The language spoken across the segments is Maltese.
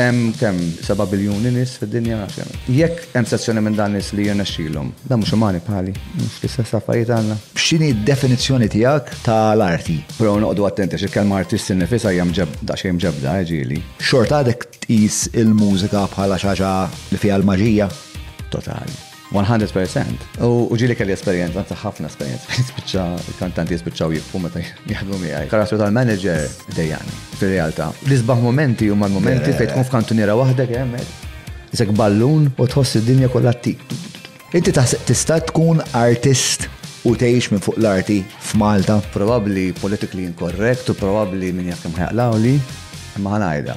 Hemm kemm, seba' biljuni nies fid-dinja? Nafx kemm. Jekk hemm sezzjoni minn dan nies li jirnexxilhom, dan mhux umani bħali? Mhux l-istess affarijiet għandna? X'inhi d-definizzjoni tiegħek ta' l-arti? Però noqogħdu attenti għax il-kelma artist innifisha hija mġebbda, daqsxejn mġebbda, eh ġieli. Xorta għadek tqis il-mużika bħala xi ħaġa li fiha l-maġija? Totali. 100%. U ġili kelli esperienza, għanza ħafna esperienza, jispiċċa kantanti jispiċċaw jiffu meta jaħdmu miegħi. Karattru tal-manager dejjan, fil-realtà. L-isbaħ momenti huma l-momenti fejn tkun f'kantuniera waħda hemmhekk. Isek ballun u tħoss id-dinja kollha tik. Inti tista' tkun artist u tgħix minn fuq l-arti f'Malta? Probabbli politically incorrect u probabbli minn jekk imħajqlawli, imma ħanajda.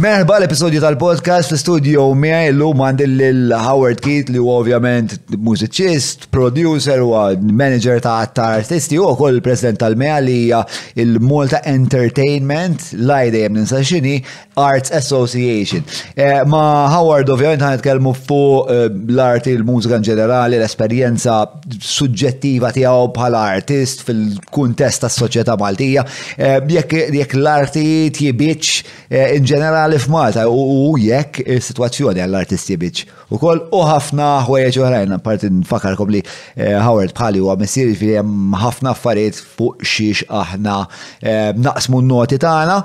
Merħba l-episodju tal-podcast fl-studio miegħi llum għandi lil Howard Keat li huwa ovvjament mużiċist, producer u manager ta' artisti u wkoll president tal-MEA li hija il-Malta Entertainment l-għajda jem ninsa xini Arts Association. Eh, ma Howard ovvjament ħan nitkellmu fuq eh, l-arti, l-mużika in ġenerali, l-esperjenza suġġettiva tiegħu bħala artist fil-kuntest tas-soċjetà Maltija eh, jekk l-arti tjibiċ eh, in ġenerali f'Malta u jekk is-sitwazzjoni għall-artist jibiċ ukoll u ħafna ħwejjeġ oħrajn apparti nfakarkom li eh, Howard bħali huwa missieri fi hemm ħafna affarijiet fuq xiex aħna naqsmu n-noti tagħna.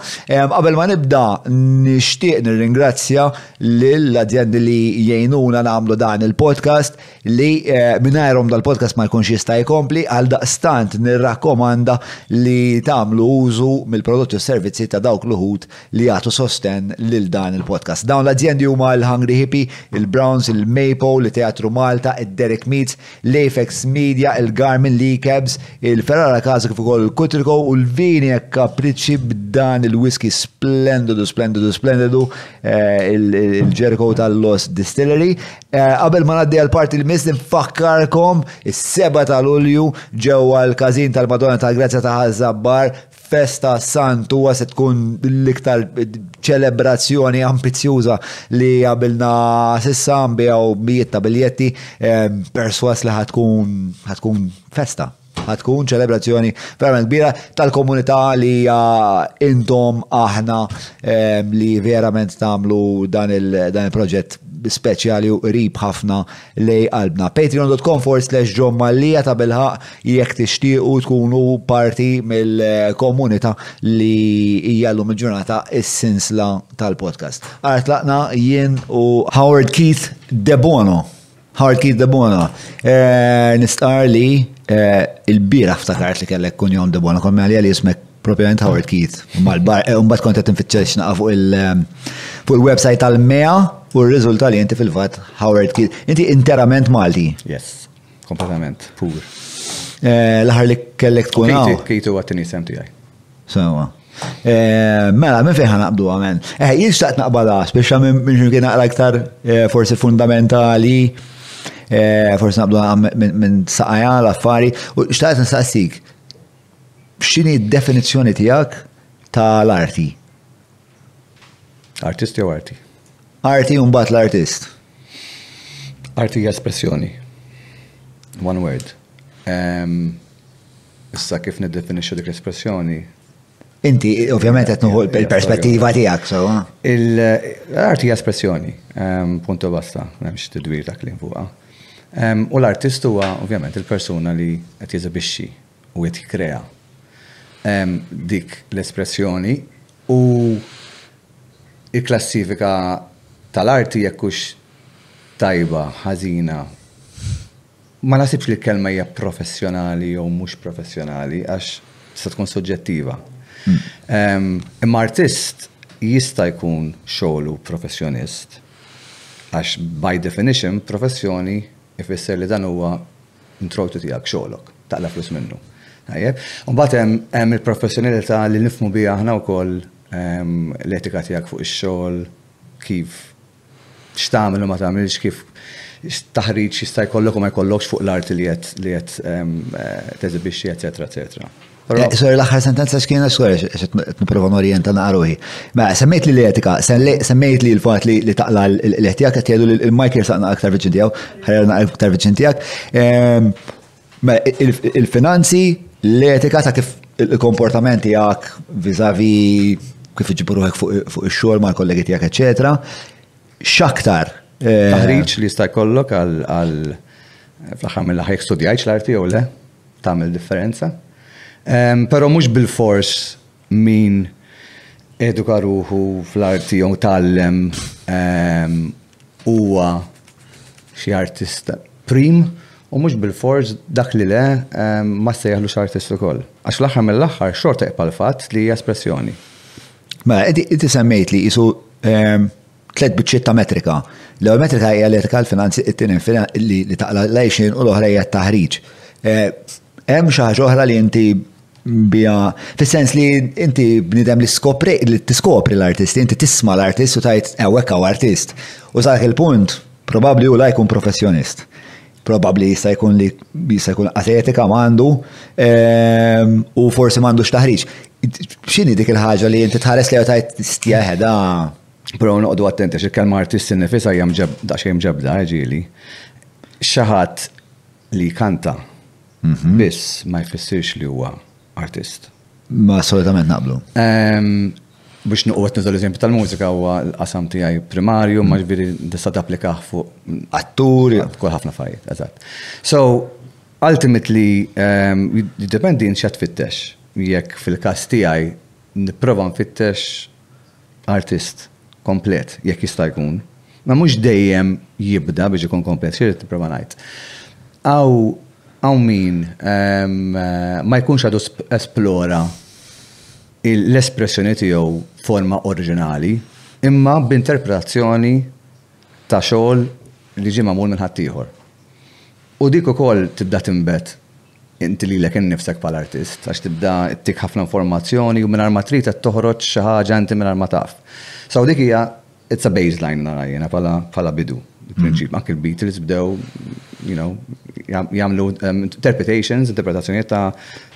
Qabel ma nibda nixtieq nirringrazzja lill-azjendi li jgħinuna nagħmlu dan il-podcast li eh, minnajrom dal-podcast ma jkunx jista' jkompli għal daqstant nirrakkomanda li tagħmlu użu mill-prodotti u servizzi ta' dawk l-uħud li jagħtu sosten lil dan il-podcast. Dawn l-azjendi huma l-Hungry Hippie, il-Browns, il-Maple, li teatru Malta, id-Derek Meats, l-Afex Media, il-Garmin Lee Cabs, il-Ferrara Kaza kif ukoll il-Kutriko u l-vini e kapriċċi b'dan il-whisky splendidu, splendidu, splendidu, eh, il-ġerko tal-Los Distillery. Eh, qabel ma naddi għal-parti li misli nfakkarkom is-seba ta' Lulju ġewwa l-każin tal-Madonna tal-Grazzja ta' Ħażabbar festa santu se tkun l-iktar ċelebrazzjoni ambizjuża li għabilna sissa bijaw mijiet ta' biljetti eh, perswas li ħatkun ħatkun festa. tkun ċelebrazzjoni verament kbira tal-komunità li hija intom aħna ehm, li verament tagħmlu dan il-proġett speċjali u qrib ħafna lej qalbna. Patreon.com for slash John Mallija ta' bilħaq jekk tixtiequ tkunu parti mill-komunità li hija llum il-ġurnata is-sinsla tal-podcast. Artlaqna jien u Howard Keith Debono. Hard Keith Debona, eh, nistqar li eh, il-bira ftakart li kellek kun jom Debona, kon għalija li jismek propjament Howard Keith. Mal-bar, eh, mbagħad kont qed nfittex naqa' fuq il- eh, fuq il-website tal-MEA u r-riżulta li inti fil-fatt Howard Keith. Inti interament Malti. Yes, kompletament, pur. L-aħħar li kellek tkun hawn. Keith huwa t-tieni sem tiegħi. Sewa. Eh, mela, minn fejn naqbdu għamen. Eh, jien xtaqt naqbada, speċa minn ximkien naqra iktar eh, forsi fundamentali, eh, forsi naqbdu minn saqaja l-affari, u xtaqt nistaqsik, xini definizjoni tijak ta' l-arti? Artisti u arti? Arti un bat l-artist. Arti espressjoni. One word. Um, Issa kif niddefinixxu dik l-espressjoni? Inti ovvjament qed nuħu l-perspettiva tiegħek so. L-art hija espressjoni, ehm, punto basta, m'hemmx tidwir dak li fuqha. Ehm, u l-artist huwa ovvjament il-persuna li qed jeżibixxi u qed jikkrea ehm, dik l-espressjoni u il-klassifika tal-arti jekkux tajba, ħażina, Ma naħsibx li l-kelma hija professjonali jew mhux professjonali għax tista' tkun soġġettiva. Imma artist jista' jkun xogħlu professjonist għax by definition professjoni ifisser li dan huwa introjtu tiegħek, xogħlok, taqla' flus minnu. Tajjeb? Imbagħad hemm il-professjonalità li nifhmu biha aħna wkoll l-etika tiegħek fuq ix-xogħol, kif x'tagħmel u ma tagħmilx, kif x'taħriġ jista' jkollok u ma jkollokx fuq l-art li qed li qed teżibixxi, eċċetera, eċċetera. Però- Eh, Sorry, l-aħħar sentenza x'kienet, sorry, għax qed qed nipprova norjenta naqra ruħi. Mela, semmejt li l-etika, semmej- semmejt li l-fatt li li taqla' l- l-leħ tiegħek qed jgħidu li l-Michael saqna aktar viċin tiegħu, ħajr naqra aktar viċin tiegħek. Ehm, Mela, il-finanzi, l-etika ta' kif il-komportament tiegħek vizavi kif iġibruħek fuq ix-xogħol mal-kollegi tiegħek, eċetera, x'aktar. Eh, Taħriġ li jista' jkollok għal fl-aħħar mill-aħħar studjajx l-arti jew le, tagħmel differenza. Ehm, però mhux bil-fors Min eduka ruħu fl-arti jew tgħallem huwa xi artist prim u mhux bilfors dak li le ma ssejjaħlux artist ukoll. Għax fl-aħħar mill-aħħar xorta jibqa' l-fatt li hija espressjoni. Mela, inti semmejt li qisu tliet biċċiet ta' metrika. L-ewwel metrika hija l-etika, l-finanzi, it-tieni li taqla' l-għajxien u l-oħra hija t-taħriġ. Hemm xi ħaġa oħra li inti biha fis-sens li inti bniedem li skopri li tiskopri l-artisti, inti tisma' l-artist u tajt hawnhekk hawn artist. U sa il-punt probabbli hu la jkun professjonist. Probabbli jista' jkun li jista' jkun atetika m'għandu ehm, u forsi m'għandux taħriġ. X'inhi dik il-ħaġa li inti tħares li tajt stja ħeda Pero noqdu attenti, xie kelma artisti nifisa jam ġeb, da xie mġebda, ġili. Xaħat Li jkanta biss ma jfissirx li huwa artist. Ma assolutament naqblu. Biex nuqgħod nuża l-eżempju tal-mużika huwa l-qasam tiegħi primarju, ma ġifieri tista' tapplikah fuq attur, fuq ħafna fajjiet, eżatt. So, ultimately, jiddependi int x'qed tfittex. Jekk fil-każ tiegħi nipprova nfittex artist komplet, jekk jista' jkun, ma mhux dejjem jibda biex ikun komplet, xi rrid nipprova ngħid. Hawn min ma jkunx għadu esplora l-espressjoni tiegħu forma oriġinali, imma b'interpretazzjoni ta' xogħol li ġie magħmul minn ħaddieħor. U dik ukoll tibda tinbet Inti lilek innifsek bħala artist għax tibda ttik ħafna informazzjoni u mingħajr ma trid qed toħroġ xi ħaġa inti mingħajr ma taf. So dik hija it's a baseline nara jiena bħala bidu, il-prinċip. Anke l-Beatles bdew you know jagħmlu ehm, interpretations, interpretazzjonijiet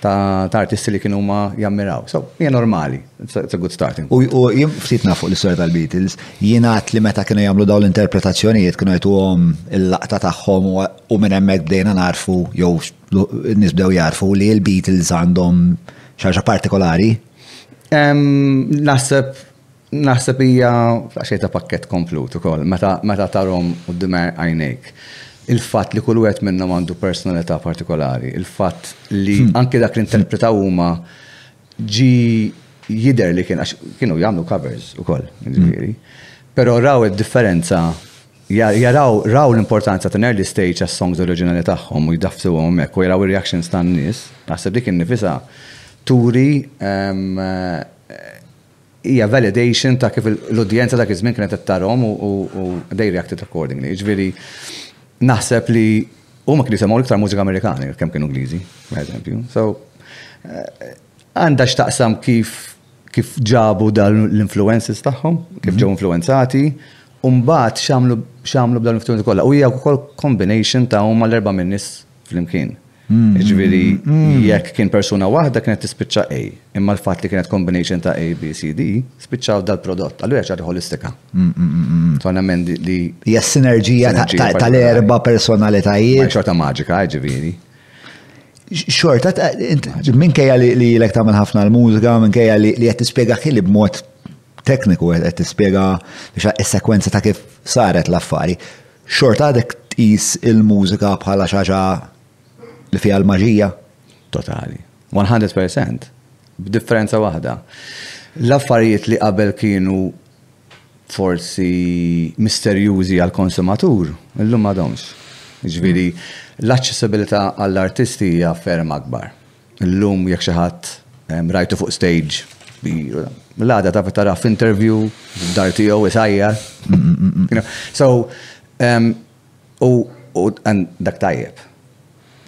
ta' artisti li kienu ma jammiraw. So hija normali, it's a good starting. U jien ftit naf fuq l-istorja tal-Beatles, jien għat li meta kienu jagħmlu dawn l-interpretazzjonijiet kienu jtuhom il-laqta tagħhom U minn hemmhekk bdejna narfu jew n-nies bdew jarfu li l-Beatles għandhom xarxa partikolari. Naħseb naħseb hija xejta pakket komplut ukoll meta tarhom quddiem għajnejk il-fatt li kull wieħed minnhom għandu personalità partikolari, il-fatt li hmm. anke dak li interpretaw huma Ġie jidher li kien għax kienu jagħmlu covers ukoll, jiġifieri. Però raw id-differenza, jaraw raw l-importanza ta' early stage għas-songs oriġinali tagħhom u jdafftuhom hemmhekk u jaraw ir-reactions tan-nies, naħseb dik innifisha turi hija validation ta' kif l-udjenza dak iż-żmien kienet qed tarahom u they reacted accordingly. Jiġifieri naħseb li huma kienu jisimgħu l-iktar mużika Amerikana jekk kemm kienu Ingliżi, per eżempju. So għandha x'taqsam kif kif ġabu dan l-influences tagħhom, kif ġew influwenzati, u mbagħad x'għamlu x'għamlu b'dawn l-influences kollha. U hija wkoll combination ta' huma l-erba' minn nies flimkien. Jiġifieri jekk kien persuna waħda kienet tispiċċa A, imma l-fatt li kienet combination ta' A, B, C, D, spiċċaw dal-prodott. Allura hija xi ħaġa ħolistika. Tfhem hemm li. Hija s-sinerġija tal-erba' personalitajiet. Hija xorta maġika, jiġifieri. Xorta, minkejja li jilek tagħmel ħafna l-mużika, minkejja li qed tispjega ħili b'mod tekniku qed tispjega s-sekwenza ta' kif saret l-affari. Xorta għadek tqis il-mużika bħala xaġa li fiha l-maġija? Totali. 100%. B'differenza waħda. L-affarijiet li qabel kienu forsi misterjużi għall-konsumatur, illum m'għadhomx. Jiġifieri l-aċċessibilità għall-artisti hija ferm akbar. Illum jekk xi ħadd rajtu fuq stage l-għada ta' tara f'interview dar tiegħu isajjar. So, u dak tajjeb.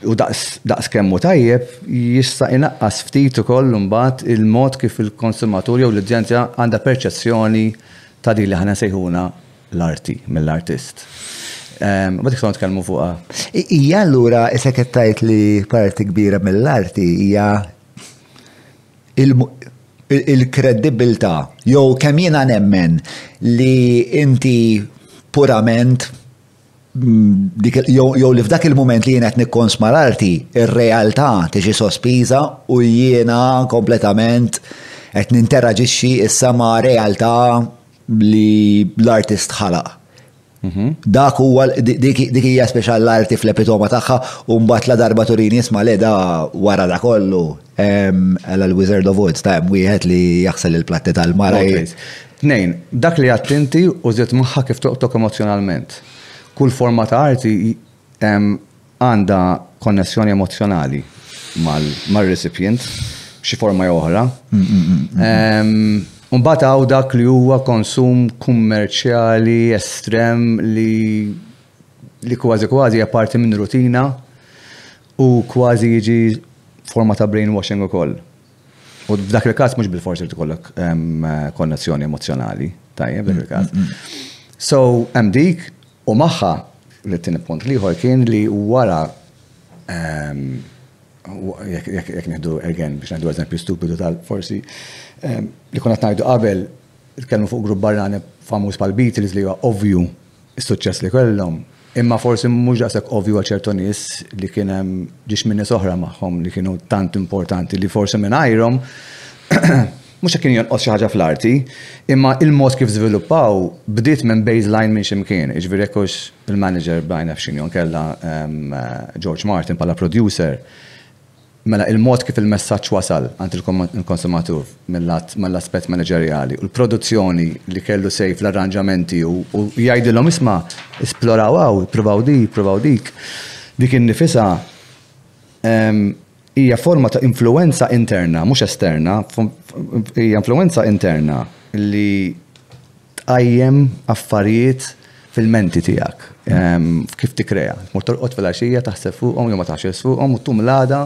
U daqs kemm hu tajjeb jista' inaqqas ftit ukoll imbagħad il-mod kif il-konsumatur jew l-udjenza għandha perċezzjoni ta' din li aħna nsejħulha l-arti mill-artist. Ma dik nitkellmu fuqha. Hija allura issa qed tgħid li parti kbira mill-arti hija il-kredibilità jew kemm jiena nemmen li inti purament jew li f'dak il-mument li jiena qed nikkonsma l-arti, ir-realtà tiġi sospiża u jiena kompletament qed ninteraġixxi issa ma' realtà li l-artist ħalaq. Mhm. Dak huwa dik hija speċjal l-arti fl-epitoma tagħha u mbagħad la darba turini isma' le da wara da kollu għal l-Wizard of Oz ta' hemm wieħed li jaħsel il-platti tal-mara. Tnejn, dak li għattinti u żied magħha kif toqtok emozjonalment. Kull forma ta' arti Għandha konnessjoni emozzjonali mar-recipient b'xi forma jew oħra. U mbagħad hawn dak li huwa konsum kummerċjali estrem li kważi kważi hija parti minn rutina u kważi jiġi forma ta' brainwashing ukoll. U f'dak il-każ mhux bilfors irid ikollok konnessjoni emozzjonali, tajjeb, f'dak il-każ. So hemm dik. U magħha, it-tieni punt l-ieħor kien li wara, jekk nieħdu again biex ngħidu eżempju stupidu tal forsi, li konna qed ngħidu qabel, nitkellmu fuq grupp barrani famuż bħall-Beatles li huwa ovvju s-suċċess li kellhom, imma forsi mhux daqshekk ovvju għal ċertu nies li kien hemm ġiex minn nies oħra magħhom li kienu tant importanti li forsi mingħajrhom Mhux hekk kien jonqos xi ħaġa fl-arti, imma il-mod kif żviluppaw bdiet minn baseline minn xi mkien, jiġifieri jekk hux il-manager Brian Afshin jew inkella George Martin bħala producer, mela il-mod kif il-messaġġ wasal għand il-konsumatur mill-lat mal-aspett maniġerjali u l-produzzjoni li kellu say fl-arranġamenti u jgħidilhom isma' sploraw hawn, ippruvaw din, ippruvaw dik, dik innifisha Hija forma ta' influwenza interna, mhux esterna, hija influwenza interna li tqajjem affarijiet fil-menti tiegħek, kif tikkrea. Tmur torqod filgħaxija taħseb fuqhom jew ma taħsibx fuqhom u tqum l-għada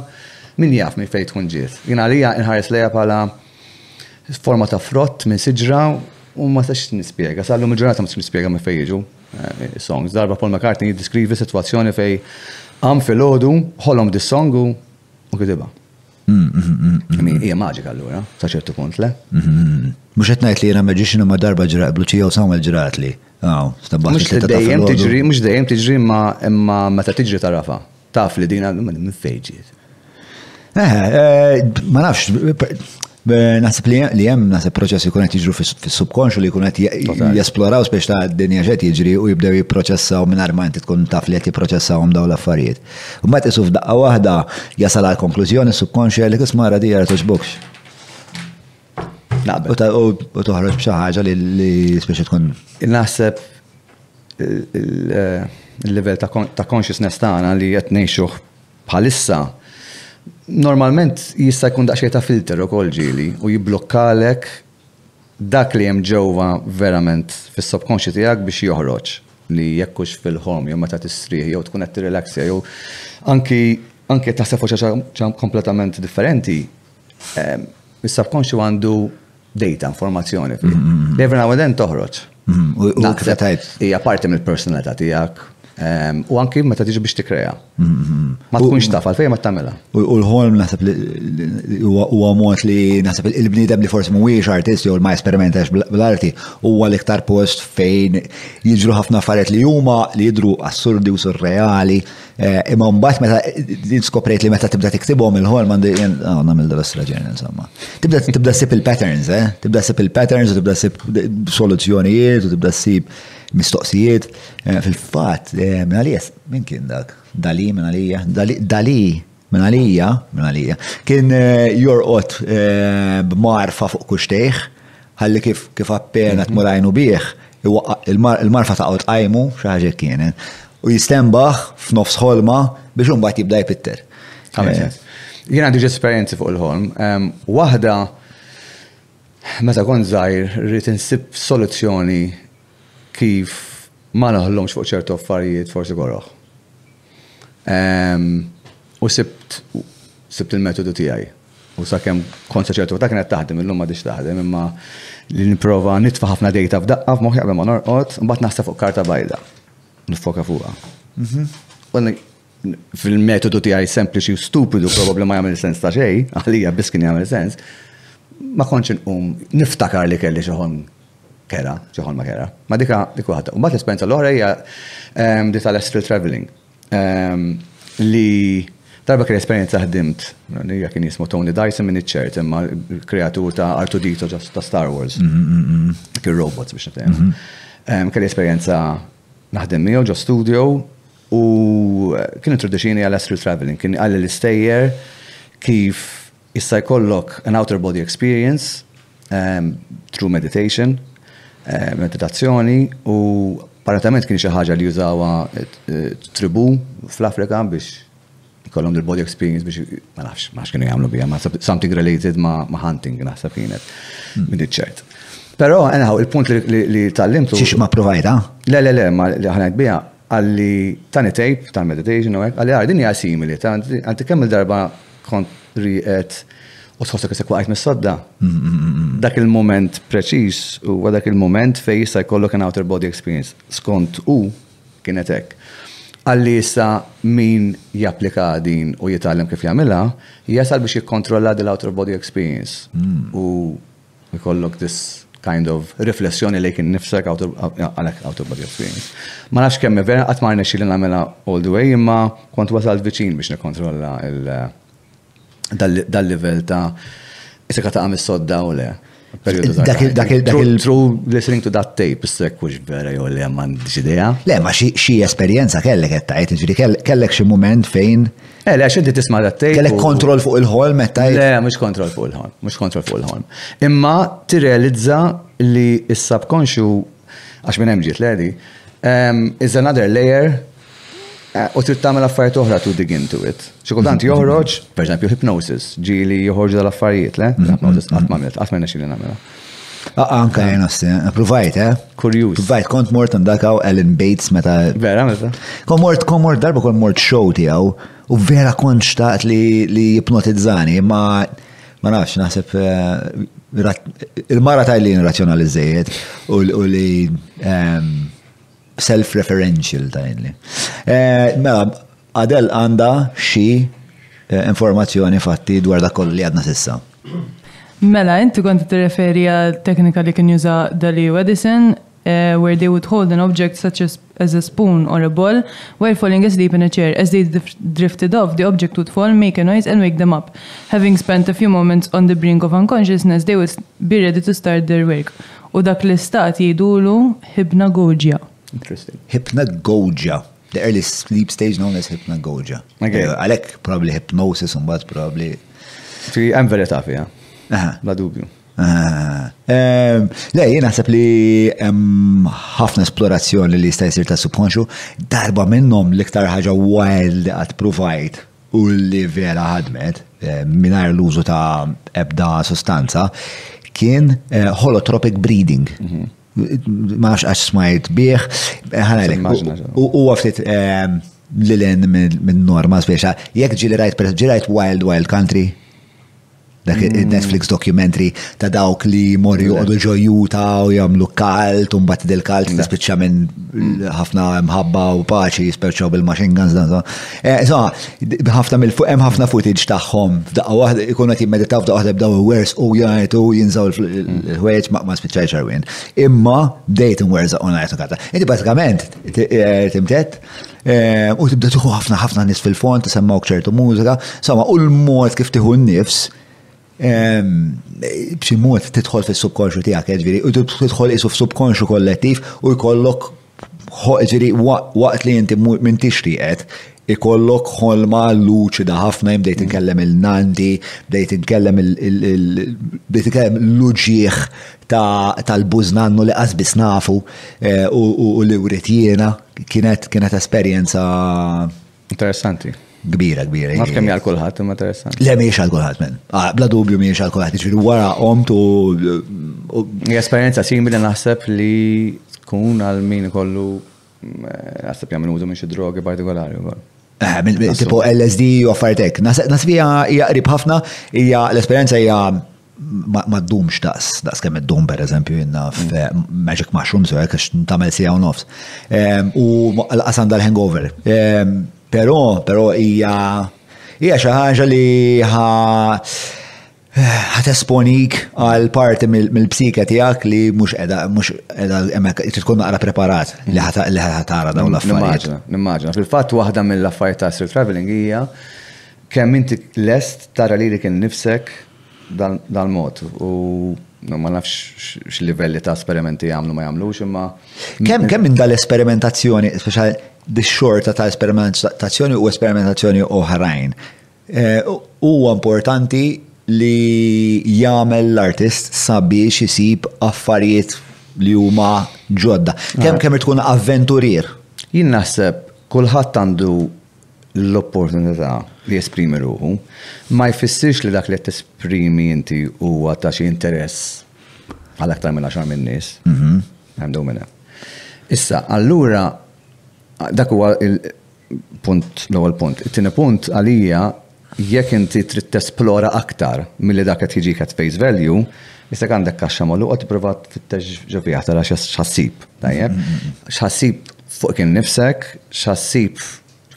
min jaf minn fejn tkun ġiet. Jien għalija inħares lejha bħala forma ta' frott minn siġra u ma nistax nispjega, sal-lum il-ġurnata ma nistax nispjega minn fejn jiġu. songs. Darba Paul McCartney jiddiskrivi sitwazzjoni fej għam fil-ħodu ħolom dis song u kitibha. Mm, mm, mm, hija maġika allura, sa ċertu punt le. Mhux qed ngħid li jiena magician ma darba ġraqblu ċija u Samuel ġrat li. Mhux dejjem tiġri, mhux dejjem tiġri imma meta tiġri tarafa. Taf li din minn fejn ġiet. Eh, eh, ma nafx, Naħseb li hemm naħseb proċessi jkun qed jiġru fis-subkonxu li jkun qed jesploraw spiex ta' dinja xed jiġri u jibdew jipproċessaw minn ma inti tkun taf li qed jipproċessawhom dawn l-affarijiet. U mbagħad isuf daqqa waħda jasal għal konklużjoni subkonxja li kismara dija toġbokx. Naqbel. U toħroġ b'xi ħaġa li speċi tkun. Naħseb il-level ta' consciousness tagħna li qed ngħixuh bħalissa normalment jista' jkun daqsxejn ta' filter ukoll ġieli u jibblokkalek dak li hemm ġewwa verament fis-subconscious tiegħek biex joħroġ li jekk hux fil-ħolm jew meta tistrieħ jew tkun qed tirrilaxja jew anki anki taħseb fuq xi kompletament differenti Is-subkonxju għandu data, informazzjoni. Every now and then toħroġ. Mm-hmm. Hija parti mill-personalità tiegħek. Ehm, u anki meta tiġi biex tikreja. Mm-hmm. Ma tkunx taf għalfejn ma tagħmilha. U l-ħolm naħseb li huwa mod li naħseb il-bniedem li forsi mhuwiex artist jew ma esperimentax bl-arti huwa l-iktar post fejn jiġru ħafna affarijiet li huma li jidru assurdi u surreali Eh, imma mbagħad meta skoprejt li meta tibda tiktibhom il-ħolm għandi ah, nagħmel dal straġen insomma. Tibda tibda sib il-patterns, eh? Tibda sib il-patterns u tibda sib soluzzjonijiet u tibda sib mistoqsijiet. Eh, fil-fatt, eh, minn għalija, minn kien dak? Dali minn għalija, dali Minn għalija, minn għalija, kien eh, jorqot eh, b'marfa fuq kuxtejħ, ħalli kif kif appena mhm. tmurajnu bih, il-marfa ta' għot għajmu, xaħġa kienet, u jistembaħ f'nofs ħolma biex un jibda jpitter. Eh, Jena għandi esperienzi fuq il-ħolm. Ehm, waħda, meta kont zaħir, rrit insib soluzzjoni kif ma naħlomx fuq ċertu affarijiet forsi korroħ. U sibt sibt il-metodu tiegħi. U sakemm kont sa ċertu ta' kienet taħdem, illum ma dix taħdem, imma li nipprova nitfa' ħafna dejta f'daqqa f'moħħi qabel ma norqod, mbagħad naħseb fuq karta bajda. Nifoka fuqha. Fil-metodu tiegħi sempliċi u stupidu probabbli ma jagħmel sens ta' xejn, għalija biss kien jagħmel sens, ma kontx inqum niftakar li kelli xi ħolm Kera, xi ħolma kera. Ma dika dik waħda. U mbagħad l-esperjenza l-oħra hija ehm, di tal-astral traveling. Ehm, li darba kien esperjenza ħdimt, hija kien jismu Tony Dyson minn iċ-ċert, imma kreatur ta' Artudito ta' Star Wars. Mm, mm, mm, kien robots biex nifhem. Mhm. Ehm, kelli esperjenza naħdem miegħu ġo studio u kien introduċini għal astral traveling, kien għalli l-istejjer kif Jista' jkollok an outer body experience through meditation, meditazzjoni, u apparentement kien xi ħaġa li jużawha t-tribù fl-Afrika biex ikollhom il-body experience biex ma nafx, ma nafx kienu jagħmlu biha, ma something related ma' hunting naħseb kienet, m'inix ċert. Però anyhow, il-punt li tgħallimtu. Xiex ma pprovajtha? Le, le, le, ma li ħa ngħid biha, Qal li tani tape tal-meditation u hekk, qal li ara din hija simili, anti kemm il-darba kont rieqed u tħossok isek waqgħet mis-sodda. Dak il-mument preċiż huwa dak il-mument fejn jista' jkollok an outer body experience. Skont hu kienet hekk. Qal li issa min japplika din u jitgħallem kif jagħmilha, jasal biex jikkontrolla dil-outer body experience. U Ikollok this kind of riflessjoni lejk innifsek għalhekk out of body experience. Ma nafx kemm vera qatt ma rnexxi li nagħmilha all the way imma kont wasalt viċin biex nikkontrolla dal-livell ta' isek ta' mis-sodda u le. Dak il True listening to that tape, s-sek kux vera jew li għamman idea. Le, ma xie esperienza kellek għettajt, ġiri kellek xie moment fejn Eh, le, xinti tisma da t-tejp. Kellek kontrol fuq il-ħolm, metta. Eh, le, mux kontrol fuq il-ħolm, mux kontrol fuq il-ħolm. Imma t-realizza li s-subconsciu, għax minn ġiet l-edi, ehm, is another layer eh, u trid tagħmel affarijiet oħra to dig into it. Xi kultant mhm. joħroġ, pereżempju hypnosis, ġieli joħorġu dal-affarijiet, le? Mhm. Hypnosis qatt ma għamilt, qatt ma nexxi li nagħmilha. Anka jena s provajt, eh? Kurjus. Provajt, kont mort ndakaw Ellen Bates meta. Vera, meta? Kont mort, kont mort darba kont mort show tijaw u vera kont xtaqt li jipnotizzani, ma ma nafx, naħseb eh, il-mara tajlin razzjonalizzajiet u li ehm, self-referential tajlin. Eh, mela, Adel għandha xi informazzjoni, fatti, dwar dak kollu li għedna s'issa. Mela, inti kont tirreferi għat-teknika li kien juża Dalí u Edison, where they would hold an object such as as a spoon or a ball, while falling asleep in a chair, as they drifted off, the object would fall, make a noise and wake them up. Having spent a few moments on the brink of unconsciousness, they would be ready to start their work. U dak l-istat jgħidulu hypnagogia. Interesting. Hypnagogia. The early sleep stage known as hypnagogia. Għalek, probably hypnosis, un bat probably. Fi, għem verita fija. La dubju. Ehm, le, jien naħseb li hemm ħafna esplorazzjoni li jista' jsir ta' subkonxu, darba minnhom l-iktar ħaġa wild li qatt provajt u li vera ħadmet eh, mingħajr l-użu ta' ebda sostanza kien eh, holotropic breeding. Mhm. Ma nafx għax smajt bih. U għaftit ehm, l-len minn norma speċa. Jek ġili rajt, ġili rajt Wild Wild Country, dak mm. il-Netflix documentary ta' dawk li morri joqogħdu ġojuta u jagħmlu kalt u mbagħad del kalt tispiċċa minn ħafna mħabba u paċi jisperċaw bil-machine guns dan Eh, so, ħafna mill fuq hemm ħafna footage tagħhom f'daqqa waħda ikun qed jimmeditaw f'daqqa waħda b'daw wers u jgħajtu jinżaw l-ħwejjeġ ma spiċċaj xarwin. Imma bdejt inwerżaq u ngħajtu kata. Inti bażikament eh, timtet eh, u tibda tieħu ħafna ħafna nies fil-fond, tisemmawk ċertu mużika, insomma, u l-mod kif tieħu n-nifs b'xi mod tidħol fis-subkonxju tiegħek, ġifieri, u tidħol isu f'subkonxju kollettiv u jkollok ġifieri waqt li inti minn tixtieqet ikollok ħolma luċida ħafna jim bdejt inkellem il-nandi, bdejt inkellem bdejt inkellem l-uġieħ tal-bużnannu li qasbis nafu eh, u li writ jiena kienet esperjenza Interessanti. Kbira, kbira. Ma fkem jgħal kullħat, ma interessanti. Le, miex għal kullħat, men. Ah, bla dubju miex għal kullħat, ġiri wara omt u. Esperienza simili naħseb li tkun għal min kollu eh, naħseb jgħamil użu minn xi drogi partikolari u għal. Eh, tipo LSD u affartek. Nasbija hija qrib ħafna, hija l-esperjenza hija ma ddumx daqs, daqs kemm iddum per eżempju jenna f'Magic mm. Mushrooms, u għax tamel sija u nofs. Ehm, u l-qas għandha l-hangover. Ehm, però, però hija hija xi ħaġa li ħa ħatesponik għal parti mill-psika tijak li mux edha, mux edha, emmek, tkun naqra preparat li ħatara dawn l-affarijiet. Nimmaġna, fil-fat waħda mill-affarijiet ta' street traveling hija kemm inti lest tara li li kien nifsek dal-mod u ma nafx x'livelli ta' esperimenti jagħmlu ma jagħmlux imma. Kemm kemm minn dal-esperimentazzjoni, speċjal bix-xorta ta' esperimentazzjoni u esperimentazzjoni oħrajn. Eh, huwa importanti li jagħmel l-artist sabiex isib affarijiet li huma ġodda. Kemm kemm tkun avventurier. Jien naħseb kulħadd għandu l-opportunità li jesprimi ruħu ma jfissirx li dak li qed tesprimi inti huwa ta' xi interess għal aktar minn għaxar minn nies. Għandu minn hemm. Issa, allura dak huwa il-punt l-ewwel punt. It-tieni punt għalija Jekk inti trid tesplora aktar milli dak qed jiġik at face value, isek għandek kaxxa magħluqa tipprova tfittex ġo fiha tara x'ħa ssib, tajjeb? X'ħa ssib fuqek innifsek, x'ħa ssib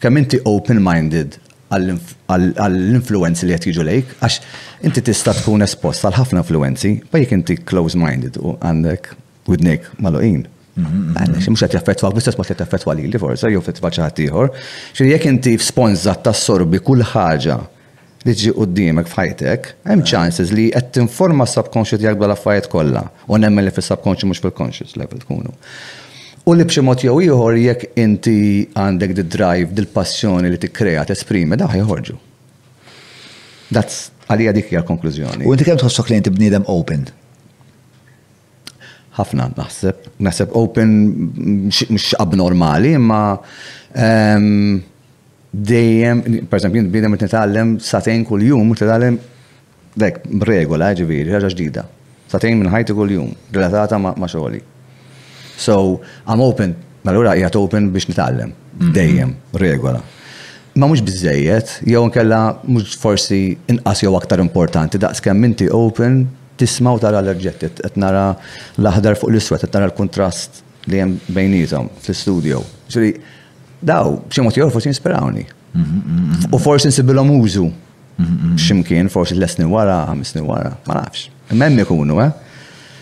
kemm inti open minded għall-influwenzi li qed jiġu lejk, għax inti tista' tkun espost għal ħafna influwenzi, imma jekk inti close minded u għandek Widnejk magħluqin. Għaliex mhux qed jaffettwak bl-istess mod li taffettwa lili forsi jew ftit faċċa ieħor. Xi jekk inti f'sponża tassorbi kull ħaġa li ġi qudiemek f'ħajtek, hemm chances li qed tinforma s-subconscious tiegħek dwar l-affarijiet kollha u nemmen li fis-subconscious mhux fil-conscious level tkunu. U li b'xi mod jew ieħor jekk inti għandek di drive dil-passjoni li tikkrea tesprimi daħ joħorġu. That's għalija dik hija l-konklużjoni. U inti kemm tħossok li inti bniedem open? Ħafna, naħseb. Naħseb open mhux abnormali, imma dejjem, per eżempju, jien bniedem qed nitgħallem satejn kuljum, qed nitgħallem dek b'regola, jiġifieri, ħaġa ġdida. Satejn minn ħajti kuljum, relatata ma' xogħli. So, I'm open, allura qiegħed open biex nitgħallem, dejjem, regola. Imma mhux biżżejjed, jew inkella mhux forsi inqas jew aktar importanti daqs kemm inti open, Tisma' u tara l-erġetti, qed nara l-aħdar fuq l-iswed, qed nara l-kuntrast li hemm bejniethom fl-istudio. Jiġifieri daw b'xi mod jew ieħor forsi jinspirawni. U forsi nsibilhom użu x'imkien, forsi tliet snin wara, ħames snin wara, ma nafx. Imma hemm ikunu, eh.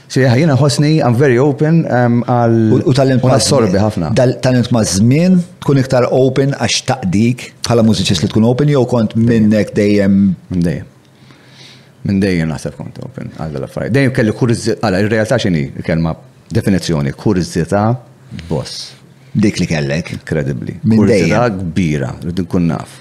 So jah, jiena nħossni I am very open għal. U tallimt ma' sorbi ħafna. Tallimt ma' żmien tkun iktar open għax taqdik bħala mużiċist li tkun open jew kont minnek dejjem. Minn dejjem. Minn dejjem naħseb kont open għal l-affarijiet. Dejjem kelli kuriżżi, għala ir-realtà x'inhi, kelma definizzjoni, kuriżżità boss. Dik li kellek. Inkredibbli. Minn dejjem. kbira, rrid nkun naf.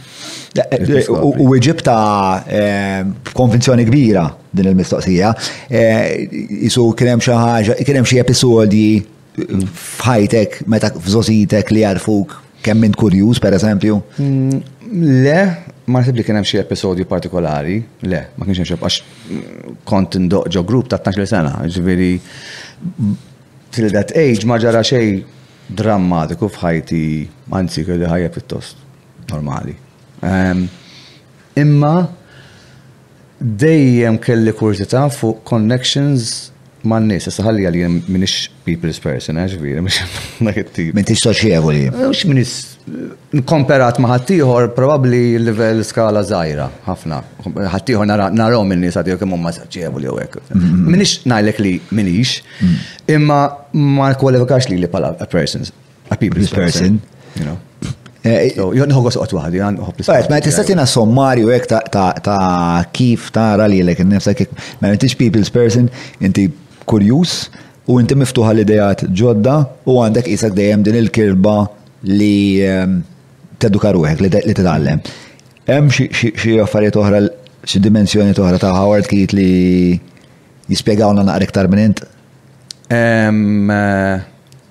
U iġib ta' ehm, konvinzjoni kbira din il-mistoqsija. Eh, isu kien hemm xi ħaġa, kien hemm xi episodji f'ħajtek, meta f'żożitek li jarfuk kemm int kurjuż pereżempju? Mm, le, ma nasib li kien hemm xi episodju partikolari, le, ma kienx hemm għax mm, kont ndoq ġo grupp ta' 12 sena, ġifieri till that age ma ġara xejn drammatiku f'ħajti, anzi kelli ħajja pjuttost normali. Ehm, imma Dejjem kelli kurżità fuq connections man-nies. Issa ħalliha li jien m'iniex people's person, eh, ġifieri mhux dak it-tip. M'intix soċjevoli. Mhux m'iniex, kkomparat ma' ħaddieħor probabbli l-livell skala żgħira ħafna. Ħaddieħor nara, narahom in-nies għad jew kemm huma soċjevoli jew hekk. M'iniex ngħidlek li m'iniex, imma ma nikkwalifikax lili bħala a person. A people's person. Eh, Jon nħu għos għotwa għadi, għan uħob l-istat. Ma tista tina sommarju għek ta' kif ta' rali l-ek n-nifsa kif, ma mela, intix people's person, inti kurjus, u inti miftuħa l-idejat ġodda, u għandek isak dejjem din il-kirba li ehm, teduka ruħek, li t-tallem. Hemm xie affarijiet oħra, xie dimensjoni oħra ta' Howard Keat li jispiegawna naqra iktar minn int? Ehm, eh,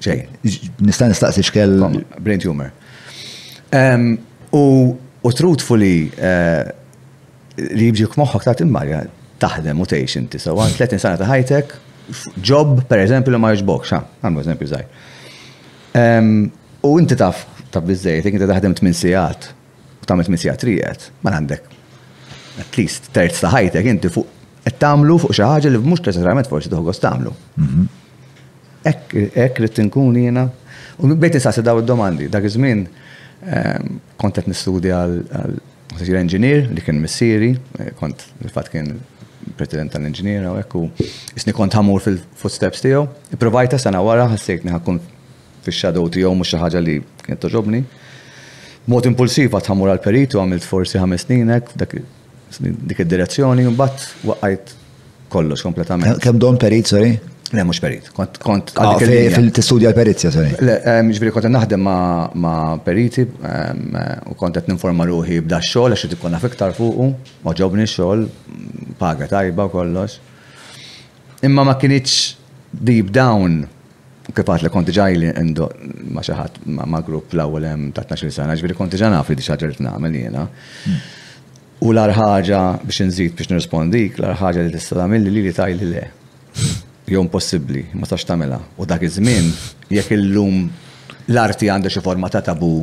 Ġej, nista' nistaqsi xkell brain tumor. U truthfully eh, li jibġi kmoħħok ta' timmarja taħdem u tgħix inti sewwa 30 sena ta' ħajtek, ġob per eżempju li ma jogħġbokx, ha, għamlu eżempju żgħir. U inti taf ta' biżejjed, inti taħdem 8 sigħat u tagħmel tmien sigħat rieqed, mela għandek at least terz ta' ħajtek inti fuq qed tagħmlu fuq xi ħaġa li mhux neċessarjament forsi tieħu gost tagħmlu. Mhm. Hekk rrid inkun jiena. U bejt nistaqsi daw id-domandi, dak iż-żmien ehm, kont qed nistudja għal sir engineer li kien missieri, eh, kont fil-fatt kien president tal-engineer u hekk u isni kont ħamur fil-footsteps tiegħu. Ipprovajta sena wara ħassejtni ħakun fix-shadow tiegħu mhux xi ħaġa li kienet togħġobni. Mod impulsiv għad ħammur għal peritu għamilt forsi ħames snin hekk dik id-direzzjoni, mbagħad waqajt kollox kompletament. Kemm don perit, sorry? Le, mhux perit. Kont kont ah, fil-tistudja l-perizja, sorry. Le, ġifieri kont naħdem ma' periti u kont qed ninforma ruħi b'da xogħol għax ikun naf iktar fuqu, ma ġobni xogħol, paga tajba u kollox. Imma ma kienx deep down Kifat li konti ġajli indu ma xaħat ma grupp l-ewwel hemm ta' 12 sena, ġifieri konti ġa naf li diġà ġert nagħmel jiena. U l-ar ħaġa biex inżid biex nirrispondik, l-ar ħaġa li tista' tagħmilli lili tgħidli le. Jew impossibbli, ma tistax tagħmilha. U dak iż-żmien jekk illum l-arti għandha xi forma ta' tabu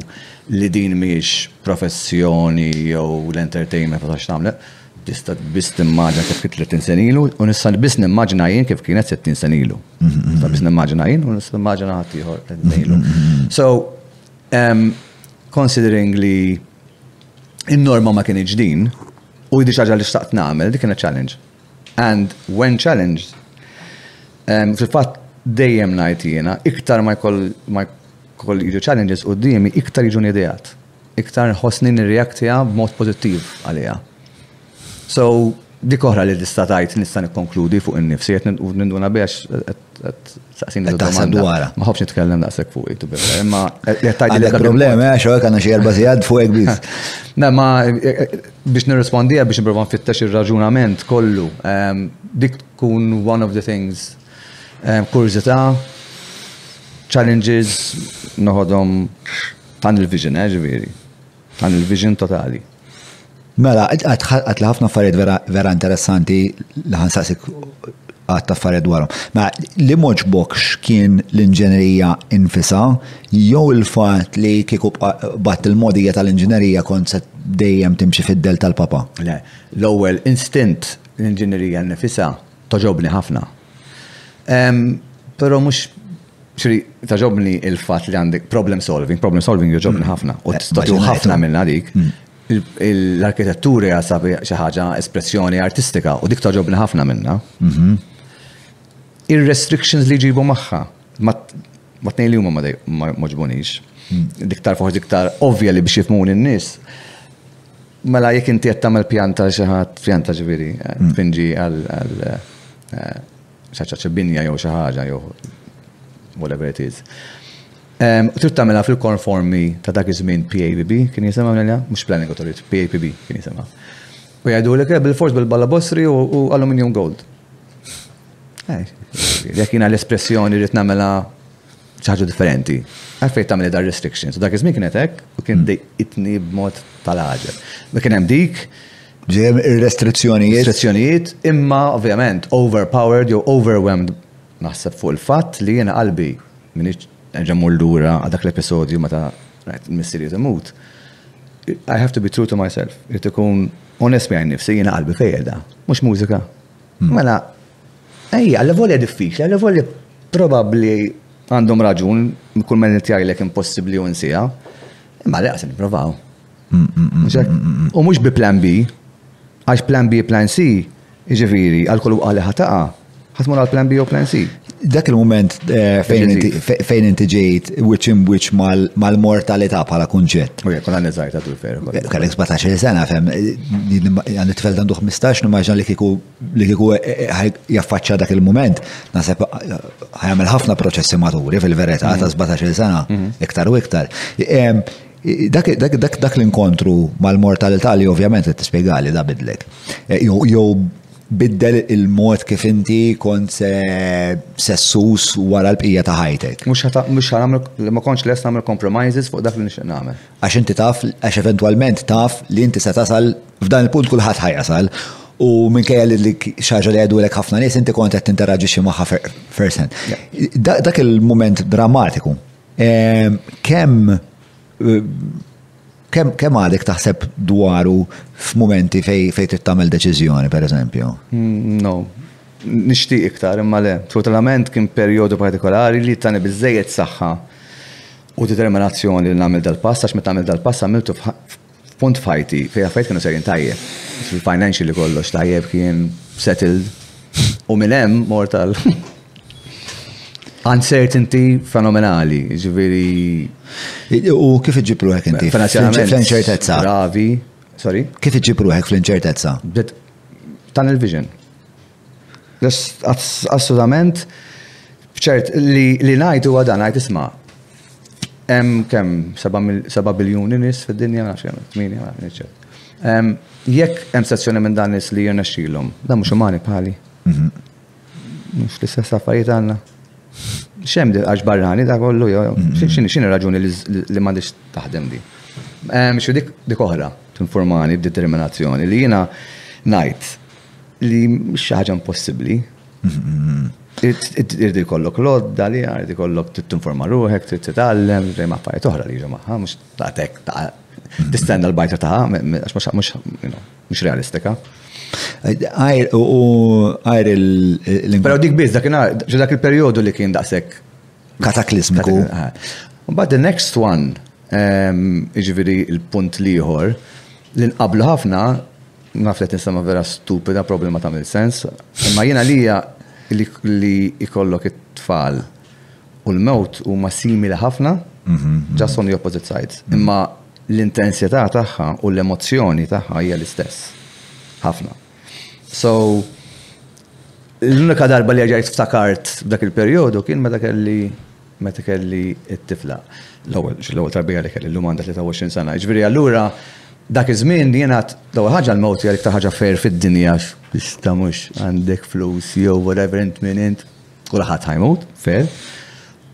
li din mhijiex professjoni jew l-entertainment ma tistax tagħmel, Tista' biss timmaġina kif kien 30 sena ilu u nista' biss nimmaġina jien kif kienet 60 sena ilu. Nista' biss nimmaġina jien u nista' nimmaġina ħadd ieħor 30 sena ilu. So, considering li n-norma ma kien iġdin u jidri xaġa li xtaqt nagħmel, dik kienet challenge. And when challenged, fil-fatt dejjem ngħid jiena, iktar ma jkoll jiġu challenges u d-dimi, iktar jiġu nidejat. iktar nħossni nirreaktija b'mod pożittiv għaliha. So, dik oħra li tista' tgħid nista' nikkonkludi fuq innifsi qed ninduna biex qed saqsini qed taħseb dwarha. Ma ħobbx nitkellem daqshekk fuq it imma qed tgħid li problemi għax hekk għandna xi erba' sigħat fuq hekk biss. Na ma biex nirrispondiha biex nipprova nfittex ir-raġunament kollu dik tkun one of the things kurżità challenges noħodhom Għan il-vision, eh, ġviri. Għan il-vision totali. Mela, għat li ħafna affarijiet vera interessanti li ħansaqsik għat affarijiet dwarhom. Mela, li moġbokx kien l-inġenerija infisa, jew il-fat li kieku bat il-modija tal-inġenerija kont se dejjem timxi fid-del tal-papa? Le, l-ewwel instant l-inġenerija nifisa toġobni ħafna. Però mhux Xri, taġobni il-fat li għandek problem solving, problem solving joġobni mm. ħafna, u t-statu ħafna minna dik. Mm. L-arkitettura jasa xi ħaġa espressjoni artistika u dik taġobni ħafna minna. Mhm. Ir-restrictions li ġibu maħħa, ma tnej li huma ma moġbunix. Mm. Diktar forsi diktar ovvja li biex jifmun in-nies. Mela jekk inti qed tagħmel pjanta xi ħadd pjanta ġifieri, eh, pinġi għal eh, xaċċa xi binja jew xi ħaġa jew whatever it is. U trid tagħmilha fil-konformi ta' dak iż-żmien PABB kien jisimha mlelja, mhux Planning Authority, PAPB kien jisimha. U jgħidu li kien bil-fors bil-balla bossri u aluminium gold. Jekk jiena l-espressjoni rrid nagħmilha xi ħaġa differenti. Għalfejn tagħmel dar restriction. So dak iż-żmien kienet hekk u kien hmm. dejqitni b'mod tal-għaġeb. Ma kien hemm dik Ġem ir-restrizzjonijiet. Restrizzjonijiet, imma ovvjament overpowered jew overwhelmed naħseb fuq il-fatt li jiena qalbi minn ġemmur lura għal dak l-episodju meta rajt missiri imut. I have to be true to myself. Irrid ikun onest miegħi nifsi jiena qalbi fejda, mhux mużika. Hmm. Mela Ejja, għall-volja diffiċli, għall-volja probabbli għandhom raġun, kull men jgħidlek impossibbli u nsija, imma li għasin provaw. U mhux bi plan B, għax plan B, plan C, ġifiri, għal kull għali ħataqa, ħatmur għal plan B u plan C. Dak il-moment eh, fejn inti ġejt which in which mal-mortalità bħala kunċett. U jekk għandni żgħir ta' tul ferru. Kellek 17 sena fem, għandi tfel għandu 15, nimmaġna li kieku li kieku jaffaċċa dak il-mument, naħseb ħajamel ħafna proċessi maturi fil-verità ta' 17 sena, iktar u iktar. Dak l-inkontru mal-mortalità li ovvjament qed tispjegali da bidlek. Jew biddel il-mod kif inti kont sessus wara l-bqija ta' ħajtek. Mhux ħanamlu ma kontx lest nagħmel compromises fuq dak li nixtieq nagħmel. Għax inti taf, għax eventwalment taf li inti se tasal f'dan il-punt kulħadd ħa jasal. U minkejja li dik xi ħaġa li jgħidulek ħafna nies inti kont qed tinteraġixxi magħha first hand. Dak il-mument drammatiku ehm, kemm kemm kemm għadek taħseb dwaru f'mumenti fej fej trid tagħmel deċiżjoni pereżempju? Mm, no. Nixtieq iktar imma le. Totalment kien perjodu partikolari li tani biżejjed saħħa u determinazzjoni li nagħmel dal-pass għax meta għamilt dal-pass għamiltu f'punt f'ħajti fejn affarijiet kienu sejrin tajjeb. Fil-financial li kollox tajjeb kien settled u minn hemm mort għal uncertainty fenomenali, ġifieri. U kif iġib ruħek inti? Fl-inċertezza. Gravi, sorry. Kif iġib ruħek fl-inċertezza? Tunnel vision. Assolutament. Ċert, li ngħid huwa dan, ngħid isma' hemm kemm 7 biljuni nies fid-dinja, nafx kemm, 8, nafx kemm. Jekk hemm sezzjoni minn dan nies li jirnexxilhom, dan mhux umani bħali. Mhm. Mhux l-istess affarijiet għandna. X'hemm di għax barrani da kollu jew mhm. x'inhi raġuni li m'għandix taħdem di. Xi dik oħra tinformani b'determinazzjoni li jiena ngħid Li xi ħaġa impossibbli. Irdi kollok lodda li għardi kollok t-informa ruħek, t-tallem, ġej ma' fajt oħra li ġu maħħa, mux taħtek ta' tistenna l-bajta ta' għax mux realistika. Għajr u għajr il- Pero dik biz, dak il-periodu li kien daqsek kataklizmiku. But the next one, iġviri il-punt liħor, li nqablu ħafna, Naf li qed nistenna vera stupida, probabli ma tagħmel sens, imma jien għalija li ikollok it-tfal u l-mewt huma simili ħafna, mhm, mhm. just on the opposite sides. Mhm. Imma l-intensità tagħha u l-emozzjoni tagħha hija l-istess. Ħafna. So, l-unika darba li ġajt ftakart dak il-perjodu kien meta kelli Meta kelli t-tifla, l-ewwel, xi l-ewwel tarbija li kelli, llum għandha 23 sena. Jiġifieri allura dak iż-żmien jiena l-ewwel ħaġa l-mewt hija l-iktar ħaġa fair fid-dinja tista' mhux għandek flus jew whatever int min int, kulħadd ħajmut, fair.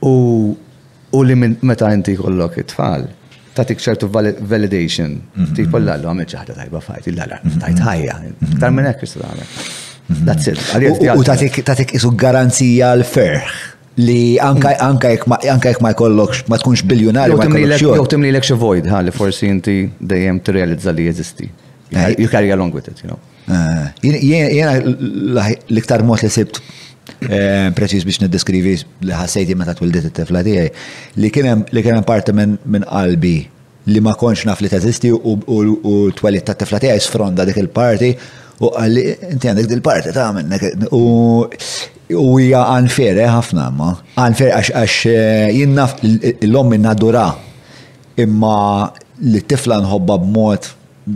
U li meta inti jkollok it-tfal, tagħtik ċertu validation. Tipo l-lallu għamilt xi ħaġa tajba fajt, il-lala, tajt ħajja. Iktar minn hekk tista' tagħmel. That's it. U tagħtik isu garanzija l-ferħ. li anka anka jekk ma anka jekk ma jkollokx ma tkunx biljunarju ma jkollokx xogħol. Jew timlilek xi void ħalli forsi inti dejjem tirrealizza li jeżisti. Eh. You carry along with it, you know. Eh. Jiena l-iktar mod li sibt eh, preċiż biex niddeskrivi li ħassejti meta twildiet it-tifla tiegħi li kien hemm li kien hemm parti minn qalbi li ma kontx naf li teżisti u t-twelid tat-tifla tiegħi sfronda dik il-parti u qalli inti għandek din il-parti ta' minnek u hija unfair eh, ħafna imma. Unfair għax eh, jien naf l-om minna dura imma li t-tifla nħobba b'mod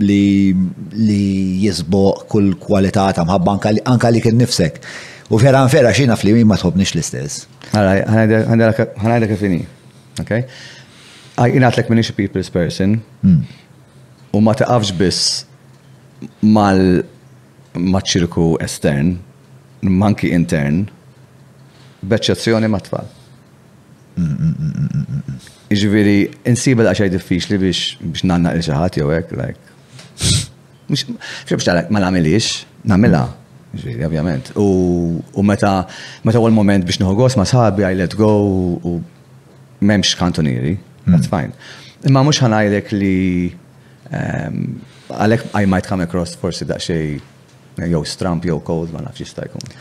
li li jisboq kull kwalità ta' mħabba anka li kien nifsek. U vera vera xina fli ma tħobnix l-istess. Għanajda kif inhi. Okay? Jingħatlek minix a people's person hmm. u ma taqafx biss mal maċ-ċirku estern, manki intern, b'eċċezzjoni ma' tfal. Iġviri, insib l-għaxaj diffiċli biex biex nanna il xaħat jew hekk, like. Mux biex tarak, ma namilix, namila. Ġviri, ovvjament. U meta meta għol moment biex nħogos ma sħabi, I let go, u M'hemmx kantunieri, that's fine. Imma mhux ħanajlek li ehm, għalhekk I might come across forsi daqsxejn jew stramp jew cold ma nafx jista' jkun.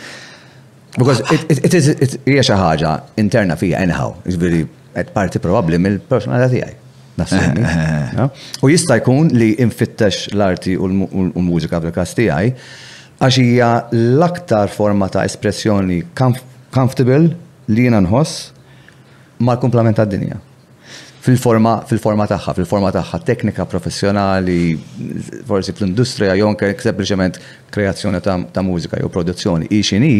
Because it is hija xi ħaġa interna fija anyhow, jiġifieri qed parti probabbli mill-personalità tiegħi. U jista' jkun li infittex l-arti u l-mużika fil-każ tiegħi għax hija l-aktar forma ta' espressjoni comfortable li jiena nħoss mal-kumplament tad-dinja. Fil-forma fil-forma tagħha, fil-forma tagħha teknika, professjonali, forsi fl-industrija jew anke sempliċement kreazzjoni ta', ta mużika jew produzzjoni hi x'inhi,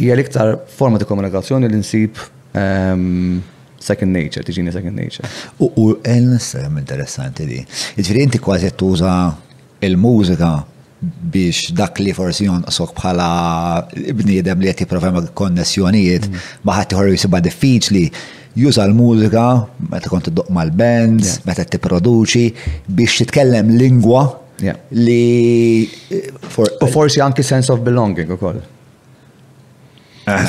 hija l-iktar forma ta' komunikazzjoni li nsib um, second nature, tiġini second nature. U, u l-nissa interessanti di. Ġifieri inti kważi tuża il-mużika biex dak li forsi jonqsok bħala bniedem li qed jipprova jagħmel konnessjonijiet mm. ma' ħadd ieħor jisibha diffiċli juża l-mużika meta kont tiddoq mal-bands, meta tipproduċi biex titkellem lingwa li eh, u forsi anki sense of belonging ukoll.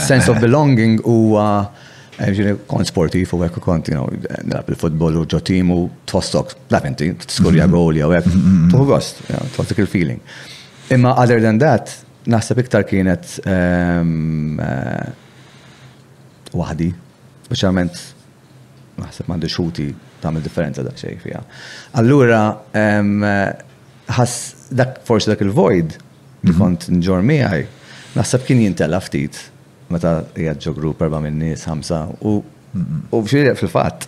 Sense of belonging huwa kont sportiv u hekk kont nilgħab il-futbol u ġotim u tħossok, la inti tiskurja mm-hmm. goli u hekk, mm-hmm. tuħu gost, tħossok il-feeling. Imma other than that, naħseb iktar kienet ehm, eh, waħdi, speċjalment Naħseb m'għandux ħuti tagħmel differenza daqsxejn fiha. Allura ħass dak forsi dak il-void li kont nġor miegħi, naħseb kien jintela' ftit meta qiegħed ġo grupp erba' minn nies, ħamsa u fil-fatt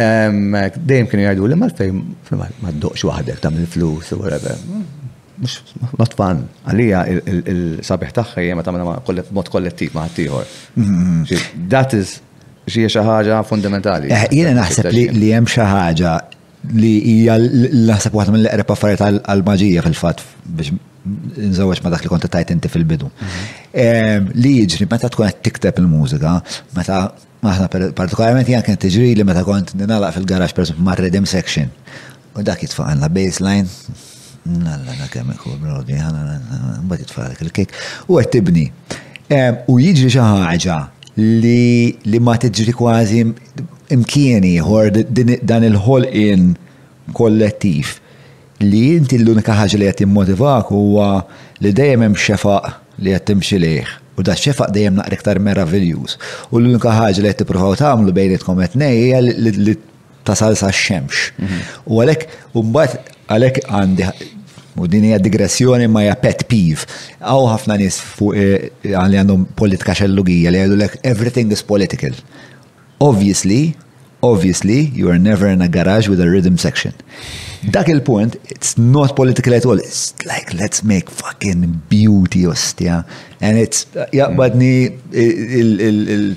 dejjem kienu jgħiduli m'għalfejn ma ddoqx waħdek tagħmel il-flus u whatever. Mhux not fun. Għalija il-sabiħ tagħha hija meta tagħmilha b'mod kollettiv ma' ħaddieħor. That is Xi xi ħaġa fundamentali. Eh, jiena naħseb li hemm xi ħaġa li hija naħseb waħda mill-eqreb affarijiet għall-maġija fil-fatt biex nżewġ ma dak li konta tajt inti fil-bidu. Mhm. Li jiġri meta tkun qed tikteb il-mużika, meta aħna partikolarment jgħan kien tiġri li meta kont ninalaq fil-garax per mar-redim section U dak jitfaqanna baseline, nalla na kemm ikun rodi, mbagħad jitfaqalek il-kik, u qed tibni. U jiġri xi ħaġa li ma tiġri kważi imkien ieħor dan il-ħolqien kollettiv li inti l-unika ħaġa li qed jimmotivak huwa li dejjem hemm xefaq li qed timxi lejh u da xefaq dejjem naqra iktar meraviljuż. U l-unika ħaġa li qed tippruvaw tagħmlu bejnietkom it-tnejn hija li tasal sa xemx. Mhm. U għalek, umbat għalek għandi U din hija digressjoni ma hija pet peeve. Għaw ħafna nies fuq eh, għalli għandhom politika xellugija li għadu lek everything is political. Obviously, obviously, you are never in a garage with a rhythm section. Dak il-punt, it's not political at all. It's like, let's make fucking beauty, ostia. And it's, jaqbadni il-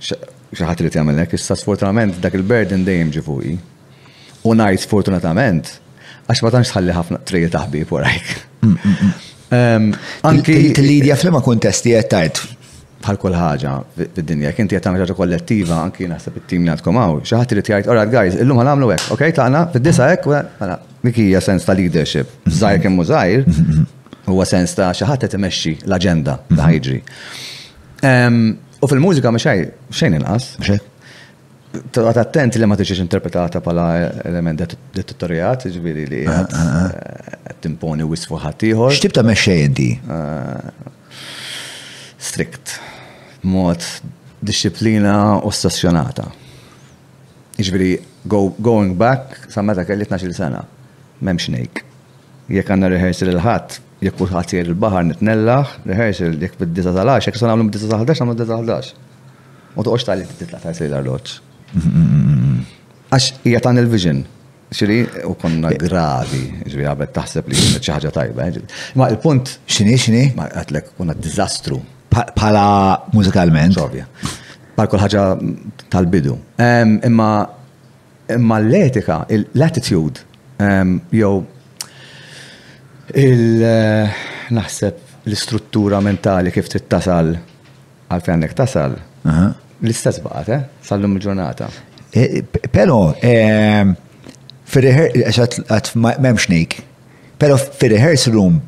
Xi ħadd irid jagħmel hekk, issa sfortunament dak il-burden dejjem ġi fuqi. U ngħid sfortunatament għax ma tantx tħalli ħafna trejl ta' ħbieb warajk. Mm, mm, mm. Ehm, anki l-idea fl-ma kontesti qed tajt bħal kull ħaġa fid-dinja. Kinti qed tagħmel ħaġa kollettiva anki naħseb it-tim li għandkom hawn. Xi ħadd irid jgħid, "Alright guys, illum ħanagħmlu hekk, ok? Tagħna fid-disa hekk, mela dik hija sens ta' leadership. Mhm. Żgħir kemm żgħir, mhm. huwa sens ta' xi ħadd qed imexxi l-aġenda ta' mhm. ħajġri. U fil-mużika mhux xejn inqas. Taqgħod attent li ma tiġix interpretata bħala element dettattorjat, ġifieri li ah, qed ah, ah. timponi wisfu ħadd ieħor. X'tib ta' mexxej inti? Strikt. Mod disciplina ossessjonata. Ġifieri going back sa meta kelli 12 sena, m'hemmx ngħid. Jekk għandna rehearsal il-Ħadd, jekk kulħadd sejjer il-baħar nitnellaħ, rehearsal jekk fid-disa' tal-għaxja, jekk se nagħmlu mid-disa' sal-ħdax nagħmlu d-disa' sal-ħdax. Ma toqgħodx tgħalli inti titlaq tħares lejn l-arloġġ. Għax hija tunnel vision. Xiri, u konna gravi, ġifieri qabel taħseb li kienet xi ħaġa tajba. eh, ġifieri. Ma il-punt X'inhi, x'inhi? ma qatlek konna diżastru. Bħa- Bħala mużikalment. Ovvja. Bħal kull ħaġa tal-bidu. Em, Imma Imma l-etika, l-attitude, jew il-naħseb l-istruttura mentali kif trid tasal għal fejn għandek tasal, l-istess baqgħet, eh? Sallum il-ġurnata. Eh, Pero, ehm, fir-rehearsal, għat memx nejk, pero fir-rehearsal room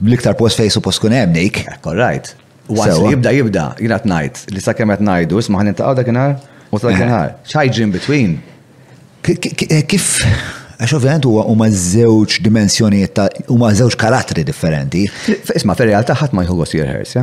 Bl-iktar post fejn suppost tkun hemm dik. Ekk all right. Once li jibda jibda, jien qed ngħid li sakemm qed ngħidu isma' ħa niltaqgħu dakinhar u sa dakinhar. X'ħajġri in between? Kif Għax ovvjament huwa huma żewġ dimensjonijiet ta' huma żewġ karattri differenti. Isma' fir-realtà ħadd ma jħu gost jirħers, ja?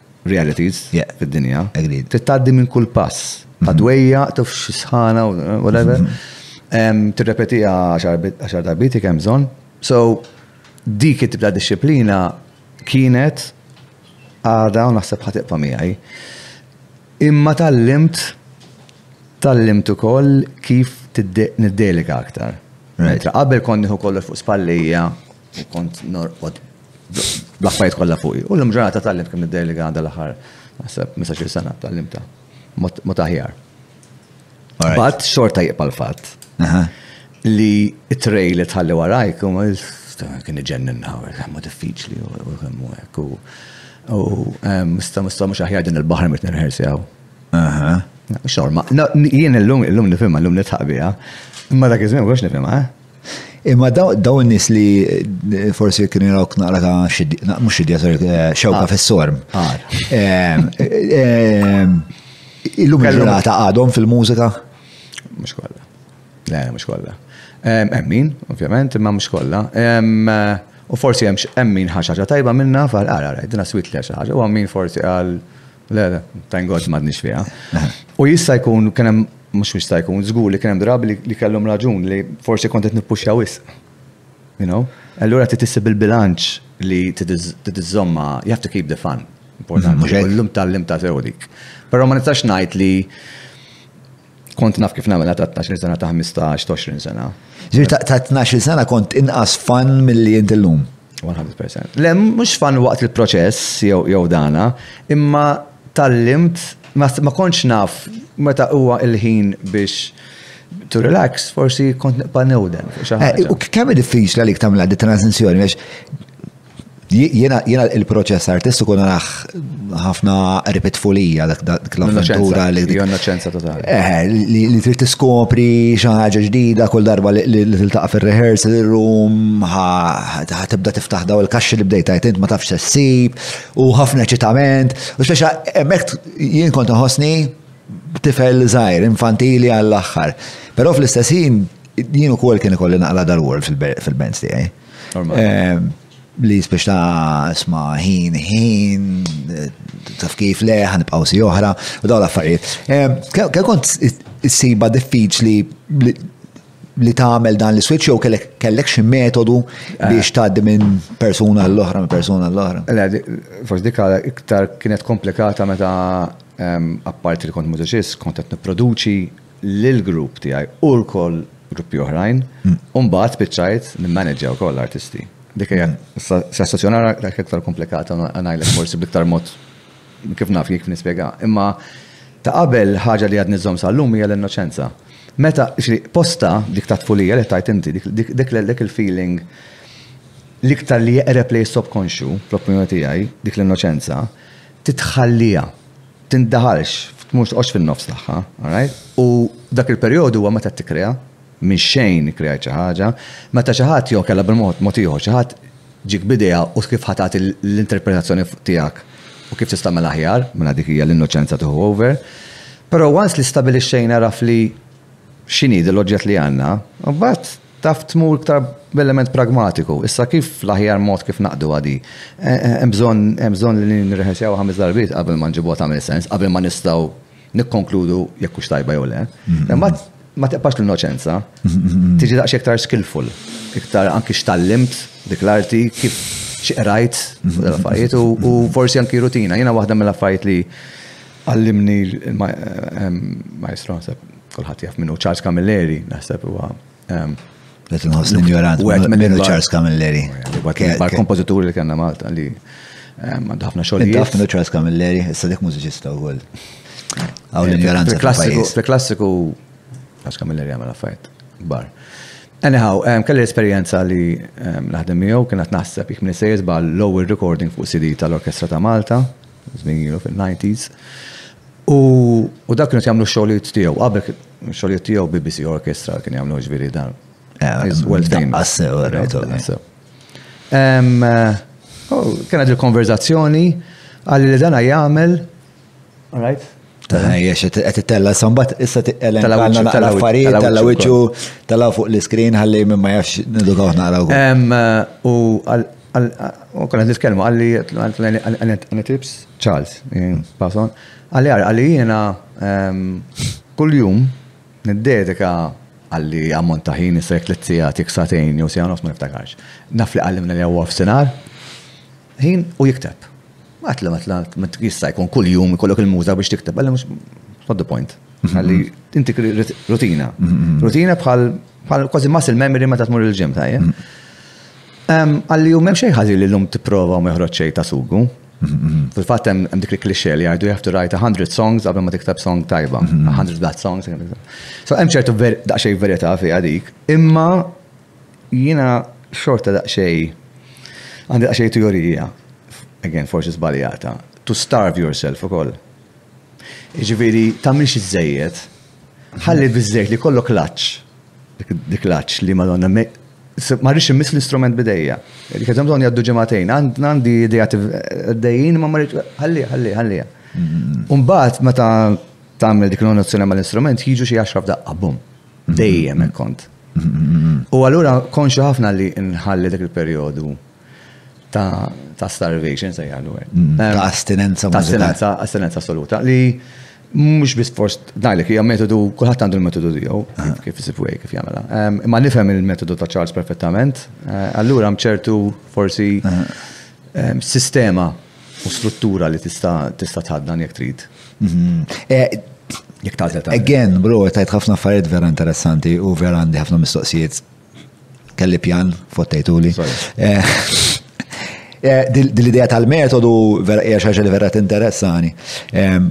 realities fid-dinja, trid tgħaddi minn kull pass, adwejja, tafx sħana, whatever, tirrepetiha għaxar darbiet jekk hemm bżonn. So, dik it-tip ta' disciplina kienet għada u naħseb ħatibqa' miegħi. Imma tal-limt tal-limt ukoll kif niddelika aktar. Qabel konni kollox fuq spallija Kont norqod bl-affarijiet kollha fuqi. U l-lum ġurnata tallimt kemm nidder li għandha l-aħħar naħseb 15 sena tallimta. Mod aħjar. Bat xorta jibqa' l-fatt li t-trej li tħalli warajk u kien iġennin ħawek, kemm diffiċli u kemm hekk. U sta mista mhux aħjar din il-baħar mit nirħersjaw. Xorma, jien illum illum nifhimha, illum nitħaq biha. Imma dak iż-żmien mhux nifhimha, eh? Imma daw nis li eh, forsi kien jrawk naqra ta' xidja, mux xidja, sorry, eh, xewka ah. fil-sorm. Ah. Illum il-ġurnata għadhom fil-mużika? Mux kolla. Le, mux kolla. Emmin, ovvjament, imma mux kolla. U forsi jemx emmin ħaxaġa tajba minna fal għara, għara, dina swit li ħaxaġa, u għammin forsi għal Le, le, thank God madnix fiha. U jista' jkun kien hemm mhux jista' jkun żgur li kien hemm drabi li kellhom raġun li forsi kont qed nippuxxja wisq. You know? Allura ti tissib il-bilanċ li tiżżomma, you have to keep the fun. Importanti. Illum tal-lim ta' sew dik. Però ma nistax ngħid li Kont naf kif nagħmilha ta' tnax-il sena ta' ħmistax, t'għoxrin sena. Ġifieri ta' ta' tnax-il sena kont inqas fan milli int illum? 100%. Le, mhux fan waqt il-proċess jew jew dana, imma tgħallimt ma ma kontx naf meta huwa l-ħin biex to relax, forsi kont nibqa' newden fuq xi ħaġa. U kemm hi diffiċli għalik tagħmilha di transizzjoni għax Jiena il-proċess artistiku narax ħafna ripetfulija dak l-avventura li. Innoċenza totali. Eh, li trid tiskopri xi ħaġa ġdida kull darba li tiltaqa' fir-rehearsal room, ħa tibda tiftaħ daw il-kaxxi li bdejt tajt int ma tafx se ssib, u ħafna eċitament. U speċa hemmhekk jien kont nħossni tifel żgħir, infantili għall-aħħar. Però fl-istess ħin jien ukoll kien ikolli naqla dal-world fil-bands tiegħi. Ehm, li spiex ta' sma ħin, ħin, taf kif le, ħanibqaw si oħra, u daw l-affarijiet. Ehm, Kek kont s-siba diffiċli li tagħmel dan l-switch jew kellek xi metodu eh. biex tgħaddi minn persuna l-oħra minn persuna l-oħra. Forsi dik iktar kienet komplikata meta ehm, apparti li kont mużiċist, kont qed nipproduċi lill-grupp tiegħi u lkoll gruppi oħrajn u mbagħad spiċċajt nimmaniġġja wkoll artisti. Dik hija sessjoni oħra dak iktar komplikata ngħidlek forsi bl-iktar mod kif naf jekk nispjega. Imma ta' qabel ħaġa li għadni żżomm sal-lum hija l-innoċenza. Meta posta dik ta' tfulija li tajt inti, dik il-feeling l-iktar li jeqreb lejn is-subconscious fl-opinjoni tiegħi, dik l-innoċenza, titħalliha. Tindaħalx, mhux toqgħodx fin-nofs tagħha, alright? U dak il-perjodu huwa meta tikkrea, minn xejn ikkreajt xi ħaġa, meta xi ħadd jew kellha bil-mod mod ieħor xi ħadd ġiek b'idea u kif ħa tagħti l-interpretazzjoni tiegħek u kif tista' tagħmilha aħjar, mela dik hija l-innoċenza tieħu over. Però once li stabilixxejna raf li x'inhi din l-oġġett li għandna, imbagħad Taf tmur iktar b'element pragmatiku. Issa kif l-aħjar mod kif naqduha di? Hemm bżonn hemm bżonn li nirrehearsjawha ħames darbiet qabel ma nġibuha tagħmel sens, qabel ma nistgħu nikkonkludu jekk hux tajba jew le. Imma ma tibqax l-innoċenza. Tiġi daqsxejn iktar skillful. Iktar anki x'tgħallimt dik l-arti, kif xi qrajt fuq dal-affarijiet u forsi anki rutina. Jiena waħda mill-affarijiet li għallimni l-Maestro naħseb. Kulħadd jaf minnu Charles Camilleri, naħseb huwa Qed inħoss l-injoranz. Minnu Charles Camilleri. Bar kompożitur li kellna Malta li għandu ħafna xogħol. Taf minnu Charles Camilleri, issa dik mużiċista wkoll. Għaw l-injoranza. Fil-klassiku, Charles Camilleri għamel affajt. Bar. Anyhow, kelli l-esperienza li naħdem miegħu kienet naħseb jekk minn sejjes bal l-ewwel recording fuq CD tal-Orkestra ta' Malta Żmien ilu fin-90s. U dak kienu jagħmlu xogħlijiet tiegħu. Qabel xogħlijiet tiegħu BBC Orchestra kien jagħmlu ġifieri dan. Kena il-konverzazzjoni għalli li dana jagħmel, right? Jiex, għet t-tella, sambat issa t-tella, tella affarijiet, tella wicċu, tella fuq l-iskrin, għalli minn ma jafx nidukaw naqraw. U għalli t-tkelmu, għalli għalli tips, Charles, pason, għalli għalli jena kull-jum niddedika għalli għammont taħin s-sek li t-sija t-iksatejn, jew sija nofs ma niftakarx. Naf li għallimna li għu għafsinar, Ħin u jikteb. Għatla, għatla, jista' jkun kull jum ikollok il-muża biex tikteb, għalla mhux not the point. Mhm. Għalli, inti rutina. Mhm, mhm, rutina bħal kważi muscle memory meta tmur il-ġim tajja. Għalli jum hemm xejn ħażi li l-lum tipprova u meħroġ xejn ta' sugu. Fil-fatt hemm dik il-klixxe li għajdu you have to write 100 songs qabel ma tikteb song tajba. 100 bad songs. So hemm ċertu daqsxejn verità fiha dik. Imma Jiena xorta daqsxejn għandi daqsxejn teorija, again forsi żbaljata, to starve yourself ukoll. Jiġifieri tagħmilx iżżejjed, ħalli biżżejjed li jkollok l-għatx, dik l-għatx li Madonna ma rridx immiss l-istrument b'idejja. Li kien hemm bżonn jgħaddu ġimagħtejn, għandi idea għaddejjin ma ma rridx ħalliha, ħalliha, ħalliha. U mbagħad meta tagħmel dik l-onozzjoni mal-istrument jiġu xi għaxra f'daqqa, bum. Dejjem hekk kont. U allura konxu ħafna li nħalli dak il-perjodu ta' starvation se jgħallu għek. Mm, eh, ta' astinenza ta' astinenza, astinenza assoluta li mux bis forst dajlek hija metodu kulħadd għandu l-metodu tiegħu ah. kif isib way kif jagħmela. Ehm, imma nifhem il-metodu ta' Charles perfettament. Eh, allura mċertu forsi ah. ehm, sistema u struttura li tista' tista' tħaddan jekk trid. Mhm. Eh, jekk tagħżel ta' Again, bro, tajt ħafna affarijiet vera interessanti u vera għandi ħafna mistoqsijiet. Kelli pjan, fottejtuli. Eh, eh, dil-idea tal-metodu vera hija xaġa li vera tinteressani. Ehm,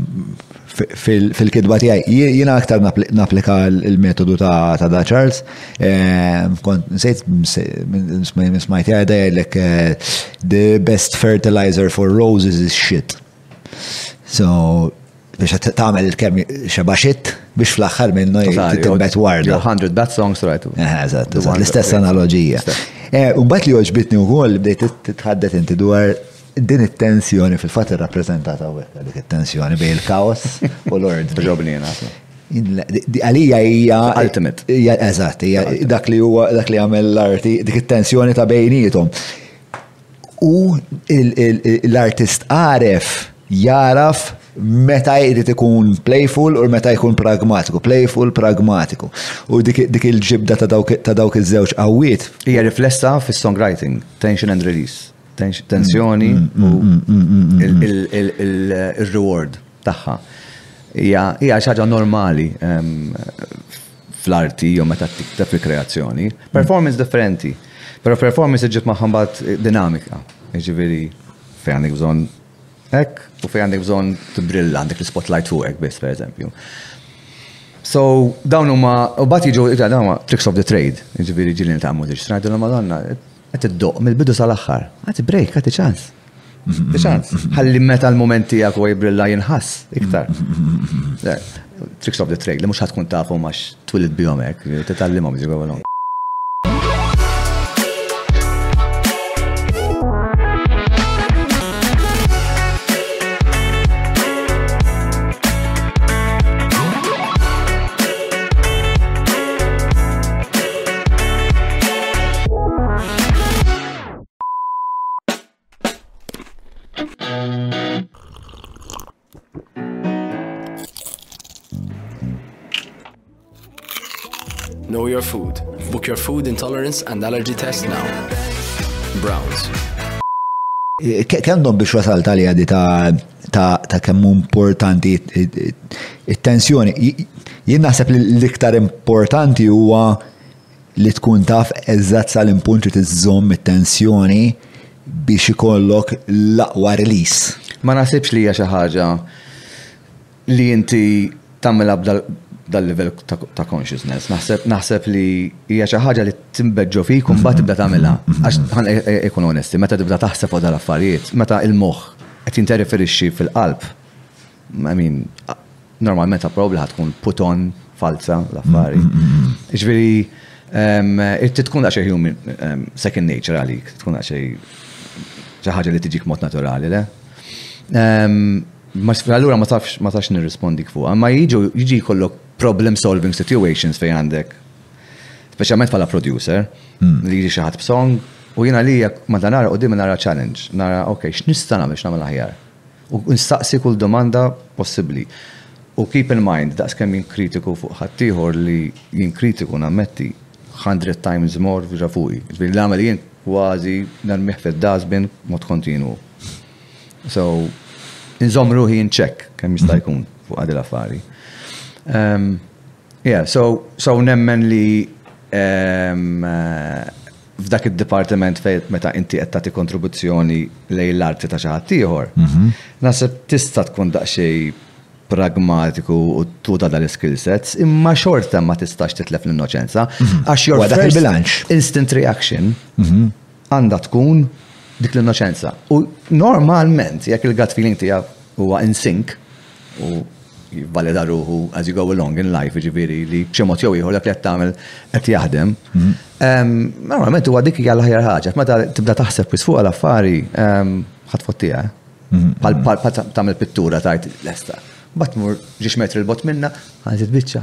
fil-kidba tiegħi. Jiena aktar napplika l-metodu ta' da Charles. Eh, kont nsejt smajt għada jgħidlek eh, the best fertilizer for roses is shit. So, biex tagħmel kemm xeba shit biex fl-aħħar minnu timbet warda. 100 bad songs right. Eh, eżatt, l-istess analoġija. Umbat li oġbitni wkoll bdejt titħaddet inti dwar Din it-tensjoni fil-fatt irrappreżentata hawnhekk dik it-tensjoni bejn il-kaos u l-ordni. Ġoblina. Għalija hija. Ultimate. Eżatt, hija dak li huwa dak li jagħmel l-arti, dik it-tensjoni ta' bejnietom. U l-artist għaref jaraf meta jrid ikun playful u meta jkun pragmatiku, playful, pragmatiku. U dik il-ġibda ta' dawk iż-żewġ qawwiet. Hija riflessa fis-songwriting, tension and release. tensjoni mm, u mm, il-reward tagħha. Hija xaġa normali fl-arti jew meta tikteb fil-kreazzjoni. Performance differenti. Però performance iġib maħambat dinamika. Ġifieri fejn għandek bżonn hekk u fejn għandek bżonn tibrilla għandek l-spotlight fuq hekk biss pereżempju. So, dawn huma, u bat jiġu, dawn huma tricks of the trade, ġifieri ġilin ta' mużiċ, ngħidilhom għadonna, Għati d-doq, mill-bidu sal-axħar. Għati break, għati ċans. Għati ċans. Għalli meta l-moment tijak u jibrilla jinħas, iktar. Tricks of the trade, li mux ħatkun tafu max twilid bijomek, t-tallimom ġigħu Know your food. Book your food intolerance and allergy test now. Browns. Kemdom biex wasalt għalija di ta' ta', ta kemm importanti it-tensjoni. Jien naħseb li l-iktar importanti huwa li tkun taf eżatt sal-impunt li tiżżomm it-tensjoni biex ikollok l-aqwa release. Ma naħsibx li hija xi ħaġa li inti tagħmilha b'dal-livell ta' consciousness. Naħseb naħseb li hija xi ħaġa li timbeġġo fik u mbagħad tibda tagħmilha. Għax ħan e- e- ikun onesti, meta tibda taħseb fuq dal-affarijiet, meta il-moħħ qed jinteriferixxi fil-qalb, I mean, a- normalment probabbli ħad tkun put on falza l-affari. Ġifieri, em, irti tkun daqsxejn human, em, second nature għalik, tkun daqsxejn xi ħaġa li tiġik mod naturali, le? Em, Ma allura ma tafx ma tax nirrispondik fuqha, imma jiġu jiġi jkollok problem solving situations fejn għandek speċjalment bħala producer li jiġi xi ħadd b'song u jiena li ma dan nara qudiemi nara challenge, nara ok x'nista' nagħmel x'nagħmel aħjar. U nistaqsi kull domanda possibbli. U keep in mind daqs kemm jien kritiku fuq ħaddieħor li jien kritiku nammetti hundred times more fuqi. Ġifieri li nagħmel jien kważi narmih fid-dustbin mod kontinwu. So, nżomm ruħi in check kemm jista' jkun fuq għadil affari. Um, yeah, so, so nemmen li um, f'dak id-dipartiment fej meta inti qed tagħti kontribuzzjoni lej l-arti ta' xi ħadd ieħor, mhm. naħseb tista' tkun daqsxej pragmatiku u tuta dal-skill sets, imma xorta ma tistax titlef l-innoċenza, mhm. għax your first bilanċ. instant reaction mhm. għandha tkun dik l-innoċenza. U normalment, jekk il-gut feeling tiegħek huwa in sync, u jivvalida ruħu as you go along in life, ġiviri li bximot jew ieħor dak li qed tagħmel qed jaħdem. Mhm. Normalment huwa dik hija l-aħjar ħaġa, meta tibda taħseb wis fuq l-affari ħadd fottija. Bħal tagħmel pittura tajt lesta. Bat mur ġiex metri l-bot minna, ħażit biċċa.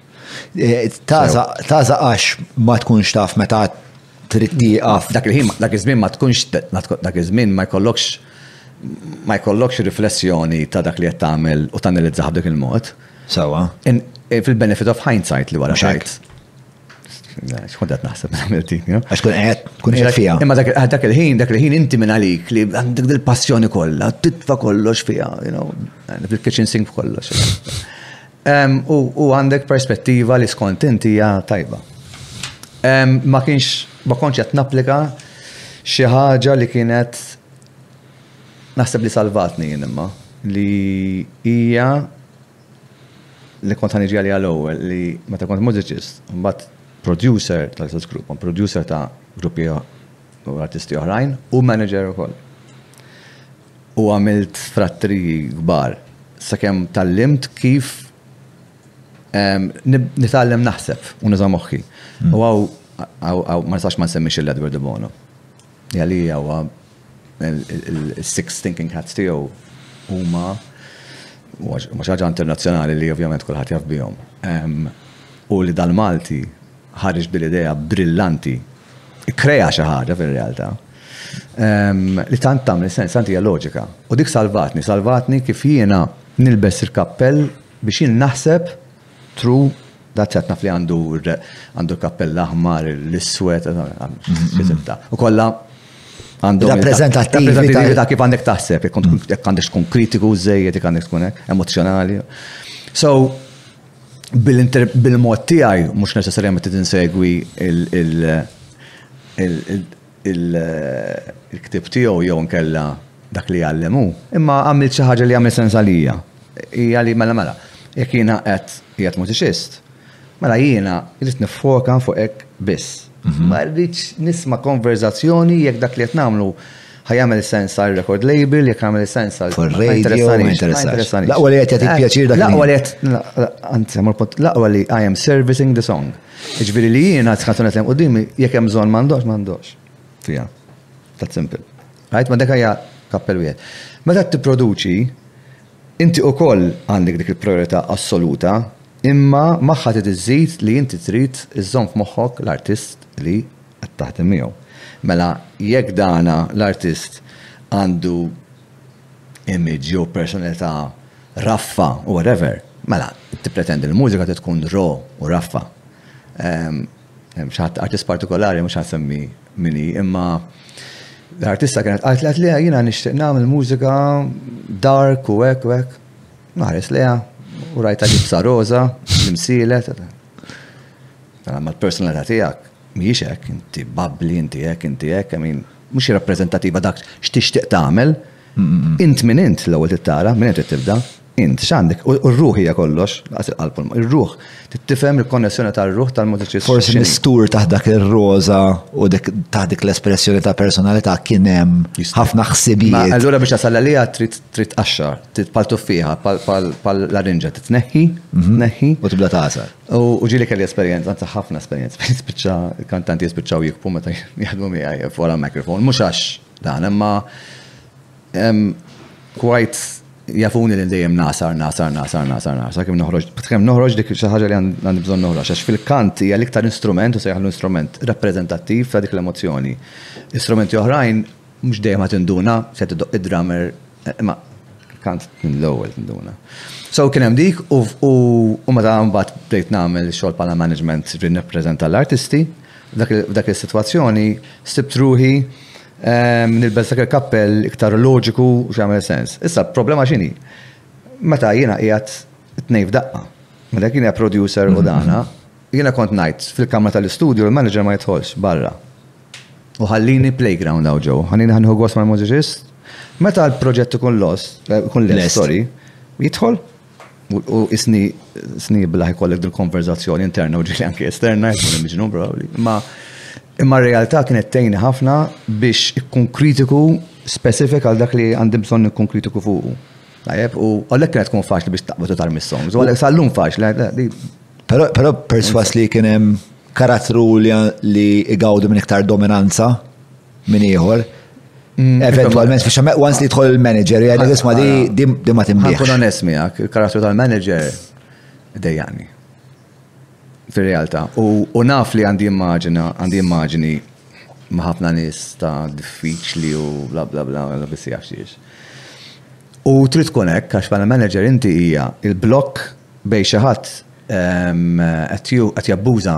Eh, taza għax ma tkunx taf meta trid tieqaf. Dak il-ħin, dak iż-żmien ma tkunx dak iż-żmien ma jkollokx ma jkollokx riflessjoni ta' dak li qed tagħmel u tanalizza dak il-mod. Sawa. Eh, fil-benefit of hindsight li wara xajt. Xkont qed naħseb nagħmel din, Għax kun qed kun qed fiha. Imma ah, dak il-ħin, dak il-ħin inti minn għalik li għandek dil-passjoni kollha, titfa' kollox fiha, you know, fil-kitchen sink kollox. U għandek perspettiva li skont inti hija tajba. Ma kienx ma kontx qed napplika xi ħaġa li kienet naħseb li salvatni jien imma li hija li kont ħaniġi għalija l-ewwel li meta kont mużiċist, mbagħad producer tal-istess grupp, producer ta' gruppi u artisti oħrajn u manager ukoll. u għamilt frattriji kbar sakemm tgħallimt kif nitgħallem naħseb u nuża moħħi. U għaw, ma nistax ma nsemmix il-Edward de Bono. Jali għawa il-Six Thinking Hats tiegħu huma ma xaġa internazzjonali li ovvjament kulħadd jaf bihom. U li dal-Malti ħareġ bil-idea brillanti, krea xi ħaġa fir-realtà, li tant tagħmel sens, tant hija loġika. U dik salvatni, salvatni kif jiena nilbes il-kappell biex jien naħseb tru dat qed naf li għandu għandu l-kappell aħmar, l-iswed, u kollha għandu. Rappreżentattivi ta' kif għandek taħseb, jekk għandek tkun kritiku żejjed, jekk għandek tkun emozzjonali. So, bil-mod tiegħi mhux neċessarjament qed insegwi il-ktib tiegħu jew nkella dak li jgħallemu, imma għamilt xi ħaġa li għamil sens għalija. Hija li mela mela, jekk jiena qed qiegħed mużiċist, mela jiena rrid nifoka fuq hekk biss. Ma rridx nisma' konverżazzjoni jekk dak li qed nagħmlu ħajamel sens għal record label, jekk għamel sens għal. For radio, interessani. Laqwa li għet jgħati pjaċir dak. Laqwa li għet, anzi, għamur pot, laqwa li I am servicing the song. Iġviri li jina t-skanzuna t-sem u dimi, jek hemm bżon mandox, mandox. Fija. That simple. Għajt ma dekajja kappel wieħed. Meta t-produċi, Inti ukoll għandek dik il-prijorità assoluta, imma magħha trid iżżid li inti trid iżżomm f'moħħok l-artist li qed taħdem miegħu. Mela jekk dan l-artist għandu image jew personalità raffa u whatever, mela tippretendi li l-mużika trid tkun raw u raffa. Hemm xi ħadd artist partikolari mhux ħansemmi min hi, imma l-artista kienet qalt li li jiena nixtieq nagħmel mużika dark u hekk u hekk. Naħares leha u rajta ġibsa roża, l-imsielet. Tara ma l-personalità tiegħek mhijiex hekk, inti babbli, inti hekk, inti hekk, I mean, mhux rappreżentativa dak x'tixtieq tagħmel. Int min int l-ewwel tittara, minn hemm trid tibda. Int x'għandek? U r-ruħ hija kollox, lanqas il-qalb u l-moħħ. Ir-ruħ, trid tifhem il-konnessjoni tar-ruħ tal-mużiċist. Forsi mistur taħt dak ir-roża u taħt dik l-espressjoni ta' personalità kien hemm ħafna ħsibijiet. Allura biex tasal għaliha trid tqaxxar, trid bħal tuffieħa, bħal larinġa, trid tneħħi, tneħħi. U tibda tagħsar. U ġieli kelli esperjenza, anzi ħafna esperjenza, fejn spiċċa kantanti jispiċċaw jikbu meta jaħdmu miegħi wara l-mikrofon. Mhux għax dan, imma Kwajt jafuni li dejjem nasar, nasar, nasar, nasar, nasar, kem noħroġ, kem noħroġ dik xi ħaġa li għandi bżonn noħroġ, għax fil-kant hija l-iktar instrument u sejħlu instrument rappreżentattiv ta' dik l-emozzjoni. Istrumenti oħrajn mhux dejjem ħadd induna se tidoq id-drummer, imma kant minn l-ewwel tinduna. So kien hemm dik u meta mbagħad bdejt nagħmel xogħol bħala management ġifieri nippreżenta l-artisti, f'dak is-sitwazzjoni sibt ruħi Nilbes dak il-kappell iktar loġiku u x'jagħmel sens. Issa l-problema x'inhi? Meta jiena qiegħed tnejn f'daqqa, meta kien hija producer u dana, jiena kont ngħid fil-kamra tal-istudju l-manager ma jidħolx barra. U ħallini playground hawn ġewwa, ħallini ħa nieħu gost mal-mużiċist. Meta l-proġett ikun lost, ikun lest, sorry, jidħol. U isni sni bilaħ ikollek dil-konverzazzjoni interna u ġili anke esterna, jkun miġnu probabli. Ma imma r-realtà kienet tejni ħafna biex ikkun kritiku specifik għal dak li għandi bżonn ikkun kritiku fuqu. Tajjeb, u għalhekk kienet tkun faċli biex taqbad u tarmi s-songs. U għalhekk sallum faċli. Però perswas li kien hemm karattru li igawdu minn iktar dominanza minn ieħor. Mm, Eventualment, fiex once li tħol il-manager, jgħid li tisma di di ma timbi. Kun onest miegħek, il-karattru tal-manager dejjani. Fir-realtà. U naf li għandi immaġina, għandi immaġini ma' ħafna nies ta' diffiċli u bla bla bla, għalla bissi għaxiex. U trid tkun hekk għax bħala manager inti hija il-blok bej xi ħadd ehm, qed jabbuża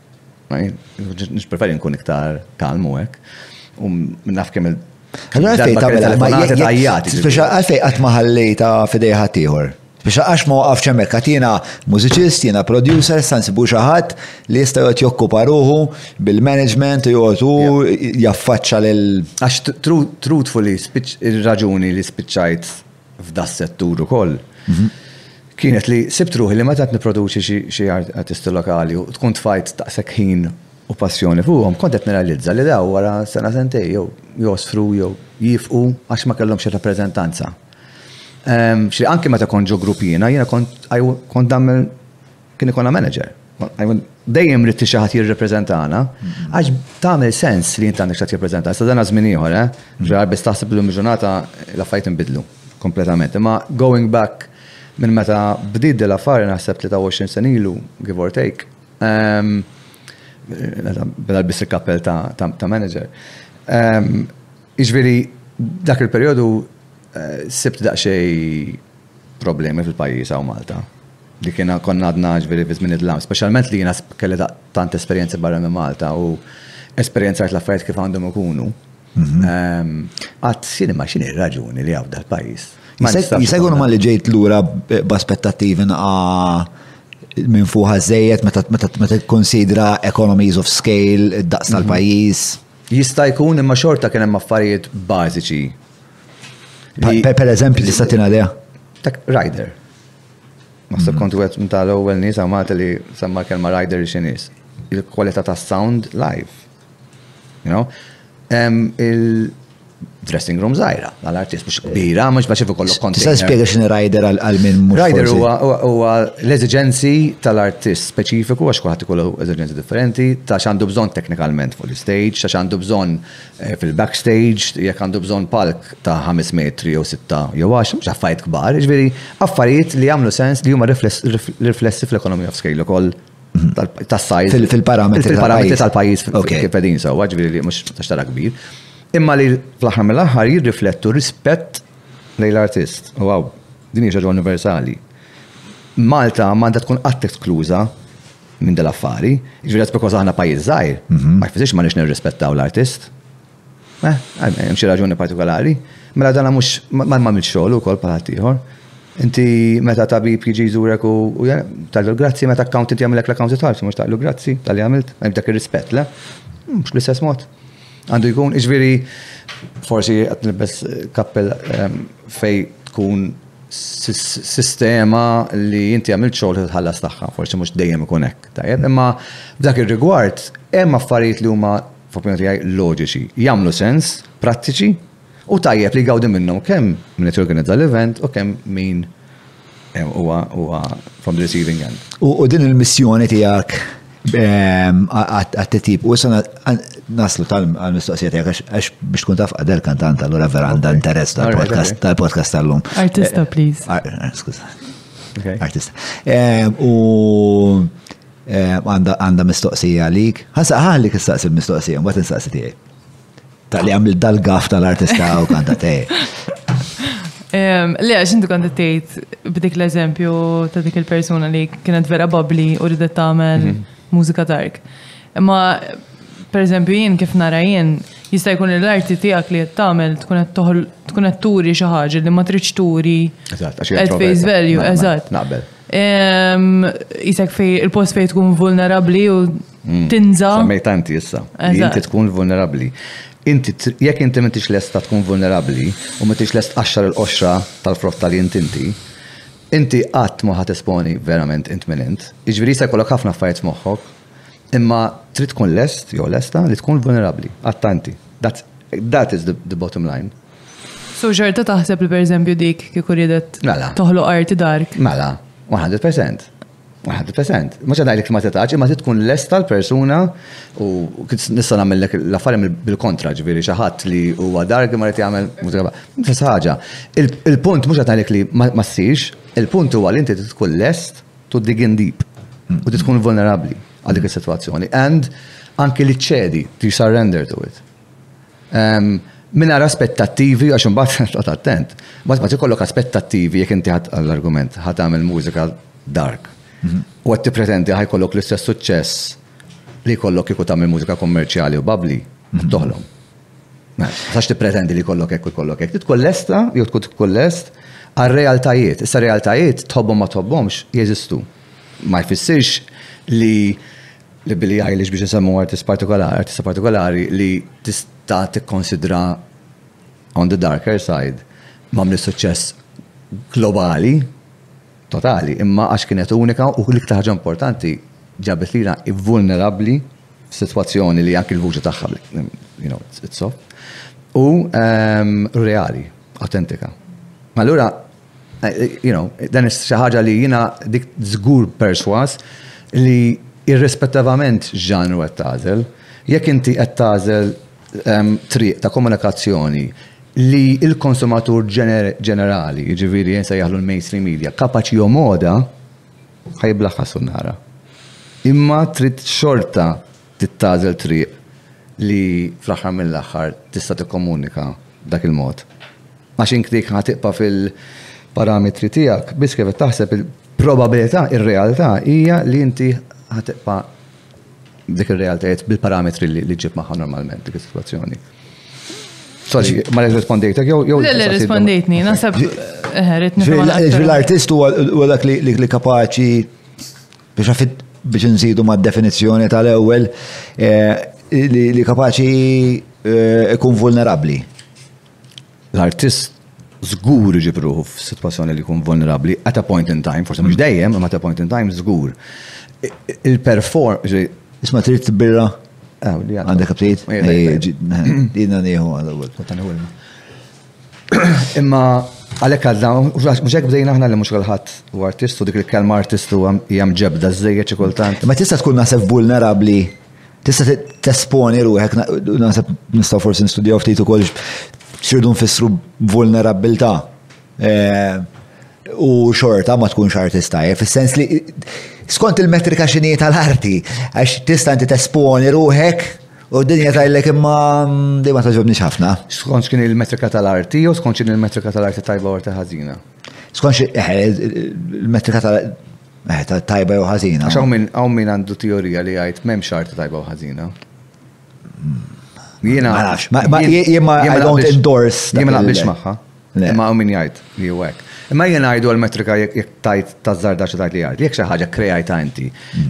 Nispreferi nkun iktar kalmu hekk. U naf kemm il- Allora għalfej ta' mela, ma jgħajjat. Speċa għalfej qatt ma ħallejta fidej ħadd ieħor. Speċa għax ma waqafx hemmhekk għad jiena mużiċist, jiena producer, sa nsibu xi ħadd li jista' jgħod jokkupa ruħu bil-management u jgħod hu jaffaċċa lil. Għax truthfully, ir-raġuni li spiċċajt f'das-settur ukoll, kienet li sibt ruħi li meta qed nipproduċi xi artisti lokali u tkun tfajt daqshekk ħin u passjoni fuqhom, kont qed nirrealizza li daw wara sena sentejn jew jgħożfru jew jiefqu għax ma kellhomx ir-rappreżentanza. Anki meta kont ġo grupp jiena, jiena kont nagħmel kien ikonna manager. Dejjem rrid xi ħadd jirrepreżentana, għax tagħmel sens li inti għandek xi jirrepreżenta. Sa dan żmien ieħor, eh? Ġar biss taħseb li ġurnata l-affarijiet inbidlu kompletament. Imma going back minn meta bdiet l-affari naħseb 23 sen ilu, give or take, ehm, bela biss il-kappell ta' manager. Ehm, iġveri, dak il-periodu eh, sibt daqxej problemi fil-pajjiż għaw Malta. li kien konna għadna ġviri fi żmien id-dlam, speċjalment li jiena kelli tant esperjenzi barra minn Malta u esperjenza għajt l-affarijiet kif għandhom ikunu. Mhm. Ehm, għad sini ma xini raġuni li għawda l-pajis. Jisegħu ma li ġejt l-ura b'aspettativi naqa minn fuħa zejjet meta konsidra economies of scale, daqs mhm. tal-pajis. Jista' jkun imma xorta kien hemm affarijiet bażiċi. Per eżempju, tista' tingħalija. Rider. Naħseb kont wet ta' l-ewwel nies għamata li semma kelma rider xi nies. Il-kwalità ta' sound live. You know? Il-dressing room żgħira għall-artist mhux kbira, mhux biex ikollok konti. Tista' spjega x'inhi rider għal minn mhux. Rider huwa l-eżiġenzi tal-artist speċifiku għax kulħadd ikollu eżiġenzi differenti ta' x'għandu bżonn teknikalment fuq l-istage, ta' x'għandu bżonn fil-backstage, jekk għandu bżonn palk ta' ħames metri jew sitta jew għaxar, mhux affarijiet kbar, jiġifieri affarijiet li jagħmlu sens li huma riflessi fl-economy of scale ukoll tas-sajt. Fil-parametri tal-pajjiż kif qegħdin sewwa, jiġifieri li mhux ta' xtara kbir. Imma li fl-aħħar mill-aħħar jirriflettu rispett lejn l-artist. U hawn din hija xi ħaġa universali. Malta m'għandha tkun qatt eskluża. minn dil affari, ġviri għaz bikos aħna pajjiż zaħir, mhm. ma jfisix ma nix nirrispettaw l-artist. Eh, hemm xi raġuni partikolari, mela dana mhux ma nagħmel xogħol ukoll bħal ħaddieħor. Inti meta tabib jiġi jżurek u tal-lu grazzi, meta accountant jagħmilek l-accountant tal mhux tal-lu grazzi, tal-li għamilt, hemm dak ir-rispett, le? Mhux l-istess mod. Għandu jkun, iġviri, forsi għat nilbes kappell ehm, fej tkun sistema li inti għamilt xogħol li tħallas tagħha, forsi mhux dejjem ikun hekk. Tajjeb, imma f'dak ir-rigward hemm affarijiet li huma f'opinjoni tiegħi loġiċi, jagħmlu sens, prattiċi u tajjeb li jgawdi minnhom kemm min qed jorganizza l-event u kemm min eh, huwa huwa from the receiving end. U din il-missjoni tiegħek għat-titib. U sana naslu tal-mistoqsija tijak, għax biex tkun taf għadel kantant, allora vera għanda interess tal-podcast tal-lum. Artista, eh, please. Ah, eh, skuza. Artista. Eh, u għanda mistoqsija għalik. Għasa għalik istaqsi mistoqsija, għat nistaqsi tijaj. Ta' li għamil dal-gaf tal-artista u kanta te. Le, għax inti kont tgħid b'dik l-eżempju ta' dik il-persuna li kienet vera babli u ridet tagħmel mhm. mużika tark. Imma per eżempju jien kif nara jien jista' jkun l-arti tiegħek li qed tagħmel tkun qed toħol tkun qed turi xi ħaġa li ma tridx turi at face value, eżatt. Naqbel. Isek fej il-post fej tkun vulnerabbli u Hmm. Tinza. Semmejt anti issa. Inti tkun vulnerabli. Inti, jekk inti m'intix lesta tkun vulnerabli u m'intix lest qaxxar il-qoxra tal-frott tal intinti, inti qatt ma ħat esponi verament int minn int. Iġveri se kollok ħafna affarijiet moħħok, imma trid tkun lest jew lesta li tkun vulnerabli. Attanti. That's, that is the, the bottom line. So xorta taħseb li per eżempju dik kieku ridet mela. toħloq arti dark. Mela, 100%. 100%. Mhux qed ngħidlek ma titgħax, imma trid tkun lesta l-persuna u nista' nagħmellek l-affarijiet bil-kontra, ġifieri xi ħadd li huwa dark imma jrid jagħmel mużika. L-istess ħaġa. Il-punt mhux qed ngħidlek li ma ssirx, il-punt huwa li inti trid tkun lest to dig in deep u trid tkun vulnerabbli għal dik is-sitwazzjoni and anke li ċċedi, to surrender to it. Ehm, Minar aspettattivi, għax imbagħad qod attent. Ma tbagħad ikollok aspettattivi jekk inti ħadd l-argument ħadd tagħmel mużika dark. Mhm. U qed tippretendi ħajkollok l-istess suċċess li jkollok kieku tagħmel mużika kummerċjali u babbli, mhm. toħlom. Sax tippretendi li jkollok hekk u jkollok hekk. Tkun lesta, jew tkun tkun lest għal realtajiet. Issa realtajiet tħobbhom ma tħobbhomx jeżistu. Ma jfissirx li lil Billie Eilish biex insemmu artist partikolari, artista partikolari li tista' tikkonsidra on the darker side m'għamli suċċess globali totali, imma għax kienet unika u l-iktar ħaġa importanti ġabet lilha vulnerabbli f'sitwazzjoni li anki l-vuċi tagħha you know, it's soft u ehm, reali, autentika. Allura You know, dan xi ħaġa li jiena dik żgur perswas li irrispettivament x'ġanru qed tagħżel, jekk inti qed tagħżel ehm, triq ta' komunikazzjoni li il-konsumatur ġenerali, jiġifieri jien se jaħlu l-mainstream media, kapaċi jomoda, ħajblaħħas nara. Imma trid xorta trid tagħżel triq li fl-aħħar mill-aħħar tista' tikkomunika b'dak il-mod. Għax int dik ħa tibqa' fil-parametri tiegħek biss kif qed taħseb il-probabilità, ir-realtà hija li inti ħa tibqa' dik ir-realtajiet bil-parametri li ġġib magħha normalment dik is-sitwazzjoni. Sorry, ma rrispondejtek jew jew. Le, rrispondejtni, nasab eh, rrit L-artist huwa dak li kapaċi Biex inżidu mad-definizzjoni tal-ewwel li kapaċi jkun vulnerabbli. L-artist żgur iġib ruħu f'sitwazzjoni li jkun vulnerabbli at a point in time, forsi mhux dejjem, imma at a point in time żgur. Il-perform, isma' trid tbirra? Għandek aptit? Jiena nieħu għal ewwel. Imma għalhekk għadna, mhux hekk bdejna aħna li mhux kulħadd u artistu dik il-kelma artistu hija mġebda żejjed xi kultant. Ma tista' tkun naħseb vulnerabbli tista' tesponi ruħek naħseb nistgħu forsi nistudjaw ftit ukoll xirdu nfissru vulnerabbiltà. Eh, u xorta ma tkunx artista, eh, fis-sens li skont il-metrika xini tal-arti, għax tista' inti tesponi ruħek U dinja tajlek imma mm, li ma taġobni ħafna. Skont kien il-metrika tal-arti, u skont kien il-metrika tal-arti tajba u arti ħazina. Skont xi eh, il-metrika eh, tal- tajba u ħazina. Għax hawn min għandu teorija li għajt memx arti tajba u ħazina. Jena. Ma nafx, ma jien ma I don't endorse. Jien ma naqbilx magħha. Imma min jgħid li huwa hekk. Imma jien ngħidu l-metrika jekk tajt tażżarda xi tajt li jgħid. Jekk xi ħaġa krejajta inti,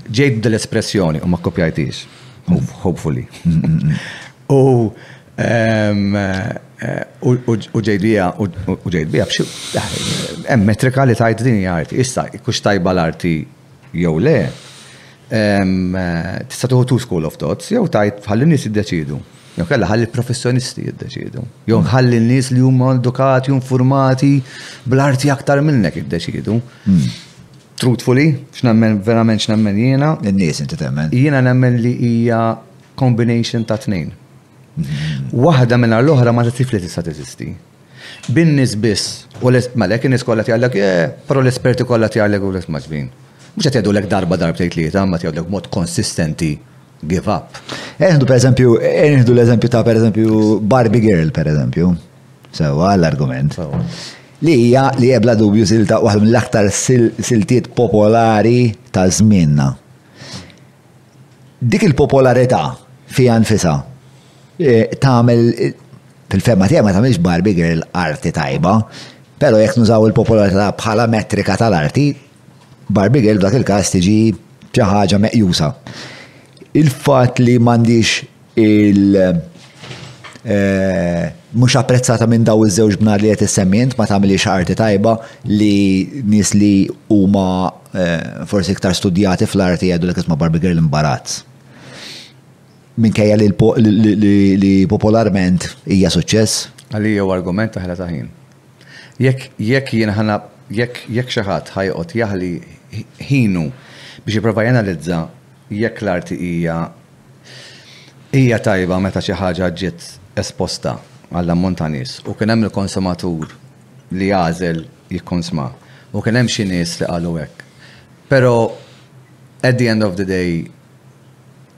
ġejt dil-espressjoni u ma kkopjajtix, hopefully. U ġejt bija, u ġejt bija, hemm metrika li tajt din hija arti. Issa, kux tajba l-arti jew le, tista' tieħu two school of thoughts, jew tajt bħal nies iddeċidu. Jew kella ħalli l-professjonisti jiddeċidu. Jew ħalli n-nies li huma edukati, informati, bl-arti aktar minnek jiddeċidu. Hmm. Truthfully, x'nemmen verament x'nemmen jiena. In-nies inti temmen. Jiena nemmen li hija combination ta' tnejn. Hmm. Waħda minn l-oħra ma tatif li tista' teżisti. Bin-nies biss, u l-esmalek, in-nies kollha tjallek, eh, però l-esperti kollha tjallek u l-esmaġbin. Mhux qed jgħidu darba darba tlieta, ma tgħidlek mod konsistenti give up. Eħdu per eżempju, eħdu l-eżempju ta' per eżempju Barbie Girl per eżempju. Sewa l-argument. Li hija li ebla dubju silta waħda mill-aktar siltiet popolari ta' żmienna. Dik il-popolarità fija nfisa e, tagħmel fil-fema tiegħek ma tagħmilx Barbie Girl arti tajba, però jekk nużaw il-popolarità bħala metrika tal-arti, Barbagal f'dak il-każ tiġi xi ħaġa meqjusa. Il-fatt li m'għandix il- eh, mhux apprezzata minn daw iż-żewġ bnar li qed issemmi int ma tagħmilhiex arti tajba li nies li huma eh, forsi iktar studjati fl-arti jgħidu li isma' Barbie Girl imbarazz. Minkejja li, li, li, li, li popolarment hija suċċess. Għalija huwa argument taħla taħin. Jekk, jekk jien ħa na, jekk, jekk xi ħadd ħa joqgħod jaħli ħinu biex jipprova janalizza jekk l-arti hija, hija tajba meta xi ħaġa ġiet esposta għall-ammont ta' nies u kien hemm il-konsumatur li għażel jikkunsma u kien hemm xi nies li qalu hekk. Però at the end of the day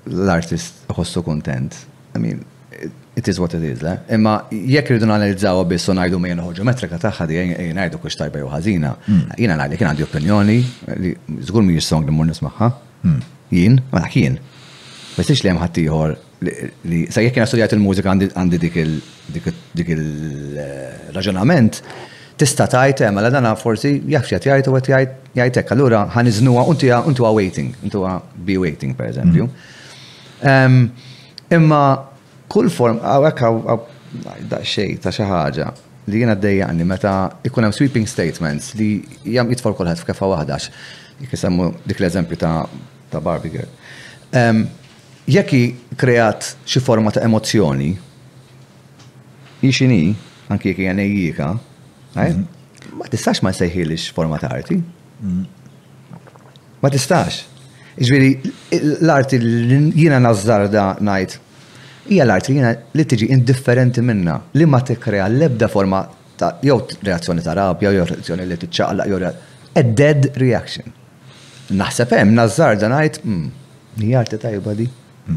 L-artist iħossu kuntent. I mean, it is what it is, eh? Imma jekk rridu nanalizzaw biss u ngħidu minn ħoġu metrika tagħha di ngħidu kux tajba jew ħażina. Hmm. Jiena ngħidlek kien għandi opinjoni li żgur mi jissong li mmur nismagħha. Hmm. Jien, ma mela jien. Bess li hemm ħaddieħor li sa jekk jiena studjat il-mużika għandi dik il-raġunament. Tista' tgħid, eh, mela dan forsi jaf x'qed jgħid u qed jgħid hekk, allura ħa niżnuha u ntiha u ntuha waiting, intuha be waiting pereżempju. Ehm, imma kull form, hawnhekk daqsxejn ta' xi ħaġa li jiena ddejjaqni meta ikun hemm sweeping statements li jam jitfall kulħadd f'kefa waħdax. Jekk isemmu dik l-eżempju ta' ta' Barbie Girl. Ehm, jekk kreat xi forma ta' emozzjoni, Hi x'inhi, anki jekk hija nejjieka, ma tistax ma nsejħilhiex forma ta' arti. Ma tistax. Jiġifieri l-arti li jiena nażżarda ngħid hija l-arti li jiena li tiġi indifferenti minnha, li ma tikkrea l-ebda forma ta' jew reazzjoni ta' rabja jew reazzjoni li tiċċaqlaq jew a dead reaction. Naħseb hemm nażżarda ngħid, 'Hija arti tajba di.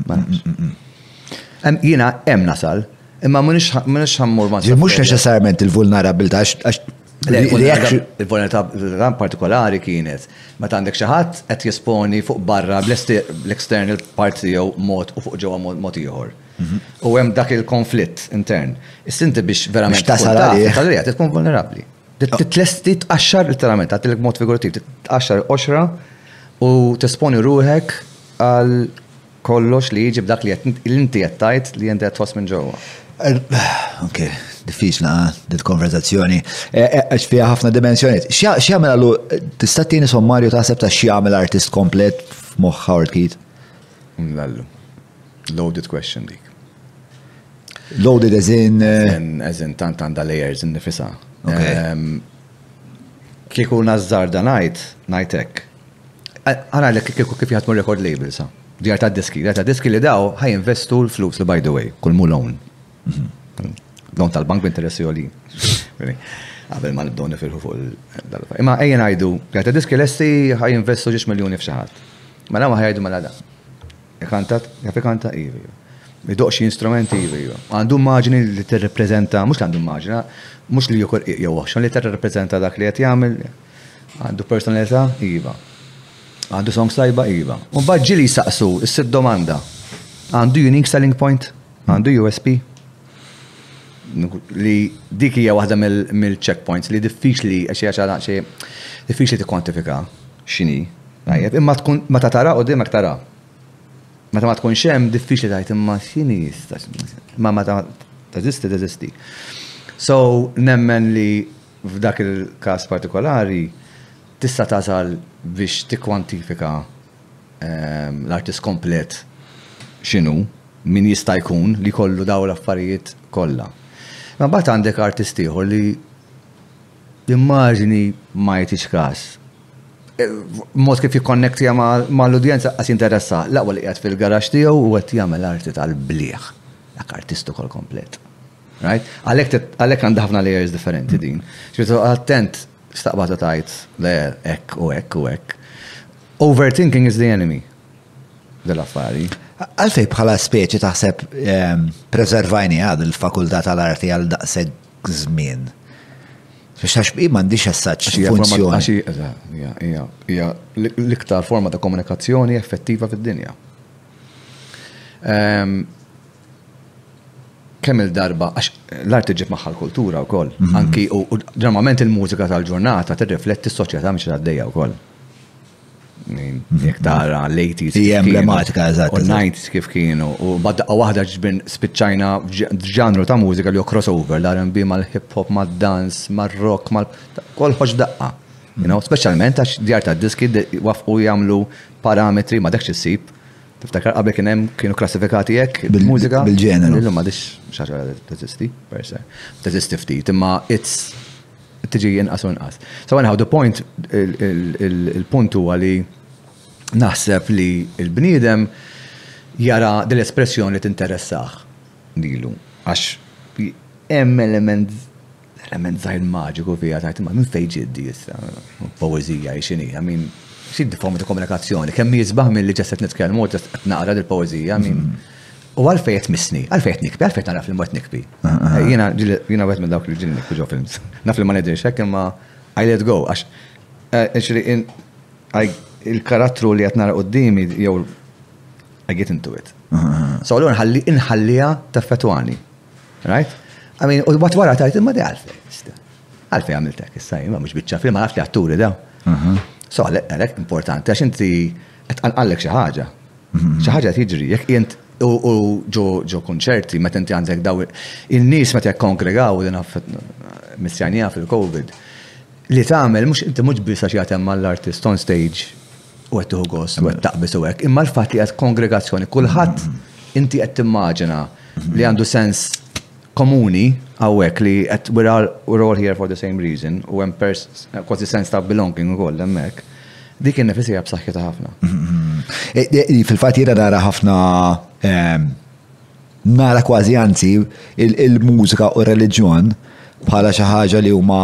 Ma nafx. Jiena hemm nasal, imma mhux ħammur ma' Mhux neċessarjament il-vulnerabilità għax Il-vulnerabilità partikolari kienet meta għandek xi ħadd qed jesponi fuq barra l-external part tiegħu mod u fuq ġewwa mod ieħor. Mhm. U hemm dak il-konflitt intern. Issinti biex verament tasal għalih tkun vulnerabbli. Titlesti tqaxxar literalment, għatlek mod figurattiv, tqaxxar qoxra u tesponi ruħek Għal kollox li jiġi b'dak li inti qed tgħid li inti qed tħoss minn ġewwa. Ok, diffiċli din konverzazzjoni. Għax fiha ħafna dimensjoniet. X'jagħmel għallu tista' tieni sommarju taħseb ta' x'jagħmel artist komplet f'moħħ Howard Keith? Lallu. Loaded question dik. Loaded as in. As in tant għandha layers innifisha. Kieku nażżar dan ngħid, ngħidlek. Ara l kieku kif jaħdmu record labels, djar ta' diski, djar ta' diski li daw ħaj investu l-flus li by the way, kull mu loan. Loan tal-bank b'interessi għolin. Għabel ma nibdow nifilħu fuq il-dalba. Imma ejjen għajdu, djar ta' diski l-esti ħaj investu ġiex miljoni f'xaħat. Ma daw ħajdu ma l-għada. Ikantat, jaf ikanta, ivi. Idoqx instrumenti, ivi. Għandu maġni li t-reprezenta, mux għandu maġna, mux li jukor iqja għaxan li t-reprezenta dak li għet jgħamil, Għandu personalità? Iva. Għandu songs tajba? Iva. U mbagħad ġieli jsaqsu s-sitt domanda. Għandu unique selling point? Għandu USP? Li dik hija waħda mill-checkpoints li diffiċli għax hija xara xi diffiċli tikkwantifika x'inhi. Tajjeb, imma tkun meta tara qudiemek tara. Meta ma tkunx hemm diffiċli tgħid imma x'inhi issa. Imma meta teżisti teżisti. So nemmen li F'dak il-każ partikolari, tista' tagħżal biex tikkwantifika l-artist komplet x'inhu, min jista' jkun li jkollu dawn l-affarijiet kollha. Imma mbagħad għandek artist ieħor li l-immaġni ma jagħtix każ. Mod kif jikkonnektija mal-udjenza qas jinteressah. L-aqwa li qiegħed fil-garaxx tiegħu u qed jagħmel arti tal-blieh. Dak artist ukoll komplet. Right? Għalhekk għandha ħafna layers differenti din. Xbitu attent staqbata tajt le ek u ek u ek. Overthinking is the enemy dell-affari. Għalfej bħala speċi taħseb ehm, preservajni għad il-fakultà tal-arti għal daqseg żmien. Biex għax bi mandiċ għassaċ funzjoni. Ija l-iktar forma ta' komunikazzjoni effettiva fid-dinja. Ehm, kemm-il darba, għax l-art iġġib magħha l-kultura wkoll, mhm. anki u ġeneralment il-mużika tal-ġurnata tirrifletti s-soċjetà mhix għaddejja wkoll. Mhm. Jekk tara l-80s. Hija emblematika eżatt. U l-90s kif kienu. U badda waħda ġbin spiċċajna ġanru ta' mużika li crossover, l-R&B mal-hip hop, mad-dans, mar-rock, mal kolħoġ daqqa. Mhm. Speċjalment għax djar ta' diski wafqu jagħmlu parametri ma' dak xissib Tiftakar qabel kien hemm kienu klassifikati hekk bil-mużika? Bil-ġeneru. Illum m'għadix xaġa teżisti per se. Teżisti ftit, imma it's tiġi inqas u inqas. So anyhow the point il-punt huwa li naħseb li l-bniedem jara dil-espressjoni tinteressaħ dilu. Għax hemm element Element żgħir maġiku fiha tgħid imma minn fejn ġiet di issa? Poeżija hi x'inhi? I mean, xi forma ta' komunikazzjoni? Kemm hi sbaħ milli ġest qed nitkellmu, ġest qed naqra dil-poeżija, min U għalfej qed missni, għalfej qed nikbi, għalfej nara film qed nikbi. Jiena jiena wieħed minn dawk li ġieli nikbi ġo films. Naf li ma ngħidilx hekk imma I let go għax il-karattru li qed nara qudiemi jew I get into it. So allura nħalli inħalliha teffettwani. Right? I mean, u bat wara tajt imma di għalfej. Għalfej għamiltek, issa jimma mux bieċa film, għaf li għatturi da. Mhm. So għalek importanti, għax inti għanqallek xaħġa. Mhm. ħaġa tiġri, jek jent u ġo konċerti, meta inti għandek daw il-nis meta kongregaw din missjanija fil-Covid, li tagħmel mhux inti mhux biss għax jagħtem mal-artist on stage U qed tieħu gost, u qed taqbis u hekk. Imma l-fatt li qed kongregazzjoni, kulħadd inti qed timmaġina li għandu sens komuni hawnhekk li qed we're all, we're all here for the same reason u hemm kważi sens ta' belonging ukoll hemmhekk. Dik in-nifisija b'saħħitha ħafna. E, e, fil-fatt jiena nara ħafna ehm, Nara kważi anzi il-mużika u r-reliġjon bħala xi ħaġa li huma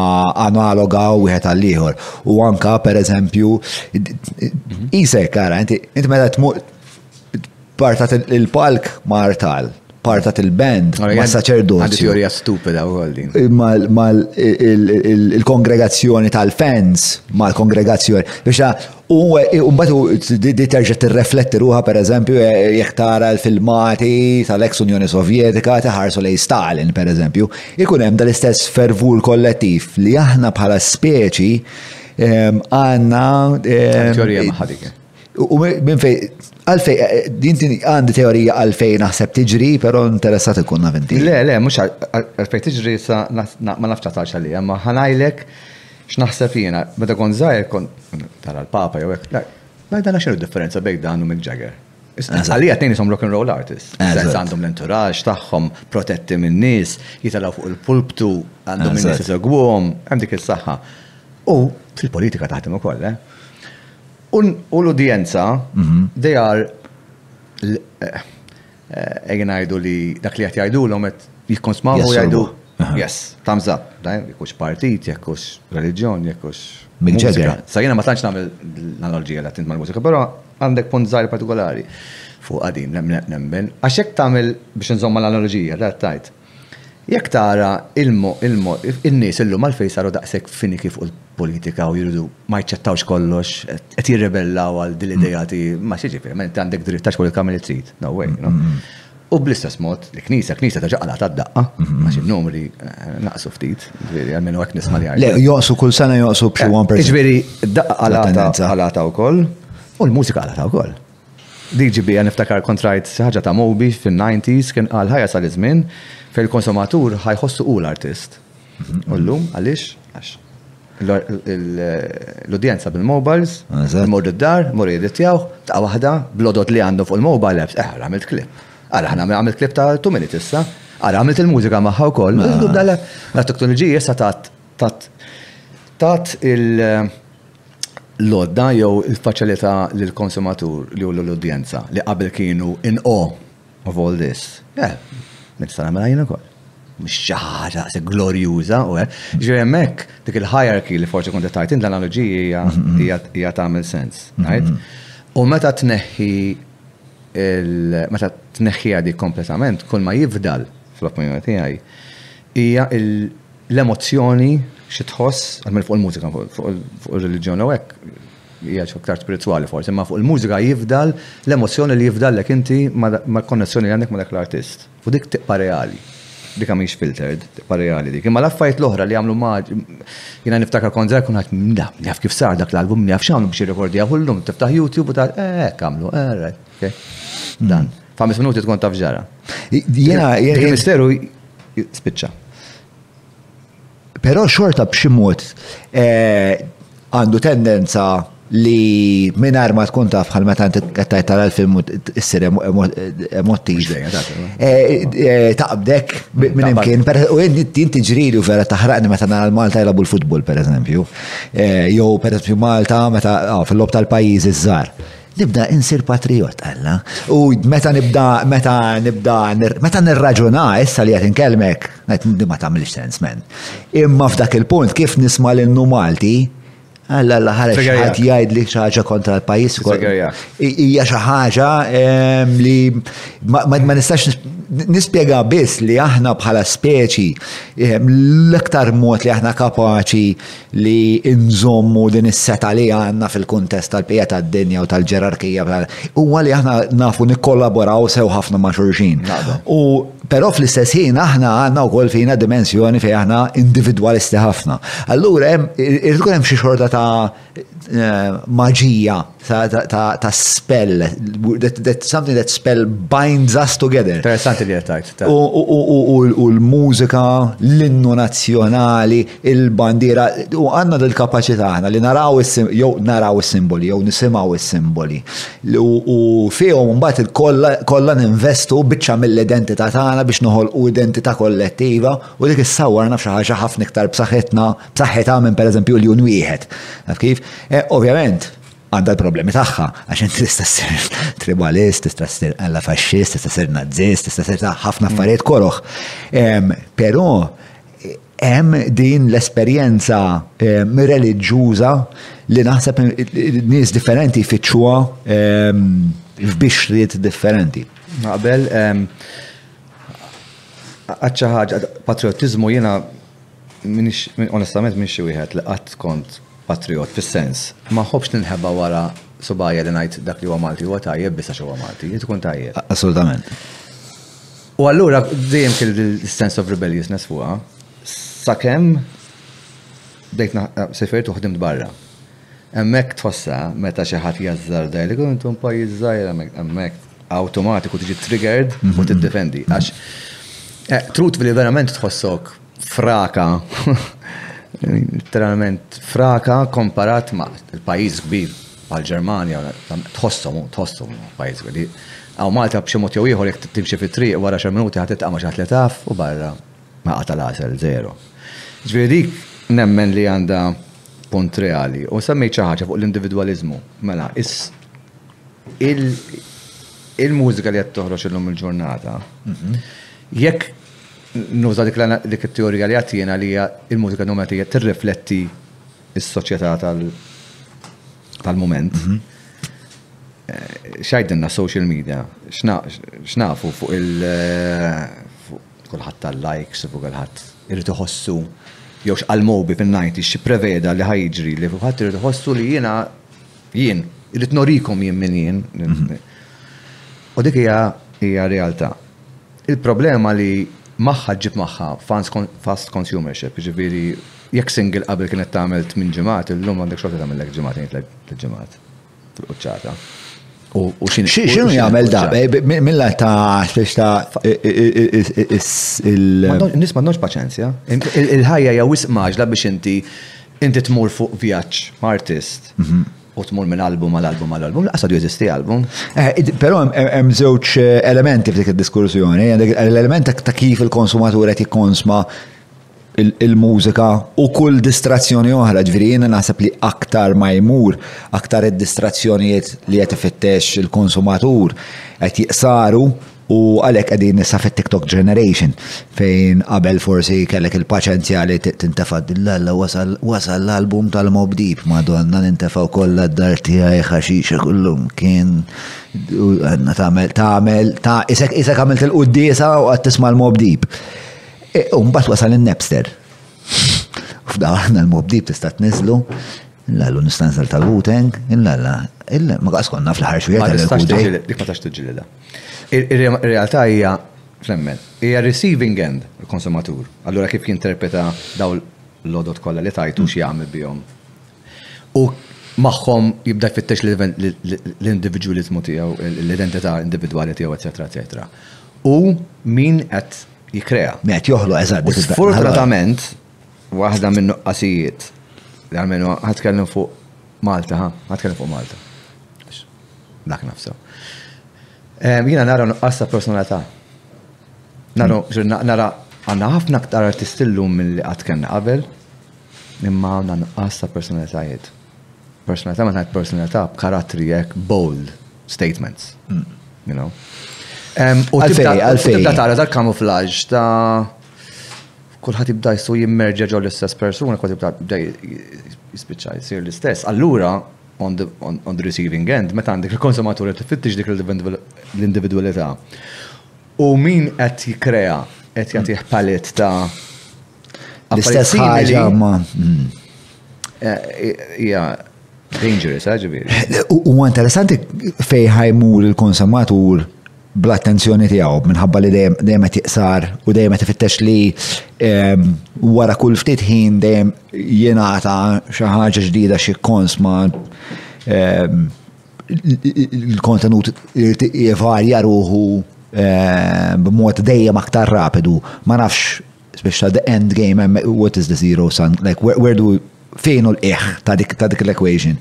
analoga wieħed għall-ieħor. U anka pereżempju isek ara inti meta tmur partat il-palk martal, partat il-band ma' saċerdot. Għandi teorija stupida u għoldin. Il-kongregazzjoni tal-fans ma' l-kongregazzjoni. Biex U mbagħad di terġa' tirrefletti ruha pereżempju e, jekk tara l-filmati tal-eks Unjoni Sovjetika taħarsu lej Stalin pereżempju, ikun hemm dal-istess fervur kollettiv li aħna bħala speċi ehm, għandna. Ehm, teorija maħadika. U minn fej, għalfej, eh, eh, dinti għandi teorija għalfej naħseb tiġri, pero interessat ikun navinti. Le, le, mux għalfej tiġri sa ma nafċa taċa li, ma ħanajlek X'naħseb jiena, meta kont żgħir kont tara l-Papa jew hekk, ngħid għala x'inhu d-differenza bejn dan u Mick Jagger? Għalija tnejn ishom rock and roll artists. Sens għandhom l-enturaġġ tagħhom protetti min-nies, jitalgħu fuq il-pulptu għandhom in-nies isegwuhom, hemm dik is-saħħa. U fil-politika taħdem ukoll, eh? U l-udjenza, mhm. they are Ejja ngħidu li dak li qed jgħidulhom qed jikkonsmaw u jgħidu yes, thumbs up. Jekk hux partit, jekk hux reliġjon, jekk hux. Mick Jagger. Sa jiena ma tantx nagħmel l-analoġija li għatint mal-mużika, però għandek punt żgħir partikolari fuq din nemmen. Għax jekk tagħmel biex inżomm mal-analoġija, tajt. Jekk tara in-nies illum għalfejn saru daqshekk finiki fuq il-politika u jridu ma jaċċettawx kollox, qed jirribellaw għal din l-idea ti ma xi ġifieri, ma inti għandek dritt għax kulħadd jagħmel li trid, no way. U bl-istess mod, il-Knisja, il-Knisja terġa' qalgħet għad-daqqa għax in-numri naqsu ftit, ġifieri almenu hekk nisma' li jgħidu. Le, jonqsu kull sena jonqsu b'xi 1%. Ġifieri d-daqqa qalgħetha wkoll u l-mużika qalgħetha wkoll. DGB għan niftakar kont rajt xi ħaġa ta' Moby fin-90s kien qal ħajja sal iż-żmien fejn il-konsumatur ħajħossu hu l-artist. U llum għaliex? Għax l-udjenza bil-mobiles, imorru d-dar, imorru jedittjaw, ta' waħda blodot li għandu fuq il-mobile apps, eħ, għamilt klip. Għara, ħna għamilt klip ta' 2 minutes issa, għara, għamilt il-mużika maħħa u koll. Mela. La teknoloġija issa tat tat il- l-għodda jew il-faċilità lill-konsumatur li hu l-udjenza, li qabel kienu in awe of all this. Le, nista' nagħmilha jien ukoll. Mhux xi ħaġa daqshekk glorjuża u hekk. Jiġifieri hemmhekk dik il-hierarchy li forsi kont qed tgħid int l-analoġiji hija hija tagħmel sens, right? U meta tneħħi l-, meta tneħħiha dik kompletament, kull ma jifdal, fl-opinjoni tiegħi, hija l-, L-emozzjoni xi tħoss, għalmenu fuq il-mużika, fuq ir-reliġjon jew hekk, hija aktar spiritwali forsi, imma fuq il-mużika jifdal l-emozzjoni li jifdallek inti mal-konnessjoni li għandek ma' dak l-artist. U dik tibqa' reali. Dik mhix filtered, tibqa' reali dik. Imma l-affarijiet l-oħra li jagħmlu maġi, jiena niftakar kont żgħir kont ngħid, min jaf kif sar dak l-album, min jaf x'għamlu biex jirrekordjawh u llum tiftaħ YouTube u tgħid, eh hekk għamlu, eh. Dan. F'ħames minuti tkun taf ġara. Jena, il-misteru spiċċa. Però xorta b'xi mod eh, għandu tendenza li minn ma tkun taf bħal meta inti qed tara l-film issir emottiv. Eh, eh, taqbdek minn imkien, u inti tiġrili u vera taħraqni meta nara l-Malta jilagħbu l-futbol pereżempju. Eh, jew pereżempju Malta meta ah, fil-lob tal-pajjiż iż-żar. Nibda insir patriot, għalla. U meta nibda, meta nibda, meta nirraġuna, issa li għet nkelmek, għet ma tamilx sens, men. Imma f'dak il-punt, kif nisma l-innu Malti, għalla l ħarġ għad jgħid li xaħġa kontra l-pajis. Ija xaħġa ehm, li ma nistax nispiega biss li aħna bħala speċi ehm, l-aktar mod li aħna kapaċi li nżommu din is-seta li għandna fil-kuntest tal-pija tad-dinja u tal-ġerarkija huwa li aħna nafu nikkollaboraw sew ħafna ma' xulxin. U però fl-istess ħin aħna għandna wkoll fina dimensjoni fejn aħna individwalisti ħafna. Allura hemm irid ikun hemm xi xorta ta' eh, maġija ta' spell, something that spell binds us together. Interessanti li għattajt. U l-mużika, l-innu nazjonali, il-bandira, u għanna dil-kapacita għana li naraw jew naraw simboli jew nisimaw simboli U fihom mbagħad kollha ninvestu biċċa mill-identità tagħna biex noħolqu identità kollettiva u dik issawwarna f'xi ħaġa ħafna iktar b'saħħitna b'saħħitha minn pereżempju l-jun wieħed. Taf kif? E, ovvjament, għandha l-problemi tagħha, għax inti tista' ssir tribalist, tista' ssir alla faxxist, tista' ssir nazzist, tista' ssir ta' ħafna affarijiet koroħ. Però hemm din l-esperjenza reliġjuża li naħseb nies differenti jfittxuha f'bixriet differenti. Naqbel, għadċa ħaġa, patriotizmu jena Onestament m'iniex xi wieħed li qatt kont patrijott fis-sens. Ma nħobbx ninħeba wara subgħajja li ngħid dak li huwa Malti huwa tajjeb biss għax huwa Malti. Irid ikun tajjeb. Assolutament. U allura dejjem kelli l-sense of rebelliousness fuqha sakemm bdejt sifirt u ħdimt barra. Hemmhekk tħossha meta xi ħadd jażżarda jgħidlek intom pajjiż żgħir hemmhekk. awtomatiku tiġi triggered u tiddefendi. Għax eh, trut li verament tħossok fraka literalment fraka komparat ma' il-pajjiż kbir għal ġermanja tħossom, tħossom pajjiż li għaw Malta b'xi mod jew ieħor jekk timxi fit-triq wara xi minuti ħad titqa' ma' xi li taf u barra ma' qata' l-għasel zero. Ġifieri dik nemmen li għandha punt reali u semmejt xi ħaġa fuq l-individwaliżmu. Mela, is Il-mużika li qed toħroġ illum il-ġurnata, mhm. jekk nuża dik it-teorija li għatjena li hija il-mużika numatija tirrifletti s-soċjetà tal-mument. Mhm. Eh, xajdinna social media, xnafu fuq il- eh, kulħadd tal-likes, fuq kulħadd irid iħossu jew x'qal mobi fin-90 xi preveda li ħajġri li fuq ħadd irid iħossu li jiena Jien, irrid norikom jien min jien. U dik hija hija realtà. Il-problema li magħha ġib magħha fast consumership, ġifieri jekk single qabel kienet tagħmel tmien ġimgħat, illum għandek xorta tagħmellek ġimgħatejn tliet ġimgħat fil-quċċata. U x'in. X'inhu jagħmel da? Milla ta' biex ta' il. Nisma' nonx paċenzja. Il-ħajja hija wisq maġla biex inti Inti tmur fuq vjaġġ ma' artist u tmur minn album għal album għal album, laqas għadu jeżisti album. Eh, però hemm żewġ eh, elementi f'dik id-diskursjoni, l-element ta' kif il-konsumatur qed jikkonsma il-mużika u kull distrazzjoni oħra, ġviri jiena naħseb li aktar ma jmur, aktar id-distrazzjonijiet li qed ifittex il-konsumatur qed jiqsaru U għalhekk qegħdin nisa fit-TikTok generation fejn qabel forsi kellek il-paċenzja li tintefa' dillalla wasal l-album tal-Mob Deep madonna nintefa' wkoll d-dar tiegħi ħaxixa kullum kien għandna tagħmel tagħmel ta' isek isek għamilt il-quddiesa u qed tisma' l-Mob Deep. E, u mbagħad wasal in-Napster. F'daħna l-Mob Deep tista' tniżlu l-għallu nistanżel tal-Wu-Tang, il-għalla, ma għas konna fl-ħarxu jgħal il-Wu-Tang. Dik ma tax tiġilila. Ir-realtà hija fl-emmen. Hija receiving end, il-konsumatur. Allura kif jinterpreta daw l-għodod kollha li tajtu x'jagħmel bihom. U magħhom jibda jfittex l-individwaliżmu tiegħu, l-identità individwali tiegħu, eċetera, eċetera. U min qed jikkrea. Min qed joħloq eżatt. Sfortunatament, waħda minn nuqqasijiet li għalmenu ħatkellem fuq Malta, ħatkellem fuq Malta. Dak naf sew. Jiena nara nuqqas ta' personalità. Nara nara għandna ħafna aktar artisti llum milli qatt kellna qabel, imma għandna nuqqas ta' personalitajiet. Personalità ma tgħid personalità b'karattri hekk bold statements. Hmm. You know? U tibda tibda tara dal-kamuflaġġ ta' kulħadd jibda jsu jimmerġa ġol istess persuna, kulħadd jibda jispiċċa jsir l-istess. Allura on the, on, on the receiving end, meta għandek il-konsumatur qed tifittex dik l-individwalità. U min qed jikkrea qed jagħtih palet ta' l-istess ħaġa ma. Hmm. Eh, ja, dangerous, ġifieri. U interessanti fejn ħajmur il-konsumatur bl-attenzjoni tiegħu minħabba li dejjem dejjem qed jiqsar u dejjem qed ifittex li ehm, wara kull ftit ħin dejjem jingħata xi ħaġa ġdida xi kons ma ehm, il-kontenut jivarja ruħu ehm, b'mod dejjem aktar rapidu. Ma nafx Speċta the end game, what is the zero sum, like where, where do fejn u l-iħ ta' dik ta' dik l-equation.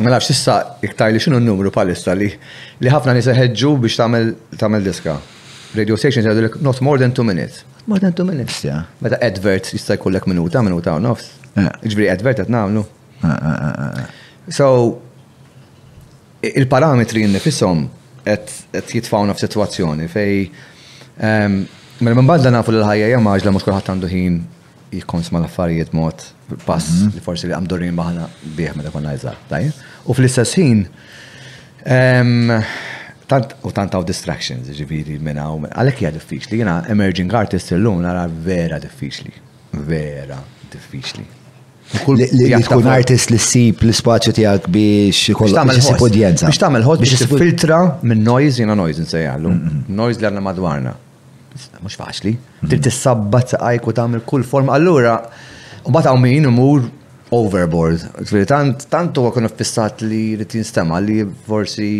Ma nafx issa iktar li xinu n-numru palissa li li ħafna nies iħeġġu biex tagħmel tagħmel diska. Radio station jgħidulek not more than two minutes. More than two minutes, ja. Meta advert jista' jkollek minuta, minuta u nofs. Ġifieri advert qed nagħmlu. So Il-parametri nnifishom qed jitfgħuna f'sitwazzjoni fejn mela minn banda nafu li l-ħajja hija mgħaġġla mhux kulħadd għandu ħin jikkonsma l-affarijiet b'mod pass li forsi li mdorrijin magħna bih meta konna iżgħar, tajjeb? U fl-istess ħin tant u tant hawn distractions, jiġifieri minn hawn, għalhekk hija diffiċli. Jiena emerging artist illum nara vera diffiċli, vera diffiċli. Li tkun artist li ssib l-ispazju tiegħek biex ikollok isib udjenza. Biex tagħmel ħoss biex filtra minn noise, jiena noise nsejjalu. Noise li għandna madwarna. Mhux faċli. Trid tissabbat saqajk u tagħmel kull forma. Allura, u mbagħad hawn min imur overboard. Tant tant huwa kien fissat li jrid jinstema' li forsi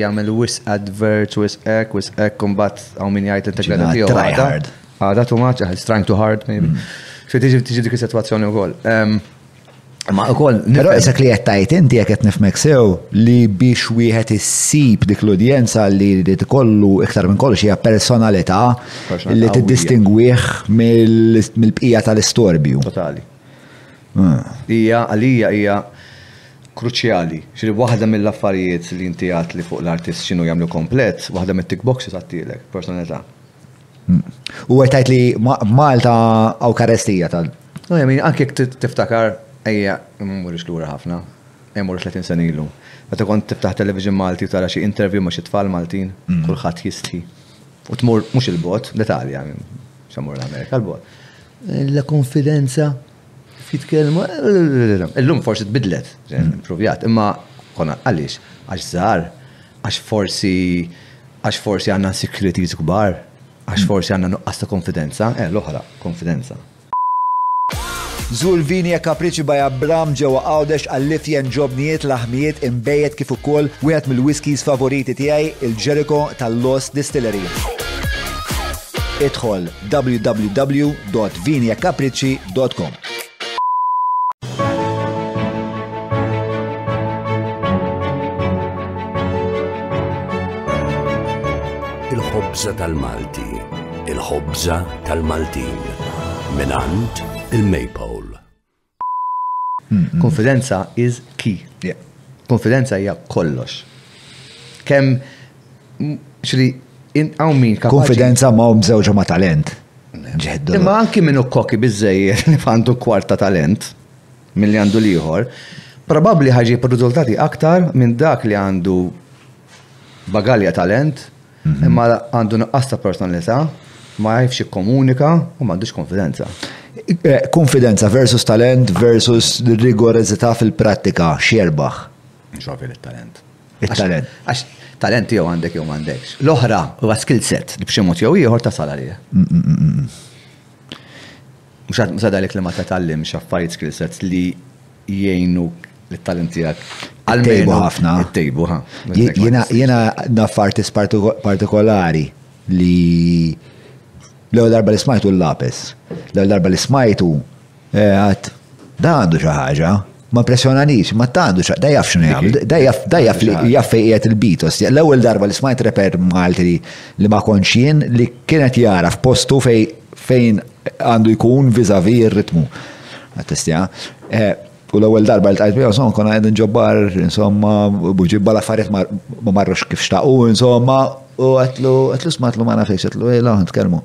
jagħmel wisq advert, wisq hekk, wisq hekk, imbagħad hawn min jgħid li tiegħu. Għada too much, it's trying too hard, maybe. Xi tiġi tiġi dik is-sitwazzjoni wkoll. Ma ukoll. Però isek li qed tgħid inti jekk qed nifmek sew li biex wieħed issib dik l-udjenza li jrid ikollu iktar minn kollox hija personalità li tiddistingwih mill-bqija tal-istorbju. Totali. Ah. Hija għalija hija kruċjali. Xiri waħda mill-affarijiet li inti għat li fuq l-artist xinu jagħmlu komplet, waħda mit-tick boxes għattilek, personalità. U qed tgħid li Malta hawn karestija tal. No, I mean, anke tiftakar ejja mmurux lura ħafna, ejja mmurux 30 sena ilu. Meta kont tiftaħ television Malti u tara xi interview ma' xi tfal Maltin, kulħadd jistħi. U tmur mhux il-bogħod, l-Italja, x'se mmur l-Amerika, il-bogħod. Il-kunfidenza Jitkellmu, illum forsi tbidlet, improvjat, imma konna għaliex għax żgħar, għax forsi għax forsi għandna insecurities kbar, għax forsi għandna nuqqas ta' konfidenza, eh l-oħra, konfidenza. Żur Vini e Capricci by Abram ġewwa Għawdex għall-ifjen ġobnijiet, laħmijiet, inbejjed kif ukoll wieħed mill-whiskies favoriti tiegħi, il-Jericho tal-Lost Distillery. Idħol www.viniekapricci.com il-ħobza tal-Malti, il-ħobza tal-Maltin, minant il-Maple. Konfidenza is key. Konfidenza hija kollox. Kemm xri hawn min kapaċi. Konfidenza ma' mżewġa ma' talent. Ġeddu. Imma anki minn koki biżejjed li għandu kwarta talent milli għandu l-ieħor, probabbli ħaġib riżultati aktar minn dak li għandu bagalja talent Mhm. Imma għandu nuqqas ta' personalità, ma jafx ikkomunika u m'għandux konfidenza. Eh, konfidenza versus talent versus rigorezità fil-prattika x'jerbaħ. X'għafil it-talent. It-talent. Għax talent jew għandek jew m'għandekx. L-oħra huwa skill set li b'xi mod jew ieħor ta' salarija. Mm, mm, mm, Mhux għad għalhekk li ma titgħallimx affarijiet skill sets li jgħinuk li t-talent tiegħek Ittejbu ħafna. Ittejbu, ha. Jiena naf artist partikolari li l-ewwel darba li smajtu l-lapes. L-ewwel darba li smajtu għad dan għandu xi ħaġa. Ma impressjonanix, ma tandu xa, da jaf x'nu jagħmel, da jaf da jaf li jaf fejn qiegħed il-Beatles. L-ewwel darba li smajt reper Malti li ma kontx jien li kienet jara f'postu fejn fejn għandu jkun vizavi r-ritmu. Għattestja. Eh, u l-ewwel darba li tajt miegħu son konna qegħdin ġobbar, insomma, buġibba l-affarijiet ma marrux kif xtaqu, insomma, u għatlu għatlu smatlu ma nafx, għatlu ejla tkellmu.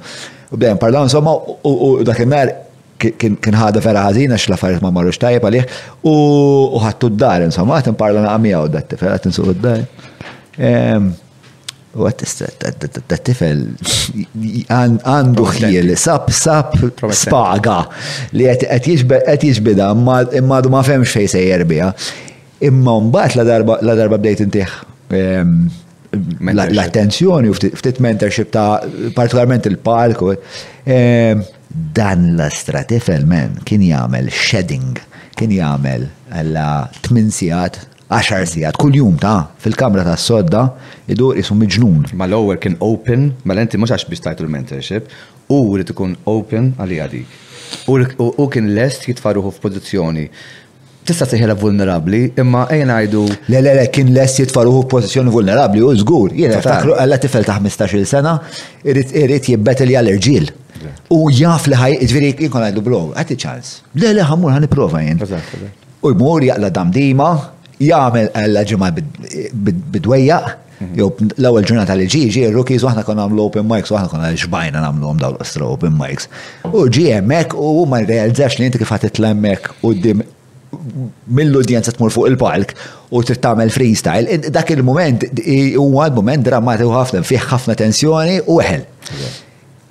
U bdejjem parlaw insomma u dak in-nar kien ħada vera ħażina x'laffariet ma marrux tajjeb għalih u ħattu d-dar insomma qed imparla naqa' miegħu dat-tifel qed insuq d-dar. Ehm, u għat dat-tifel għandu ħjiel sab sab spaga li qed jiġbida imma ma femx fejn sejjer biha. Imma mbagħad la darba bdejt intih ehm, l-attenzjoni u ftit mentorship ta' partikolarment il-palk. Ehm, dan l-astra tifel men kien jagħmel shedding, kien jagħmel għalla 8 sigħat 10 sigħat kull jum ta' fil-kamra ta' sodda idur isu miġnun. Ma l-ewwel kien open, ma l-enti mhux għax biex tajtu l-mentorship, u rrid ikun open għalija dik. U kien lest jitfaruħu f'pożizzjoni Tista' sejħilha vulnerabbli, imma ejja ngħidu. Le, le, le, kien lest jitfa' ruħu f'pożizzjoni vulnerabbli, hu żgur. Jien niftakru għalla tifel ta' ħmistax-il sena irid jibbetilja l-irġiel. U jaf li ħaj, ġifieri jien kont ngħidlu bro, għati ċans. Le, le, ħammur ħa nipprova jien. U jmur jaqla' damdima, jagħmel għalla ġimgħa bid-dwejjaq. Jew l-ewwel ġurnata li ġi ġi rookies aħna konna nagħmlu open mics u aħna konna xbajna nagħmluhom dawn l-ostra open mics. U ġi hemmhekk u huma rrealizzax li inti kif ħadd titla' hemmhekk quddiem mill-udjenza tmur fuq il-palk u trid tagħmel freestyle, dak il-mument huwa l-mument drammatiku ħafna, fih ħafna tensjoni u eħel.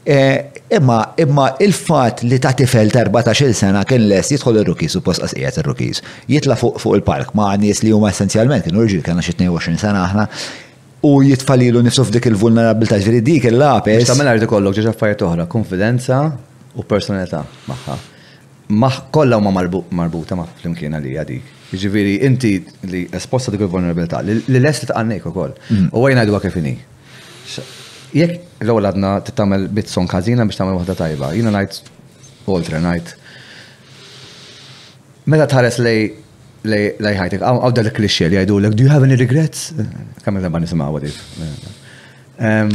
Eh, imma, imma il-fat li ta' tifel ta' 14 sena kien les jidħol ir-rukiz u post qasqiegħed ir-rukiz. Jitla fuq fuq il-park ma' nies li huma essenzjalment kienu rġil kellna xi 22 sena aħna u jitfalilu nifsu f'dik il-vulnerabilità ġifieri dik il-lapes. Tagħmel arti kollok ġeġ affarijiet oħra, konfidenza u personalità magħha. ma kollha huma marbuta ma flimkien għalija dik. Jiġifieri inti li esposta dik il-vulnerabilità li lest tqannejk ukoll. Mm. U għajna ngħidwa kif inhi. Jekk l-ewwel għadna tagħmel bitson każina biex tagħmel waħda tajba, jiena ngħid oltre ngħid. Meta tħares lej lej ħajtek, għaw dal klixxie li jgħidulek, do you have any regrets? Kemm il-darba nisimgħu dik. Ehm,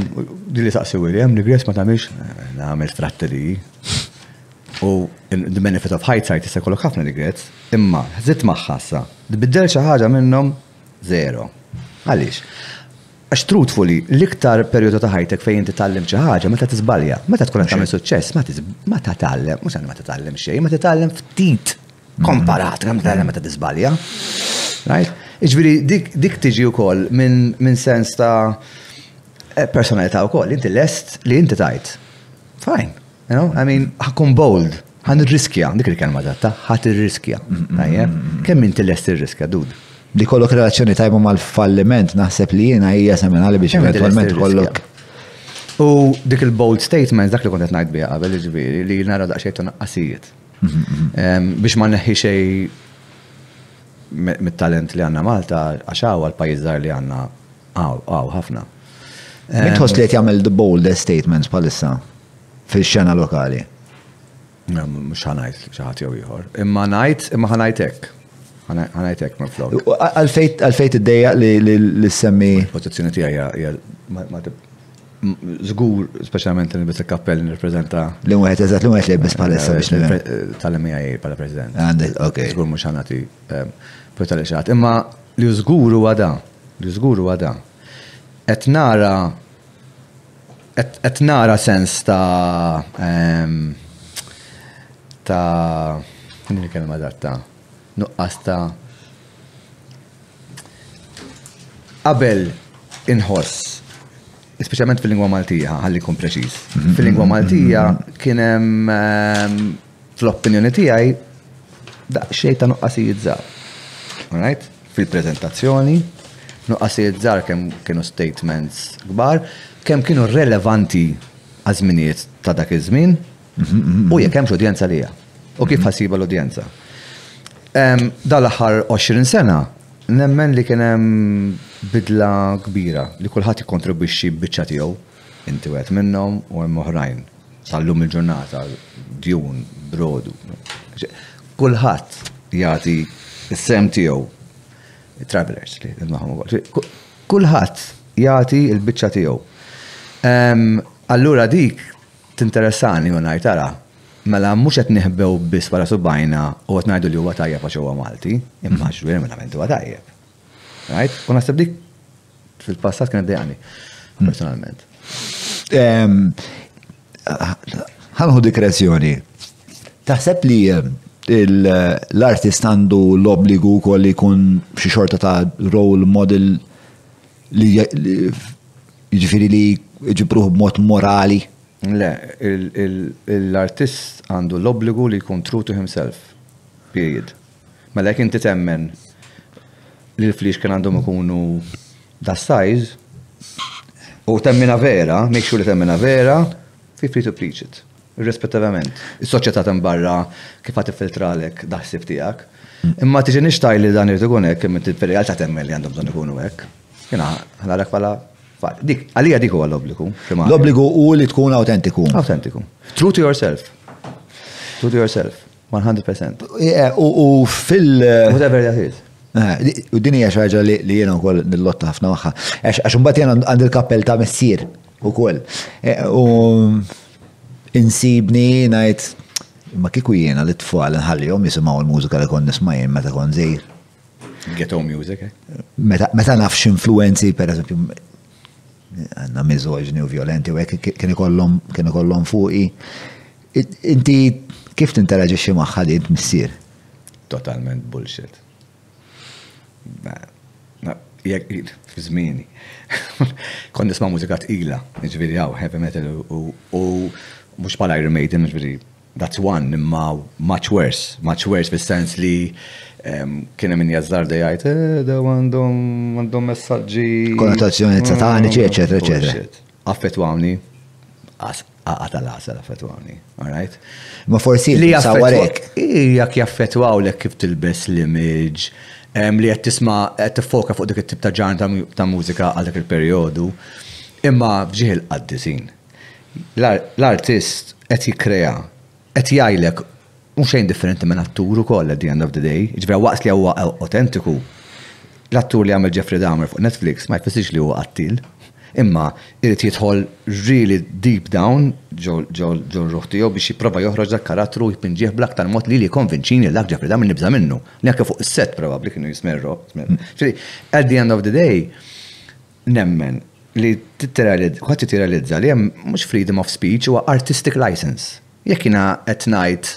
Dili saqsi li hemm regrets ma tagħmilx, nagħmel stratteri. U the benefit of hindsight jista' jkollok ħafna regrets, imma żitt magħha issa, tbiddel xi ħaġa minnhom żero. Għaliex? Għax truthfully, l-iktar perjodu ta' ħajtek fejn inti tgħallem xi ħaġa meta tiżbalja, meta tkun qed tagħmel suċċess, ma tagħtallem, mhux għandha ma titgħallem xejn, ma titgħallem ftit komparat kemm tagħlem meta tiżbalja. Right? Iġviri, dik tiġi u koll minn sens ta' eh, personalità u koll, inti lest li inti tajt. Fine, you know, I mean, ħakun bold, ħan ir-riskja, dik il-kelma tatta, ħat ir-riskja. Kemm inti lest ir-riskja, dud? Li kollok relazzjoni tajba mal-falliment, naħseb li jiena hija seminali biex eventualment kollok. U dik il-bold statement, dak li kontet najt bija qabel, ġviri, li nara daqxej ta' naqqasijiet. Mhm, mhm. Biex ma neħi xej mit-talent li għandna Malta għax hawn għall-pajjiż żgħir li għandna hawn ħafna. Min tħoss li qed jagħmel the boldest statements bħalissa fix-xena lokali? Mhux ħanajt xi ħadd jew ieħor. Imma ngħid, imma ħanajt hekk. Ħanajt hekk minn flok. Għalfejn iddejjaq li semmi. Pożizzjoni tiegħi Zgur, specialment nilbis il-kappell nirrepreżenta. Li wieħed eżatt li wieħed lebis bħalissa biex nilbis. Eh, eh, Tal-MIA bħala President. Għandek, ok. Zgur mhux ħanati eh, pjota li xaħat. Imma li zgur huwa da, li zgur huwa da. Qed nara qed nara sens ta' ehm, ta' din il-kelma datta. Nuqqas ta' Qabel inħoss, speċjalment fil-lingwa Maltija, ħalli jkun preċiż. Fil-lingwa Maltija kien hemm ehm, fl-opinjoni tiegħi daqsxejn ta' nuqqasijiet żgħar. Alright? Fil-preżentazzjoni, nuqqasijiet żgħar kemm kienu statements kbar, kemm kienu relevanti għażminijiet ta' dak iż-żmien, U jekk hemmx udjenza li hija. U kif ħassiba l-udjenza. Dal-aħħar 20 sena, nemmen li kien hemm bidla kbira li kulħadd ikkontribwixxi biċċa tiegħu. Inti wieħed minnhom u hemm oħrajn. Tal-lum il-ġurnata, djun, brodu. Kulħadd jagħti s-sem tiegħu. Travelers li Kulħadd jagħti l-biċċa tiegħu. Allura dik Tinteressani u ngħid ara, mela mhux qed niħbew biss wara subgħajna u qed ngħidu li huwa tajjeb għax huwa Malti, imma għax ġweneralment huwa tajjeb. Right? U naħseb dik fil-passat kienet dejjaqni, personalment. Ħanħu dikrezzjoni. Taħseb li l-artist għandu l-obbligu wkoll li jkun xi xorta ta' role model Li jiġifieri li jġibruh b'mod morali. Le, l-artist għandu l-obbligu li jkun true to himself. Period. Mela jekk inti temmen li l-flix kien għandhom ikunu da size, u temmina vera, make sure li temmina vera, feel free to preach it. Irrispettivament, is-soċjetà t'hemm barra kif ħa tiffiltralek daħsib tiegħek. Imma tiġi nixtaj li dan irid ikun hekk, imma inti fir-realtà temmen li għandhom bżonn ikunu hekk. Jiena ħanarek bħala Dik, għalija dik huwa l-obbligu. L-obbligu hu li tkun autentiku. Autentiku. True to yourself. True to yourself. 100%. U fil- Whatever that is. U din hija xaġa li jiena wkoll nillotta ħafna magħha. Għax imbagħad jiena għandi l-kappell ta' missier ukoll. U insibni ngħid ma kieku jiena li tfal nħallihom jisimgħu l-mużika li kon nisma' jien meta kon żejr. Ghetto music. Eh? Meta naf x'influenzi pereżempju għandna miżoġni u violenti u hekk kien ikollhom fuqi Inti kif tinteraġixxi magħha li int missier? Totalment bullshit. Fi żmieni. Kon nisma' mużika tqila, jiġifieri hawn heavy metal u mhux bħala Iron Maiden, jiġifieri that's one, imma much worse, much worse fis-sens li kien hemm min jażżarda jgħid, eh, dawn għandhom messaġġi. Konnotazzjonijiet sataniċi, eċetera, eċetera. Affettwawni, għaqgħa tal-għasel affettwawni, all right? Ma forsi li jaffettwawk. Jak jaffettwaw lek kif tilbes l-image, li qed tisma' qed tiffoka fuq dik it-tip ta' ġan ta' mużika għal dak il-perjodu. Imma f'ġieħ il-qaddisin. L-artist qed jikkrea qed jgħidlek mhu xejn differenti minn attur ukoll at the end of the day. Jiġifieri waqt li huwa awtentiku, l-attur li jagħmel Jeffrey Dahmer fuq Netflix ma jfissirx li huwa qattiel. Imma irid jidħol really deep down ġo r-ruħ tiegħu biex jipprova joħroġ dak karattru u jpinġih bl-aktar mod li li jikkonvinċini li dak Jeffrey Dahmer nibża' minnu. Li anke fuq is-set probabbli kienu jismerrok. Ġifieri at the end of the day, Nemmen li qed titteralizza li hemm mhux freedom of speech huwa artistic licence. Jekk jiena qed ngħid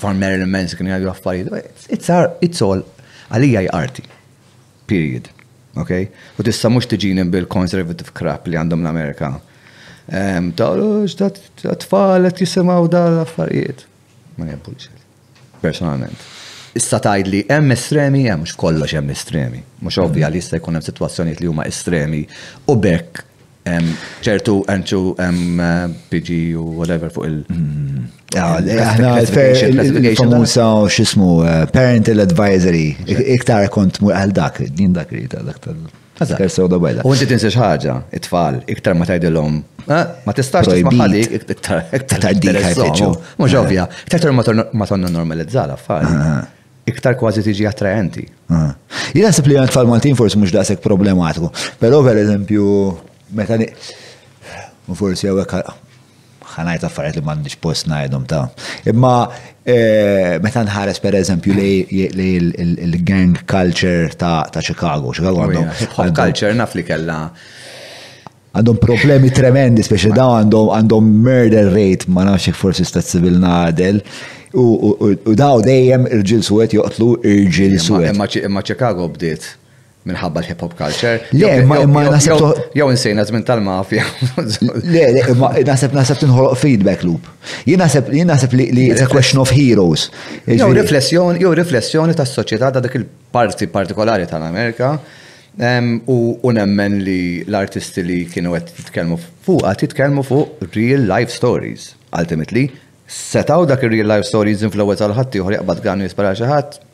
bħal Marilyn Manson kien jgħidu affarijiet, it's art, it's all, għalija hi arti. Period. Ok? U tista' mhux tiġini bil-conservative crap li għandhom l-Amerika. Ehm, tgħidux dat-tfal qed jisimgħu dal-affarijiet. Ma nħebbux. Personalment. Issa tgħid li hemm estremi, hemm mhux kollox hemm estremi. Mhux ovvja li jista' jkun hemm sitwazzjonijiet li huma estremi u bekk ċertu għanċu PG u whatever fuq il- Famusa u xismu, parental advisory, iktar kont għal dak, din dak li ta' dak tal- Persona bella. U inti tinsi ħaġa, it-tfal, iktar ma tajdilhom, eh, ma tistax tismaħħadi iktar iktar tgħaddik ħajfiċu. Mhux eh. ovvja, iktar ma tonna normalizzala affari. Eh, iktar kważi tiġi attraenti. Jien naħseb li għand tfal Maltin forsi mhux daqshekk problematiku, però per eżempju meta forsi hawnhekk Ħa ngħid affarijiet li m'għandix post ngħidhom ta'. Imma eh, meta nħares pereżempju li l-gang culture ta' Chicago, Chicago oh, għandhom. Hip hop culture naf li kellha għandhom problemi tremendi, speċi da għandhom għandhom murder rate, ma nafx jek forsi sta' civil nadel. U daw dejjem irġil suwet joqtlu irġil suwet. Imma Chicago bdiet Minħabba l-hip hop culture. Le, ma imma naħseb. Jew insejna żmien tal-mafja. Le, le, imma naħseb naħseb tinħoloq feedback loop. Jien naħseb jien naħseb li it's a question of heroes. Jew riflessjoni, jew riflessjoni tas-soċjetà ta' dik il-parti partikolari tal-Amerika. U nemmen li l-artisti li kienu qed jitkellmu fuq qed jitkellmu fuq real life stories ultimately. Setaw dak ir-real life stories influenza l-ħadd ieħor jaqbad għandu jispara xi ħadd,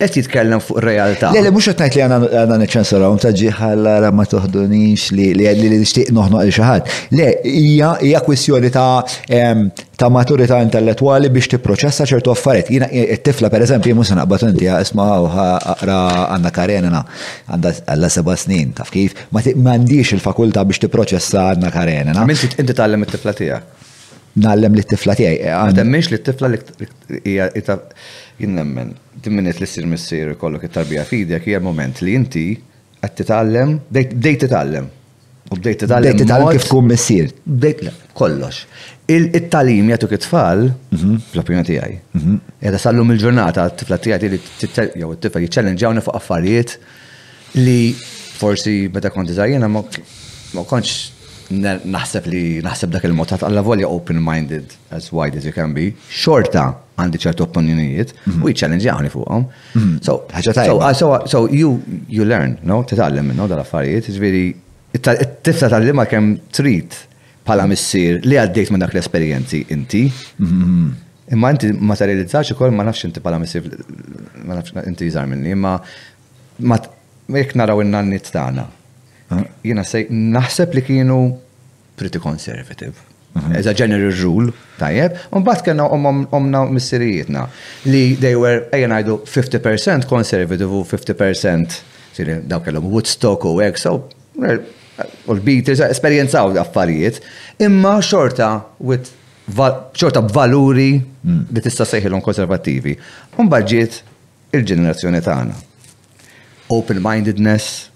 Qed jitkellem fuq realtà. Le, le, mhux qed ngħid li għandna niċċensuraw ta' ġieħalla ra ma toħdunix li li nixtieq noħnoq il xi ħadd. Le, hija hija kwistjoni ta' ta' maturità intellettwali biex tipproċessa ċertu affarijiet. Jiena it-tifla pereżempju mhux se naqbad inti isma' aqra Anna Karenina għandha għalla seba' snin taf kif, ma għandhiex il-fakultà biex tipproċessa Anna Karenina. Inti tgħallem it-tifla tiegħek. nallem li t-tifla tiegħi. Ma temminx li t-tifla li hija ita jien nemmen. Timminit li ssir missier ikollok it-tarbija f'idek hija moment li inti qed titgħallem, bdejt titgħallem. U bdejt titgħallem. Bdejt titgħallem kif tkun missier. Bdejt kollox. Il-talim jagħtuk it-tfal, mhm. fl-opinjoni tiegħi. Qiegħda mhm. sallum il-ġurnata t-tifla tiegħi jew it-tifel jiċċellenġawni fuq affarijiet Li forsi meta kont żgħir jiena ma kontx naħseb li naħseb dak il-mod ta' alla volja open-minded as wide as you can be, xorta għandi ċertu opinjonijiet u jiċċallenġjawni fuqhom. So, ħaġa tajba. So, you learn, no? Titgħallem minnhom dal-affarijiet, ġifieri tista' tgħallimha kemm trid bħala missier li għaddejt minn dak l-esperjenzi inti. Imma inti ma tarilizzax ukoll ma nafx inti bħala missier ma nafx inti jżar minni, imma ma jekk naraw in-nannit tagħna. Jiena se naħseb li kienu pretty conservative. As a general rule, tajjeb, un bat kena omna missirijietna li they were, ejja ngħidu, 50% conservative u 50% dawk kellhom Woodstock u hekk, so U l-Beatles esperjenzaw l-affarijiet, imma xorta with xorta b'valuri li tista' sejħilhom konservattivi. Mbagħad ġiet il-ġenerazzjoni tagħna. Open-mindedness,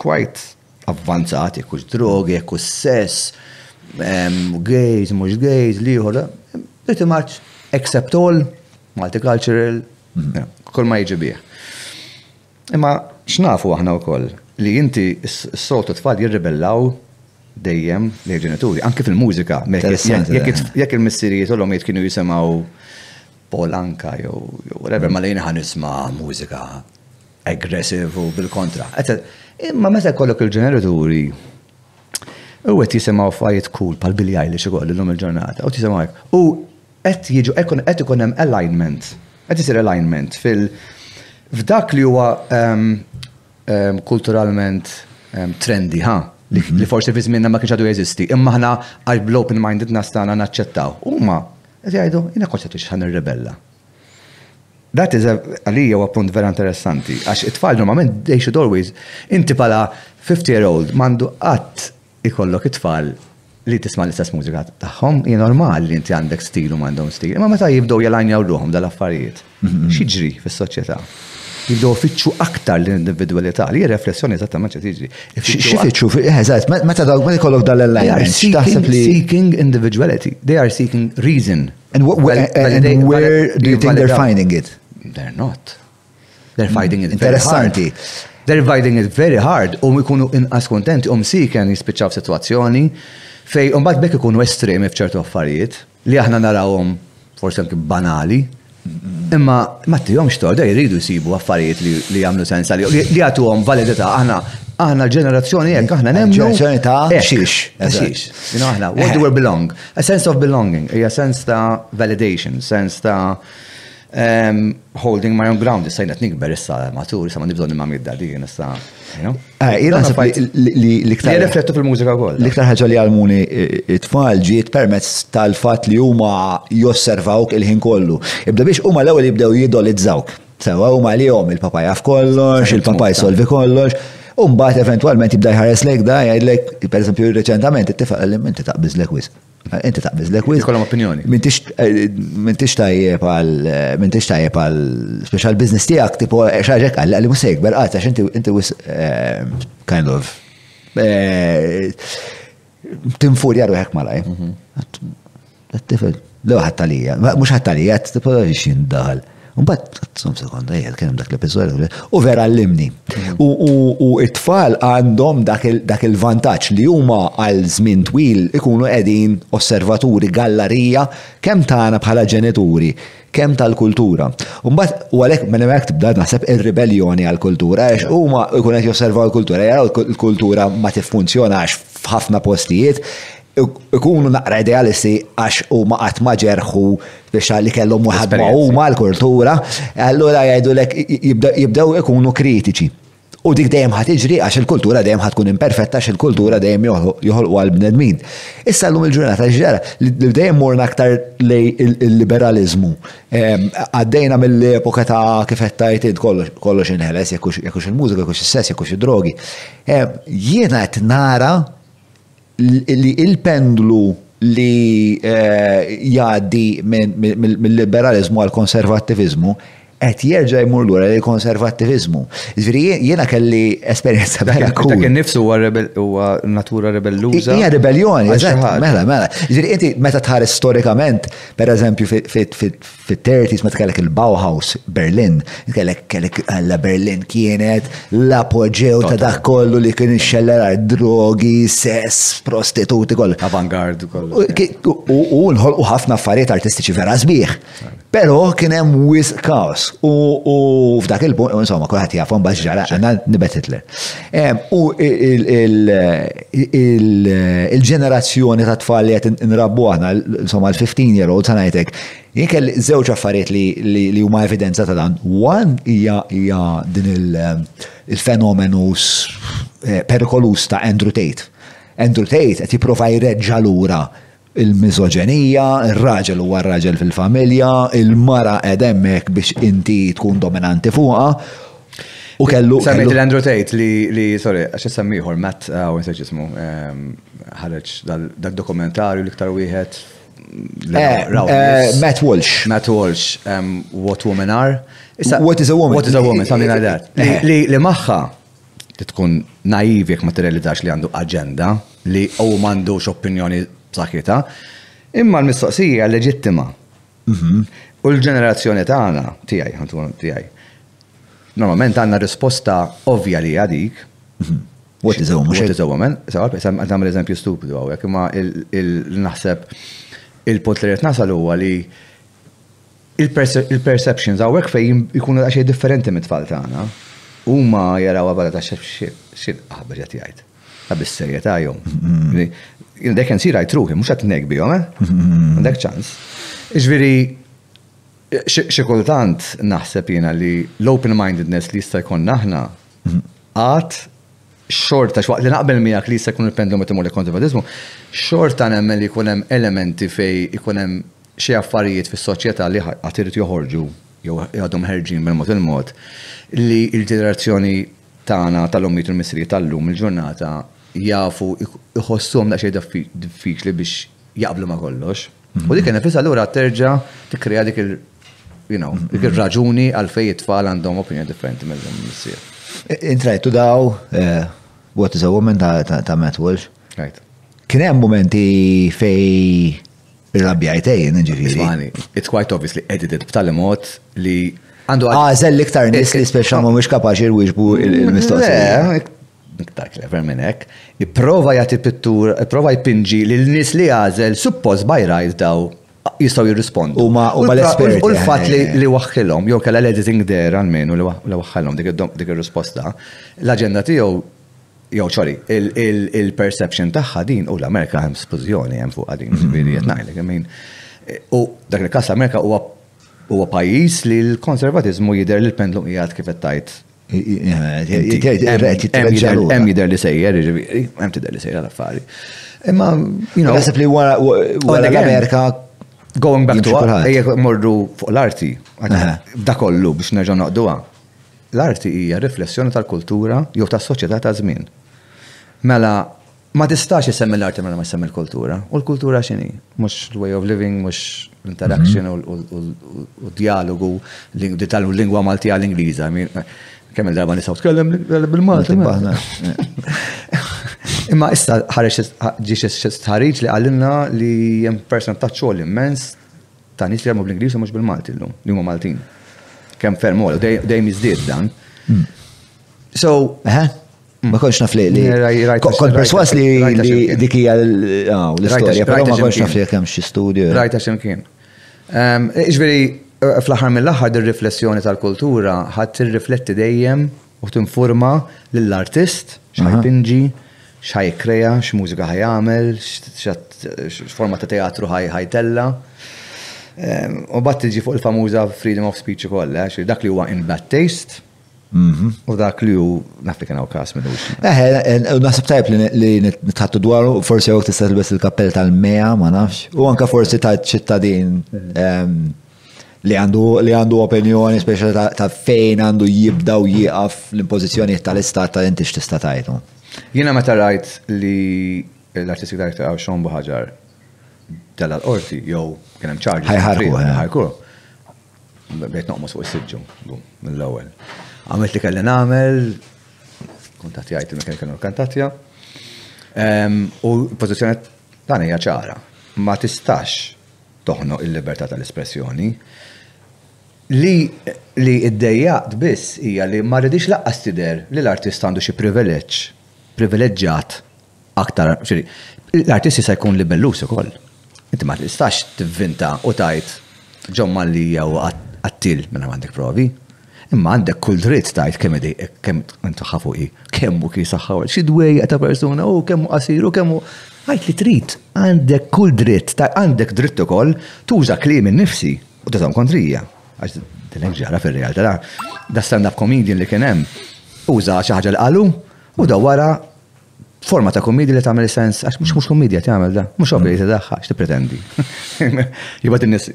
quite avvanzat, jekk hux drogi, jekk hux sess, gays, mhux gays, l-ieħor, pretty much except all, multicultural, kull ma jiġi bih. Imma x'nafu aħna wkoll, li inti s-soltu t-tfal jirribellaw dejjem lejn il-ġenituri, anki fil-mużika. Jekk il-missirijiet u l-ommijiet kienu jisimgħu polanka jew whatever, ma lejn ħa nisma' mużika aggressiv u bil-kontra. Imma meta jkollok il-ġenituri u qed jisimgħu affarijiet cool bħal Billie Eilish ukoll illum il-ġurnata, u tisimgħu hekk. U Qed jiġu, qed ikun hemm alignment, qed isir alignment fil, f'dak li huwa kulturalment trendy, ha, li forsi fi żmienna ma kienx għadu jeżisti, imma aħna għal bl-open mindedness tagħna naċċettaw. Huma qed jgħidu jiena kont qed ħa nirribella. Dat is għalija huwa punt vera interessanti għax it-tfal normalment they should always inti bħala 50 year old m'għandu qatt ikollok it-tfal li tisma' l-istess mużika tagħhom, hi normali li inti għandek stil u m'għandhom stil. Imma meta jibdew jalanjaw ruħhom dal-affarijiet, x'jiġri fis-soċjetà? Jibdew ifittxu aktar l-individwalità li hija riflessjoni eżattament xi tiġri. X'ifittxu? Eżatt, meta dawn ma jkollok dal-alliance, taħseb li. Seeking individuality. They are seeking reason. And where do you think they're finding it? They're not. They're fighting it very hard. They're fighting it very hard u jkunu inqas kontenti u msiken jispiċċaw f'sitwazzjoni fej u mbagħad bekk ikunu estremi f'ċertu affarijiet li aħna narawhom forsi anke banali. Imma ma tihomx torda jridu jsibu affarijiet li jagħmlu sens għalihom li jagħtuhom validità aħna aħna l-ġenerazzjoni hekk aħna nemmu. Ġenerazzjoni ta' xiex. Xiex. Aħna, what do we belong? A sense of belonging, a sense ta' validation, sense ta' Holding my own ground, issa jnet nikber issa matur, issa ma nibżon imma midda di, issa. Eh, jena nasib li l-iktar. Jirreflettu fil-mużika wkoll. L-iktar ħaġa li għalmuni it-tfal ġiet permezz tal-fat li huma josservawk il-ħin kollu. Ibda biex huma l-ewwel jibdew jidolizzawk. Sewa huma li jom il-papa jaf kollox, il-papa jsolvi kollox. Umbat eventualment jibda jħares lejk da, jgħidlek, per esempio, reċentament, it-tifaq għallim inti taqbizlek wisq. Inti taqbizlek wisq. Kollom opinjoni. Mintix eh, tajjeb għal, eh, mintix tajjeb għal, special business tijak, tipo, eh, xaġek għal, għalli musa jikber, għata, ah, inti wis, kind of, tinfurja ruħek malaj. Mhm. Tifel, lew ħattalija, mux ħattalija, tipo, xindaħal. Mbagħad, tsom sekonda, jgħid kien hemm dak l-episodju, u vera għallimni. U it-tfal għandhom dak il-vantaġġ li huma għal żmien twil ikunu qegħdin osservaturi gallarija kemm tagħna bħala ġenituri, kemm tal-kultura. Mbagħad u għalhekk minn hemmhekk tibda naħseb ir-ribelljoni għall-kultura għax huma jkun qed josservaw il-kultura, jaraw il-kultura ma tiffunzjonax f'ħafna postijiet, ikunu naqra idealisti għax huma qatt ma ġerħu biex li kellhom waħad ma huma l-kultura, allura jgħidulek jibdew ikunu kritiċi. U dik dejjem ħad iġri għax il-kultura dejjem ħad tkun imperfetta għax il-kultura dejjem joħolqu għal bnedmin. Issa llum il-ġurnata ġara li dejjem morna aktar lej il-liberalizmu. Ehm, għaddejna mill-epoka ta' kif qed tajt kollox inħeles jekk il-mużika, jekk is-sess, jekk id-drogi. Ehm, jiena qed nara li il-pendlu li jgħaddi mill-liberalizmu għal konservattivizmu qed jerġa' jmur lura lejn konservattivizmu. Ġifieri jiena kelli esperjenza bħala kull. Dak innifsu huwa huwa natura rebelluża. Hija rebelljoni, eżatt. Mela, mela. Ġifieri inti meta tħares storikament, pereżempju Fit-30s meta kellek il-Bauhaus Berlin, kellek kellek alla Berlin kienet l-apoġew ta' dak kollu li kien ixxellerar drogi, sess, prostituti kollu. Avangard kollu. U nħolqu ħafna affarijiet artistiċi vera sbieħ. Però kien hemm wis kaos. U f'dak il-punt, insomma, kulħadd jafhom bax ġara għandna nibet Hitler. U il-ġenerazzjoni ta' tfal li qed nrabbu aħna, insomma l-15 year old sa ngħidlek, jien kelli żewġ affarijiet li huma evidenza ta' dan. One hija din il-fenomenu eh, perikoluż ta' Andrew Tate. Andrew Tate qed jipprova jreġġa' lura il-miżoġenija, ir-raġel huwa r-raġel fil-familja, il-mara qed hemmhekk biex inti tkun dominanti fuqha. U kellu. Semmejt l-Andrew Tate li, li sorry, għax semmiħor, Matt, għaw, ah, nsejġ jismu, ehm, ħareġ dal-dokumentarju li ktar wieħed. Eh, eh, Matt Walsh. Matt Walsh, ehm, What Women Are. What is a Woman? What is a Woman, something like that. Eh. Li maħħa, li tkun naiv jekk ma tirrealizzax li għandu aġenda, li hu m'għandux opinjoni b'saħħitha. Imma l-mistoqsija hija leġittima. U l-ġenerazzjoni tagħna, tiegħi, ħa ntuha tiegħi, normalment għandna risposta ovvja li hija dik. What is a woman? What is a woman? Sewa, qed nagħmel eżempju stupidu hawnhekk, imma naħseb il-punt li qed nasal huwa li Il-perceptions hawnhekk fejn ikunu daqsxejn differenti mit-tfal tagħna. Huma jaraw għabada ta' x'inhu aħbar qed jgħid. Ta' bis-serjetà jew. They can see right through him, mhux qed ngħid bihom, eh? M'għandek ċans. Jiġifieri xi kultant naħseb jiena li l-open mindedness li jista' jkollna aħna għad xorta x'waqt li naqbel miegħek li jista' jkun il-pendulum qed imur lejn konservatiżmu, xorta nemmen li jkun hemm elementi fejn ikun hemm xi affarijiet fis-soċjetà li għad irid joħorġu jew għadhom ħerġin bil-mod il-mod li l-ġenerazzjoni tagħna tal-ommijiet u l-missirijiet tal-lum il-ġurnata jafu jħossuhom daqsxejn diffiċli biex jaqblu ma' kollox. U dik innifisha allura terġa' tikkrea dik il- you know, dik ir-raġuni għalfejn it-tfal għandhom opinjoni differenti mill-missier. Int rajtu daw, What is a Woman ta' Matt Walsh? Rajt. Kien hemm mumenti fej Ir-rabja jtejjen, ġifiri. Ismani, it's quite obvious li edited b'tali mod li għandu għazel iktar nis li speċa ma mux kapaxi rwiġbu il-mistoqsija. Iktar clever minn hekk. Iprova jagħti pittur, iprova jpinġi li l-nies li għażel suppost by right daw jistgħu jirrispondu. U ma l-esperti. U l-fatt eh. li waħħilhom, jew kellha l-editing there għal-menu li waħħilhom dik ir-risposta, l-aġenda tiegħu Jew sorry, il-perception tagħha din u l-Amerika hemm spużjoni hemm fuqha din, ġifieri qed ngħidlek, I mean. U dak il-każ l-Amerika huwa huwa pajjiż li l-konservatiżmu jidher li l-pendlum qiegħed kif qed tgħid Hemm jidher li sejjer, hemm tidher li sejjer l-affari. Imma, you know. Naħseb li wara l-Amerika. Going back to ejja morru fuq l-arti. Dakollu biex nerġa' noqduha. L-arti hija riflessjoni tal-kultura jew tas-soċjetà ta' żmien. Mela, ma tistax issemmi l-arti mingħajr ma ssemmi l-kultura. U l-kultura x'inhi? Mhux l-way of living, mhux l-interaction u d-djalogu li titgħallmu l-lingwa Maltija l-Ingliża. Kemm il-darba nistgħu tkellem bil-Malti imma aħna. Imma issa ħareġ ġie xi stħarriġ li qalilna li hemm percentaġġ għoli immens ta' nies li jaħdmu bl-Ingliż u mhux bil-Malti llum, li huma Maltin. Kemm ferm u dejjem jiżdied dan. Hmm. So, Ma konx naf li. Eh, kon perswas li dik hija ah, l-istorja, però ma konx naf li kemm xi studju. Eh. Rajta x'imkien. Ehm, eh, Ġveri, fl-aħħar mill-aħħar dir-riflessjoni tal-kultura ħadd tirrifletti dejjem u tinfurma lill-artist x'ħa jpinġi, x'ħa jikkrea, x'mużika ħa jagħmel, x'forma ta' teatru ħa jtella'. U mbagħad tiġi fuq il-famuża freedom of speech ukoll, għax dak li huwa in bad taste u dak li hu naf li kien hawn każ minn hux. Eħe, naħseb tajb li nitħattu dwaru, forsi hawn tista' tilbes il-kappell tal-mea, ma nafx, u anke forsi ta' ċittadin li għandu li għandu opinjoni speċa ta', ta fejn għandu jibda u jieqaf l-impożizzjoni tal-istat ta' inti x'tista' tajtu. Jiena meta rajt li l-artisti ta' ta' Sean Buħaġar tella l-qorti jew kien hemm ċarġi. Ħajħarku. Ħajħarku. Bdejt noqmos fuq is-siġġu mill-ewwel. Għamilt li kelli nagħmel kuntattjajt li kien kienu kantatja. U pożizzjoni dan hija ċara. Ma tistax toħnoq il-libertà tal-espressjoni. Li li ddejjaqt biss hija li ma riditx lanqas tidher li l-artist għandu xi privileġġ, privileġġjat aktar, ġifieri, l-artist jista' jkun libelluż ukoll. Inti ma tistax tivvinta u tgħid John Mallia huwa qattiel mingħajr ma għandek provi. Imma għandek kull dritt tgħid kemm edi kemm intu ħafu hi, kemm hu kien saħħaw, xi dwejja ta' persuna u kemm hu qasir u kemm hu għid li trid, għandek kull dritt, għandek dritt ukoll tuża kliem innifsi u tużhom kontrija. Għax din hekk ġara fir-realtà. Da stand-up comedian li kien hemm uża xi ħaġa li qalu u da wara Forma ta' kommedja li tagħmel sens, għax mhux mhux kommedja tagħmel da, mhux ovvja li tiddaħħax tippretendi. Jibgħat in-nies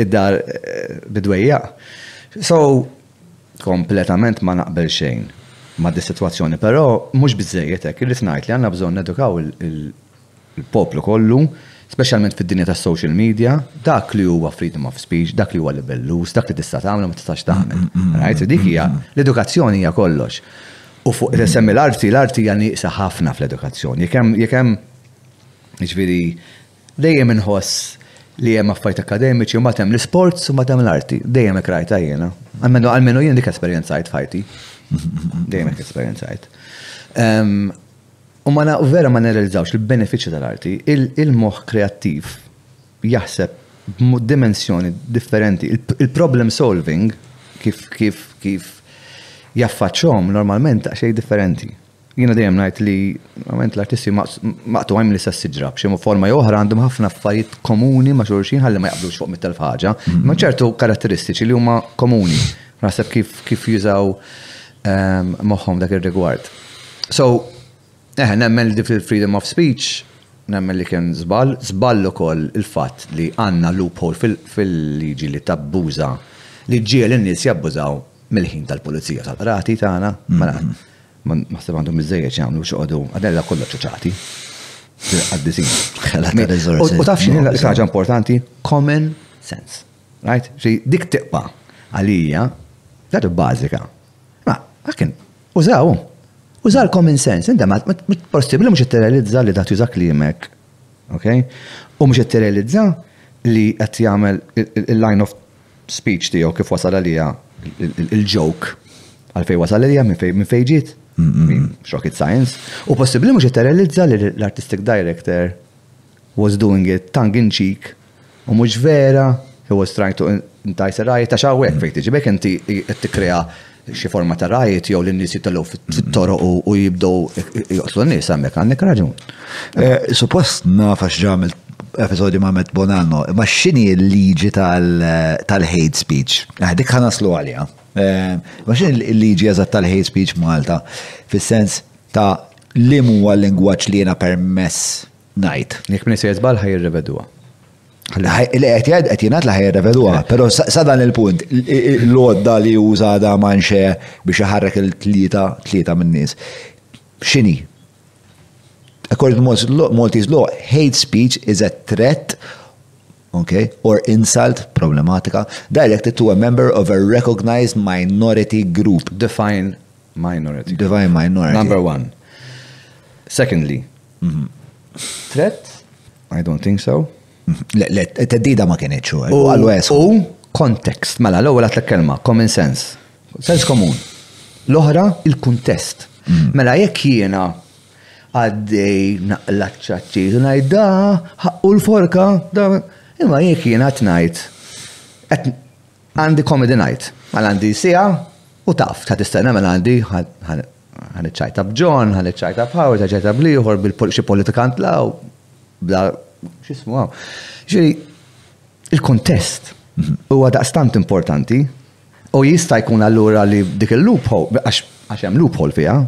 id-dar eh, bidwejja. So, kompletament ma naqbel xejn ma' dis-sitwazzjoni, però mhux biżejjed hekk, irrid ngħid li għandna bżonn edukaw il-poplu kollu, speċjalment fid-dinja tas-social media, dak li huwa freedom of speech, dak li huwa libelluż, dak li tista' tagħmel u ma tistax tagħmel. Rajt? Dik hija, l-edukazzjoni hija kollox. U fuq li semmi l-arti, l-arti hija nieqsa ħafna fl-edukazzjoni. Jekk hemm, jekk hemm, jiġifieri, dejjem inħoss li hemm affarijiet akkademiċi u mbagħad hemm l-isports u mbagħad hemm l-arti. Dejjem hekk rajtha jiena. Almenu almenu jien dik esperjenzajt f'ħajti. Dejjem hekk esperjenzajt. Ehm, U ma na, vera ma nirrealizzawx il-benefiċċji tal-arti. Il-moħħ kreattiv jaħseb b'dimensjoni differenti. Il-problem solving kif, kif, kif jaffaċċhom normalment daqsxejn differenti. Jiena dejjem ngħid li normalment l-artisti maqtugħin mill-istess siġra b'xi forma jew oħra għandhom ħafna affarijiet komuni ma' xulxin ħalli ma jaqblux fuq mit-telf ħaġa. Imma ċertu karatteristiċi li huma komuni. Naħseb kif, kif jużaw moħħhom dak ir-rigward. So, eħe, nemmen li fil-freedom of speech, nemmen li kien żball, żball ukoll il-fatt li għandna loophole fil-liġi li tabbuża li ġiel in-nies jabbużaw mill-ħin tal-pulizija tal-qrati tagħna. Mela, ma ħseb għandhom biżejjed jagħmlu xoqogħdu għadella kollha ċuċati. Għaddisin. U taf xi ħaġa importanti? Common sense. Right? Xi dik tiqpa għalija, dak il-bażika. Ma, għakin, użaw, użaw l-common sense, inta ma, possibli mux t-realizza li dat juża klimek, ok? U mux t-realizza li għat jgħamil il-line of speech tiegħu kif wasal għalija il-joke għal fej wasal għalija minn fejġiet, rocket science. U possibli mux t-realizza li l-artistic director was doing it tongue in cheek U mhux vera, he was trying to entice a riot, għax hawnhekk fejn tiġi, b'hekk inti qed tikkrea xi forma ta' riot jew lin-nies jitellgħu fit-toroq u jibdew joqtlu n-nies hemmhekk għandek raġun. Eh, suppost nafa x'ġamil episodju ma' Matt Bonanno, imma x'inhi l-liġi tal-hate speech? Eh, dik ħanaslu għalija. Eh, ma x'inhi l-liġi eżatt tal-hate speech Malta? Fis-sens ta' li huwa l-lingwaġġ li jiena permess ngħid. Jekk min se żball ħaj jirreveduha. Li qed jgħid qed jingħad li ħaj jirreveduha, eh. però sa dan il-punt l-għodda li uża da manxe biex iħarrek il-tlieta tlieta min-nies. X'inhi? According to Maltese law, hate speech is a threat okay, or insult, problematika, directed to a member of a recognized minority group. Define minority. Define minority. Number one. Secondly, Tret? I don't think so. Le, teddida ma kienieċ u għallu esu. U kontekst, mela, l-ewwel għatlek kelma, common sense. Sens komun. L-oħra, il-kuntest. Mm. Mela, jekk jiena għaddej naqlaċċaċċi, ngħid da, ħaqqu l-forka, da, imma jekk jiena tnajt, Għandi comedy night, għal għandi sija u taf, ta' tistenna mela għandi għan iċċajta b'John, għan iċċajta b'Howard, għan iċċajta b'liħor, bil-xi politikant law, bla xismu għaw. Ġiri, il-kontest mhm. huwa daqstant importanti u jista' jkun allura li dik il-loophole, għax għax hemm loophole fiha,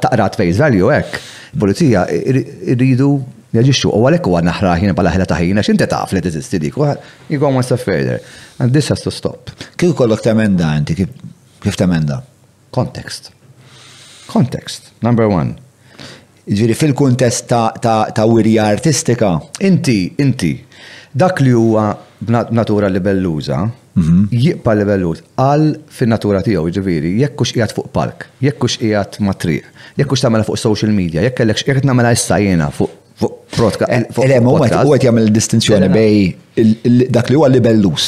taqrat face value hekk, pulizija irridu jaġixxu u għalhekk huwa naħraħ jien bħala ħela taħina x'inti taf li teżisti dik. You go one step further. And this has to stop. Kif kollok temenda inti kif temenda? Context. Context, number one. Jiġifieri fil-kuntest ta' wirja artistika, inti, inti, dak li huwa b'natura libelluża, jibqa' libelluż għal fin-natura tiegħu, jiġifieri jekk hux qiegħed fuq palk, jekk hux qiegħed mat-triq, jekk hux tagħmilha fuq social media, jekk kellekx, jekk qed nagħmilha issa jiena fuq prodka, fuq. Le, ma huwa qed jagħmel id-distinzjoni bejn dak li huwa libelluż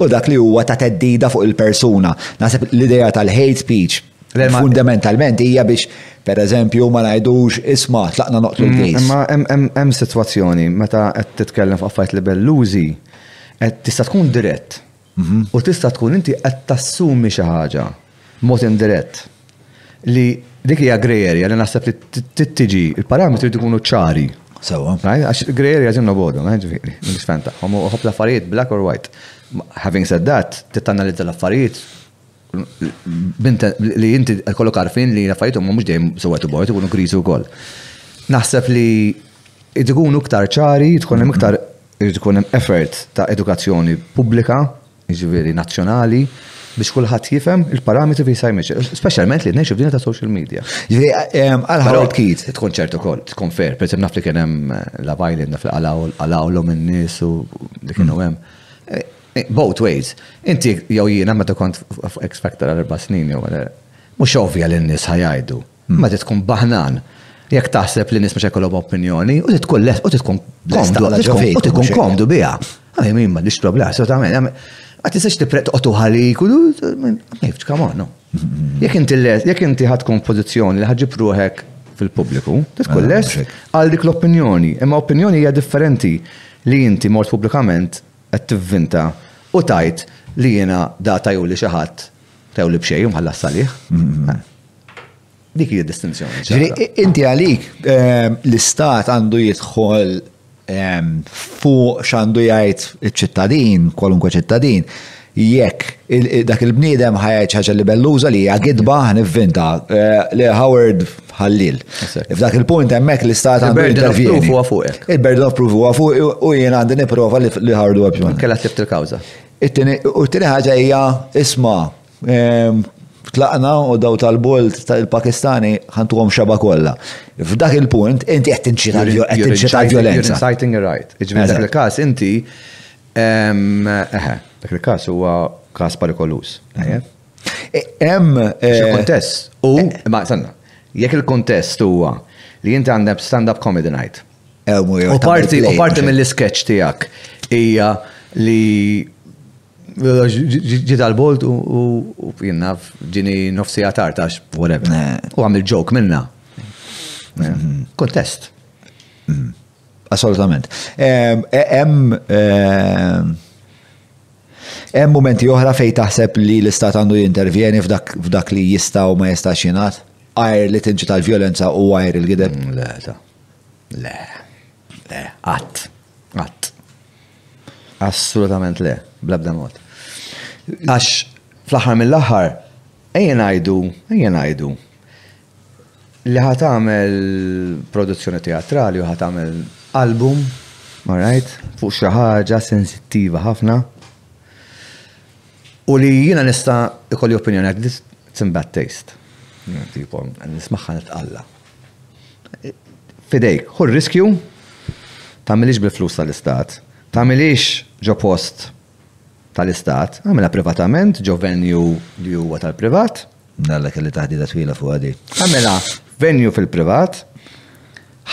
u dak li huwa ta' theddida fuq il-persuna. Naħseb l-idea tal-hate speech, Fundamentalment hija biex per eżempju ma ngħidux isma' tlaqna noqtlu mm, l-kejs. Imma hemm sitwazzjoni meta qed titkellem fuq affarijiet libellużi qed tista' tkun dirett mhm. u tista' tkun inti qed tassumi xi ħaġa mod indirett li dik hija grey area li naħseb li tittiġi il-parametri jkunu ċari. Sewa. Għax grey area ġenna bodu, ġifieri, l-isfan tagħhom u ħobb l-affarijiet black or white. Having said that, titanalizza l-affarijiet li inti kollok għarfin li l-affarijiet huma mhux dejjem sewwa tibgħod ikunu griżi wkoll. Naħseb li ikunu iktar ċari, tkun hemm iktar tkun hemm effort ta' edukazzjoni pubblika, jiġifieri nazzjonali, biex kulħadd jifhem il-parametri fi sajmiċ, speċjalment li ngħixu f'dinja ta' social media. Jiġifieri għal ħarod kid tkun ċert ukoll, tkun fair, per naf li kien hemm la violin fil-qalaw, qalawlhom in-nies u li kienu hemm. Both ways. Inti jew jiena meta kont f'X Factor għal erba' snin jew whatever, mhux ovvja li n-nies ħa jgħidu. Imma trid tkun baħnan jekk taħseb li n-nies mhux ħa jkollhom opinjoni u trid tkun lest u trid tkun komdu u trid tkun komdu biha. Għalli min ma dix problema, assolutament. Ma tistax tipret toqgħod ħalik u mifx come on. Jekk inti lest, jekk inti ħad tkun pożizzjoni li ħaġib ruħek fil-pubbliku, trid tkun lest għal dik l-opinjoni. Imma opinjoni hija differenti li inti mort pubblikament qed tivvinta u tgħid li jiena da tajuli xi ħadd tajuli b'xejn u mħallas għalih. Dik hija distinzjoni. Ġifieri inti għalik ehm, l-istat għandu jidħol ehm, fuq x'għandu jgħid iċ-ċittadin, kwalunkwe ċittadin, jekk dak il-bniedem ħajgħid ħaġa li belluża li hija gidba nivvinta eh, li Howard bħallil. F'dak il-punt hemmhekk l-istat għandu intervjeni. Il-burden of proof huwa fuq u jien għandi nipprova li ħardu għabżon. Kella tlift il-kawza. U t-tini ħaġa hija isma' ehm, tlaqna u daw tal-bolt tal-Pakistani ħantu għom xaba kolla. F'dak il-punt, inti għet tinċita violenza. Inciting a right. Iġbir dak il-kas, inti, ehm, eħe, dak il-kas huwa kas perikolus. Hemm xi eh, kuntest u eh, eh. ma sanna. Jekk il-kuntest huwa li inti għandek stand-up comedy night. U parti u parti mill-isketch tiegħek hija li ġi dal-bolt u jenna ġini nofsi għatar tax, whatever. U għamil ġok minna. Mhm. Kontest. Mhm. Assolutament. Em, Hemm mumenti oħra fejn taħseb li l-Istat għandu jintervjeni f'dak li jista' u ma jistax jingħad? Għajr li tinċita l-vjolenza u għajr il-gideb? Mm, le, ta. Le. Le, qatt. Qatt. Assolutament le, bl-ebda mod. Għax fl-aħħar mill-aħħar ejja ngħidu, ejja ngħidu li ħa tagħmel produzzjoni teatrali u ħa tagħmel album, all right, fuq xi ħaġa sensittiva ħafna. U li jiena nista' ikolli opinjoni għak this it's in bad taste. Tipo, nismaħħa nitqalla. Fidejk, hu riskju tagħmilix bil-flus tal-istat, tagħmilix ġo post tal-Istat, għamilha privatament ġo venue li huwa tal-privat. Nalla kelli taħdida twila fuq għadi. Għamilha venue fil-privat,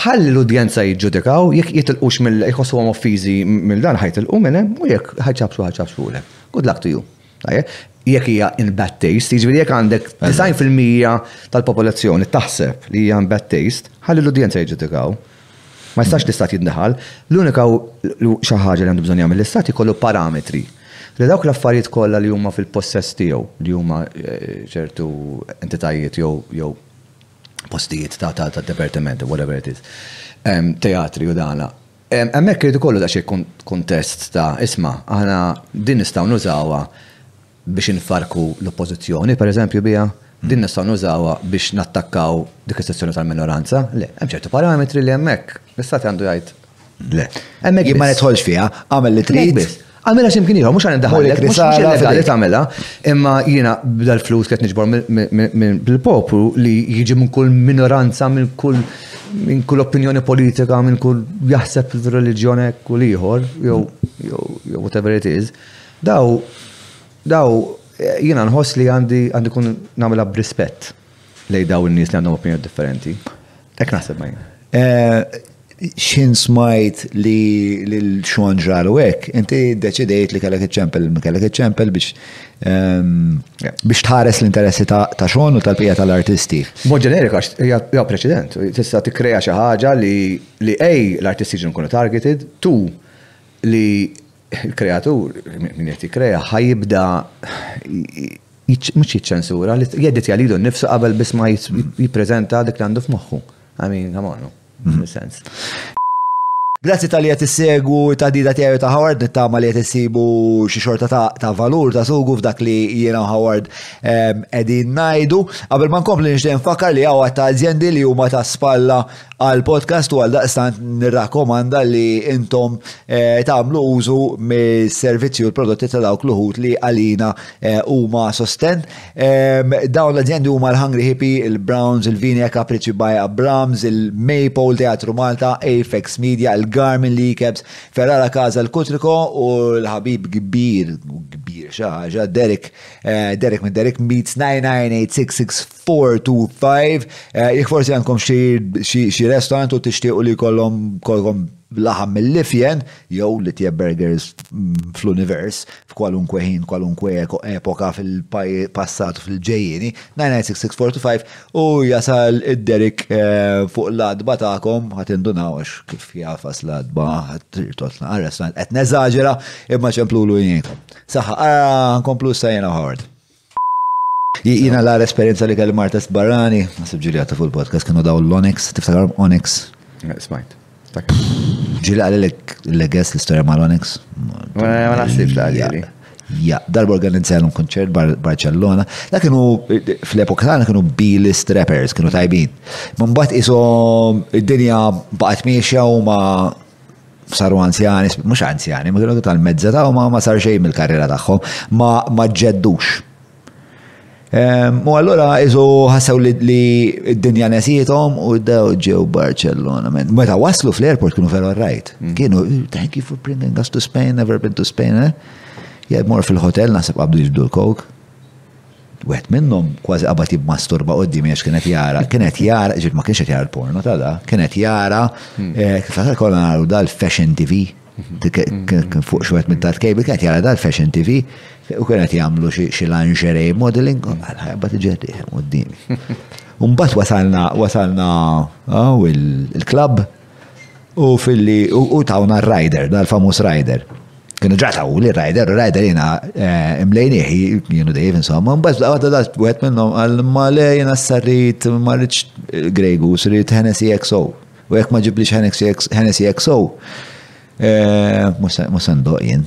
ħalli l-udjenza jiġġudikaw, jekk jitilqux mill jħossu għom offizi mill-dan ħajtilqu minn hemm u jekk ħajċabsu ħaċabsu fuqlek. Good luck to you. Jekk hija in bad taste, jiġifieri jekk għandek 90% tal-popolazzjoni taħseb li hija in bad taste, ħalli l-udjenza jiġġudikaw. Ma jistax l-Istat jiddaħal. L-unika xi ħaġa li għandu bżonn jagħmel l-Istat ikollu parametri li dawk l-affarijiet kollha li huma fil-possess tiegħu li huma ċertu entitajiet jew postijiet ta' divertiment, whatever it is, teatri u dan, hemmhekk irid ikollu daqsxejn kuntest ta' isma' aħna din nistgħu nużawha biex infarrku l-Oppożizzjoni, pereżempju, biha, din nistgħu nużawha biex nattakkaw dik is-sezzjoni tal-minoranza? Le. Hemm ċertu parametri li hemmhekk l-Istat għandu jgħid le. Hemmhekk jien ma nidħolx fiha, agħmel li trid. Agħmilha x'imkien ieħor, mhux għandi daħallek, mhux illegali tagħmilha, imma jiena b'dal-flus qed niġbor mill-poplu li jiġi minn kull minoranza, minn kull minn kull opinjoni politika, minn kull jaħseb fil-reliġjon hekk u ieħor, jew whatever it is, Daw, daw, jiena nħoss li għandi għandi kun nagħmilha b'rispett lej daw in-nies li għandhom opinjoni differenti. Hekk naħseb ma jien. Eh, xin smajt li l-xon ġralu hekk, inti deċidejt li kellek iċ-ċempel, kellek iċ-ċempel biex ehm, biex tħares l-interessi ta' xon u tal-pija tal-artisti. Mod ġenerika, hija preċedent, tista' tikkrea xi ħaġa li ej l-artisti ġun kunu targeted, tu li il-kreatur, min qed jikkrea, ħa jibda mhux jiċċensura, jeditja lilu nnifsu qabel biss ma jippreżenta dik li għandu f'moħħu. I mean, come on, in sense. Grazzi tal-li qed issegwu t-tahdida tiegħi ta' Howard nittama li qed issibu xi xorta ta' valur ta' sugu f'dak li jiena Howard qegħdin ngħidu. Qabel ma nkompli nixtieq nfakkar li hawn ta' azjendi li huma ta' spalla għal podcast u għal daqstant nirrakkomanda li intom eh, tagħmlu użu mis-servizzi u l-prodotti ta' dawk l-uħut li għalina eh, huma sosten. Ehm, dawn l-azjendi huma l-Hungry Hippie, il-Browns, il-Vini Capricci by Abrams, il-Maple Teatru Malta, Apex Media, il-Garmin Leakeps, Ferrara Casa l-Kutriko u l-ħabib kbir, kbir xaħġa, Derek, eh, Derek minn Derek Meets 9986 4 to 5, eh, jek forsi għandkom xi restaurant u tixtiequ li kollom kollom laħam mill-lifjen, jew li tjeb burgers mm, fl-univers, f'kwalunkwe ħin, kwalunkwe epoka fil-passat fil-ġejjini, 996-645 u jasal id-derik eh, fuq l-adba ta'kom, għat indunaw għax kif jafas l-adba għat tirtotna għal-restaurant, għet neżagġera imma ċemplulu jgħinkom. Saħħa, għankomplu ah, s-sajna Howard. Jina l-għar esperienza li kelli martest barrani, nasib ġili għata fuq il-podcast, kienu daw l-Onyx, tiftakar Onyx? Eh, smajt. Ġili għalli l-leges l-istoria ma l-Onyx? Ma nasib l-għalli. Ja, darba organizzalum konċert Barcellona, da kienu fl-epoka tagħna kienu Billy Strappers, kienu tajbin. Mumbat isom id-dinja baqgħet miexja u ma saru anzjani, mhux anzjani, ma kienu tal-mezza ta' ma ma sar xejn mill-karriera tagħhom, ma ma ġeddux. Ehm, u allura iżu ħassew li d-dinja nesietom u daw ġew Barcellona. Meta waslu fl-airport kienu veru rajt. Mm. Kienu, thank you for bringing us to Spain, never been to Spain, eh? Jgħid mor fil-hotel nasib qabdu jibdu l-kok. Wieħed minnhom kważi qabad jimmasturba quddiemi għax kien qed jara, kien qed jara, ġiet ma kienx qed jara l-porno ta' da, kien qed jara, hmm. eh, kif tasal kollha naru dal-fashion TV, hmm. kien fuq xwet minn tat kejbi, kien qed jara dal-fashion TV u kien qed jagħmlu xi lingerie modeling, hmm. għal-ħajba tiġi qed quddiemi. Umbat wasalna, wasalna, għaw ah, il-klab, U filli, u tawna r-rider, dal-famus rider. Kienu ġata u li rider, rider jena eh, mlejnieh, jenu dejjem insomma, mbagħad għadda dat wieħed minnhom għal ma le jena sarrit ma rridx eh, Grey Goose, rrid Hennessy XO. U jekk ma ġiblix Hennessy XO, eh, musa ndoq jien.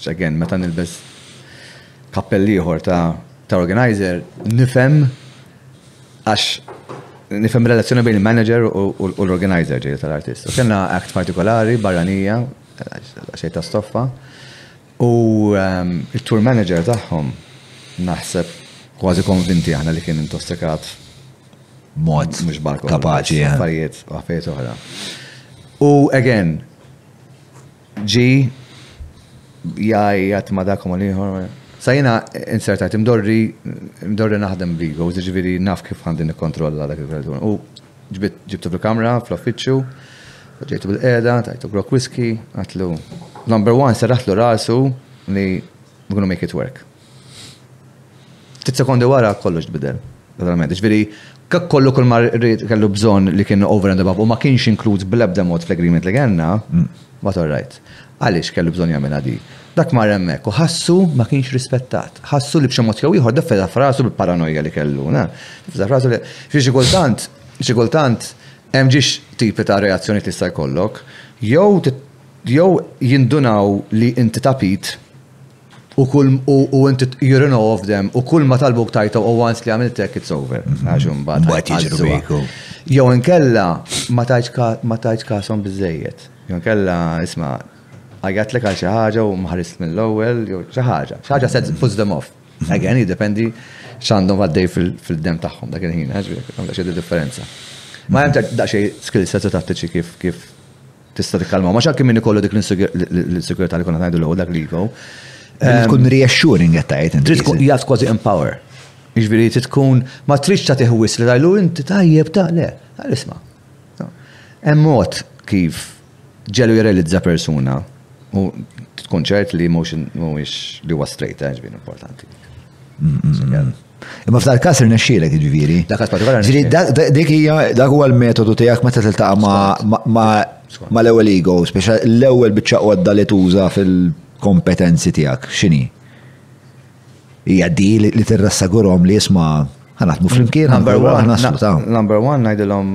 Second, meta nilbes kappell ieħor ta' ta' organizer, nifhem għax nifhem relazzjoni bejn il-manager u l-organizer ġejja tal-artist. U kellna act partikolari, barranija, xejn ta' stoffa. U ehm, il-tour manager tagħhom naħseb kważi konvinti aħna li kien intossikat mod mhux barku kapaċi eh. affarijiet affarijiet oħra. U again, Ġi, jgħajjat ma' dak u mal-ieħor. Sa jiena insertajt, imdorri, imdorri naħdem bl-egos, jiġifieri naf kif għandi nikkontrolla dak il-kreatur. U ġbidt, ġibtu fil-kamra, fl-uffiċċju, poġġejtu bil-qiegħda, tajtu grokk whiskey, għidtlu, number one, serraħtlu rasu li we're gonna make it work. Ftit sekondi wara kollox tbidel, naturalment. Ġifieri kollu kull ma kellu bżonn li kien over and above u ma kienx inkluż bl-ebda mod fl-agreement li kellna, but all right. Għaliex kellu bżonn jagħmilha di? Dak mar hemmhekk u ħassu ma kienx rispettat. Ħassu li b'xi mod jew ieħor deffedah f'rasu bil-paranojja li kellu, naf. Deffedah f'rasu li, ġifieri xi kultant, xi kultant hemm ġiex tipi ta' reazzjonijiet li jista' jkollok, jew jew jindunaw li inti tapit, U kull u inti you don't know of them u kull ma talbuk tajtom u once li għamilt hekk it's over. Għax imbagħad. Mbagħad jiġru bik. Jew inkella ma tajtx kasom biżejjed. Jew inkella isma' għajatlek għal xi ħaġa u maħarist mill-ewwel jew xi ħaġa. Xi ħaġa set puts them off. Again, jiddependi x'għandhom għaddej fil-dem tagħhom dak il-ħin, għax għandha xi differenza. Ma hemm daqsxejn skill sets u tattiċi kif Tista' tikkalmaw, ma xalki min ikollu dik l-insekurità li konna ngħidu l-ewwel dak l-ego. Tkun ehm, reassuring qed tgħid inti. Tkun jaf kważi empower. Jiġifieri trid tkun ma tridx ta' tiħwis li tajlu inti tajjeb ta' le, ta' isma'. Hemm mod kif ġelu jirrealizza persuna u tkun ċert li mhuwiex li huwa straight, eh, ġbin importanti. Imma f'dal każ irnexxielek jiġifieri. Dak każ partikolari. Ġifieri dik hija dak huwa l-metodu tiegħek meta tiltaqa' ma' l-ewwel ego, speċa l-ewwel biċċa qodda li tuża fil-kompetenzi tiegħek x'inhi? Hija di li tirrassagurhom li jisma' ħanatmu flimkien number one naslu ta'. Number one ngħidilhom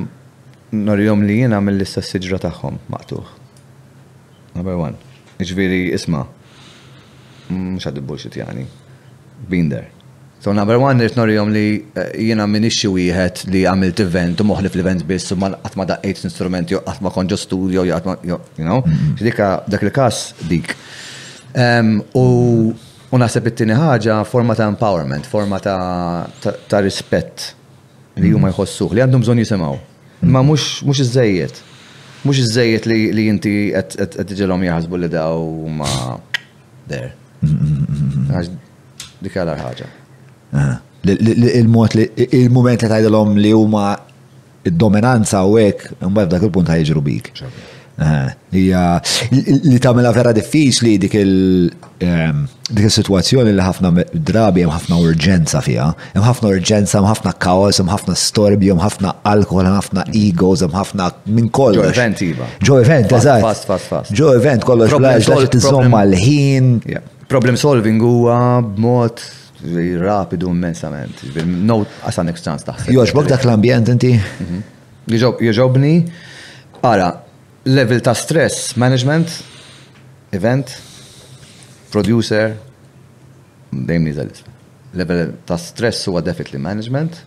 norihom li jiena mill-istess siġra tagħhom maqtuħ. Number one. Iġviri, isma, mux għaddi bullshit jani. Been there. So number one, rrit norrijom li eh, jena minixi wieħed li għamilt event u moħli fl-event biss u mal għatma daqqejt instrument jo għatma konġo studio jo għatma, jo, you know, mm-hmm. dika dak il-kas dik. U u naħseb it-tini ħaġa forma ta' empowerment, forma ta' rispett li huma jħossuh, li għandhom bżonn jisimgħu. Imma mhux mhux iżżejjed. Mhux iżżejjed li li inti qed qed qed tiġilhom jaħsbu li daw huma there. Għax dik hija l-agħar ħaġa. Li- li- li Il-mod li il-mument li tgħidilhom li huma id-dominanza u hekk, imbagħad f'dak il-punt ħajġru bik. Hija li tagħmilha vera diffiċli dik il- ehm, dik is-sitwazzjoni li ħafna drabi hemm ħafna urġenza fiha. Hemm ħafna urġenza, hemm ħafna kaos, hemm ħafna storbju, hemm ħafna alkohol, hemm ħafna egos, hemm ħafna minn kollox. Ġo event iva. Ġo event, eżatt. Fast, fast, fast. Ġo event kollox blaġ li tiżomm mal-ħin. Problem solving huwa b'mod rapidu immensament. No, għasan next chance taħseb. Joġbok dak l-ambjent inti? Mhm. Jogħġobni, ara, level ta' stress management, event, producer, dejjem nieżel isem. Level ta' stress huwa definitely management,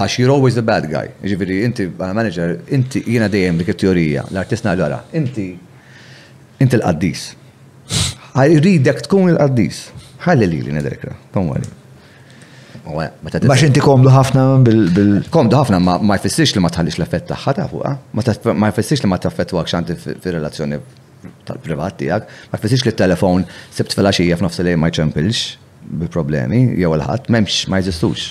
għax you're always the bad guy. Jiġifieri inti bħala manager, inti jiena dejjem dik it-teorija, l-artist ngħidlu ara, inti inti l-qaddis. Irridek tkun il-qaddis. Ħalli lili ngħidilek, don't worry. Ma xinti komdu ħafna bil. Komdu ħafna ma jfissirx li ma tħallix l-effett tagħha ta' fuqha, ma jfissirx li ma taffettwak xanti fir-relazzjoni tal-privat tiegħek, ma jfissirx li t-telefon sibt filgħaxija f'nofs li ma jċempilx bi problemi jew il-ħadd m'hemmx ma jeżistux.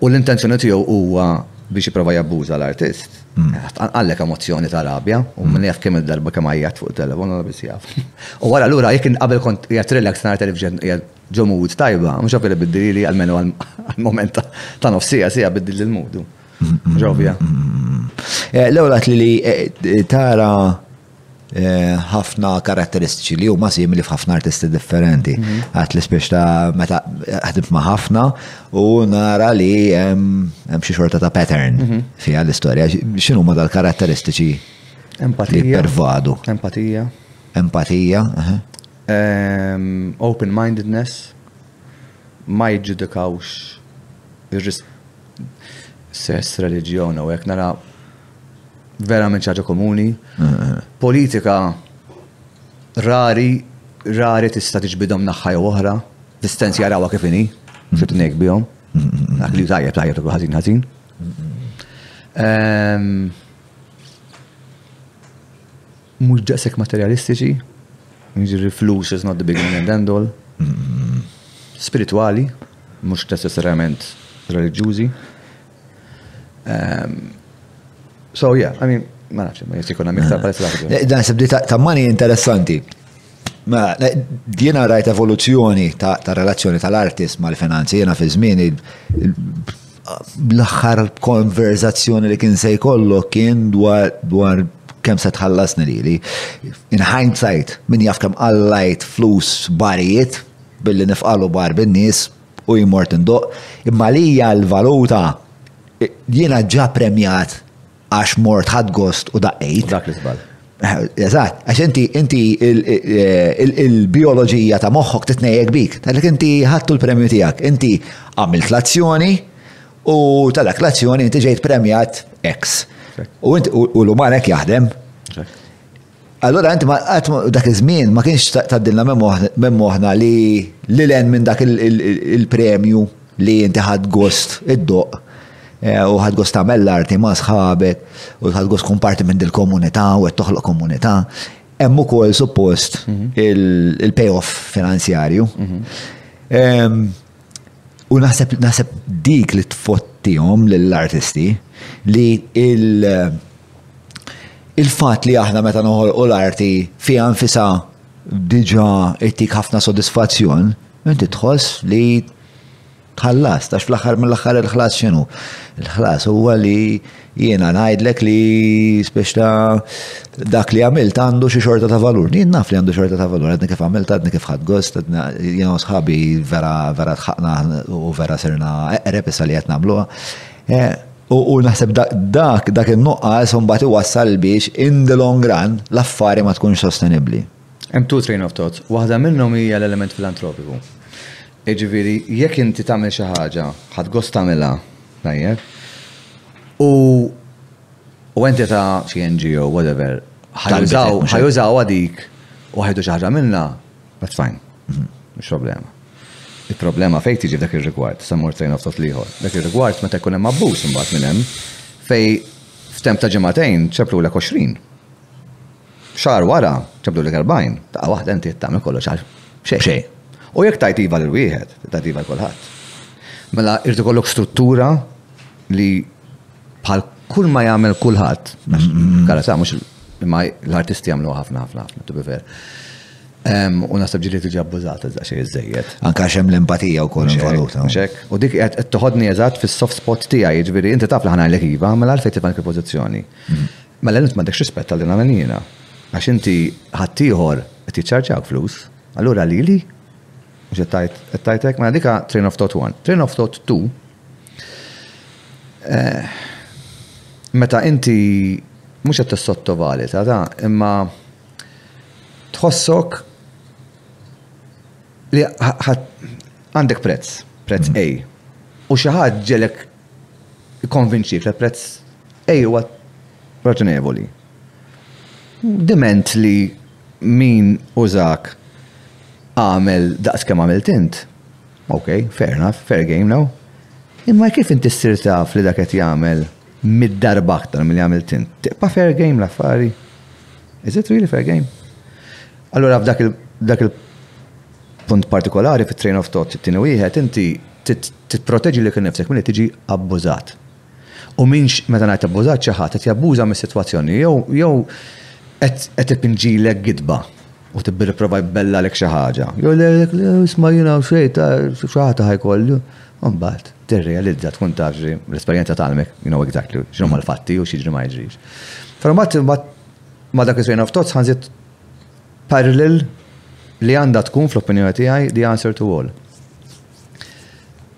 U l-intenzjoni tiegħu huwa biex jipprova jabbuża l-artist. Tqanqallek emozzjoni ta' rabja, u min jaf kemm il-darba kemm għajjatt fuq it-telefon Alla biss jaf. U wara lura jekk int qabel kont qiegħed relax ngħid għalih biex qiegħed ġo mood tajba, mhux ovvja li biddilili almenu għall-mument ta' nofs siegħa, siegħa biddilli l-mood. Mhux ovvja. L-ewwel għidt li tara ħafna karatteristiċi li huma simili f'ħafna artisti differenti. Mhm. Għat li spiex ta' meta ħdimt ma' ħafna u nara li hemm xi xorta ta' pattern mhm. fiha l-istorja. X'inhu ma dal-karatteristiċi li pervadu? Empatija. Empatija. Open-mindedness. Ma jġudikawx ir-rispett sess, reliġjon u hekk nara verament xi ħaġa komuni. Politika rari, rari tista' tiġbidhom naħħa jew oħra, distens jarawha kif inhi, xi tnejk bihom. Dak li tajjeb tajjeb dak ħażin ħażin. Ehm, mhux daqshekk materjalistiċi, jiġri flus is not the big and end all. Spiritwali, mhux necessarjament reliġjużi. Ehm, so yeah, I mean, ma nafx, ma jistikun għamil ta' pajis l eh, Dan sebdi ta' mani interessanti. Ma, eh, jena rajt evoluzzjoni ta' relazzjoni tal-artist ma' l-finanzi, jena fi zmini l-axħar konverzazzjoni li kien se jkollok kien dwar kem se tħallas nilili. In hindsight, min jaf kem għallajt flus barijiet billi nifqalu bar bin-nies u jien mort indoq, imma għalija l-valur ta' jiena ġa premjat għax mort ħadd gost u daqqejt. Dak l-iżbal. Eżatt, għax inti inti il-bioloġija ta' moħħok titnejjek bik, tgħidlek inti ħadtu l-premju tiegħek, inti għamilt l-azzjoni u ta' dak l-azzjoni inti ġejt premjat X. U l-uman hekk jaħdem. Allura inti dak iż-żmien ma kienx tgħaddilna minn moħħna li lil hemm minn dak il-premju li inti ħadd gost iddoq eh, u ħadd gost tagħmel l-arti ma' sħabek u ħadd gost tkun parti minn dil-komunità u qed toħloq komunità. Hemm ukoll suppost mhm. il-payoff finanzjarju. Mhm. Ehm, U naħseb naħseb dik li tfottihom lill-artisti li il- il-fat li aħna meta noħolqu l-arti fiha nfisa diġa ittik ħafna sodisfazzjon, inti tħoss li tħallas, tax fl-axar mill-axar il-ħlas xinu. Il-ħlas huwa li Jiena ngħidlek li speċta dak li għamilt għandu xi xorta ta' valur. Jien naf li għandu xorta ta' valur, għadni kif għamilt, għadni kif ħad gost, jien u sħabi vera vera tħaqna u vera serna eqreb issa li qed nagħmluha. Eh, u naħseb dak dak in-nuqqas imbagħad iwassal biex in the long run l-affari ma tkunx sostenibbli. Hemm two train of thoughts. Waħda minnhom hija l-element filantropiku. Jiġifieri jekk inti tagħmel xi ħaġa, ħadd gost tagħmilha, Tajjeb. U u entità xi NGO, whatever, ħajużaw ħajużawha dik u ħajdu xi ħaġa minnha, that's fine. Mhux problema. Il-problema fejn tiġi f'dak ir-rigward, se mmur train of thought l-ieħor. Dak ir-rigward meta jkun hemm abbuż imbagħad minn hemm fejn f'temp ta' ġimagħtejn ċeplulek 20. Xahar wara, ġabdulek erbgħin, daqqa waħda inti qed tagħmel kollox għal xejn. U jekk tgħid iva lil wieħed, trid tgħid iva lil kulħadd. Mela irid ikollok struttura li bħal kull ma jagħmel kulħadd, kara sa mhux imma l-artisti jagħmlu ħafna ħafna ħafna to be fair. U nasab ġili tiġi abbużata da xejn iżejjed. Anka xem l-empatija u kol involuta. U dik qed toħodni eżatt fis-soft spot tiegħi, jiġifieri inti taf li ħanajlek iva, mela għalfejn tibqa' il-pożizzjoni. Mhm. Mela int m'għandekx rispett għalli nagħmel jiena. Għax inti ħaddieħor qed jiċċarġjak flus, allura lili? Mhux qed tgħid qed tgħid hekk? Mela dika train of thought one. Train of thought two, meta inti mhux qed tissottovaluta da, imma tħossok li għandek prezz, prezz A. U xi ħadd ġelek ikkonvinċik li prezz Ej huwa raġonevoli. Diment li min użak għamel daqs kemm għamilt int, ok, fair enough, fair game now. Imma kif inti ssir taf li dak qed jagħmel mid darba aktar milli għamilt int? Tibqa' fair game l-affari. Is it really fair game? Allura f'dak il-punt partikolari fit-train of thought it-tieni wieħed inti titproteġi lilek innifsek milli tiġi abbużat. U min, meta ngħid abbużat, xi ħadd qed jabbuża mis-sitwazzjoni jew jew qed qed ipinġilek gidba u tibbi tipprova jbellalek xi ħaġa. Jew jgħidlek le isma' jien hawn xejn ta' xi ħadd ta' ħajkollu. U mbagħad tirrealizza tkun taf xi l-esperjenza tgħallmek, you know exactly, x'inhuma l-fatti u x'jiġri ma jiġrix. Però mbagħad mbagħad ma' dak is-train of thoughts ħanżid parallel li għandha tkun fl-opinjoni tiegħi the answer to all.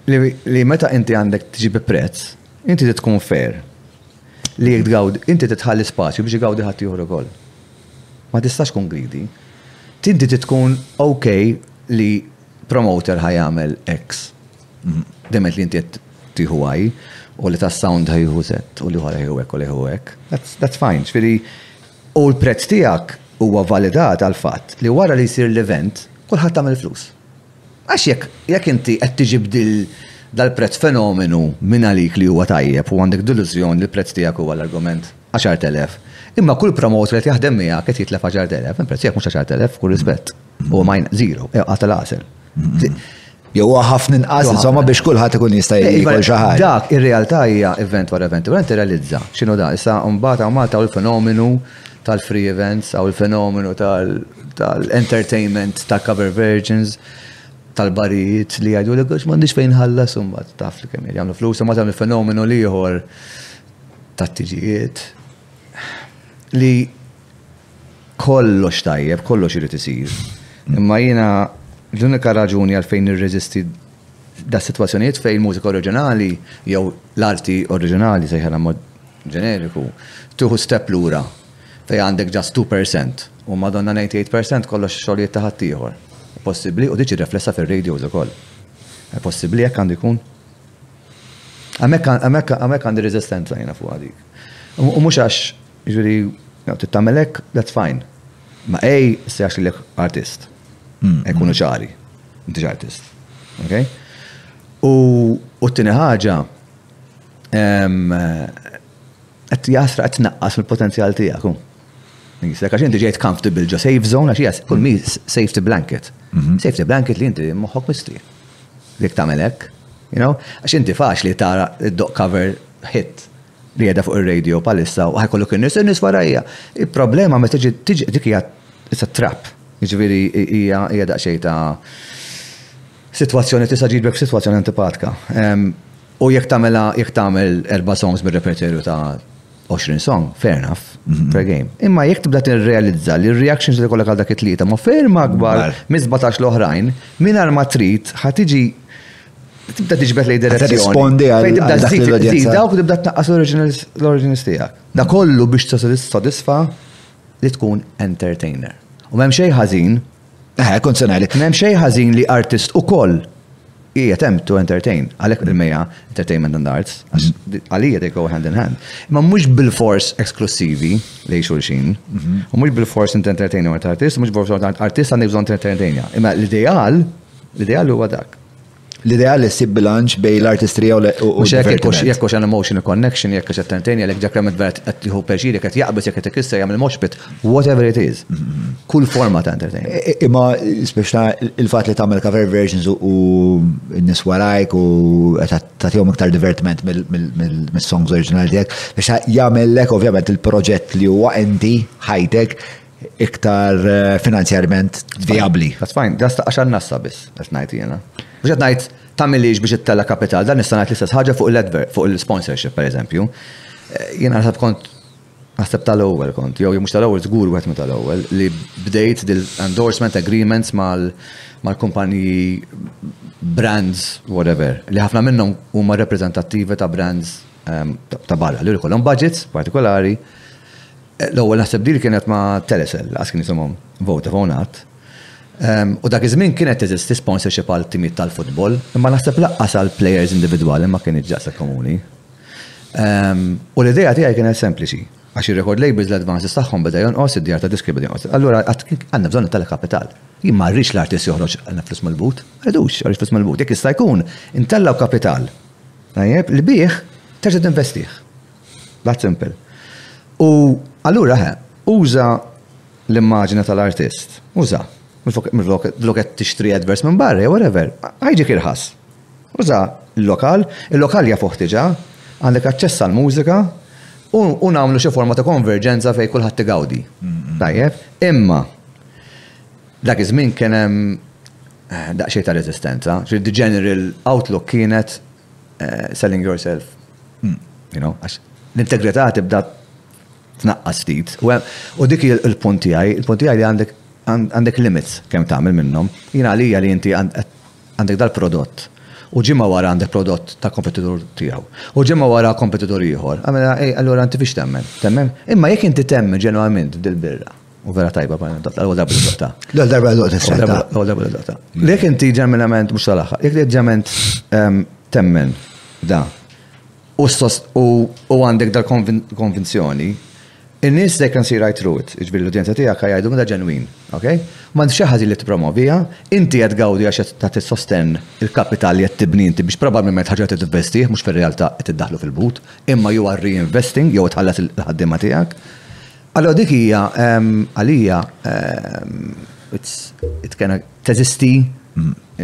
Li meta inti għandek tiġi bi prezz, inti trid tkun fair. Li jekk tgawd, inti trid tħalli spazju biex igawdi ħadd ieħor ukoll. Ma tistax tkun greedy. Inti trid tkun ok li promoter ħa jagħmel X. Demet li inti qed tieħu Y u li tas-sound ħa jieħu Z u li ħora jieħu hekk u li jieħu hekk. That's fine. Ġifieri, u l-prezz tiegħek huwa validat għall-fatt li wara li jsir l-event, kulħadd għamel flus. Għax jekk, jekk inti qed tiġi b'dil, dal-prezz fenomenu mingħalik li huwa tajjeb u għandek delużjoni li l-prezz tiegħek huwa l-argument għaxart elef, imma kull promoter li qed jaħdem miegħek qed jitlef għaxart elef, il-prezz tiegħek mhux għaxart elef, b'kull rispett. Huwa mine, zero, eqgħod tal-għasel. Jew huwa ħafna inqas, insomma, biex kulħadd ikun jista' jiekol xi ħaġa. Dak, ir-realtà hija event wara event, u tirrealizza x'inhu dan. Issa mbagħad hawn Malta u l-fenomenu, tal-free events aw il-fenomenu tal-entertainment tal-cover versions tal-barijiet li jgħidu li għax m'għandix fejn ħallas u mbagħad taf li kemm jagħmlu flus u mbagħad il-fenomenu li ieħor tat-tiġijiet li kollox tajjeb, kollox irid isir. Imma jiena l-unika raġuni għalfejn nirreżisti da situazzjonijiet fejn mużika oriġinali jew l-arti oriġinali sejħana mod ġeneriku, tieħu step lura fejn għandek just two per cent u Madonna ninety eight per cent kollox xogħlijiet ta' ħaddieħor. Possibbli u tiġi riflessa fir-radios ukoll. Possibbli hekk għandu jkun? Hemmhekk hemmhekk hemmhekk għandi reżistenza jiena fuqha dik. U mhux għax jiġri trid tagħmel hekk, that's fine. Ma ej se għax lilek artist. Ikunu ċari. Inti artist. Okay? U t-tieni ħaġa Qed jasra qed tnaqqas mill-potenzjal tiegħek. Jisek, għax inti ġejt comfortable ġo safe zone, għax jas, kull mi safety blanket. Mhm. Safety blanket li inti moħħok mistri. Dik tamelek, you know, għax inti faċ li tara id-dog cover hit li jeda fuq il-radio palissa u ħajkollu kien nis, nis warajja. Il-problema ma tiġi tiġi dik hija issa trap. Ġifieri hija hija daqsxejn ta' sitwazzjoni tista' ġidbek f'sitwazzjoni antipatka. U jekk tagħmilha jekk tagħmel erba' songs mir-repertorju ta' 20 song, fair enough, mhm. fair game. Imma jek tibda t-realizza li r-reactions li kollha għal dak it-tlieta ma ferm akbar miżbatax l-oħrajn, minn ma trid ħatiġi tibda tiġbed lej direzzjoni. Rispondi għal tibda żid dawk tibda tnaqqas l-originals tiegħek. Da kollu biex sodisfa li tkun entertainer. U m'hemm xejn ħażin Eh, kont se ngħidlek, m'hemm xejn ħażin li artist ukoll hija hemm to entertain, għalhekk il-meja entertainment and arts, għalija they go hand in hand. Ma mhux bil-fors esklusivi li xulxin, mhm. u mhux bil-fors inti entertain u artist, mhux bil-fors artist għandek bżonn entertainja. Imma l-ideal, l-ideal huwa dak. L-idea li ssib bilanċ bejn l-artistrija u d-divertiment. Mhux hekk, jekk hux hemm emotional connection, jekk hux qed tentertain, jekk Jack Lemmon vera qed jieħu pjaċir, jekk qed jaqbeż, jekk qed ikisser, jagħmel mosh pit, whatever it is. Kull forma ta' entertainment. Imma speċta il-fatt li tagħmel cover versions u n-nies warajk u qed tagħtihom iktar divertiment mis-songs oriġinali tiegħek, speċta jagħmellek ovvjament il-proġett li huwa enti, ħajtek, iktar eh, finanzjarjament viabli. That's fine, that's ta' għaxan nassa biss, qed ngħid jiena. Mhux qed ngħid tagħmilix biex ittella kapital, dan nista' ngħid l-istess ħaġa fuq l-advert, fuq il-sponsorship pereżempju. Eh, jiena naħseb kont naħseb tal-ewwel kont, jew mhux tal-ewwel żgur wieħed minn tal-ewwel li bdejt dil-endorsement agreements mal-kumpaniji brands whatever, li ħafna minnhom huma reprezentattivi ta' brands ehm, ta' barra li jkollhom budgets partikolari L-ewwel naħseb deal kienet ma' Telecel, laqas kien jisimhom Vodafone qatt. U dak iż-żmien kienet teżisti sponsorship għal timijiet tal-futbol, imma naħseb lanqas għal players individwali ma kinitx daqshekk komuni. U l-idea tiegħi kienet sempliċi, għax ir-record labels l-advances tagħhom beda jonqos, id-djar ta' diski beda jonqos. Allura qatt għandna bżonn it-telekapital. Jien ma rridx l-artist joħroġ għandna flus mill-but, ma rridux joħroġ flus mill-but. Jekk jista' jkun, intellgħu kapital tajjeb li bih terġa' tinvestih. That simple. U allura he, uża l-immaġina tal-artist. Uża. Minflok qed tixtri adverts minn barra jew whatever, ħajġik irħas. Uża l-lokal, il-lokal jafuh diġà, għandek aċċess għall-mużika u nagħmlu xi forma ta' konverġenza fejn kulħadd igawdi. Tajjeb, imma dak iż-żmien kien hemm eh, daqsxejn ta' reżistenza, the general outlook kienet selling yourself. Għax l-integrità tibda tnaqqas ftit. U dik il-punt tiegħi, il-punt tiegħi li għandek għandek limits kemm tagħmel minnhom. Jien għalija li inti għandek dal-prodott u ġimgħa wara għandek prodott ta' kompetitur tiegħu. U ġimgħa wara kompetitur ieħor. Għamela, allura inti fiex temmen? Temmen? Imma jekk inti temmen ġeneralment dil-birra. U vera tajba bħal dotta, l-għoda bil dotta. L-għoda bil dotta, s-setta. L-għoda bil dotta. Lek inti ġeminament, mux salaxa, jek li ġeminament ehm, temmen da, u għandek dal konvenzjoni in-nis they can see right through it, iġbir l-udjenza tijak għajdu mda ġenwin, ok? Ma nti xaħġi li t-promovija, inti għed għawdi għax ta' t-sosten il-kapital li għed tibni inti biex probabilment ħagġa t-investi, mux fil-realta t-daħlu fil-but, imma ju għarri investing, jew tħallas il-ħaddima tijak, Allora dik hija għalija it kena teżisti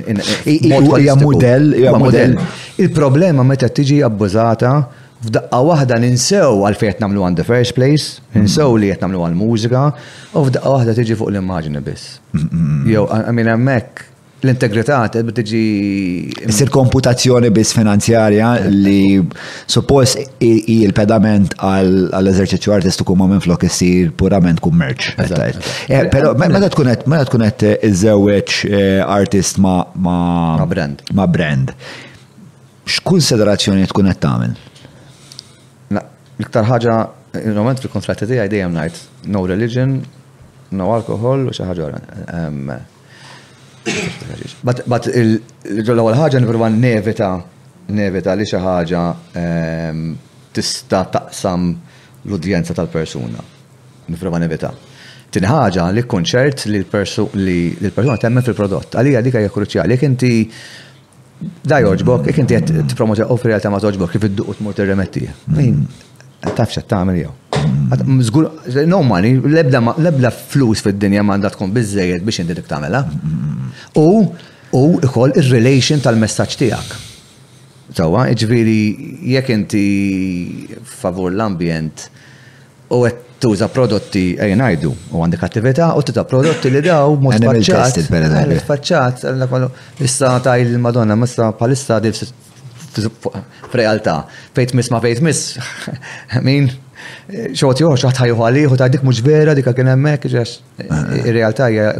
hija mudell, hija mudell. Il-problema meta tiġi abbużata f'daqqa waħda ninsew għal fejn nagħmlu on the first place, ninsew li qed nagħmlu għal mużika, u f'daqqa waħda tiġi fuq l-immaġni biss. Jew minn hemmhekk L-integrità tibda tiġi. Issir komputazzjoni biss finanzjarja li suppost hi l-pedament għall-eżerċizzju artistiku ma minn flok issir purament kummerċ. Eh, però meta tkun qed meta tkun qed iżewweġ eh, artist ma ma brand. Ma brand. X'kunsiderazzjoni tkun qed tagħmel? L-iktar ħaġa il-moment fil-kontratti tiegħi dejjem ngħid no religion, no alcohol u xi ħaġa Bat l-ewwel ħaġa nipprova nevita nevita li xi ħaġa ehm, tista' taqsam l-udjenza tal-persuna. Nipprova nevita. Tieni ħaġa li kkun ċert li l-persuna temmen fil-prodott. Għalija dik hija kruċjali. Jekk inti Da jogħġbok, jekk inti qed tippromoti u fir-realtà ma togħġbok kif idduq u tmur tirremetti. Taf x'qed tagħmel jew. Żgur, no money, l-ebda flus fid-dinja ma għandha tkun biżejjed biex inti dik tagħmilha. U u ikoll ir-relation tal-messaġġ tiegħek. Sewwa, jiġifieri jekk inti favur l-ambjent, u qed tuża prodotti ejja ngħidu u għandek attività u tuża prodotti li daw mhux faċċat. Faċċat, issa tajl il-Madonna, ma issa bħalissa f'realtà. Fejt miss ma fejt miss, min xogħod joħroġ ħadd ħajħu għalih u tajdik mhux vera dik kien hemmhekk ġex. Ir-realtà hija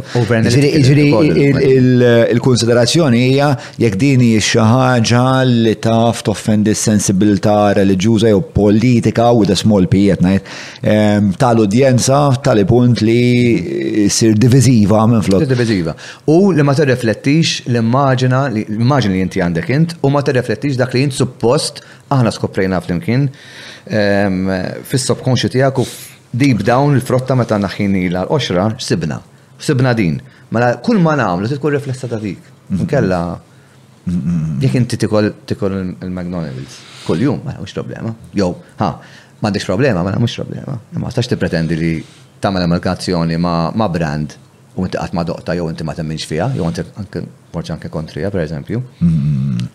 il-konsiderazzjoni hija jekk din hi xi ħaġa li taf toffendi s-sensibilità reliġjuża jew politika u da small p qed ngħid tal-udjenza tali punt li ssir diviżiva minn flok. Diviżiva. U li ma tirriflettix l-immaġina li l-immaġina li inti għandek int u ma tirriflettix dak li int suppost aħna skoprejna flimkien fis-subconscious tiegħek u Deep down il-frotta meta naħħinilha l-qoxra x'sibna? Sibna din. Mela kull ma nagħmlu trid tkun riflessa ta' dik. Inkella jekk inti tikol tikol il-McDonald's kuljum mela mhux problema. Jew, ha, m'għandekx problema mela mhux problema. Imma ma tistax tippretendi li tagħmel amalgazzjoni ma' brand u inti qatt ma doqta jew inti ma temminx fiha, jew inti anke morġi anke kontrija, per eżempju.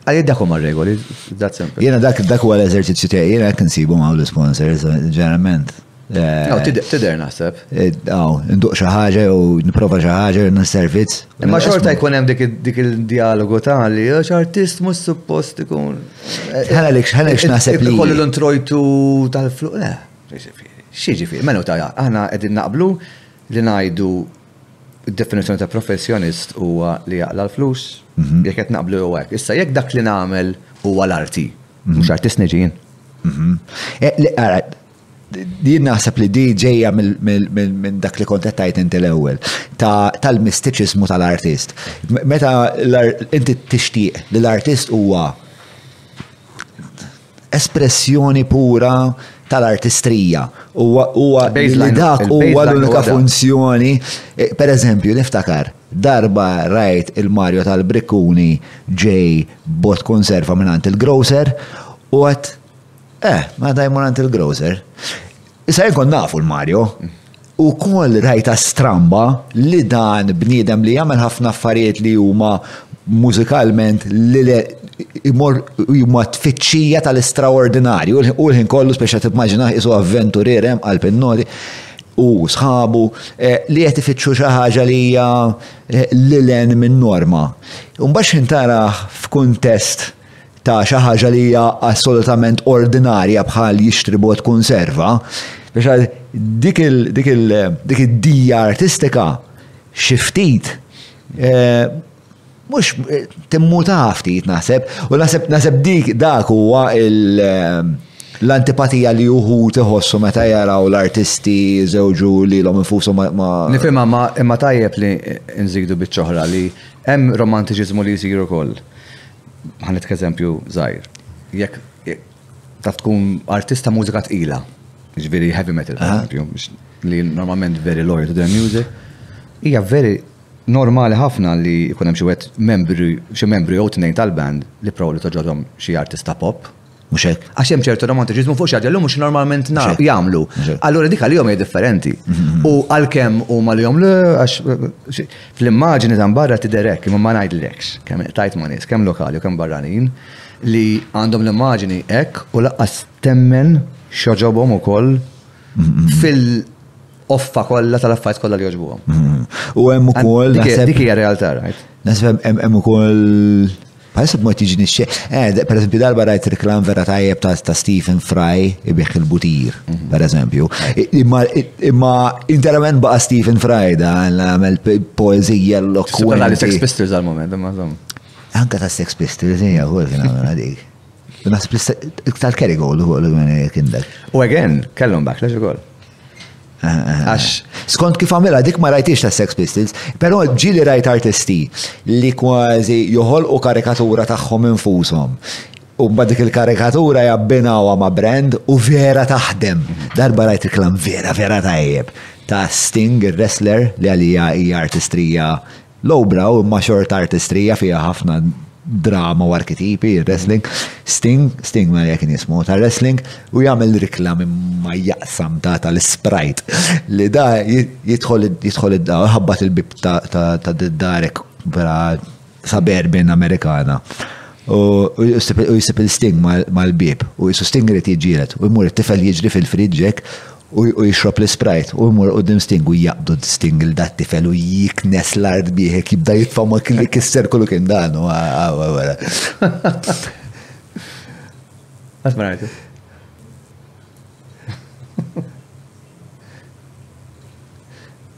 Għalli dak huma regoli, dat sempliċi. Jiena dak dak huwa l-eżerċizzju tiegħi, jiena hekk insibu ma' l-sponsors, ġeneralment. Aw, eh, tidher naħseb. Eh, aw, nduq xi ħaġa jew nipprova xi ħaġa jew servizz. Imma xorta jkun hemm dik il-dialogu ta' li għax artist mhux suppost ikun. Eh, ħala lek ħala naħseb li. Kollu l-introjtu tal-fluq. Xi ġifieri, menu ta' aħna qegħdin naqblu Li ngħidu d-definizzjoni ta' professjonist huwa li jaqla' l-flus, jekk qed naqblu jew hekk. Issa jekk dak li nagħmel huwa l-arti, mhux artist niġi jien? Ara, jien naħseb li din ġejja minn dak li kont qed tgħid inti l-ewwel, tal-mistiċiżmu tal-artist. Meta inti tixtieq li l-artist huwa espressjoni pura tal-artistrija. Huwa li dak huwa l-unika funzjoni. E, per eżempju, niftakar, darba rajt il-Mario tal-Brikkuni ġej bot konserva minn il-grocer u għat, eh, ma dajmu għant il-grocer. Issa jien kont nafu l-Mario, u kol rajta stramba li dan bniedem li jagħmel ħafna affarijiet li huma mużikalment li imur huma tfittxija tal-istraordinarju u l-ħin kollu speċa timmaġina isu avventurier hemm għal pinnoli u sħabu e, li qed ifittxu xi ħaġa li hija e, lilen minn norma. Imbagħad xintaraħ f'kuntest ta' xi ħaġa li hija assolutament ordinarja bħal jixtri bot kunserva, biex dik id-dija artistika xi ftit eh, mhux timmuta ftit naħseb, u naħseb naħseb dik dak huwa l-antipatija li uħud iħossu meta jaraw l-artisti żewġu lilhom infusu ma. Nifhimha ma imma tajjeb li nżidu biċ-ċoħra li hemm romantiċiżmu li jsir ukoll. Ħanetik eżempju żgħir. Jekk taf tkun artista mużika tqila, ġifieri heavy metal, eżempju, li normalment very loyal to their music, hija very normali ħafna li jkun hemm xi wieħed membri, xi membri jew tnejn tal-band li prow li toġodhom xi artista pop, Mhux hekk? Għax hemm ċertu romantiċiżmu fuq xi ħaġa li mhux normalment nar jagħmlu. Allura dik għalihom hija differenti. Mhm. U għalkemm huma li le għax fl-immaġini ta' barra tidher hekk, imma ma ngħidlekx kemm tajt ma' nies, kemm lokali u kemm barranin li għandhom l-immaġini hekk u laqqas temmen xoġobhom ukoll mhm. fil- offa kollha tal-affajt kollha li joġbuhom. Mhm. U hemm ukoll. Dik hija realtà, right? Nasib hemm ukoll Bħalissa b'mod jiġi nixxi. Eh, per eżempju, darba rajt reklam vera tajjeb ta' Stephen Fry ibieħ il-butir, mhm. per eżempju. Imma interament baqa' Stephen Fry da għamel poezija l-lokku. Għalla li Sex Pistols għal-moment, imma zom. Anka ta' Sex Pistols, jgħu eh, għol kien għamil għadik. Nasib tal-Kerry Gold u għol kien dak. U again, kellum bak, leġu għol. Għax, skont kif għamela, dik ma rajtix ta' Sex Pistols, pero ġili rajt artisti li kważi joħolqu karikatura tagħhom infushom. U mbagħad dik il-karikatura jabbinawha ma' brand u vera taħdem. Darba rajt il-klam vera, vera tajjeb. Ta' Sting, il-wrestler, li għalija hija artistrija Lowbrow imma xorta artistrija fiha ħafna drama u arkitipi, ir-wrestling. Sting, Sting Maria kien jismu, tar-wrestling u jagħmel rikla minn ma jaqsam ta' tal-Sprite li da jidħol jidħol id-dar, iħabbat il-bieb ta' d-dar hekk vera suburban Amerikana u jsib il-Sting mal-bieb u qisu Sting irid jiġġieled u jmur it-tifel jiġri fil-fridge hekk u jixrob l-Sprite u jmur quddiem Sting u jaqbdu Sting il dat tifel u jiknes l-art bih hekk jibda jitfa' ma kien kisser kullu kien dan u wara. Għat ma rajtu.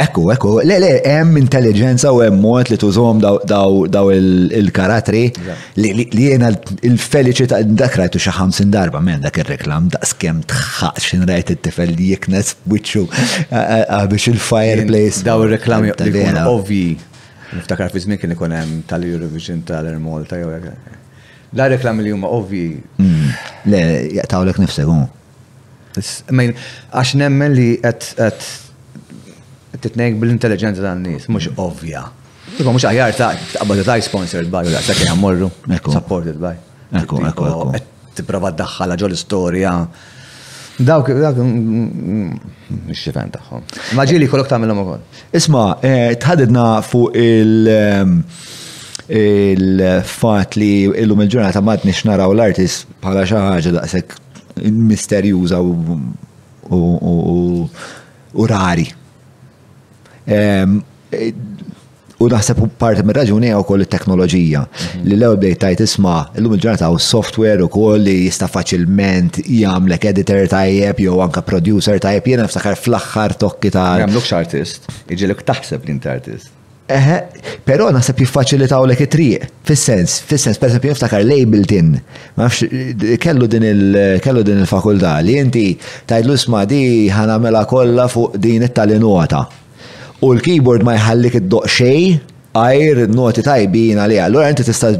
Ekku, ekku, le, le, hemm intelligenza u hemm mod li tużhom daw il-karatri li jena il-feliċità dak rajtu xi ħamsin darba minn dak ir-reklam daqskemm tħaq x'in rajt it-tifel li jiknes wiċċu biex il-fireplace. Daw ir-reklami li jkunu ovvi. Niftakar fi żmien kien ikun hemm tal-Eurovision tal-Air Malta jew Da reklami li huma ovvi. Mm. Le, jaqtawlek nifsek, Għax nemmen li qed qed titnejk bl-intelliġenza tan-nies, mhux ovvja. Imma mhux aħjar ta' taqbad ta' sponsored by u daqshekk kien jammorru, supported by. Ekku, ekku, ekku. Qed tipprova ddaħħalha ġol istorja. Dawk, dawk, mhux xifen tagħhom. Ma ġieli jkollok tagħmilhom ukoll. Isma', tħaddidna fuq il-fatt li illum il-ġurnata m'għadniex naraw l-artist bħala xi ħaġa daqshekk misterjuża u rari. Ehm, U naħseb parti mir raġuni għaw koll il-teknoloġija. Mhm. Li l-ewel bdejt tajt isma, l-lum il-ġurnata għaw software u koll li jista faċilment jgħamlek editor tajjeb jew anka producer tajjeb jena ftakar fl-axħar tokki ta' Jgħamluk artist, iġilek taħseb li inti artist. Eħe, però naħseb jiffaċilitawlek it-triq, fis-sens, fis-sens, per esempio, niftakar label tin, ma nafx, kellu din il-fakultà li inti tajdlu sma di ħanamela kollha fuq din it-tali nota. U l-keyboard ma jħallik id-doq xej, għajr noti tajbin għalija. Allora inti tista'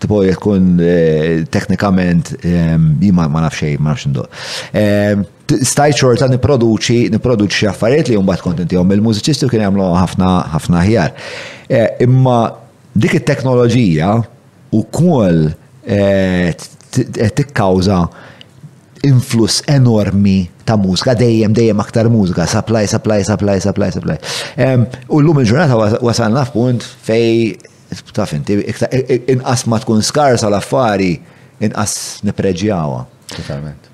tipo jkun eh, teknikament eh, ma nafx xej, ma nafx ndo. Eh, stajt xorta niproduċi, niproduċi affarijiet li jumbat kont intihom il-mużiċisti u kien jagħmlu ħafna ħafna ħjar. Eh, imma dik it-teknoloġija u kol eh, eh, tikkawża influss enormi ta' mużika, dejjem, dejjem aktar mużika, supply, supply, supply, supply, supply. U l-lum il-ġurnata wasalna f'punt fej Taf inti, inqas ma tkun skarsa l-affari, inqas nipreġjawa. Totalment.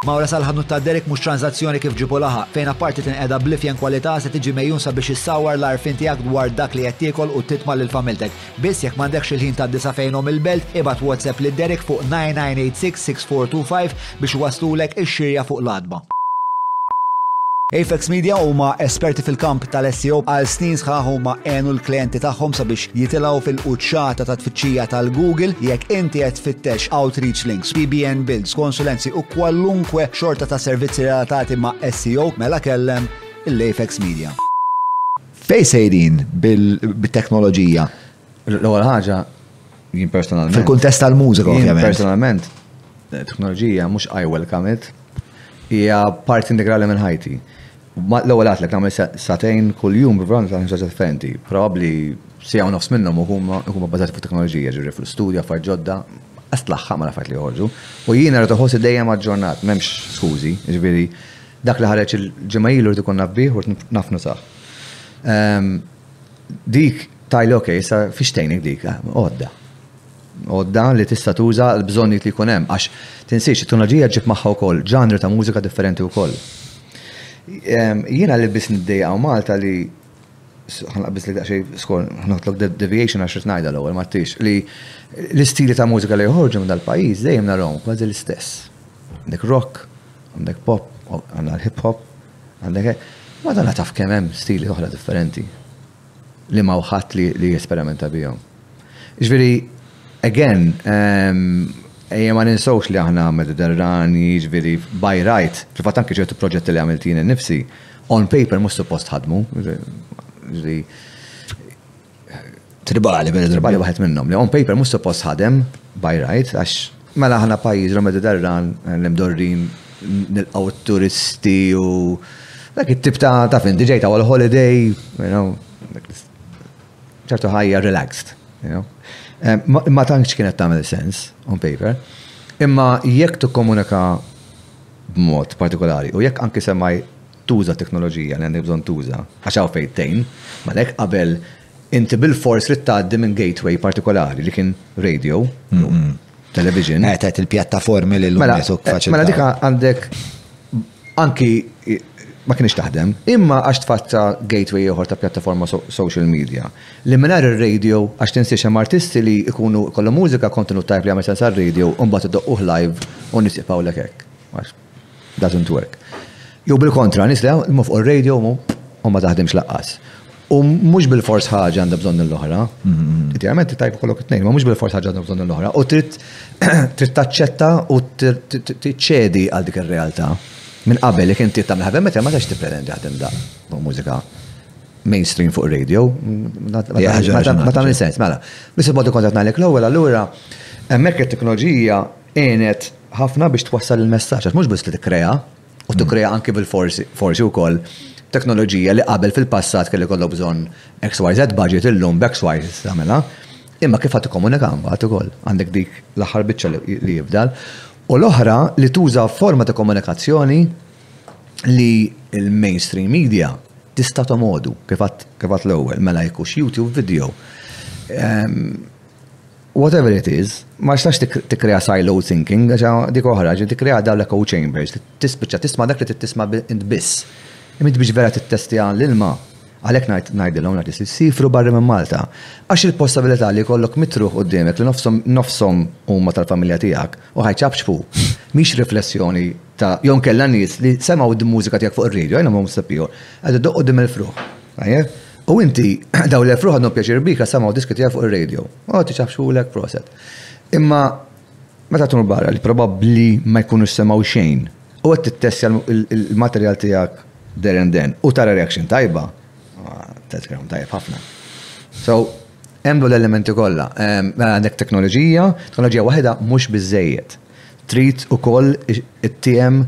Mawra sal-ħanut ta' Derek mhux tranżazzjoni kif ġiebu laħaq, fejn apparti tinqeda bl-ifjen kwalità se tiġi megħjun sabiex issawwar l-għarfien tiegħek dwar dak li qed tiekol u titma' lil familtek. Biss jekk m'għandekx il-ħin tad-disa' fejnhom il-belt, ibgħat WhatsApp lil Derek fuq 9986 6425 biex iwasslulek ix-xirja fuq l-għatba. Apex Media huma esperti fil-kamp tal-SEO. Għal snin sħaħ huma għenu l-klijenti tagħhom sabiex jitilgħu fil-quċċata ta' tfittxija tal-Google jekk inti qed tfittex outreach links, PBN builds, konsulenzi u kwalunkwe xorta ta' servizzi relatati ma' SEO, mela kellem il-Apex Media. Fejn sejrin bit-teknoloġija? L-ewwel ħaġa jien personalment. Fil-kuntest tal-mużika ovvjament. Personalment, teknoloġija mhux I welcome it. Hija parti integrali minn ħajti. L-ewwel għat lek nagħmel satejn kuljum b'vran ta' ħaġa differenti. Probabbli sija u nofs minnhom huma huma bbażati fuq teknoloġija, ġifieri fl-istudja, affarijiet ġodda, qas tlaħħaq ma nafat li joħorġu. U jien qed iħossi dejjem aġġornat, m'hemmx skużi, ġifieri dak li ħareġ il-ġimgħa ilu rid ikun naf bih u naf nusaħ. Ehm, Dik tajli ok, issa fiex tgħinek dik? Għodda. Għodda li tista' tuża l-bżonnijiet li jkun hemm għax tinsiex it-tunaġija ġġib magħha wkoll ġanri ta' mużika differenti wkoll. Jiena li biss niddejjaq hawn Malta li ħanqabbis li daqsxejn skor ħanotlok deviation għax rid ngħidha l-ewwel ma tix li l-istili ta' mużika li joħorġu minn dal-pajjiż dejjem narahom kważi l-istess. Għandek rock, għandek pop, għandna l-hip hop, Għandek hekk. Madonna taf kemm hemm stili oħra differenti li ma wħadd li jesperimenta bihom. Ġifieri, again, ehm, ejja ma ninsawx li aħna Mediterrani, ġifieri, by right, fil-fatt anke ċertu proġetti li għamilt jien nifsi, on paper mhux suppost ħadmu, ġifieri, tribali, bel tribali waħed minnhom li on paper mhux suppost ħadem by right għax mela ħana pajjiż l mediterran eh, l-imdorrin nilqgħu turisti u dak it-tip ta' ta' fin diġej ta' għal holiday, you know, ċertu ħajja relaxed, you know. Eh, ma tantx kienet tagħmel sens on paper. Imma jekk tikkomunika b'mod partikolari u jekk anki semmaj tuża t-teknoloġija li għandek bżonn tuża għax hawn fejn tgħin, għalhekk qabel inti bilfors trid tgħaddi minn gateway partikolari li kien radio, television. Qed qed il-pjattaformi li l-lum jesuk mela, faċil. Mela dik għandek anki ma kienx taħdem, imma għax tfatta gateway ieħor ta' pjattaforma social media. Li minar ir-radio għax tinsiex hemm artisti li jkunu kollha mużika kontenut tajb li għamel sens radio u mbagħad iddoqquh live u nisibgħu lek hekk. doesn't work. Jew bil-kontra, nies li imma fuq ir-radio u ma taħdimx laqqas. U mhux bil-fors ħaġa għandha bżonn l-oħra. Idealment tajb kollok it-tnejn, ma mhux bil-fors ħaġa għandha bżonn l-oħra. U trid taċċetta u tiċċedi għal dik ir-realtà. Minn qabel jekk inti tagħmel ħadem meta ma tax tippretendi ħadem da mużika mainstream fuq radio. Ma tagħmel sens, mela. Biss il-mod ikun qed ngħidlek l-ewwel allura hemmhekk it-teknoloġija għenet ħafna biex twassal il-messaġġ, għax mhux biss li tikkrea, u tikkrea anki bil-forsi, forsi wkoll, teknoloġija li qabel fil-passat kelli kollok bżonn XYZ budget illum b'XYZ tagħmilha, imma kif ħadd ikkomunika mbagħad ukoll għandek dik l-aħħar biċċa li jifdal. U l-oħra li tuża forma ta' komunikazzjoni li l-mainstream media tista' tomodu kif għad l-ewwel mela jkunx YouTube video. Ehm, Whatever it is, ma tistax tikkrea siloed thinking għax dik oħra, ġifieri tikkrea dawn l-echo chambers li tispiċċa tisma' dak li trid tisma' int biss. Imma int biex vera tittestja l-ilma, għalhekk ngħid ngħidilhom l-artisti siefru barra minn Malta. Għax il-possibilità li jkollok mitruh qudiemek li nofshom nofshom huma tal-familja tiegħek u ħa jċapċpu, mhix riflessjoni ta' jew inkella nies li semgħu d-mużika tiegħek fuq ir-radio, jiena ma' mhux sepp ieħor, qed idoqq quddiem il-fruħ. U inti, dawn l-efruħ għandhom pjaċir bik għax samgħu diski tiegħek fuq ir-radio. Oqgħod iċaħħxulek, proset. Imma meta tmur barra li probabbli ma jkunux semgħu xejn u qed tittestja l-materjal tiegħek there and then u tara reaction tajba, tgħid kemm tajjeb ħafna. So, hemm l-elementi kollha. Mela għandek teknoloġija, teknoloġija waħedha mhux biżejjed. Trid ukoll ittiehem,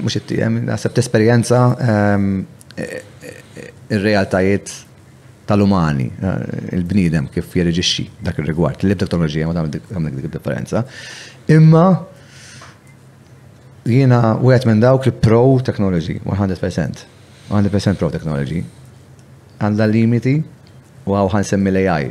mhux ittiehem, naħseb tesperjenza r-realtajiet tal-umani, il-bniedem kif jirreġixxi dak ir-rigward. L-ebda teknoloġija ma tagħmel dik id-differenza. Imma jiena wieħed minn dawk li pro technology, 100%. 100% pro technology. Għandha limiti u hawn ħa nsemmi l-AI.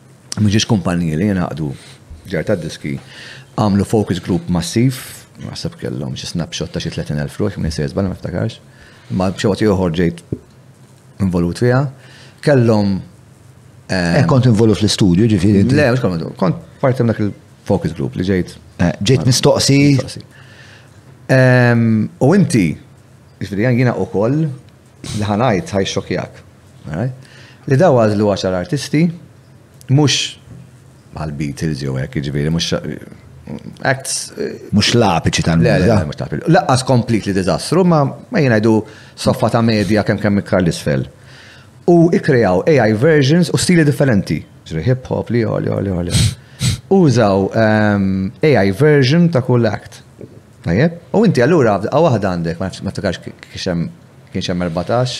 Mhux kumpaniji li jingħaqdu ġar ta' diski għamlu focus group massiv, naħseb kellhom xi snapshot ta' xi 30,000 ruħ minn se jiżbal ma ftakarx, ma b'xewgħat ieħor ġejt involut fiha. Kellhom eh, eh, kont involut fl-istudju ġifieri. Le, mhux kont kont parti dak il-focus group li ġejt. Eh, ġejt mistoqsi. U inti, ġifieri jiena ukoll Li ħa ngħid ħa jxxokkjak. Li daw għażlu għaxar artisti, mhux bħal Beatles jew hekk, jiġifieri mhux acts. Mhux l-apiċi tal-mużika. Mhux taf. Laqqas completely diżastru, ma jien ngħidu soffa ta' medja kemm kemm iktar l-isfel. U ikkrejaw AI versions u stili differenti. Ġri hip hop li għolja għolja għolja. Użaw AI version ta' kull act. Tajjeb. U inti allura f'daqqa waħda għandek, ma nafx, ma niftakarx kienx hemm, kienx hemm erbatax,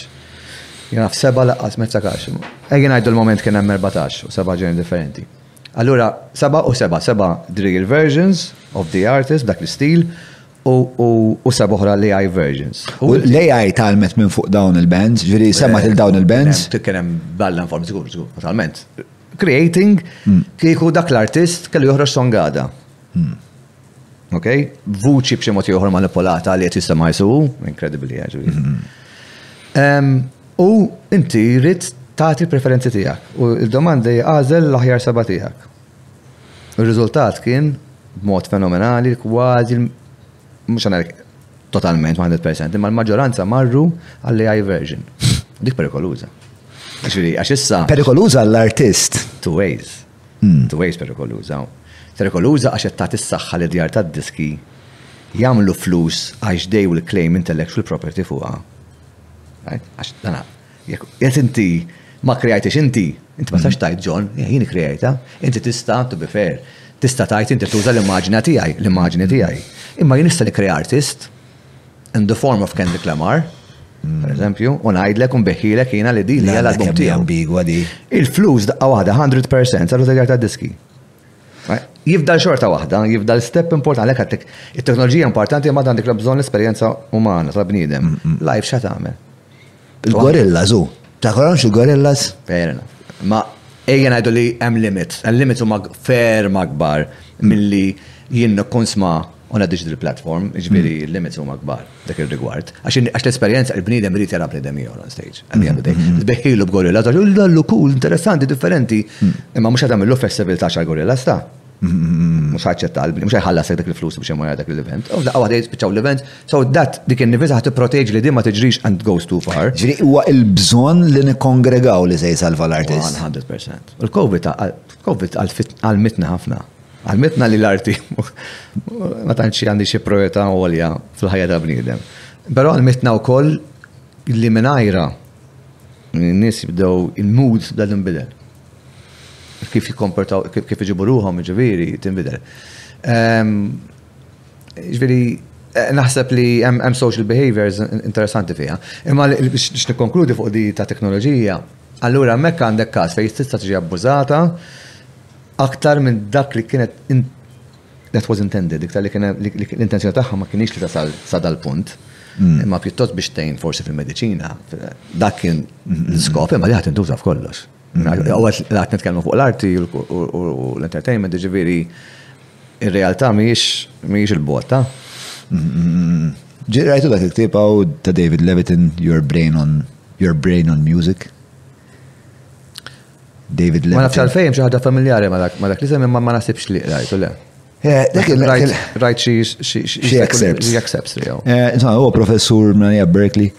jien naf seba' laqqas, ma niftakarx. Ejja ngħidu l-mument kien hemm erbatax u seba' ġeneri differenti. Allura seba' u seba', seba' drill versions of the artist b'dak l-istil u seba' oħra l-AI versions. U l-AI tgħallmet minn fuq dawn il-bands, ġifieri semgħet lil dawn il-bands? Kien hemm balla inform, żgur, żgur, totalment. Creating, kieku dak l-artist kellu joħroġ song għada. Ok? Vuċi b'xi mod ieħor manipolata li qed jistema' jsu, inkredibbli eh, ġuri. Ehm, u inti rrid tagħti preferenzi tiegħek u d-domanda jgħażel l-aħjar seba' tiegħek. Ir-riżultat kien b'mod fenomenali kważi mhux għandek totalment 100% imma l-maġġoranza marru għall-AI version. Dik perikoluża. Għax issa. Perikoluża l-artist. Two ways. Two Ways perikoluża. Perikoluża għax qed tagħti s-saħħa li djar tad-diski jagħmlu flus għax they will claim intellectual property fuqha. Right? Għax dana, jekk qed inti ma kkreajtix inti, inti ma sax tajt John, eh, jien kkreajta, inti tista' to be fair, tista' tajt inti tuża l-immaġina tiegħi, l-immaġini tiegħi. Imma jien nista' nikkrea artist, in the form of Kendrick Lamar, Mm. Per eżempju, u ngħidlek u nbeħħilek jiena li din hija l-album tiegħu. ambigwa di. Il-flus daqqa waħda 100% saru tagar ta' diski. Eh, jifdal xorta waħda, jifdal step importanti għalhekk għattek. It-teknoloġija importanti ma għandek bżonn l-esperjenza umana ta' bniedem. Mm, mm. Life xa tagħmel. Il-gorillas u. Taħħorhomx il-gorillas? Fair enough. Ma ejja ngħidu li hemm limit. Il-limits huma ferm akbar milli jien nkun sma' u ngħaddi xi dil-platform, jiġifieri l-limits huma kbar dak ir-rigward. Għax l-esperjenza il-bniedem irid jara bniedem ieħor on stage. At the end of the day. Tbeħħilu b'gorillas għax, Dallu cool, interessanti, differenti. Imma mhux qed tagħmillu festival ta' għaxar gorillas ta'. Mhux ħaċċetta qalbi, mhux ħajħallasek dak il-flus biex imur dak l-event. U f'daqqa waħda jispiċċaw l-event, so dat dik in-niviża ħad tipproteġi li din ma tiġrix and goes too far. Ġifieri huwa l-bżonn li nikkongregaw li se jsalva l-artist. 100%. U l-COVID COVID għalmitna ħafna. Għalmitna li l-arti ma tantx għandi xi priorità għolja fil-ħajja ta' bniedem. Però għalmitna wkoll li minajra n-nies jibdew il-mood dal-inbidel. kif jikkomportaw, kif iġibu ruħhom, jiġifieri, tinbidel. Jiġifieri, eh, naħseb li hemm social behaviors interessanti fiha. Imma biex nikkonkludi fuq di ta' teknoloġija, allura hemmhekk għandek każ fejn tista' tiġi abbużata aktar minn dak li kienet that was intended, iktar li kienet l-intenzjoni tagħha ma kienx li tasal sa dal-punt. Mm. Imma pjuttost biex tgħin forsi fil-mediċina, dak kien mm-hmm. l-iskop, imma li ħadd intuża f'kollox. Għawet għat nitkellmu fuq l-arti u l-entertainment, ġiviri, il-realtà miex il-bota. Ġirajtu dak il-ktib għaw ta' David Levitin, Your Brain on Your Brain on Music. David Levitin. Ma nafx għalfejn xi ħaġa familjari ma dak li semmi ma nasibx li rajtu le. Rajt xi excerpts li għaw. Insomma, huwa professur minn Berkeley,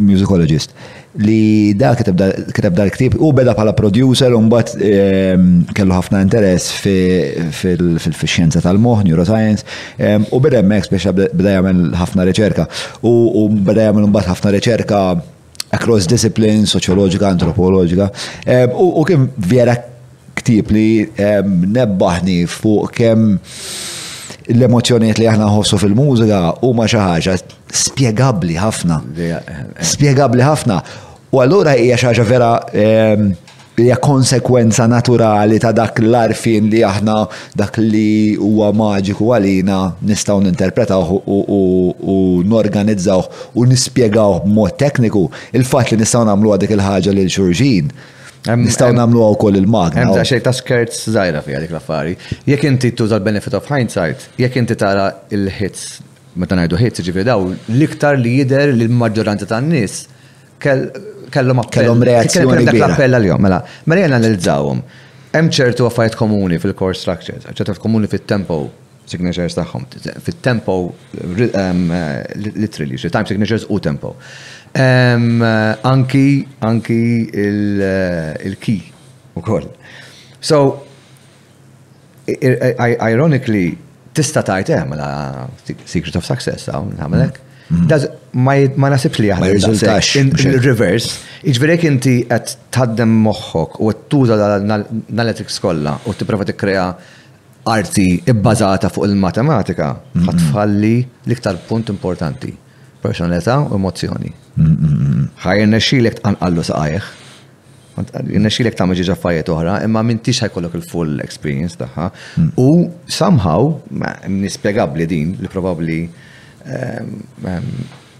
musicologist, li da kitab dal-ktib, u beda bħala producer, un bat kellu ħafna interess fil-xjenza tal-moħ, neuroscience, u beda mek, speċa beda jgħamil ħafna reċerka, u beda jgħamil un bat ħafna reċerka across disciplines, soċjoloġika, antropoloġika, u kien vera ktib li nebbaħni fuq kemm l-emozjoniet li aħna nħossu fil-mużika huma xi ħaġa spjegabbli ħafna. Spjegabbli ħafna. U allura hija xi ħaġa vera li hija konsegwenza naturali ta' dak l-għarfien li aħna dak li huwa maġiku għalina nistgħu ninterpretawh u norganizzawh u nispjegawh b'mod tekniku, il-fatt li nistgħu nagħmluha dik il-ħaġa lil xulxin, nistgħu nagħmluha wkoll lill-magna. Hemm daqsxejn ta' scherz żgħira fiha dik l-affari. Jekk inti tuża l-benefit of hindsight, jekk inti tara l-hits, meta ngħidu hits jiġifieri dawn l-iktar li jidher li l-maġġoranza tan-nies kellhom appell. Kellhom reazzjoni. Dak l-appell għal-jom, mela. Mela jena nil-żawhom. Hemm ċertu affarijiet komuni fil-core structures, ċertu komuni fit-tempo signatures tagħhom, fit-tempo ehm, literally, time signatures u tempo. Ehm, anki, anki il-key u koll. So, Ironically, tista' tgħid eh, mela secret of success hawn nagħmlek. Mm-hmm. Ma nasibx li jaħdem il-reverse. Iġbirek inti qed tħaddem moħħok u qed tuża l-analytics kollha u tipprova tikkrea arti ibbażata fuq il-matematika, mm-hmm. ħadd falli l-iktar punt importanti personalità u emozzjoni. Ħajr nexxilek tqanqallu saqajh. Jirnexxilek tagħmel xi ġaffarijiet oħra, imma m'intix ħajkollok il-full experience tagħha. U somehow, nispjegabbli din, li probabbli ehm, ehm,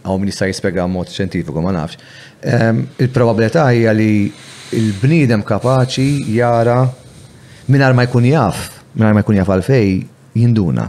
għaw min jista' jispjega mod ċentifiku ma nafx. Ehm, il-probabilità hija li l-bniedem kapaċi jara mingħajr ma jkun jaf, mingħajr ma jkun jaf għalfej jinduna.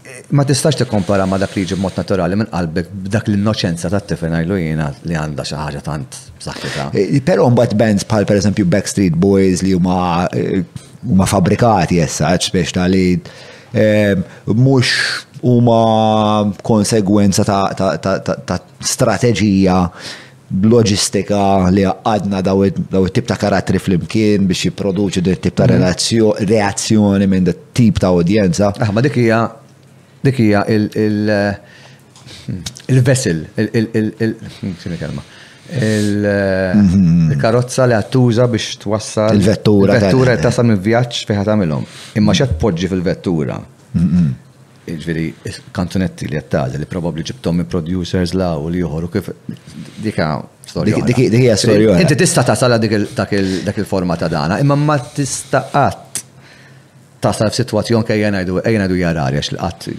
Ma tistax tikkompara ma' dak li jiġi b'mod naturali minn qalbek b'dak l-innoċenza tat-tifel ngħidlu jiena li għandha xi ħaġa tant b'saħħitha. Però mbagħad bands bħal pereżempju Backstreet Boys li huma huma fabbrikati as such biex ta' li mhux huma konsegwenza ta' strateġija b'loġistika li għaqqadna daw it-tip ta' karattri flimkien biex jipproduċu din it-tip ta' mhm. reazzjoni minn dat tip ta' udjenza. Aħ, ma dik hija dik hija il-vessel, il-kelma. Mhm. Il-karozza li għattuża biex twassal. Il-vettura. Il-vettura tasal minn vjaġġ fiħat għamilhom. Imma xed poġġi fil-vettura. Mhm. Jiġifieri kanzunetti li qed tagħżel li probabbli ġibthom minn producers la u li joħor u kif dika storja. Dik hija storja. Inti tista' tasal dak il-forma ta' dana, imma ma tista' qatt tasal f'sitwazzjon kejja ngħidu ejja ngħidu jarari għax qatt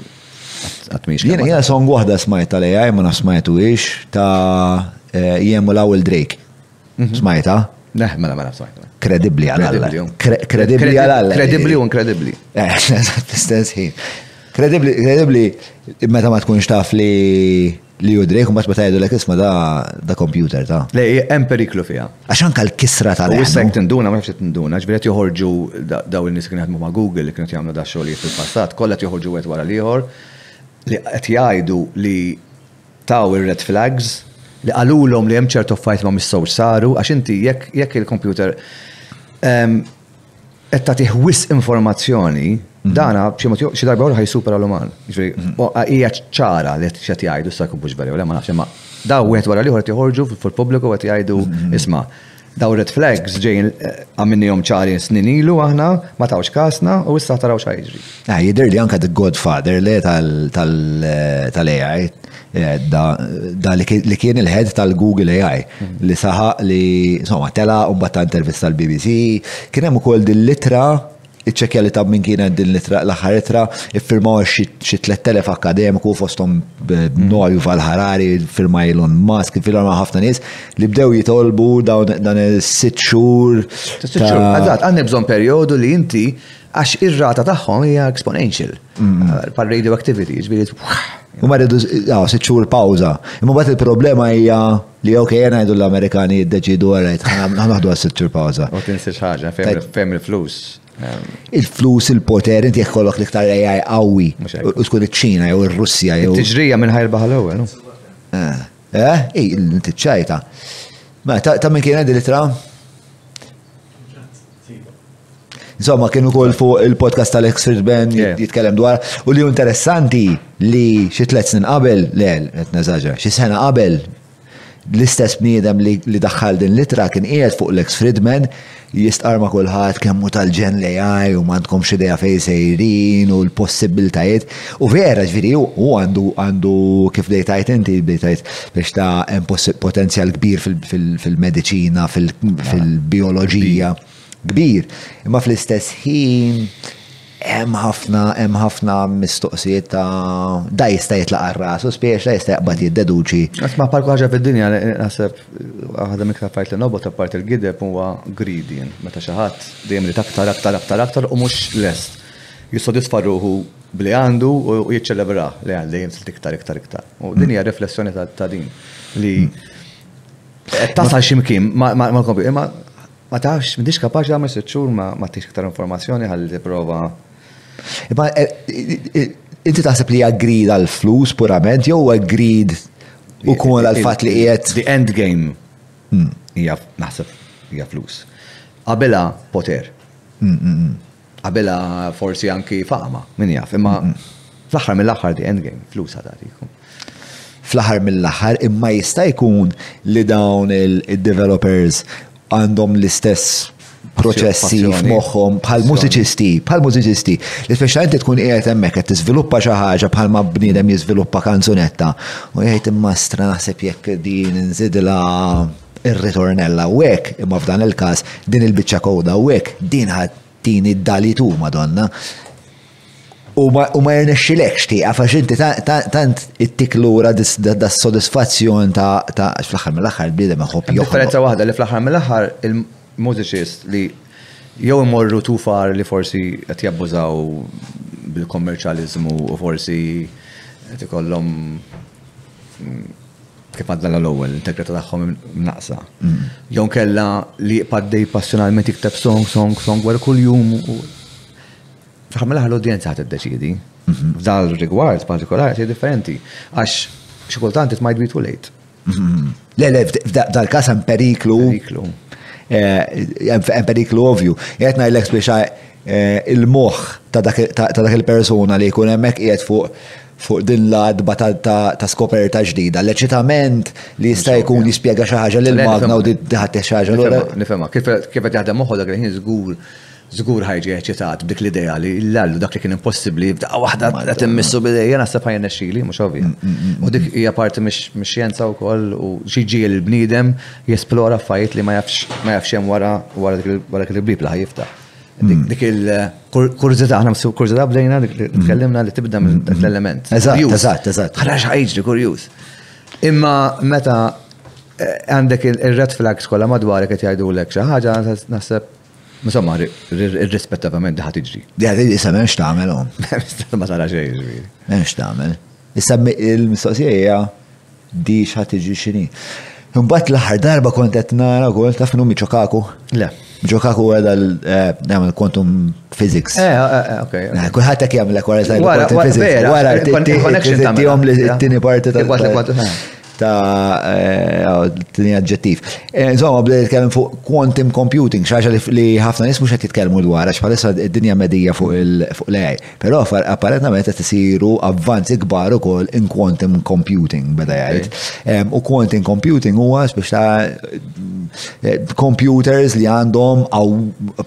qatt mhix. Jien hija song waħda smajt tal-AI ma naf smajtu hix ta' eh, jemmu l-ewwel Drake. Mhm. Smajta? Neh, mela, mela, smajta. Kredibli għal Alla. Kredibli għal Alla. Kredibli u inkredibli. Eh, Stess ħin. Kredibli, kredibli, meta ma tkunx taf li li u drejk, mbatt meta jgħidu l isma da, da computer ta. Le, hemm periklu fija. Għaxan kal kisra tal U issa tinduna, ma nafx tinduna, ġbiret joħorġu daw il-nis kien jaħdmu ma' Google li kienu jagħmlu da xogħlijiet fil-passat, kollha joħorġu wet wara l-ieħor li qed jgħidu li Taw ir-red flags, li qalulhom li hemm ċertu affarijiet ma mistgħux saru, għax inti jekk jekk il-kompjuter qed tagħtih wisq informazzjoni, dana b'xi mod xi darba oħra ħajsupera l-uman. Jiġifieri hija ċara li qed jgħidu sa jkunx vera jew le ma nafx, imma daw wieħed wara l-ieħor qed joħorġu fil-pubbliku qed jgħidu isma' Daw red flags ġejn għamilnihom ċari snin ilu aħna, ma tawx kasna u issa taraw xa jiġri. Ah, Jidir li anka the godfather le tal-AI eh, da li kien il-head tal-Google AI li saħaq li insomma tela u mbagħad ta' intervista l-BBC kien hemm ukoll dil-litra Iċċekkja li ta' min kienet din l-ittra l-aħħar ittra, iffirmaw xi 3000 akkademiku fosthom Noah Yuval Harari, firma Elon Musk, firma ħafna nies li bdew jitolbu dan is-sitt xhur. Eżatt, għandna bżonn perjodu li inti għax ir-rata tagħhom hija exponential. Mm. Par radioactivity, ġifieri. U ma rridu, sitt xhur pawża. Imma bagħad il-problema hija Li ok, jena jgħidu l-Amerikani jiddeċidu għarajt, għanħdu għas-sittur pawza. U tinsiex ħaġa, fem il-flus. Ehm. Il-flus, il-poter, inti jkollok liktar AI għawi. U tkun iċ-ċina, jew il-Russja, jew. Tiġrija minn ħajr baħal ewwel. Eh, eh, ej, inti ċajta. Ma ta' minn kien għandi litra? Insomma, kienu kol fuq il-podcast tal-ex Sir Ben jitkellem dwar u li interessanti li xi tliet snin qabel, le, qed neżaġa, xi sena qabel l-istess bniedem li daħħal din litra kien qiegħed fuq l-ex Fridman jistqar ma' kulħadd kemm hu tal-ġen li għaj u m'għandkom xi idea fejn sejrin u l-possibbiltajiet. U vera, ġviri, u għandu, għandu, kif bdejt għajt inti, bdejt għajt biex ta' hemm potenzjal kbir fil-medicina, fil-bioloġija, kbir. Imma fl-istess ħin, hemm ħafna, hemm ħafna mistoqsijiet ta' da jista' jitlaq rasu spiex, da jista' jaqbad jiddeduċi. Asma parku ħaġa fid-dinja, naħseb, għadha miktar part li nobot, part il-gideb huwa greedy, meta xi ħadd dejjem li taktar, aktar, aktar, aktar, u mhux lest. Jissodisfa ruħu b'li għandu u jiċċelebrah, li għandi dejjem sirt iktar, iktar, iktar. U din hija riflessjoni ta' din li qed tasal xi mkien mal-kompjuter, imma ma tafx, m'intix kapaċi tagħmel sitt xhur ma tix iktar informazzjoni ħalli tipprova. Imma e, e, inti taħseb li hija grid għal flus purament jew huwa grid ukoll għal fatt li qiegħed. The end game hmm. hija naħseb hija flus. Qabela poter. Hmm, hmm, Qabilha forsi anki fama, min jaf, imma fl-aħħar mill-aħħar di endgame, flus ħadatiku. Fl-aħħar mill-aħħar imma jista' jkun li dawn il-developers għandhom l-istess proċessi f'moħħhom bħal mużiċisti, bħal mużiċisti. Li speċjalment tkun qiegħed hemmhekk qed tiżviluppa xi ħaġa bħal ma bniedem jiżviluppa kanzunetta. U jgħid imma stra naħseb jekk din inżidilha ir-ritornell hawnhekk, imma f'dan il-każ din il-biċċa kowda hawnhekk, din ħadd tini d-dalitu Madonna. U ma jirnexxilekx tieqaf għax inti tant ittik lura da sodisfazzjon ta' fl-aħħar mill-aħħar bniedem iħobb joħrob. Differenza waħda li fl-aħħar mill-aħħar il-mużiċist li jew imorru tufar li forsi qed jabbużaw bil-kommerċjaliżmu u forsi qed ikollhom mm, kif għaddna l-ewwel, l-integrità tagħhom mnaqsa. Jew kella li jqpaddej passjonalment jikteb song, song, song wara kuljum. Fl-aħħar mill-aħħar l-udjenza ħadd iddeċidi. Mhm. F'dan rigward partikolari se differenti għax xi kultant it might be too late. Mhm. Le, le, f'dal-każ hemm periklu. Periklu. Eh, hemm periklu ovju. Qed ngħidlek spiċċa eh, il-moħħ ta' dak il-persuna li jkun hemmhekk qiegħed fuq fuq din l-għatba ta' skoperta ġdida, l-eċitament li jista' jkun jispjega xi ħaġa lil magna u diħattiex xi ħaġa lura. Nifhemha, kif qed jaħdem moħħu dak il-ħin żgur żgur ħajġi eċitat b'dik l-idea li l-għallu dak li kien impossibbli f'daqqa waħda qed immissu b'idejja naħseb ħajja nexxili mhux ovvja. U dik hija parti mix-xjenza wkoll u xi jġiegħel il-bniedem jesplora affarijiet li ma jafx hemm wara dak il-bieb li ħajjiftaħ. Dik il-kurzita, għana msu kurzita bdejna, dik li tkellimna li tibda minn mm-hmm. l-element. Eżatt, eżatt, eżatt. Għara xħajġri, kurjus. Imma meta eh, għandek il-red flags kolla madwar għet jgħidu l-ek xaħġa, nasib, insomma, rispettivament daħat iġri. Għaddi, jisa menx tamel, Ma tara xejn, ġviri. Menx tamel. Issa il-mistoqsija Dix ħa tiġi x'inhi. Imbagħad l-aħħar darba kont qed nara wkoll taf minnu Miċo Kaku. Le. Miċo Kaku huwa dal eh, nagħmel quantum physics. Eh, eh, ok. Kulħadd hekk jagħmlek wara żgħir quantum physics. Wara tihom li t-tieni parti ta' t-tieni aġġettiv. Insomma, bdejt jitkellem fuq quantum computing, xaġa li ħafna nies mhux qed jitkellmu dwar għax bħalissa d-dinja medija fuq l-AI. Però apparatament qed isiru avvanzi kbar ukoll in quantum computing beda jgħid. U quantum computing huwa biex ta' eh, computers li għandhom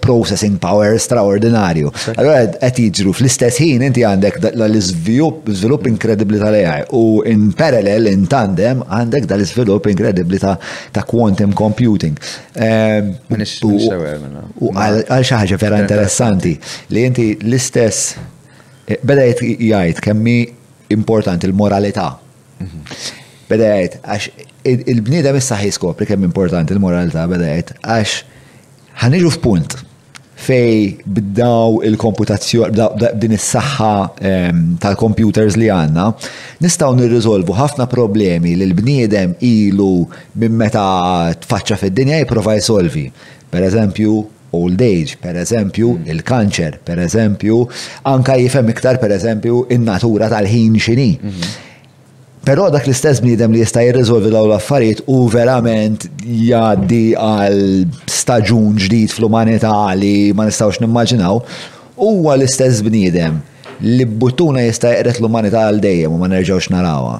processing power straordinarju. Allora qed jiġru fl-istess ħin inti għandek l-iżvilupp inkredibbli tal-AI u in parallel in tandem għandek dal-iżvilupp inkredibbli ta' quantum computing. Ehm, u għal xi ħaġa vera interessanti li inti l-istess eh, beda jgħid kemmi importanti l-moralità. Mhm. Beda jgħid għax il-bniedem issa ħiskopri kemm importanti l-moralità beda jgħid għax ħaniġu f'punt fej b'daw il-komputazzjoni, b'din is-saħħa ehm, tal-computers li għanna, nistaw nirriżolvu ħafna problemi li l-bniedem ilu minn meta tfaċċa fid-dinja jiprofa jsolvi. Per eżempju, old age, per eżempju, mm. il-kanċer, per eżempju, anka jifhem iktar per eżempju in-natura tal-ħin xini. Mm-hmm. Però dak l-istess bniedem li jista' jirriżolvi dawn l-affarijiet u verament jgħaddi għal staġun ġdid fl-umanità li ma nistgħux nimmaġinaw, huwa l-istess bniedem li b'buttuna jista' jeqred l-umanità għal dejjem u ma nerġgħux narawha.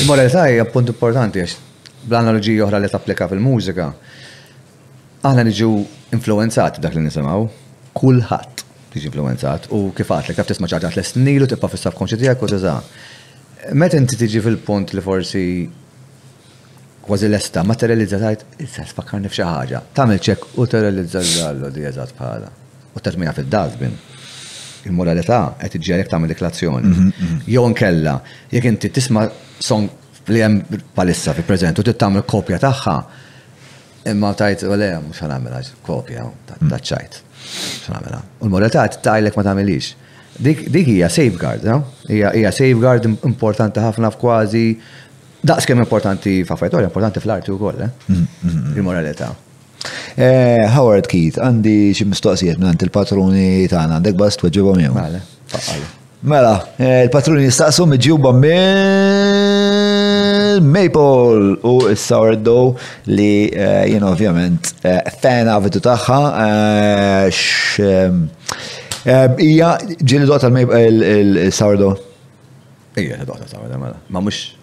Il-moralità hija punt importanti għax, bl-analoġija oħra li tapplika fil-mużika, Aħna niġu influwenzati b'dak li nisimgħu. Kulħadd jiġi influwenzat u kif għadtlek taf tisma' xi ħaġa tlest snin ilu tibqa' fis-subconscious tiegħek u tużaha. Meta inti tiġi fil-punt li forsi kważi lesta, materjalizza tgħid, issa tfakkarni f'xi ħaġa. Tagħmel check u terralizza l-ġallo di eżatt bħalha. U termiha fid-dustbin. Il-moralità qed iġġegħlek tagħmel dik l-azzjoni. Jew inkella, jekk inti tisma' song li hemm palissa fi preżentu trid tagħmel kopja tagħha imma tajt u le mhux ħanamela kopja taċċajt. Ħanamela. U l-moralità tajlek ma tagħmilix. Dik hija safeguard, hija safeguard importanti ħafna f'kważi daqs kemm importanti f'affarijiet importanti fl-arti wkoll, eh? mm, mm, mm. il-moralità. Eh, Howard Keith, għandi xi mistoqsijiet minn il-patruni tagħna, għandek bas tweġibhom jew. Mela, mela eh, il-patruni jistaqsu miġjuba minn Maple u s-sourdough li eh, jien ovvjament eh, fan avitu tagħha hija ġieli doqta l-sourdough. Ija, doqta sourdough mela. Ma mhux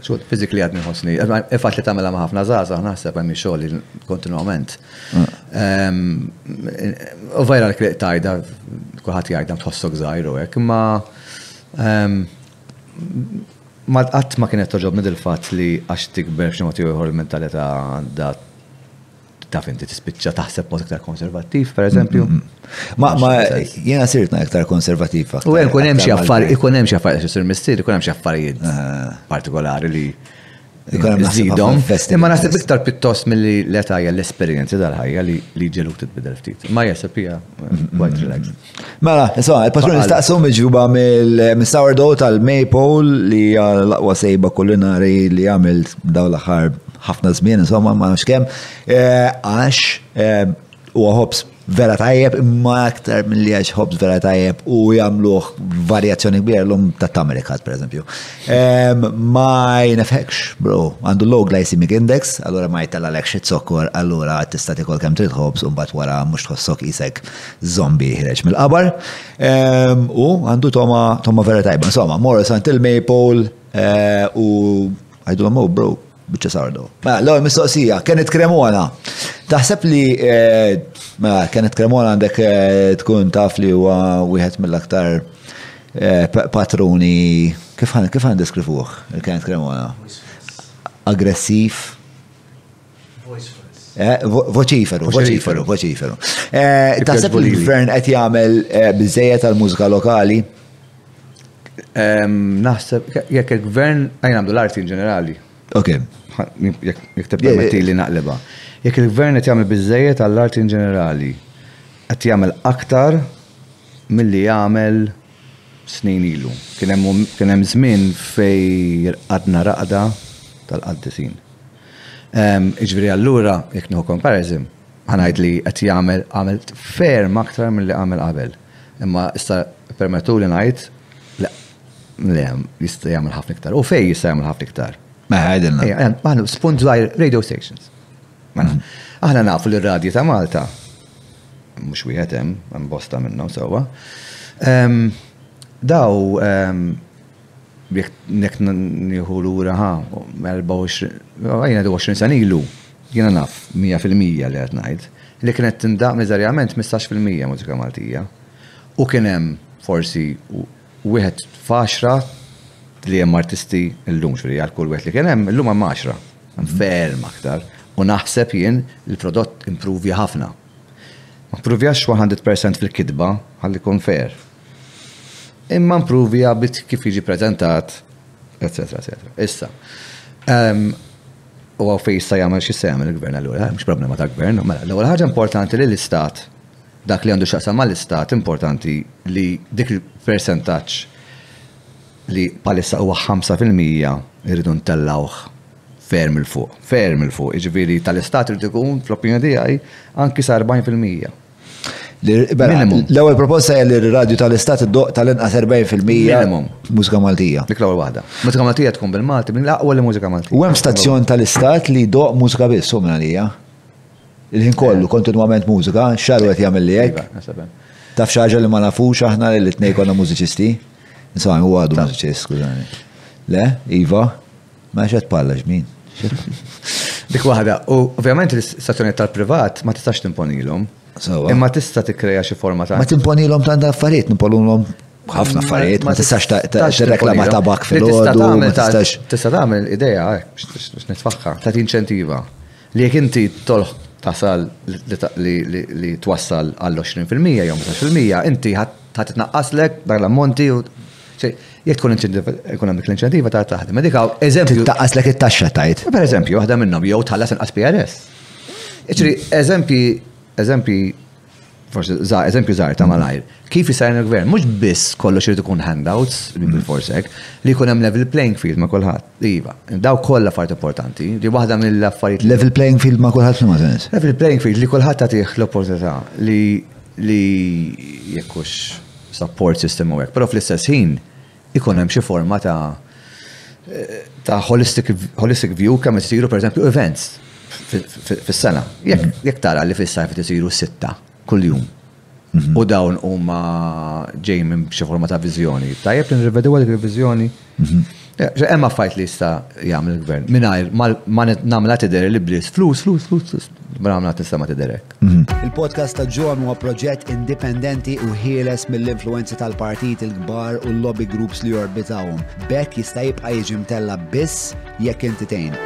Xogħol physically għadni ħossni. Ifat li tagħmilha ma' ħafna żgħażagħ naħseb hemm xogħol kontinwament. U vera li tajda kulħadd jgħidha tħossok żgħir u hekk, imma ma qatt ma kienet toġobni dil-fatt li għax tikber xi mod ieħor il-mentalità għandha taf inti tispiċċa taħseb mod iktar konservattiv, per eżempju. Ma jiena sirtna iktar konservattiv. U hemm kun hemm xi affarijiet, ikun hemm xi affarijiet xi sir missier, ikun hemm xi affarijiet ah. partikolari li Zidom, imma naħseb iktar pittost mill-li l-etajja l-esperienzi dal-ħajja li ġeluk titbidel ftit. Ma jesab hija quite relaxed. Mela, insomma, il-patruni staqsu miġuba mill-sourdough tal-maple li l-aqwa sejba kulinari li għamil daw l-aħħar ħafna żmien, insomma, ma nafx kemm. Eh, għax eh, huwa ħobs vera tajjeb, imma aktar mill-li għax ħobs vera tajjeb u jagħmluh varjazzjoni kbira l-lum ta' Tamerikas, per eżempju. Eh, ma jnefħekx, bro, għandu low glycemic index, allura ma jtella l-ek xit sokkor, allura tista' tikol kemm trid ħobs u mbagħad wara mhux tħossok isek zombi ħreġ mill-qabar. Ehm, u għandu toma, toma vera tajba. Insomma, Morris Antil Maple eh, u għajdu għamu, bro, bieċa sardo. Ma, mela, l mistoqsija, kienet kremona. Taħseb li, eh, ma, mela, kienet kremona għandek eh, tkun taf li huwa wieħed mill-aktar patruni, kif għan deskrivuħ, il-kienet kremona? Aggressiv, Eh, voċiferu, voċiferu, voċiferu. Eh, taħseb li l-gvern qed jagħmel eh, biżejjed tal-mużika lokali? Naħseb, jekk il-gvern, għajn għamdu l-arti in ġenerali. Ok. Jekk tibda li naqleba. Jekk il-gvern qed jagħmel biżejjed għall-arti in ġenerali, qed jagħmel aktar milli jagħmel snin ilu. Kien hemm żmien fej għadna raqda tal-qaddisin Jiġifieri allura, jekk nieħu comparison, ħa ngħid li qed jagħmel għamel ferm aktar milli għamel qabel. Imma issa ippermettuli ngħid le, le, jista' jagħmel ħafna iktar. U fejn jista' jagħmel ħafna iktar? Mela għidilna. Ejja, aħna spunt żgħir radio stations. Mela, aħna nafu li r-radji ta' Malta, mhux wieħed hemm, hemm bosta minnhom sewwa, daw Jekk nieħu lura, ħa, erbgħa u għoxrin, ngħidu għoxrin sena ilu, jiena naf mija fil-mija li qed ngħid, li kienet tindaqq miżerjament mistax fil-mija mużika Maltija. U kien hemm forsi wieħed f'għaxra li hemm artisti llum, jiġifieri għal kull wieħed li kien hemm, illum hemm għaxra. Hemm ferm aktar. U naħseb jien li l-prodott impruvja ħafna. Ma ppruvjax one hundred percent fil-kitba, ħalli nkun fair. Imma improvi għabit kif jiġi prezentat, eccetera, eccetera. Issa, ehm, u għaw fej jista' jagħmel xi se jagħmel il-gvern allura, eh, mhux problema ta' gvern. Mela, l-ewwel ħaġa importanti li l-istat dak li għandu x'aqsam mal-istat importanti li dik il-persentaġġ li palissa huwa 5% irridu ntellawh ferm il-fuq, ferm il-fuq, iġifieri tal-istat irid ikun fl-opinjoni tiegħi anki sa 40%. L-ewwel proposta hija li r-radju tal-istat iddoq tal-inqas 40% minimum mużika Maltija. Dik l-ewwel waħda. Mużika Maltija tkun bil-Malti minn l-aqwa li mużika Maltija. U hemm stazzjon tal-istat li jdoq mużika biss u minn għalija. Il-ħin kollu kontinwament mużika, xar qed jagħmel li hekk. Iva, Taf xi ħaġa li ma nafux aħna li l-itnej konna mużiċisti? Insomma, huwa għadu mużiċist, skużani. Le, Iva. Ma xed palla ġmin. Dik waħda, u ovvjament l-istazzjoniet tal-privat ma tistax timponilhom. Imma tista' tikkreja xi forma ta' Ma timponilhom ta' affarijiet, nimponilhom ħafna affarijiet, ma tistax ta' reklama tabak fil-ħodu. Tista' tagħmel idea, biex nitfaħħa, ta' tinċentiva. Li jekk inti tolħq tasal li twassal għall-20 fil-mija jew 15 fil-mija, inti ħa titnaqqaslek dak l-ammonti u jekk tkun ekonomik l-inċentiva ta' taħdem. Dik hawn eżempju. Titnaqqaslek it-taxxa tgħid. Per eżempju, waħda minnhom jew tħallas inqas PRS. Ġifieri eżempji, eżempji. forse za, eżempju zaħir ta' malajr, kif jisajn il-gvern, mux biss kollu xirrit ikun handouts, mm-hmm. forsek, li jkun hemm level playing field ma' kolħat. Iva, daw kollha fart importanti, li waħda mill-affarijiet. Level playing field ma' kolħat ma' sens. Level playing field li kolħat tagħtih l-opportunità li li jekkux support system u hekk, però fl-istess ħin ikun hemm xi forma ta' ta' holistic, holistic view kemm isiru pereżempju events fis-sena. Jekk tara li fis-sajf isiru sitta kuljum. Mhm. U dawn huma ġej minn xi forma ta' viżjoni. Tajjeb li nirrivedu dik il-viżjoni. Mhm. Eh, hemm affajt li jista' jagħmel il-gvern mingħajr ma nagħmilha tidher li bliss flus, flus, flus, ma nagħmilha tista' ma tidherek. Mhm. Il-podcast ta' John huwa proġett indipendenti u ħieles mill-influenzi tal-partit il-kbar u l-lobby groups li jorbitawhom. Bekk jista' jibqa' jiġi mtella biss jekk inti tgħin.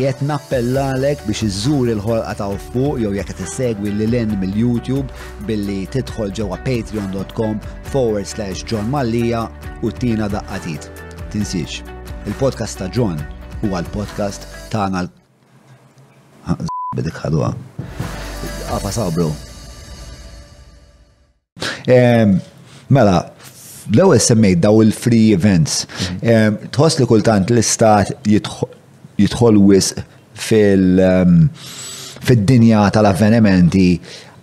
Jett nappellalek biex iżżur il-ħolqa ta' fuq jew jekk qed issegwi lil hinn mill-YouTube billi tidħol ġewwa patreon.com forward slash John Mallija u tina daqqatit. Tinsiex, il-podcast ta' John huwa l-podcast tagħna l Bidik ħadwa. Għafa sabru. Mela, l-ewel semmejt daw il-free events. Tħoss li kultant l-istat jitħol wis fil-dinja tal-avvenimenti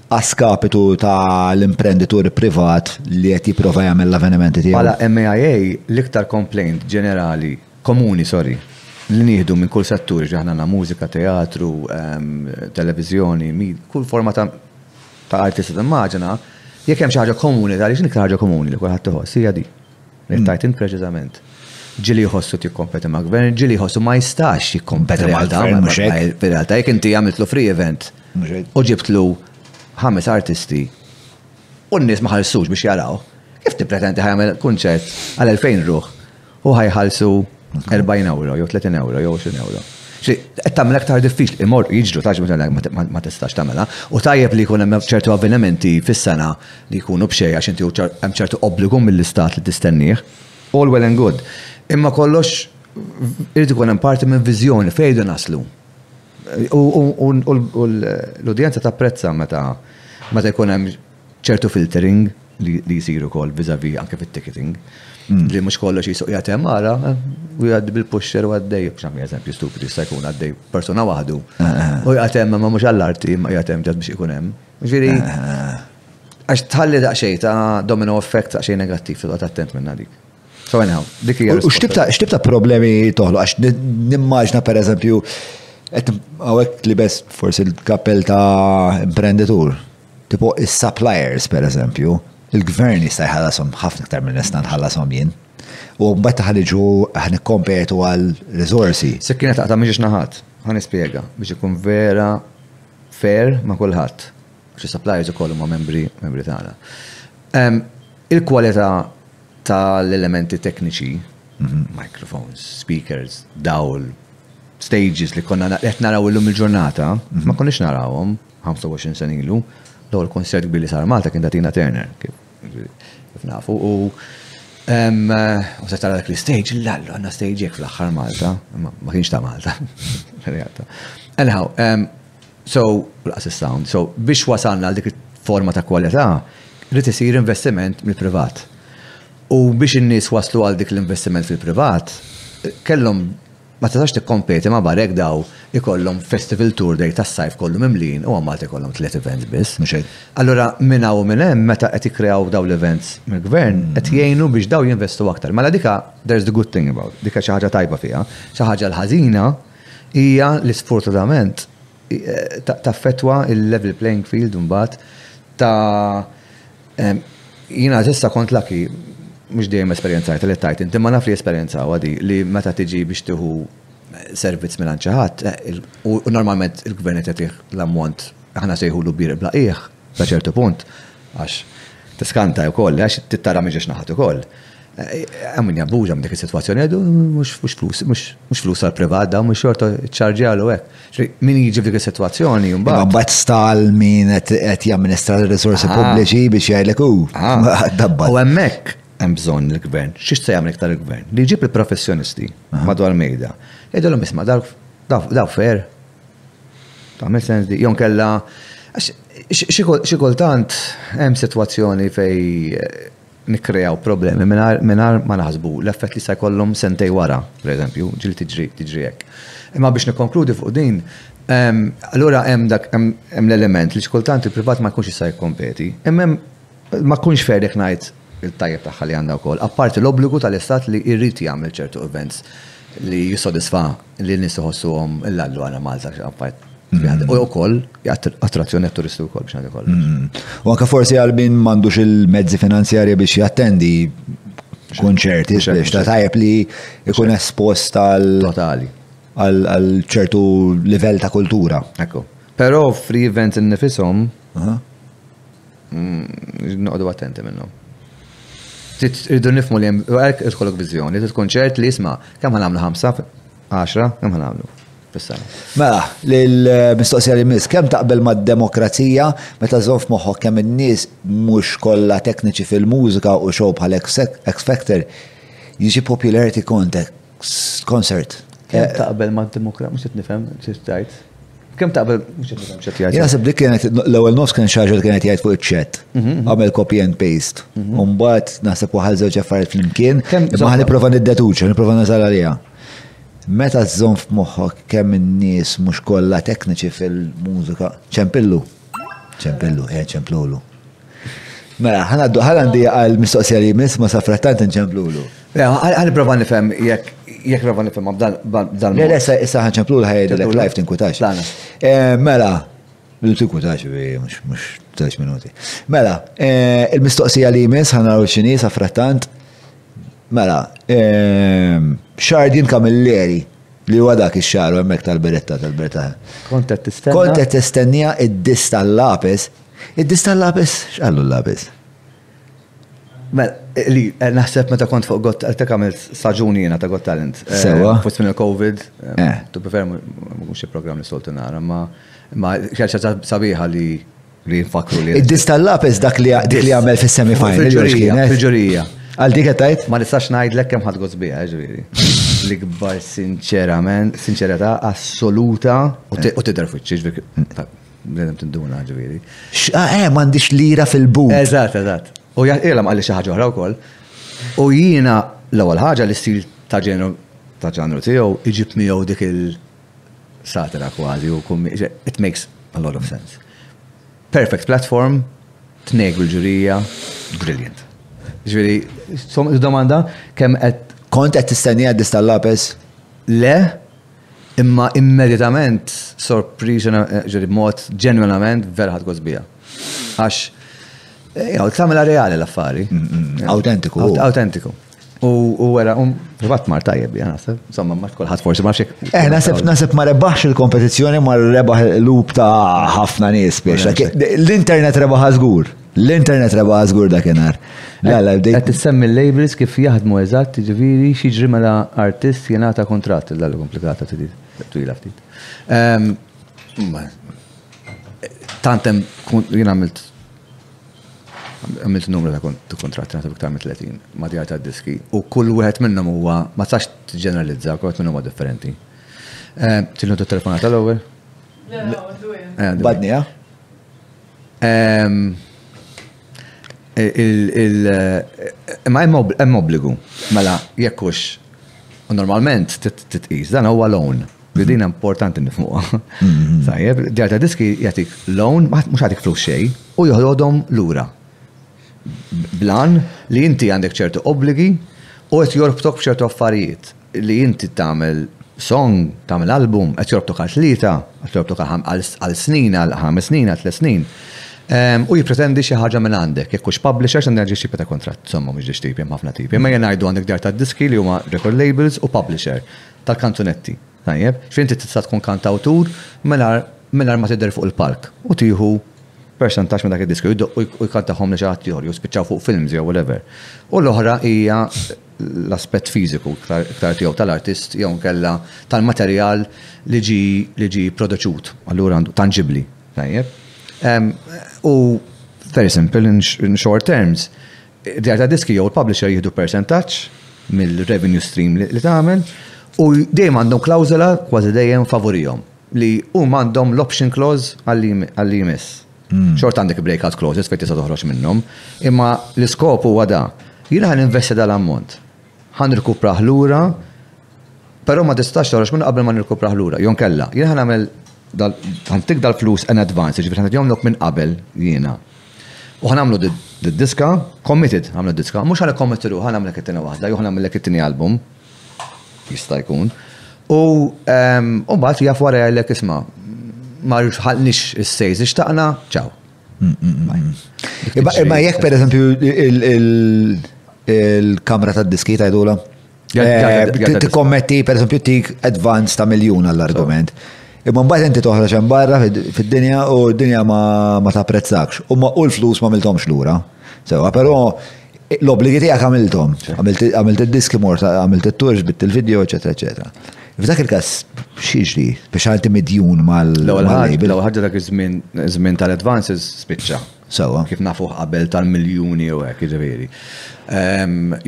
għaskapitu ta' l-imprenditur privat li qed jipprova jagħmel l-avvenimenti tiegħu. Għala MAIA l-iktar complaint ġenerali komuni, sorry, li nieħdu minn kull settur, jiġifieri aħna għandna mużika, teatru, televiżjoni, kull forma ta' ta' arti tista' timmaġina, jekk hemm xi ħaġa komuni ta' li x'inhi l-iktar ħaġa komuni li kulħadd iħoss hija di. Li qed tgħid int preċiżament. Ġieli jħossu tikkompeti ma' gvern, ġieli jħossu ma jistax jikkompeti ma' gvern mhux hekk. Fir-realtà jekk inti għamiltlu free event u ġibtlu ħames artisti u n-nies ma ħallsux biex jarawh, kif tippretendi ħa jagħmel kunċert għal 2,000 ruħ U ħajħalsu 40 euro, jew 30 euro, jew 20 euro. Qed tagħmel aktar diffiċli imor jiġru taġ ma tistax tagħmela. U tajjeb li jkun hemm ċertu avvenimenti fis-sena li jkunu b'xej għax inti hemm ċertu obbligu mill-istat li tistennieh. All well and good. Imma kollox irid ikun hemm parti minn viżjoni fejdu naslu. U l-udjenza tapprezza meta meta jkun hemm ċertu filtering li jisir ukoll vis-a-vis anke fit-ticketing. Li mhux kollox jisuq jagħtem ara u jgħaddi bil-pusher u għaddej, biex nagħmel eżempju stupid jista' jkun għaddej persuna waħdu. U jagħtem ma mhux għall-arti, ma jagħtem ġad biex ikun hemm. Ġifieri għax tħalli daqsxejn ta' domino effect ta' xejn negattiv fil attent minn dik. So anyhow, dik hija. U x'tib ta' problemi toħloq għax nimmaġna pereżempju qed hawnhekk libes forsi l-kappell ta' imprenditur. Tipo is-suppliers pereżempju, il-gvern jista' jħallasom ħafna iktar minn nista' nħallasom jien. U mbagħad ta' ħaniġu ħnikkompetu għal riżorsi. Sikkina taqta' minn xiex naħat. Ħa nispjega biex ikun vera fair ma' kulħadd. Għax is-suppliers ukoll huma membri membri tagħna. Il-kwalità tal-elementi tekniċi, microphones, speakers, dawl, stages li konna qed naraw illum il-ġurnata, ma konniex narawhom. 25 sena ilu, l-ewwel konsert kbir li sar Malta kien ta' Tina Turner, kif nafu, u u se tara dak l-istage, l-allu għandna stage jekk fl-aħħar Malta, ma kienx ta' Malta, realtà. Anyhow, so, laqas is-sound, so biex wasalna għal dik forma ta' kwalità, rrid isir investiment mill-privat. U biex in-nies waslu għal dik l-investiment fil-privat, kellhom Ma tistax tikkompeti ma' bar hekk daw ikollhom festival tour day tas-sajf kollu mimlijin u hawn Malta jkollhom tliet events biss. Mhux hekk. Allura minn hawn u minn hemm meta qed jikkreaw dawn l-events mill-Gvern qed jgħinu biex daw jinvestu aktar. Mela dika there's the good thing about, dika xi ħaġa tajba fiha. Xi ħaġa l-ħażina hija li sfortunatament taffettwa l-level playing field imbagħad ta' Jiena ġissa kont laki mhux dejjem esperjenzajt li tajt inti ma naf li esperjenza għadi li meta tiġi biex tieħu servizz minn xi ħadd eh, u normalment il-gvern qed l-ammont aħna sejħulu bir blaqih ta' ċertu punt għax tiskanta wkoll għax tittara minn ġiex naħat ukoll. Hemm min jabbuża minn dik is-sitwazzjoni għadu mhux flus, mhux flus għal privat dawn mhux xorta ċċarġjalu hekk. Min jiġi f'dik is-sitwazzjoni mbagħad. Mbagħad stal min qed jamministra r-risorsi ah. pubbliċi biex jgħidlek hu. Ah. Dabba. U hemmhekk hemm bżonn il-gvern. X'ix se jagħmel iktar il-gvern? Li jġib il-professjonisti ah. madwar mejda. Jgħidulhom isma' daw fair. Tagħmel sens di. Jon kella xi kultant hemm sitwazzjoni fej nikkreaw problemi mingħajr mingħajr ma naħsbu l-effett li jista' jkollhom sentejn wara, pereżempju, ġieli tiġri tiġri hekk. Imma biex nikkonkludi fuq din, allura hemm dak hemm l-element li xi kultant il-privat ma jkunx jista' jikkompeti. Imma hemm ma jkunx fair jekk ngħid it-tajjeb tagħha li għandha wkoll, apparti l-obbligu tal-Istat li jrid jagħmel ċertu events li jissodisfa li n-nies iħossuhom l-għallu għala Malta apart. U wkoll attrazzjoni għat-turisti wkoll biex għandu kollu. U anke forsi għal min m'għandux il-mezzi finanzjarji biex jattendi konċerti, biex ta' tajjeb li jkun espost għal totali għal ċertu livell ta' kultura. Ekku. Però free events innifishom Irridu noqogħdu attenti minnhom. Irridu nifmu li għalek idħolok viżjoni, tkun ċert li jisma' kemm ħanamlu ħamsa, għaxra, kemm ħanamlu. Mela, l-mistoqsija li miss, kemm taqbel mad-demokrazija meta żżomm f'moħħok kemm in-nies mhux kollha tekniċi fil-mużika u show bħal X Factor jiġi popularity contest. Concert. Kem eh, taqbel ma' demokrat, mux nifem, xistajt. Kem taqbel, mux nifem, xistajt. Jasib dik kienet, l-ewel nofs kien xaġa li kienet jgħid fuq il-ċet. Mhm, mhm. Għamil copy and paste. Mhm. Umbat, naħseb waħal zewġ affarijiet fl-imkien. Maħ niprofa niddetuċa, niprofa nazal għalija. Meta z-zon f'moħħok kemm in-nies mhux kollha tekniċi fil-mużika, ċempillu. Ċempillu, eh, ċemplulu. Mela, ħanaddu ħalandi għal mistoqsija li jmiss ma safrattant nċemplulu. Mela, ħalli prova nifhem jekk jekk prova nifhem b'dan. Le, le, issa ħanċemplu l-ħajja l live tinkutax. Eh, mela, bidu tinkutax, mux 3 minuti. Mela, eh, il-mistoqsija li jmiss ħanaw xini safrattant. Mela, eh, xardin kamilleri li huwa dak ix-xaru hemmhekk tal-beretta tal-beretta. Kontet tistennija. Kontet tistennija id-dis tal-lapis Id-dis tal-labes, x'qallu l-labes? Mela, li eh, naħseb meta kont fuq Got Talent, għamilt staġuni jena ta' Got Talent. Eh, Sewa. Fost minn il-Covid, eh, tu prefer mux il-program li soltu nara, ma ma xerċa sabiħa li li nfakru li. Id-dis tal-lapis dak li għamel fis-semifinal. Fil-ġurija. Għal dik għetajt? Ma nistax najd lekkem ħad għozbija, ġviri. L-ikbar sinċerament, sinċerata assoluta u t-tidder fuċċi, ġviri. Bnedem tinduna ġviri. Xqa, eh, mandiċ lira fil-but. Eżat, eżat. U jgħala maqalli xaħġa oħra u koll. U jina l-ewwel ħaġa li stil ta' ġenru ta' ġanru tiegħu iġib miegħu dik il-satira kważi u kum it makes a lot of sense. Perfect platform, tnejk bil-ġurija, brilliant. Ġviri, domanda kemm qed kont qed tistennija d-dista Lapes? Le, Imma immedjatament sorpriż, ġieli b'mod ġenwinament vera ħadt gost biha. Għax jgħu tagħmilha reali l-affari. Awtentiku. Awtentiku. U wera, u bat mar tajjeb jgħu naħseb. Insomma, ma kulħadd forsi ma xek. Eh, naħseb naħseb ma rebaħx il-kompetizzjoni ma rebaħ l-lub ta' ħafna nies biex. L-internet rebaħ żgur. L-internet rebaħ żgur dakinhar. La la bdejt. Qed issemmi l-labels kif jaħdmu eżatt, jiġifieri x'jiġri mela artist jingħata kuntratt, il-darba komplikata trid twila ftit. Tant hemm jien għamilt għamilt numru ta' kuntratti naħseb iktar minn 30 madjar ta' diski u kull wieħed minnhom huwa ma sax tiġġeneralizza kull minnhom huwa differenti. Tilnu t-telefonata l-ewwel? Badni, ha? Imma hemm obbligu, mela jekk hux normalment titqis dan huwa loan li din importanti nifhmuha. Tajjeb, ġar ta' diski jagħtik loan mhux jagħtik flus xejn u joħodhom lura. bl-għan li inti għandek ċertu obbligi u qed jorbtok b'ċertu affarijiet li inti tagħmel song, tagħmel album, qed jorbtok għal tlieta, qed jorbtok għal snin, għal ħames snin, għal tliet snin. Ehm, u jippretendi xi ħaġa minn għandek, jekk hux publishers għandek ġi xipa ta' kontratt, insomma mhux ġi tipi, ħafna tipi. Ma jien ngħidu għandek dar ta' diski li huma record labels u publisher tal-kanzunetti. Tajjeb, ġifieri inti tista' tkun kantawtur mingħajr mingħajr ma tidher fuq il-palk u tieħu percentaġġ minn dak id-diski u jdoqqu u jk u jkantahom lil xi ħadd ieħor jew spiċċaw fuq films jew whatever. U l-oħra hija l-aspett fiżiku iktar iktar tiegħu tal-artist jew inkella tal-materjal li ġie li ġie pproduċut, allura għandu tanġibbli. Tajjeb? Ehm, u very simple in in short terms, Id-djar tad-diski jew il-publisher jieħdu persentaġġ mill-revenue stream li tagħmel u dejjem għandhom klawżola kważi dejjem favurihom li huma għandhom l-option clause għal-li jmiss. Xorta għandek breakout clauses fejn tista' toħroġ minnhom, imma l-iskop huwa da. Jiena ħa ninvesti dal-ammont. Ħa nirkuprah lura, però ma tistax toħroġ minnu qabel ma nirkuprah lura. Jew inkella, jiena ħa nagħmel ħantik dal-flus in advance, jiġifieri ħa nagħtihomlok minn qabel jiena. U ħan għamlu d-diska, committed għamlu d-diska, mux ħan committeru ħan għamlek it-tina wahda, ju ħan għamlek it-tini album, jista jkun. U ehm, u bat jaf wara jgħallek isma, ma rħalnix il-sejz, ixtaqna, ċaw. Imma jek per eżempju il-kamra ta' diski ta' jdola? Eh, tikkommetti, per esempio, tik advance ta' miljun għall-argument. Imma mbagħad inti toħroġ hemm barra fid-dinja u d-dinja ma tapprezzakx. U ma u l-flus ma miltomx lura. Sewa, però l-obbligi tiegħek għamilthom. Għamilt id-diski mort, għamilt it-tours, bitt il-video, eċetera, eċetera. F'dak il-każ xieġri, biex għalti midjun mal-label. L-ewwel ħaġa dak iż-żmien tal-advances spiċċa. Sewwa. Kif nafuh qabel tal-miljuni u hekk, jiġifieri.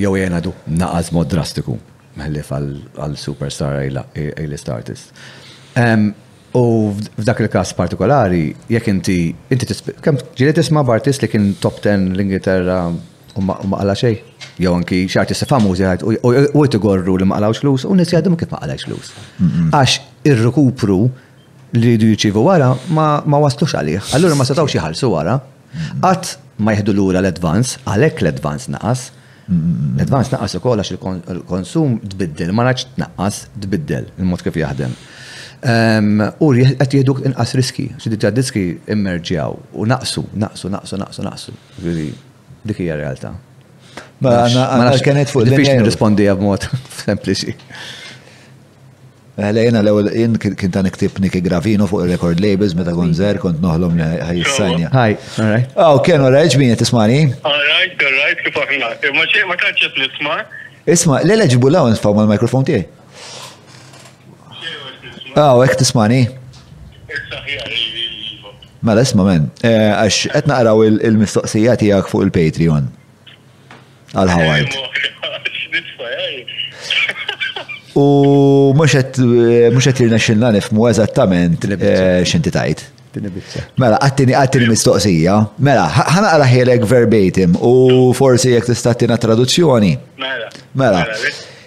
Jew ejja ngħidu naqas b'mod drastiku, ħlief għal superstar A-list artist. U f'dak il-każ partikolari, jekk inti, inti kemm ġieli tisma' b'artist li kien top ten l-Ingilterra u ma qala' xejn? Jew anki xi artisti famużi jgħid u jgħidu jgorru li ma qalgħux flus u nies jgħidu kif ma qalgħx flus. Għax ir-rikupru li jridu jirċievu wara ma waslux għalih. Allura ma setgħux jħallsu wara. Qatt ma jieħdu lura l-advans, għalhekk l-advans naqas. L-advans naqas ukoll għax il-konsum tbiddel, ma ngħidx tnaqqas, tbiddel il-mod kif jaħdem. Ehm, u qed jieħdu inqas riski, xi ta' diski immerġjaw u naqsu, naqsu, naqsu, naqsu, naqsu. Dik hija realtà. Ma nafx kienet fuq il-linja. Biex nirrispondi b'mod sempliċi. Le jena l-ewel jien kien ta' niktib Niki Gravino fuq il-record labels meta kon zer kont noħlom li ħajissajnja. Hi, alright. Oh, ken alright, ġbini tismani? Alright, alright, kif aħna. Ma xej ma taċċet nisma. Isma, le le ġibu law nisfaw ma l-mikrofon tiegħi. Oh, ek tismani? Mela isma men, eh, għax qed naqraw il-mistoqsija tiegħek fuq il-Patreon. Għal Haward. U mhux qed jirna xinna nifmu eżattament eh, x'inti tajt. Mela, għattini għattini mistoqsija. Mela, ħana għalaħilek verbatim u forsi jek tistatina traduzzjoni. Mela. Mela. mela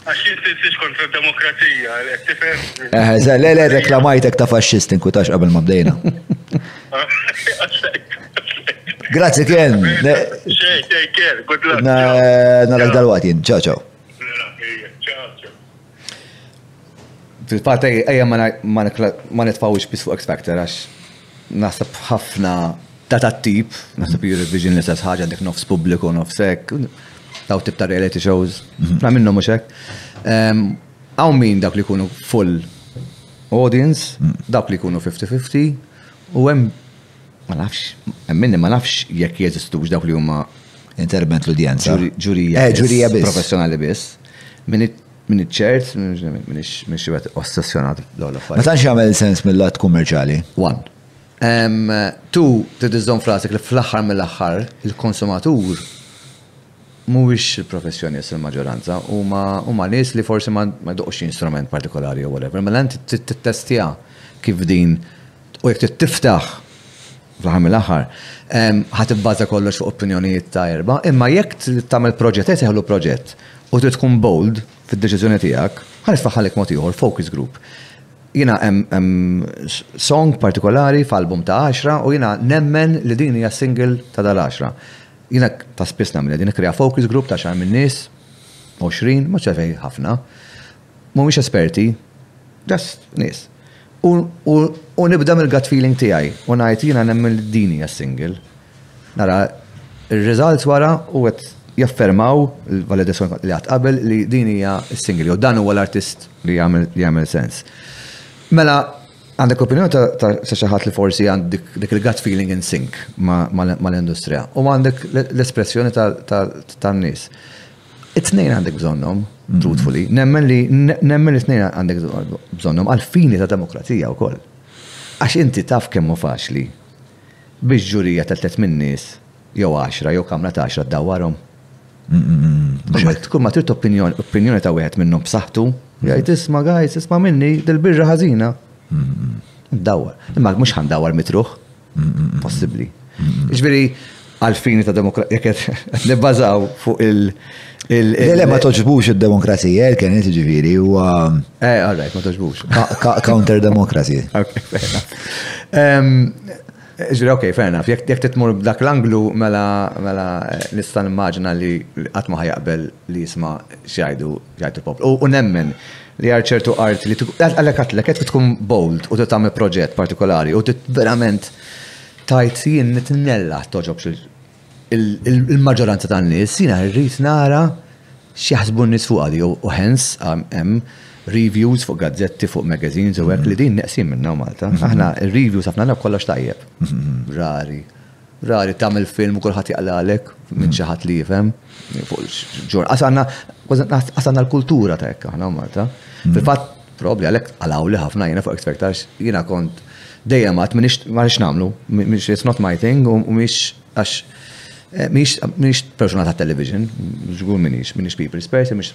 Għax int tintix kontra d-demokrazija, qed tifhem? Eh, eh le, le, reklamajtek ta' faxxist inkutax qabel ma bdejna. Grazzi Ken. Xejn, take care, good luck. Narak dal-waqt jien, ċaw ċaw. Fil-fatt ejja ma nitfgħux biss fuq X Factor għax naħseb ħafna ta' tat-tip, naħseb Eurovision l-istess ħaġa għandek nofs pubbliku nofs hekk, daw tip ta' reality shows, ħafna minnhom mhux hekk. Hawn min dawk li jkunu full audience, dawk li jkunu 50-50 u hemm ma nafx, hemm minni ma nafx jekk jeżistux dawk li huma interment l-udjenza. Ġurija. Ġurija biss. Professjonali biss. Min iċ-ċert, min ix-xibet ossessjonat dawn l-affarijiet. Ma tantx jagħmel sens mill-lat kummerċjali. One. Tu trid iżżomm f'rasek li fl-aħħar mill-aħħar il-konsumatur mhuwiex il-professjonist il-maġġoranza, huma nies li forsi ma jdoqqux xi strument partikolari jew whatever, mela int trid tittestja kif din u jekk trid tiftaħ Fl-aħħar mill-aħħar, ħa tibbaża kollox fuq opinjonijiet ta' erba', imma jekk trid tagħmel proġett, trid tieħlu proġett u trid tkun bold fid-deċiżjoni tiegħek, ħa niffaħħarlek mod ieħor, focus group. Jiena hemm song partikolari f'album ta' għaxra u jiena nemmen li din hija single ta' dal-għaxra. Jiena ta' spiss nagħmilha din, nikkrea focus group ta' xahar min-nies, 20, mhux se fejn ħafna. Mhumiex esperti, just nies. U nibda mill-gut feeling tiegħi u ngħid jiena nemmen li din hija s-single. Nara r-results wara u qed jaffermaw il-validation li għedt qabel li din hija s-single jew dan huwa l-artist li jagħmel sens. Mela għandek opinjoni ta' xi ħadd li forsi għandu dik il-gut feeling in sync mal-industrija u għandek l-espressjoni tan-nies. It-tnejn għandek bżonnhom, truthfully. Nemmen li nemmen it-tnejn għandek bżonnhom għal-fini ta' demokrazija wkoll. Għax inti taf kemm hu faċli biex ġurija ta' tliet min-nies jew għaxra jew kamra ta' għaxra ddawwarhom. Kull ma trid opinjoni ta' wieħed minnhom b'saħħtu, jgħid isma' guys, isma' minni, dil-birra ħażina. Ddawwar. Imma mhux ħandawwar mitruħ. possibbli. Ġifieri għalfini ta' demokrazija, jekk nibbażaw fuq il- Le, ma toġbux id-demokrazija, eh, kien ġifiri, u. Eh, għarrajt, ma toġbux. Counter demokrazija. Ġri, ok, fair enough. Jek jek titmur b'dak l-anglu, mela, mela, nista' nimmaġina li qatt ma ħajaqbel li jisma' xajdu, xajdu poplu. U nemmen Li għal ċertu art li għalek għatlek qed tkun bold u tagħmel proġett partikolari u verament tajt jien nitnella toġobx il-maġġoranza tan-nies jiena rrid nara x'jaħsbu n-nies fuq għadi u hens hemm reviews fuq gazzetti, fuq magazines u hekk li din neqsim minna Malta. Mhm. Aħna reviews ħafna nab kollox tajjeb. Mhm. Rari. Rari tagħmel film u kulħadd jaqlalek minn xi ħadd li jifhem fuq ġur. Għasanna l-kultura ta' hekk aħna Malta. Mm. Fil-fatt probabli għalhekk għalaw li ħafna jiena fuq expectax jiena kont dejjem għat minix marix namlu, minix it's not my thing, u minix għax eh, minix persona ta' television, ġgur minix, minix people's person, minix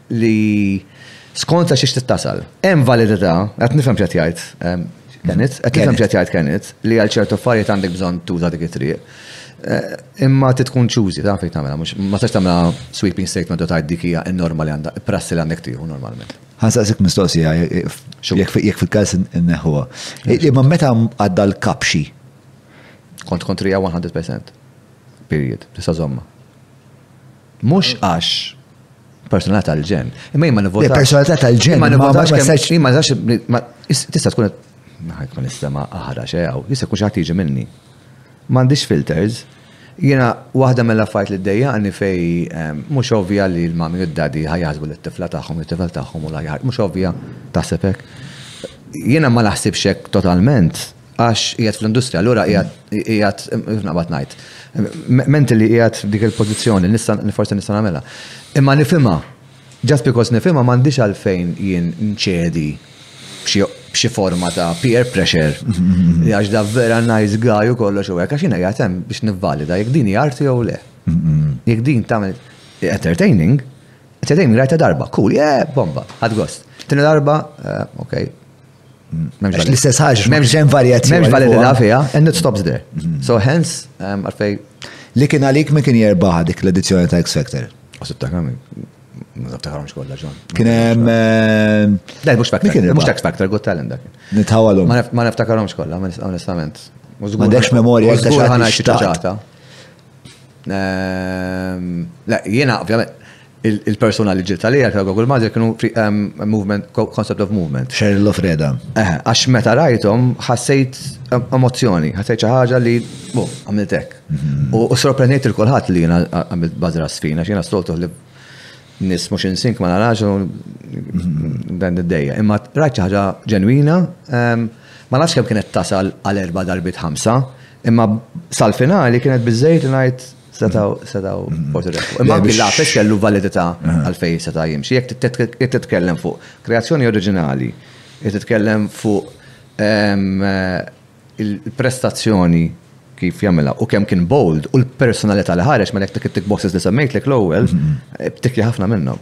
li skont għax ix tittasal. Hemm validità, qed nifhem x'qed jgħid Kenneth, qed nifhem x'qed jgħid Kenneth, li għal ċertu affarijiet għandek bżonn tuża dik it-triq. Eh, imma ti tkun ċużi, taf fejn tagħmilha, mhux ma sax tagħmilha sweeping statement u tgħid dik hija n-norma li għandha, prassi li għandek tieħu normalment. Ħansaqsik mistoqsija, eh, eh, jekk fil-każ inneħħuha. Imma meta għadda l-kapxi? Kont kontrija 100%. Period, tista' żomma. Mhux għax personalità tal-ġen. Imma jien ma nivvotax. Le personalità tal-ġen ma nivvotax ma stajx. Jien ma nafx tista' tkun naħed ma nistema aħra xejn, jista' jkun xi ħadd jiġi minni. M'għandix filters. Jiena waħda mill-affarijiet li ddejjaqni fej ehm, mhux ovvja li l-mami u d-dadi ħajjaħsbu li t-tifla tagħhom, it-tifel tagħhom u l-ħajjar. Mhux ovvja taħseb hekk. Jiena ma naħsibx hekk totalment, għax qiegħed fl-industrija, allura qiegħed naqbad ngħid. Menti li qiegħed dik il-pożizzjoni, forsi nista' nagħmela. Imma nifhimha, just because nifhimha m'għandix għalfejn jien nċedi b'xi forma ta' peer pressure. Għax da vera nice guy u kollox u hekk għax jiena qiegħed hemm biex nivvalida jekk din hija arti jew le. Jekk din tagħmel entertaining, entertaining rajta darba, cool, yeah, bomba, ħadd gost. Tieni darba, eh, okay, L-istess ħaġa, memx ġen varjazzjoni. Memx validità fija, and it stops there. Mhm. So hence, um, għarfej. Li kien għalik mi kien jerbaħ dik l-edizzjoni ta' X Factor? Għasib ta' kamil. Naftakarhomx kollha ġon. Kien hemm. Daj, eh, mhux Factor. Mhux X Factor, Got Talent dak. Nitħawalhom. Ma naftakarhomx kollha, onestament. M'għandekx memorja ta' xi ħaġa. Le, jiena ovvjament il-persuna li ġiet għalija l-Pedagogal Mother kienu movement, concept of movement. Cheryl Lofreda. Għax meta rajthom ħassejt emozzjoni, ħassejt xi ħaġa li għamilt hekk. U sorprendejt il kulħadd li jiena għamilt bażra sfina, għax jiena soltu li nis mhux insink ma narax u dan id-dejja. Imma rajt xi ħaġa ġenwina, ma nafx kemm kienet tasal għal erba' darbiet ħamsa, Imma sal-finali kienet bizzejt li ngħid setaw setaw portu refu. Imma anki l-għafex kellu validità għalfej seta' jimxi. Jekk titkellem fuq kreazzjoni oriġinali, jekk titkellem fuq ehm, il-prestazzjoni kif jagħmilha u kemm kien bold u l-personalità li ħareġ mela jekk tikboxes li semmejtlek l-ewwel, tikki ħafna minnhom.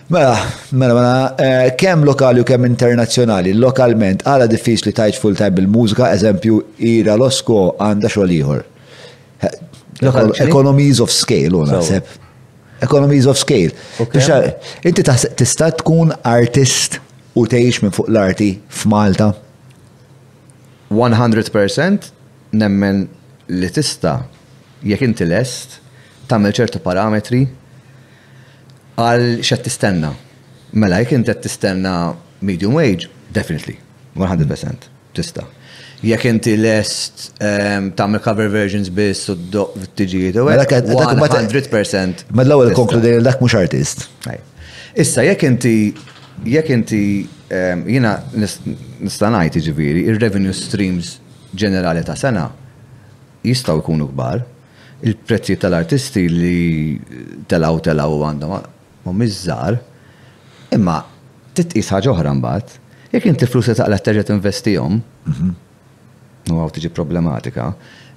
Mela, mela, mela, eh, kemm lokali u kemm internazzjonali, lokalment għala diffiċli tajt full time bil-mużika, eżempju, ira l-osko għanda xogħol ieħor. Economies of scale, u naħseb. Economies of scale. Inti tista' tkun artist u tgħix minn fuq l-arti f'Malta? 100% nemmen li tista' jekk inti lest tagħmel ċertu parametri Għal x'qed tistenna? Mela jekk int qed tistenna medium wage, definitely, 100% tista'. Jekk inti lest tagħmel cover versions biss u ddoqq fit-tiġijiet u hekk, 100%. Ma l-ewwel konkludejna dak mhux artist. Issa jekk inti jekk inti jiena nista' ngħid jiġifieri, ir-revenue streams ġenerali ta' sena jistgħu jkunu kbar. Il-prezzijiet tal-artisti li telgħu telgħu u għandhom mhumiex żgħar, imma trid tqis ħaġa oħra mbagħad. Jekk inti l-flus li taqla' terġa' tinvestihom, u hawn tiġi problematika,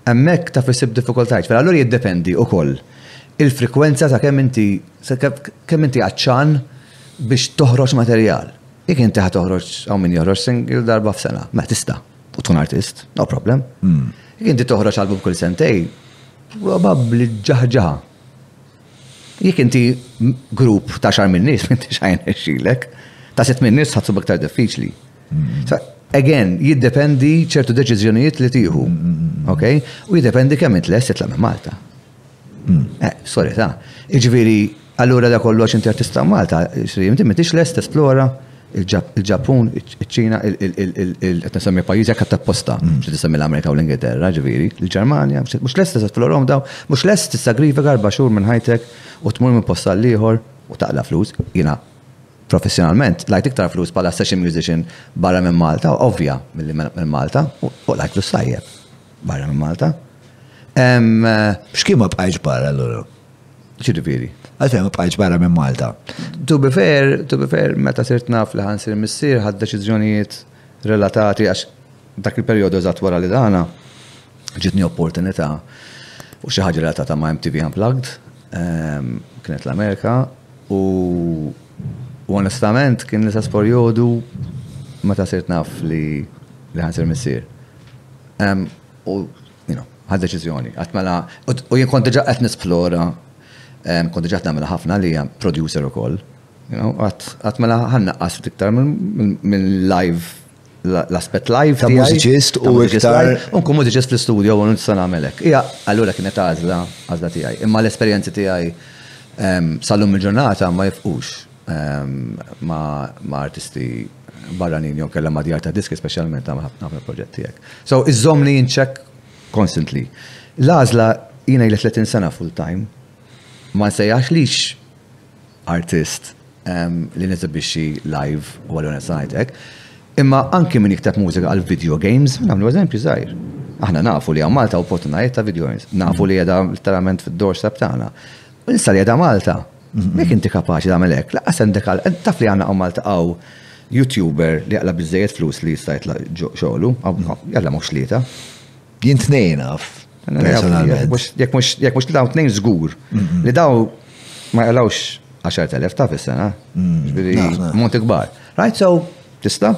hemmhekk taf issib diffikultajiet. Mela allura jiddependi wkoll il-frekwenza ta' kemm inti kemm inti għatxan biex toħroġ materjal. Jekk inti ħa toħroġ hawn min joħroġ single darba f'sena, mela tista'. u tkun artist, no problem. Hmm. Jek inti toħroġ album kull sentej, probabli ġaħġaħa. Jek inti grupp ta' xar minn nis, inti xajn xilek, ta' set minn nis ħatsu baktar diffiċli. Hmm. Again, jiddependi ċertu deċizjonijiet li tiħu. Hmm, ok? U jiddependi kemm int lest titla' minn Malta. Hmm. Eh, sorry, ta' iġviri, allura da kollu għax inti artista Malta, xri, inti mitix lest esplora il-Ġappun, il-ċina, il-tasemmi pajizi għak tapposta, mm. mux tasemmi l-Amerika u l-Ingilterra, ġviri, il-Ġermania, mux lest t-florom daw, mux lest t-sagrifi garba xur minn ħajtek u t-mur minn posta l-liħor u taqla flus, jina professjonalment, lajt iktar flus pala session musician barra minn Malta, ovvja minn Malta, u lajt flus sajjeb. Barra minn Malta. X'kien ma bqajx barra allura? Ġifieri, għalfejn ma bqajx barra minn Malta. To be fair, to be fair, meta sirt naf li ħansir missier ħad deċiżjonijiet relatati għax dak il-perjodu eżatt wara li dana ġitni opportunità u xi ħaġa relatata ma' MTV Unplugged ehm, kienet l-Amerika u onestament kien l-istess perjodu meta sirt naf li li ħansir missier. U, you know, ħad deċiżjoni. Għat mela, u jien kont diġa qed nisplora, kont diġa qed nagħmel ħafna li hemm producer ukoll. You know, għat mela ħannaqqas iktar minn live l-aspet live. Ta' mużiċist u iktar. Unku mużiċist fl-studio u nista' nagħmelek. Ija, allura kienet għażla għażla tiegħi. Imma l-esperjenzi tiegħi sal-lum il-ġurnata ma jifqux. ma' artisti barranin jew kellha ma' djar ta' diski speċjalment tagħmel ħafna mill-proġett tiegħek. So iżżommni in check constantly. L-għażla jiena ili 30 sena full time ma nsejjaħlix artist li neżibixxi live u allura nista' ngħid hekk. Imma anki min jikteb mużika għal video games, nagħmlu eżempju żgħir. Aħna nafu li hawn Malta u post ngħid ta' video games. Nafu li qiegħda literalment fid-doorstep tagħna. Insa li għada Malta. Jek inti kapaċi tagħmel hekk, laqqa sendek għal taf li għandna hawn Malta għaw YouTuber li għala biżejjed flus li jista' jitla' xogħlu, jalla mhux tlieta. Jien tnejn naf. Jekk mhux dawn tnejn żgur li daw ma jgħalawx 10,000 ta' fis-sena. Mm. Monti kbar. Right, so tista'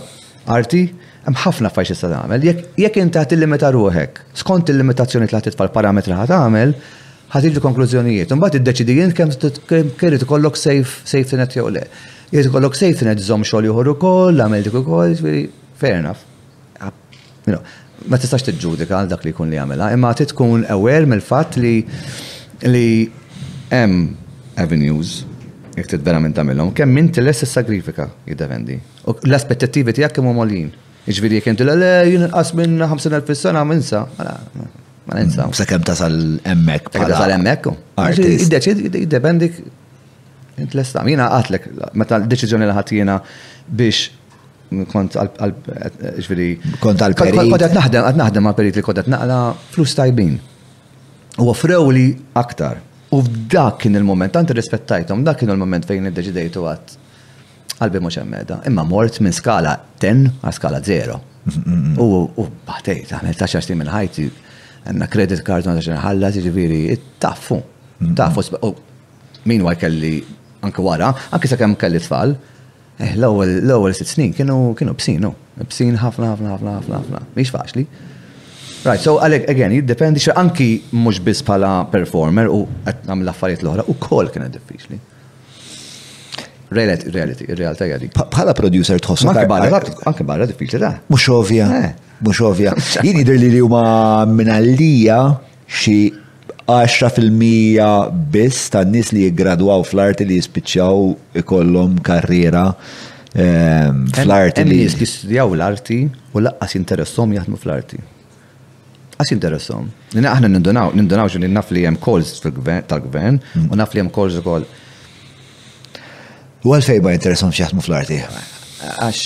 arti hemm ħafna affarijiet tista' tagħmel. Jekk inti ħadd illimita ruħek, skont il-limitazzjoni li ħadd tfal parametri ħadd tagħmel, Ħa tiġi konklużjonijiet. Imbagħad iddeċiedi int kemm irid ikollok safety net jew le. Irid ikollok safety net żomm xogħol ieħor ukoll, għamel dik ukoll, jiġifieri fair enough. Ma tistax tiġġudika għal dak li jkun li jagħmilha, imma trid tkun aware mill-fatt li li hemm avenues jekk trid verament tagħmilhom, kemm inti lest issagrifika jiddependi. U l-aspettattivi tiegħek kemm huma għoljin. Jiġifieri jekk inti le le jien inqas minn 50,000 fis-sena minsa. Ma ninsaw. Sa kem tasal emmek. Kem tasal emmek. Id-dependik int l-estam. Jina għatlek, meta l-deċizjoni li ħatjina biex kont għal ġviri. Kont għal perit. Kont għat naħdem, għat naħdem għal perit li kont għat naqla flus tajbin. U għafrew li aktar. U f'dak kien il-moment, tant rispettajtom, dak kien il-moment fejn id-deċidejtu għat. Qalbi mhux hemm meda, imma mort minn skala 10 għal skala 0. U baħtejt, għamil ta' xaxti minn ħajti, għanna credit card ma' xaxti ħalla, ġiviri, taffu. Taffu, min għaj kelli, anke wara, anke sa' kem kelli tfal, eh, l-ewel sitt snin kienu kienu bsinu, bsin ħafna, ħafna, ħafna, ħafna, ħafna, miex faċli. Right, so għalek, again, jiddependi xa anki mux bis pala performer u għetnam l-affarijiet l-ohra u kol kienet diffiċli. Reality, reality, realtà hija dik. Bħala producer tħossu anke barra. Anke barra diffiċli da. Mhux ovvja. Eh. Mhux ovvja. Jien jidher li huma minn għalija xi 10% biss tan-nies li jiggradwaw fl-arti li jispiċċaw ikollhom karriera ehm, fl-arti li. Hemm nies li jistudjaw l-arti u laqqas interessom jaħdmu fl-arti. Għas jinteressom. Nina aħna nindunaw, nindunaw xini naf li jem calls tal-gvern, mm. u naf li jem calls u koll. U għalfej ma jinteressom xieħtmu fl-arti? Għax,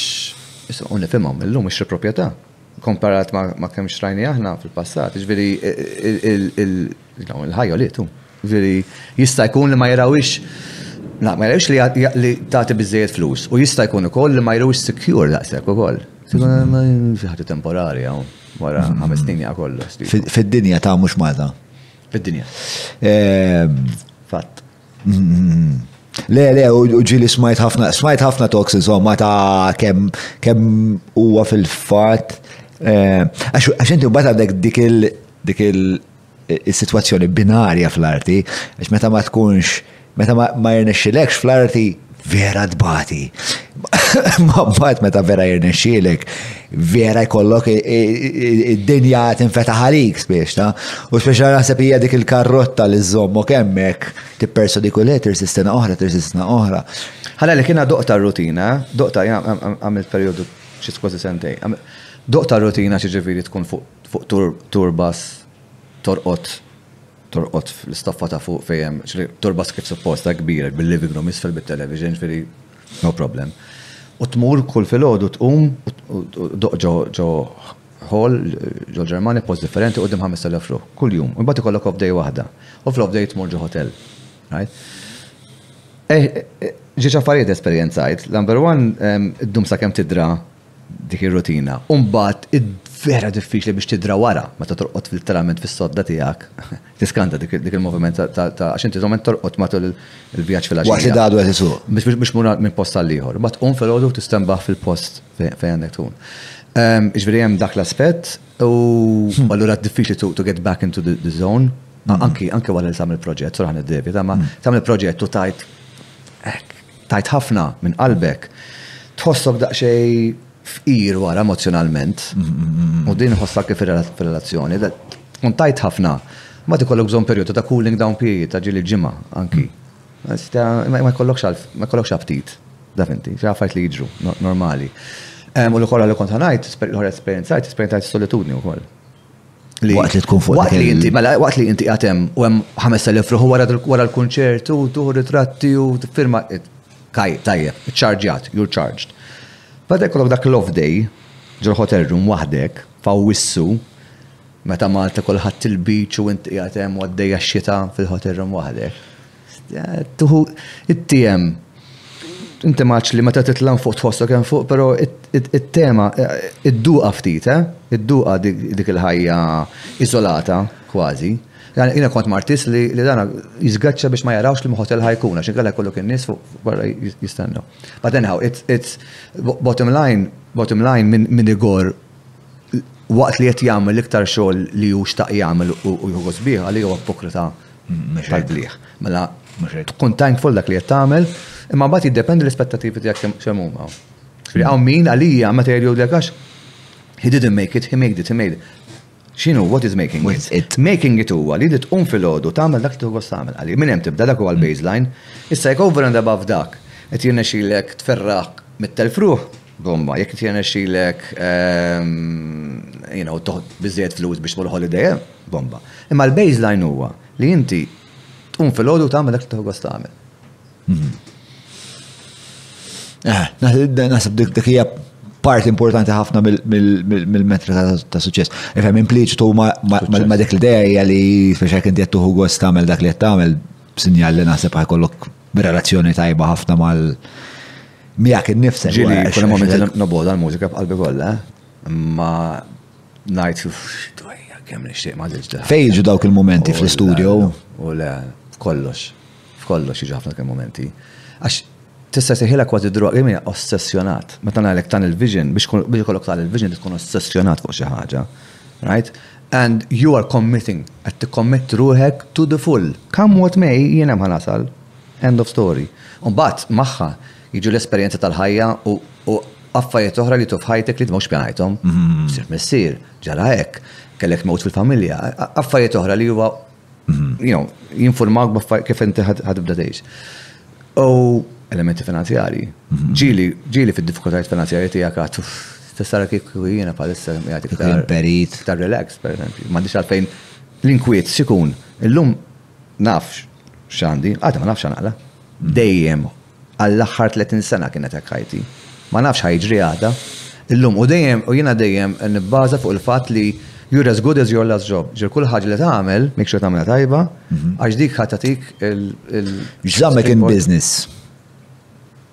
jissu, unni fimom, l-lum ix propieta komparat ma' kemm xtrajni aħna fil-passat, ġviri il-ħajja li tu. Ġifieri jista' jkun li ma jarawhiex ma jarawhiex li tagħti biżżejjed flus u jista' jkun ukoll li ma jruhiex secure daqshekk ukoll. Xi ħaġa temporarja hawn wara ħames snin jaqa' kollu. Fid-dinja ta' mhux Malta. Fid-dinja. Fatt. Le, le, u ġili smajt ħafna, smajt ħafna talks insomma ta' kemm kemm huwa fil-fatt. Għax inti mbagħad għandek dik il- is-sitwazzjoni binarja fl-arti, għax meta ma tkunx, meta ma jirnexxilekx fl-arti, vera dbati. Ma bat meta vera jirnexxilek, vera jkollok id-dinja tinfeta ħalik spiex ta' u spiex naħseb hija dik il-karrotta li żommok hemmhekk tippersu dik ulet tirsi sena oħra, tirsi sena oħra. Ħalla li kiena doqta rutina, doqta għamilt perjodu xi kważi sentej. Doqta rutina ġifieri tkun fuq Fuq tour bus torqod torqod fl-istoffa ta' fuq fejn tour bus kif supposta kbira bil-living room isfel bit-television ġifieri no problem. U tmur kull filgħodu tqum u doq ġo hall ġo Ġermanja post differenti quddiem 5,000 ruħ. Kuljum. U mbagħad ikollok off day waħda. U fl-off day tmur ġo hotel. Right? Ġiex affarijiet esperjenzajt. Number one, ddum sakemm tidra dik ir-rutina. U mbagħad vera diffiċli biex tidra wara meta torqod fil-literalment fis-sodda tiegħek. Tiskanta dik il-moviment ta' għax inti żomment torqod matul il-vjaġġ fil-għaxija. Waqt li dadu qed isuq. Biex mur minn post għal ieħor. Mbagħad tqum filgħodu tistenbaħ fil-post fejn għandek tkun. Jiġifieri hemm dak l-aspett u allura diffiċli to get back into the zone. Anki wara li tagħmel proġett, sura ħan id-debita, ma tagħmel proġett u tajt Tajt ħafna minn qalbek. Tħossok daqsxejn fqir wara emozzjonalment. U din ħossha kif fir-relazzjoni. Tkun tajt ħafna. Ma tikollok bżonn perjodu ta' cooling down period ta' ġili ġimgħa anki. Ma jkollokx aptit. Taf inti, xi affarijiet li jiġru, normali. U l-oħra li kont ħa ngħid, l-oħra esperjenzajt, esperjenzajt is-solitudni wkoll. li. Waqt li tkun fuq Waqt li inti, mela, waqt li inti għatem u hemm 5000 ruħu wara l-kunċert u tuħu ritratti u firma. Kaj, tajjeb, ċarġjat, you're charged. Bada jkollok dak l-off day, ġol hotel room waħdek, faw wissu, meta Malta kolħat il-beach u inti għatem u għaddejja xita fil-hotel room waħdek. Tuħu it-TM. Inti maċ li meta titlan fuq tħossu kemm fuq, pero it-tema, id-duqa ftit, eh? Id-duqa dik il-ħajja izolata, kważi. Jina kont martis li dana jizgaċċa biex ma jarawx li mħotel ħajkuna, xin kalla kollu kien nis fuq barra jistennu. But anyhow, it's bottom line, bottom line minn igor waqt li qed jagħmel l-iktar xogħol li hu xtaq jagħmel u jieħu gost bih, għalih huwa ipokrita tal-bliħ. Mela tkun thankful dak li qed tagħmel, imma mbagħad jiddependi l-ispettativi tiegħek kemm huma. Ġifieri hawn min għalija meta jgħidlek għax he didn't make it, he made it, he made it. X'inhu what is making it? Making it huwa li tqum fil-għodu tagħmel dak li tieħu gost tagħmel għalih. Minn hemm tibda dak huwa l-baseline. Issa jekk over and above dak qed jirnexxilek tferraħ mit-telf ruħ, Bomba, jekk inti jirnexxilek biżżejjed flus biex tmur holiday, bomba. Imma l-baseline huwa li inti tqum filgħodu u tagħmel dak li tieħu gost tagħmel. Naħseb dik hija part importanti ħafna mill-metra ta' suċċess. Ifhem impliċitu ma' dik l-idea hija li speċjal kien qed tuħu gost tagħmel dak li qed tagħmel sinjal li naħseb ħajkollok relazzjoni tajba ħafna mal- Miegħek innifsek. Ġieli, kuna momenti noboda l-mużika b'qalbi kollha, ma ngħid kif xtojja kemm nixtieq ma ġilx. Fejġu dawk il-momenti fl-istudio? U le, f'kollox, f'kollox jiġu ħafna kemm momenti. Għax tista' seħila kważi droga, jemina ossessjonat. Meta ngħidlek tan il-vision, biex ikollok tan il-vision tkun ossessjonat fuq xi ħaġa. Right? And you are committing, qed tikkommitt ruħek to the full. Come what may, jien hemm ħanasal. End of story. U mbagħad, magħha, jiġu l-esperjenzi tal-ħajja u u affarijiet oħra li jitlu f'ħajtek li int mhux pjanajthom. Sirt missier, ġara hekk, kellek mewt fil-familja, affarijiet oħra li huwa you know, jinfurmawk b'affar kif inti ħad ħad tibda tgħix. U elementi finanzjarji. Ġieli ġieli fid-diffikultajiet finanzjarji tiegħek għad uff, stess tara kif kieku jiena bħalissa qiegħed Kieku jien iktar perit. iktar relaxed, pereżempju. M'għandix għalfejn l-inkwiet x'ikun. Illum Naf x'għandi, għadni ma nafx x'għanaqla'. Dejjem, għall-aħħar tletin sena kienet hekk ħajti. Ma nafx x'ħajġri għada, illum u dejjem u jiena dejjem nibbaża fuq il-fatt li you're as good as your last job. Ġifieri kull ħaġa li tagħmel, make sure tagħmilha tajba għax dik ħa tagħtik il-. X'żammek in business?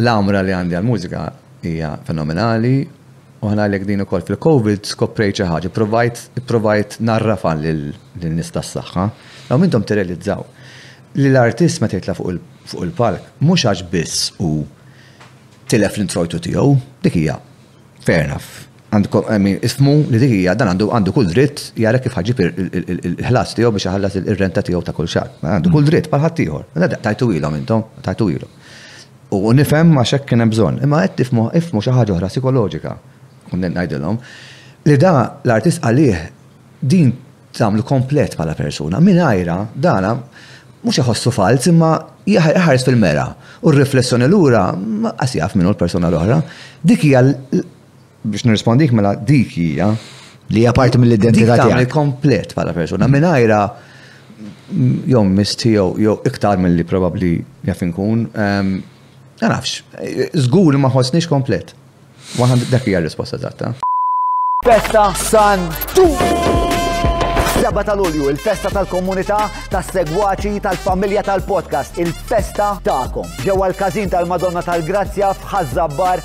L-għamra li għandi għall-mużika hija fenomenali u aħna għalhekk din ukoll fil-Covid skoprejt xi ħaġa, provajt ipprovajt ngħarrafha lin-nies tas-saħħa. Imma intom tirrealizzaw li l-artist meta jitla' fuq il-palk mhux għax biss hu tilef l-introjtu tiegħu, dik hija fair enough, Għandkom, I mean, ifhmu li dik hija, dan għandu, għandu kull dritt jara kif ħa jġib il-ħlas tiegħu biex iħallas ir-renta tiegħu ta' kull xahar. Mela għandu kull dritt bħal ħaddieħor. Mela tajtuhilhom intom, tajtuhilhom. U nifhem għax hekk kien hemm bżonn, imma qed tifhmu, ifhmu xi ħaġa oħra sikoloġika, kont qed ngħidilhom, li da l-artist għalih din tagħmlu komplet bħala persuna. Mingħajrha dana mhux iħossu falz imma jaħares fil-mera u r-riflessjoni lura qas jaf minnu l-persuna l-oħra. Dik hija Biex nirrispondik mela dik hija. Li hija parti mill-identità tiegħek. Tagħmel komplet bħala persuna mm. mingħajra jew misti jew jew iktar milli probabbli jaf inkun. Ehm, ma nafx, żgur ma ħossniex komplet. Waħan dak hija r-risposta eżatta. Festa San Seba tal-Ulju, il-festa tal-komunità, tas-segwaċi, tal-familja tal-podcast, il-festa ta'kom. Ġewwa l-każin tal-Madonna tal-Grazzja f'Ħażabbar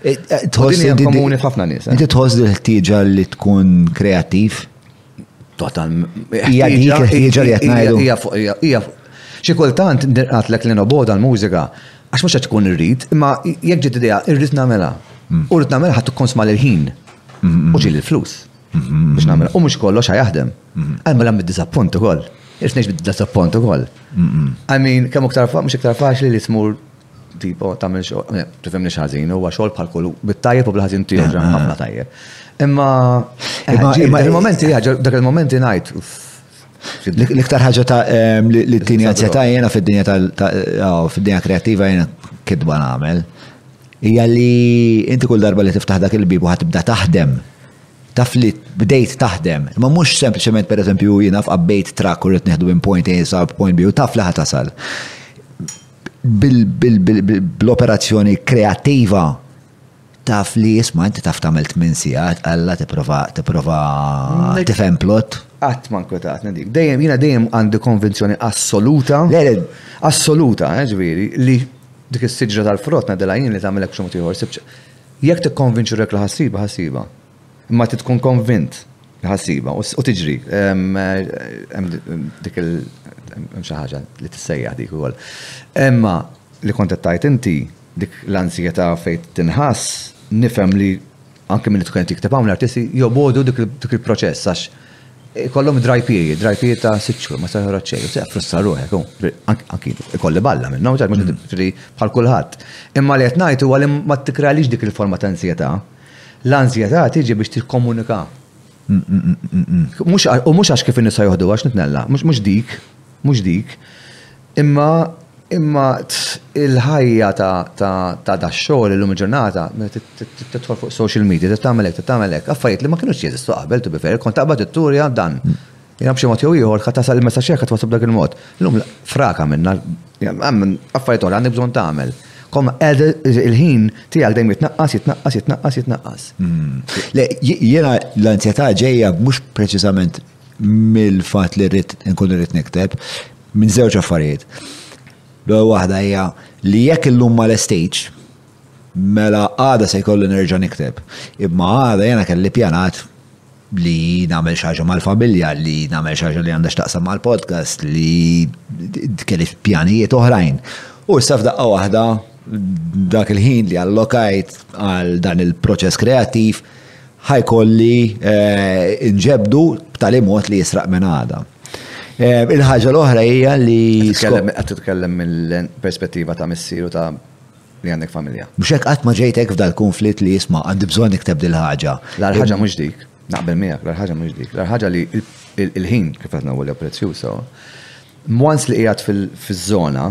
Eh, eh, tħoss li komuni ħafna nies. Eh. Inti tħoss li ħtieġa li tkun kreattiv? Total. Hija dik ħtieġa li qed ngħidu. Hija xi kultant għatlek li noboda l-mużika għax mhux qed tkun irrid, imma jekk ġiet idea irrid nagħmilha. Hmm. U rrid nagħmilha ħadd tkun sma' l-ħin. Hmm, hmm, u ġieli l-flus. Biex nagħmel. U mhux kollox ħajaħdem. Għal mela mid-disappunt ukoll. Irrid ngħix bid-disappunt ukoll. I mean, kemm iktar mhux iktar faċli li tmur tipo tagħmel xogħol, eh, tifhem li ħażin, huwa xogħol bħal kull bit-tajjeb u bl-ħażin tiegħu eh, eh. ħafna tajjeb. Imma imma il-momenti dak il-momenti ngħid L-iktar ħaġa ta' li t-tini għazja ta' jena fid-dinja ah, fid-dinja kreativa jena kidba namel. Hija li inti kull darba li tiftaħ dak il-bieb u ħa tibda taħdem, taf li bdejt taħdem, imma mhux sempliċement pereżempju jiena fqabbejt trakk u rrid nieħdu minn point A sa point B u taf li ħa tasal. Bl-operazzjoni kreattiva taf li isma' inti taf tagħmel tmien sigħat alla tipprova tipprova tifhem plot. Qatt ma nkwetatni dik. Dejjem jiena dejjem għandi konvinzjoni assoluta. Le, le. Assoluta, eh, ġifieri, li Dik is-siġra tal-frott ngħidilha jien li tagħmilek b'xi mod ieħor sibtx. Jekk tikkonvinċi ruħek li ħa ssibha, ħa ssibha. Imma trid tkun konvint li ħa ssibha u tiġri. Hemm dik il hemm xi ħaġa li tissejjaħ dik ukoll. Imma li kont qed tgħid inti, dik l-ansjetà fejn tinħass, nifhem li Anke min tkun qed jikteb hawn l-artisti jobogħdu dik il-proċess għax ikollhom dry period, dry period ta' sitt xhur, ma jistax joħroġ xejn, u se jaffrussa ruħek hu. Anki ikolli balla minnhom, ġar mhux bħal kulħadd. Imma li qed ngħid huwa li ma tikkrealix dik il-forma ta' ansjetà. L-ansjetà tiġi biex tikkomunika. U mhux għax kif in-nisa joħduha x'nitnella, mhux dik, mhux dik. Imma, imma il-ħajja ta' ta' ta' dax-xogħol illum il-ġurnata, tidħol fuq social media, trid tagħmel hekk, trid tagħmel hekk, affarijiet li ma kinux jeżistu qabel to be fair, kont taqbad itturja dan. Jiena b'xi mod jew ieħor, ħadd tasal il-messaġġ tiegħek ħadd twasslu b'dak il-mod. Illum fraka minnha, hemm affarijiet oħra għandek bżonn tagħmel. Kom qed il-ħin tiegħek dejjem jitnaqqas, jitnaqqas, jitnaqqas, jitnaqqas. Le, jiena l-anzjetà ġejja mhux preċiżament mill-fatt li rrid nkun irrid nikteb minn żewġ affarijiet. L-ewwel waħda hija li jekk illum ma l-estage, mela għada se jkollu nerġa' nikteb. Imma għada jena kelli pjanat li namel xaġa mal-familja, li namel xaġa li għandax taqsam mal-podcast, li kelli pjanijiet oħrajn. U s-saf daqqa wahda dak il-ħin li allokajt għal dan il-proċess kreativ ħa jkolli nġebdu b'tali mod li jisraq minn għada. Il-ħaġa l-oħra hija li. Qed titkellem mill-perspettiva ta' missieru ta' li għandek familja. Mhux hekk qatt ma ġejtek f'dal-kunflitt li jisma' għandi bżonn nikteb dil ħaġa. L-ħaġa mhux dik, naqbel miegħek, l-ħaġa mhux dik. L-ħaġa li l-ħin kif qed ngħidu li prezzjuż sewwa. Once li qiegħed fiż-żona,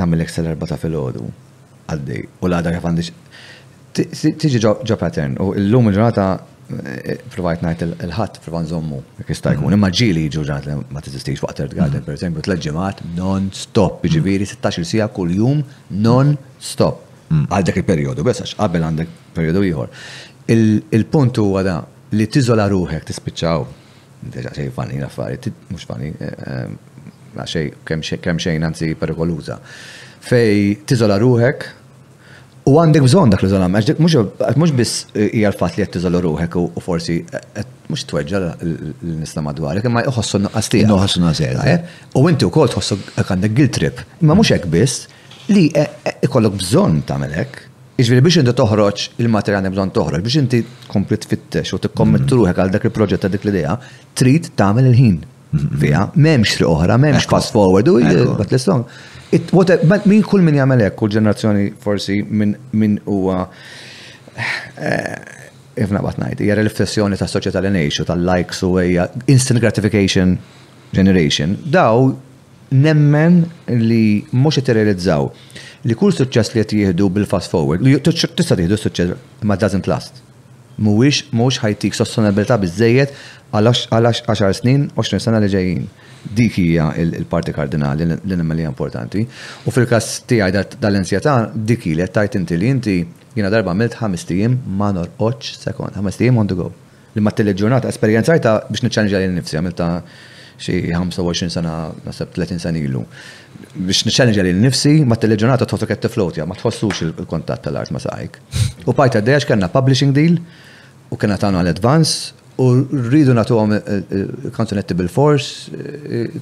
nagħmel l-Excel l-erbgħa ta' filgħodu. għaddej u l-għada kif għandix tiġi ġo pattern u l-lum il-ġurnata eh, provajt najt il-ħat provan zommu kista jkun imma ġili jiġu ġurnat li ma tiżistix waqt third garden mm. per eżempju tliet ġimgħat non stop mm. ġifieri 16 sija kull jum non stop mm. għal dak il-perjodu bes għax qabel għandek perjodu ieħor. Il-punt huwa da li tiżola ruħek tispiċċaw Daqsxejn funny l-affarijiet, mhux funny, daqsxejn, kemmxejn anzi perikoluża. Fejn tiżola ruħek u għandek bżonn dak l-iżolament, għax mhux biss hija l-fatt li qed tiżola ruħek u forsi mhux tweġġa' lin-nies ta' madwarek, imma iħossu n-nuqqas tiegħek. Nuqqas in ħażen. U inti wkoll tħossok hekk għandek guilt trip. Imma mhux hekk biss, li ikollok bżonn tagħmel hekk. Jiġifieri biex inti toħroġ il-materjal għandek bżonn toħroġ, biex inti tkompli tfittex u tikkommitti ruħek għal dak il-proġett ta' dik l-idea, trid tagħmel il-ħin fiha. M'hemmx triq oħra, m'hemmx fast forward u but the song. Min kull min jagħmel hekk, kull ġenerazzjoni forsi min huwa kif naqbad ngħid, hija riflessjoni tas-soċjetà li ngħixu, tal-likes u hija instant gratification generation, dawn Nemmen li mhux qed tirrealizzaw li kull suċċess li qed jieħdu bil-fast forward, li tista' tieħdu s-suċċess imma doesn't last. Mhuwiex, mhux ħa jtik sostenabilità biżżejjed għal għaxar snin, għoxrin sena li ġejjin. Dik hija l-parti kardinali li nemmen li hija importanti. U fil-każ tiegħi dal-anzjetà, dik hi li qed tgħid inti li inti, jiena darba għamilt ħamest ijiem ma norqodx sekond, ħamest ijiem on the go. Li ma t-tielet ġurnata esperjenzajtha biex niċċallenġja lili nnifsi, għamiltha xi 25 sena, naħseb 30 sena ilu. Biex niċċallenġja lili nnifsi, ma t-tielet ġurnata tħossok qed tifflowtja, ma tħossux il-kuntatt tal-art ma' saqajk. U bqajt għaddej għax kellna publishing deal u kellna tagħna għal advance u rridu nagħtuhom il-kanzunetti bil-fors,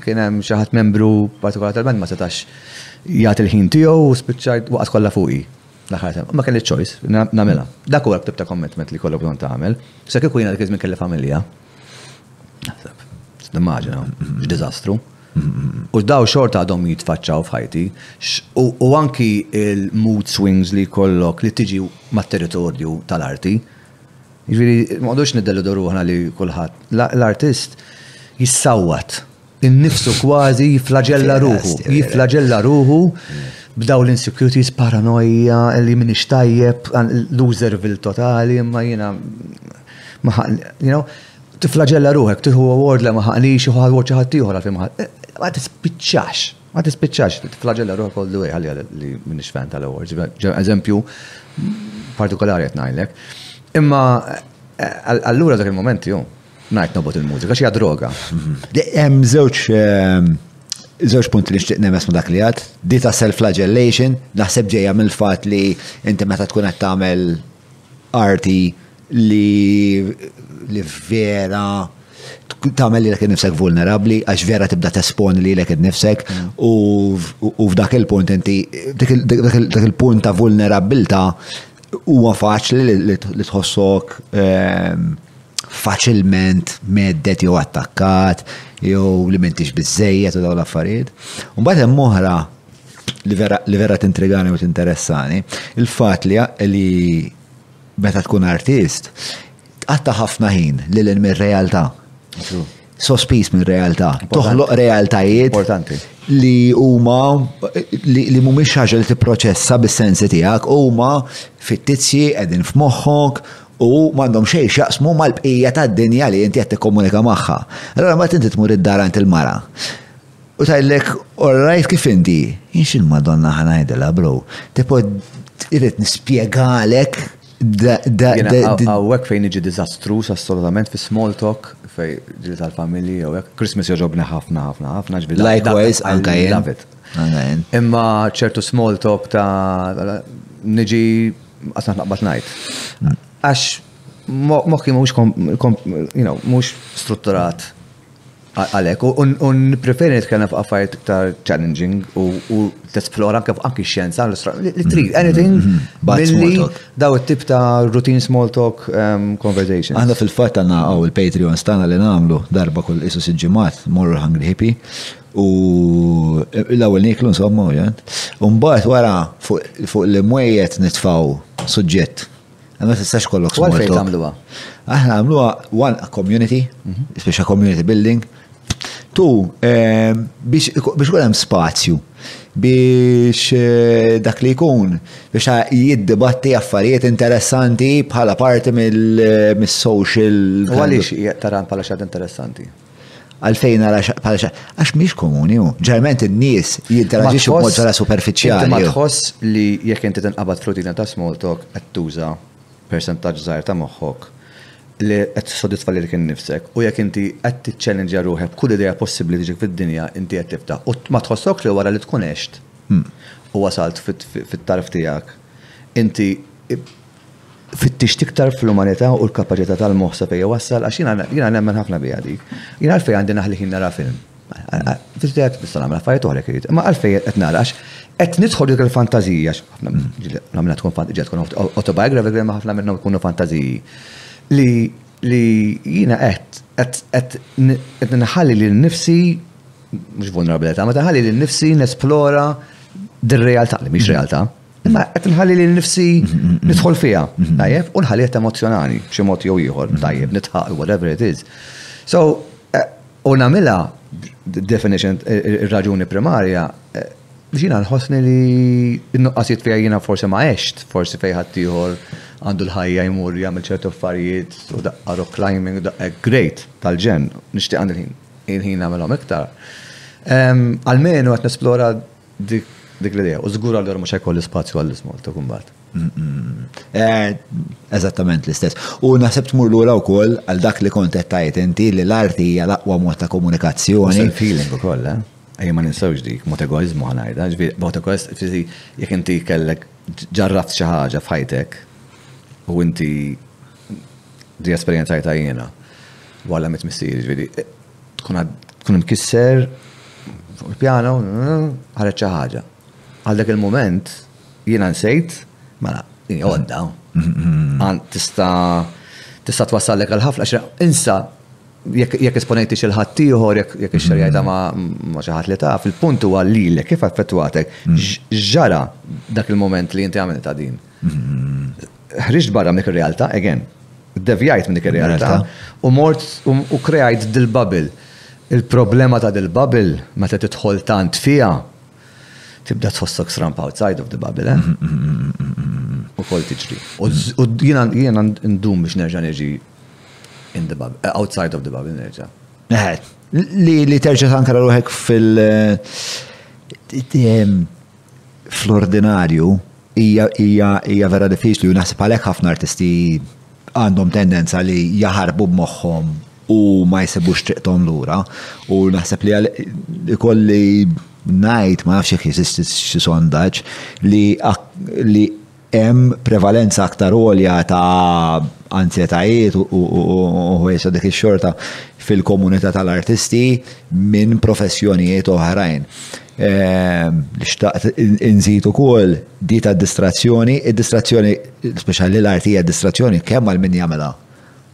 kien hemm xi ħadd membru partikolari tal-band ma setax jagħti l-ħin tiegħu u spiċċajt waqgħet kollha fuqi. L-aħħar sena. Ma kelli choice, nagħmilha. Dak huwa l-ktib ta' commitment li jkollok bżonn tagħmel. Se kieku jiena dak iż-żmien kelli familja. Naħseb. Nimmaġina, x'diżastru. U daw xorta għadhom jitfaċċaw f'ħajti. U anki il-mood swings li jkollok li tiġi mat-territorju tal-arti. Ġifieri, ma għadux niddellu doru ħna li kulħadd. L-artist jissawwat innifsu kważi jifflaġella ruħu, jifflaġella ruħu b'daw l-insecurities, paranoja, li minix tajjeb, loserville totali, ma jina, ma you know, tiflaġella ruħek, tiħu award li ma ħaqlix, u ħal waċi ħadd ieħor għafim ħadd. Eh, ma tispiċċax, ma tispiċċax, tiflaġella ruħek all the way għalja li minix fan tal-awards. Eżempju, partikolari qed ngħidlek. Imma eh, allura dak il-momenti, Ngħid nobot il-mużika xi droga. Hemm żewġ ehm, Żewġ punti li xtiq nemes ma dak li għad, di ta' self-flagellation, naħseb ġejja mill-fat li inti meta tkun qed tagħmel arti li li vera tagħmel li l nifsek vulnerabbli għax vera tibda tesponi li l nifsek u f'dak il-punt inti dak il-punt ta' vulnerabbilta huwa faċli li tħossok ehm, faċilment meddet jew attakkat jew li m'intix biżejjed u dawn l-affarijiet. U mbagħad hemm oħra li vera, li vera tintrigani u tinteressani, il-fatt li, li meta tkun artist, tqatta ħafna ħin li l-mir realtà sospiż minn realtà. Toħloq realtajiet li huma li mhumiex ħaġa li tipproċessa bis-sensi tiegħek, huma fittizji qegħdin f'moħħok u m'għandhom xejn x'jaqsmu mal-bqija tad-dinja li inti qed tikkomunika magħha. Allora ma tinti tmur id-dar għand il-mara. U tajlek, orrajt kif inti, jinx il-Madonna ħanajdela, bro, tipo irrid nispjegalek Għawek fejn iġi dizastrus assolutament fi small talk fej ġili tal-familji jew hekk. Christmas joġobni ħafna ħafna ħafna ġbir. Likewise, anka jien. Imma ċertu small talk ta' niġi għasna naqbad najt. Għax moħki mux strutturat Għalhekk, u nippreferi nitkellem fuq affarijiet iktar challenging u tesplora anke anki x-xjenza li trid anything billi daw it-tip ta' routine small talk ehm, conversation. Aħna fil-fatt għandna hawn il-Patreon stana li nagħmlu darba kull isu sitt ġimgħat morru l-Hungry Hippie u l-ewwel nieklu insomma u jgħid. U mbagħad wara fuq l-imwejjed nitfgħu suġġett Ma tistax kollok small talk. Għalfejn għamluha? Aħna għamluha one community, mhm. speċa community building, tu eh, biex ikun hemm spazju biex eh, dak li jkun biex jiddibatti affarijiet interessanti bħala parti mill-social. Eh, għaliex taran bħala xad interessanti? Għalfejn nara bħala xi għax mhix komuni hu. Ġeneralment in-nies jinteraġixxu b'mod vera superfiċjali. Ma tħoss li jekk inti tinqabad f'rutina ta' small talk qed tuża persentaġġ żgħir ta' moħħok li qed tissodisfa lilek innifsek u jekk inti qed tiċċellenġja ruħek b'kull idea possibbli li tiġik fid-dinja inti qed tibta' u ma tħossokx li wara li tkun għext u wasalt fit-tarf tiegħek inti Fittixt iktar fl-umanità u l-kapaċità tal-moħħ sabiex iwassal, għax jiena nemmen ħafna biha dik. Jien għalfejn għandi naħli ħin nara film? Fiż-żejjed nista' nagħmel affarijiet oħra jekk irid, imma għalfejn qed nara għax qed nidħol dik il-fantażija għax ħafna nagħmilha tkun fantażija tkun autobiography imma ħafna minnhom ikunu fantażiji li li jiena qed qed qed nħalli lil nifsi mhux vulnerabilità, ma taħalli lil nifsi nesplora dir-realtà li mhix realtà. Imma qed nħalli li nifsi nidħol fiha, tajjeb, u nħalli qed emozzjonali, b'xi mod jew ieħor, tajjeb, nitħaq, whatever it is. So, eh, u nagħmilha definition eh, ir-raġuni primarja eh, biex jiena nħossni li n-nuqqasijiet fiha jiena forsi ma għext, forsi fejn ħadd ieħor għandu l-ħajja jmur jagħmel ċertu affarijiet u daqqa rock climbing u daqqa great tal-ġen, nixtieq għandi il-ħin nagħmelhom iktar. Ehm, Almenu qed nesplora Dik l-idea. U żgur allura mhux se jkolli spazju għall-ismall talk imbagħad. Eżattament l-istess. U naħseb tmur lura wkoll għal dak li kont qed tgħid inti li l-arti hija l-aqwa mod ta' komunikazzjoni. U feeling ukoll, eh? Ejja ma ninsewx dik, mod egoiżmu ħanajda, ġifieri mod egoist, ġifieri jekk inti kellek ġarrabt xi ħaġa f'ħajtek u inti di esperjenzajta jiena wara mit missieri, ġifieri Tkun tkun imkisser fuq il-pjano, ħareġ xi ħaġa. Għal dak il-mument jiena nsejt, mela, hija għodda. Għan tista' tista' twassallek għal ħafna xi insa jekk jekk esponejti xi ħadd ieħor jekk jekk ix-xerjajta ma ma xi ħadd li taf, il-punt huwa lilek kif affettwatek ġara dak il-mument li inti għamiltha din. Ħriġt barra minn dik ir-realtà, again, iddevjajt minn dik ir-realtà u mort u kreajt dil-bubble. Il-problema ta' dil-bubble meta tidħol tant fiha, tibda tħossok stramb outside of the bubble, eh? Ukoll tiġri. U jiena ndum biex nerġa' niġi in the bubble, eh, outside of the bubble nerġa'. Li terġa' tankara ruħek fil- fl-ordinarju hija vera diffiċli u naħseb għalhekk ħafna artisti għandhom tendenza li jaħarbu b'moħħhom u ma jsibux triqthom lura u naħseb li ikolli ngħid ma nafx jekk jeżisti xi sondaġġ li hemm prevalenza aktar għolja ta' anzjetajiet u ħwejjeġ ta' dik ix-xorta fil-komunità tal-artisti minn professjonijiet oħrajn. Li xtaqt inżid ukoll di ta' distrazzjoni, id-distrazzjoni, speċjali l-arti hija distrazzjoni kemm għal min jagħmilha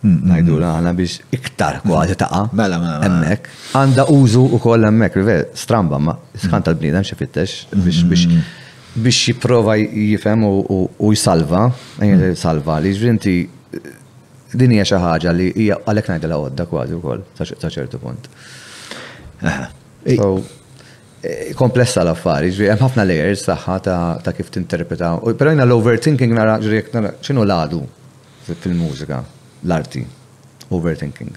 ngħidulha aħna biex iktar kważi taqa' hemmhekk. Għandha użu wkoll hemmhekk, stramba ma sħan tal-bniedem xi fittex biex jipprova jifhem u jsalva, jsalva li ġrinti din hija xi ħaġa li hija għalhekk ngħidilha għodda kważi wkoll ta' ċertu punt. Eh, komplessa l-affari, ġri, hemm ħafna layers saħħa ta' kif tinterpreta. Però jina l-overthinking nara ġri, xinu l-għadu? fil-mużika, l-arti, overthinking,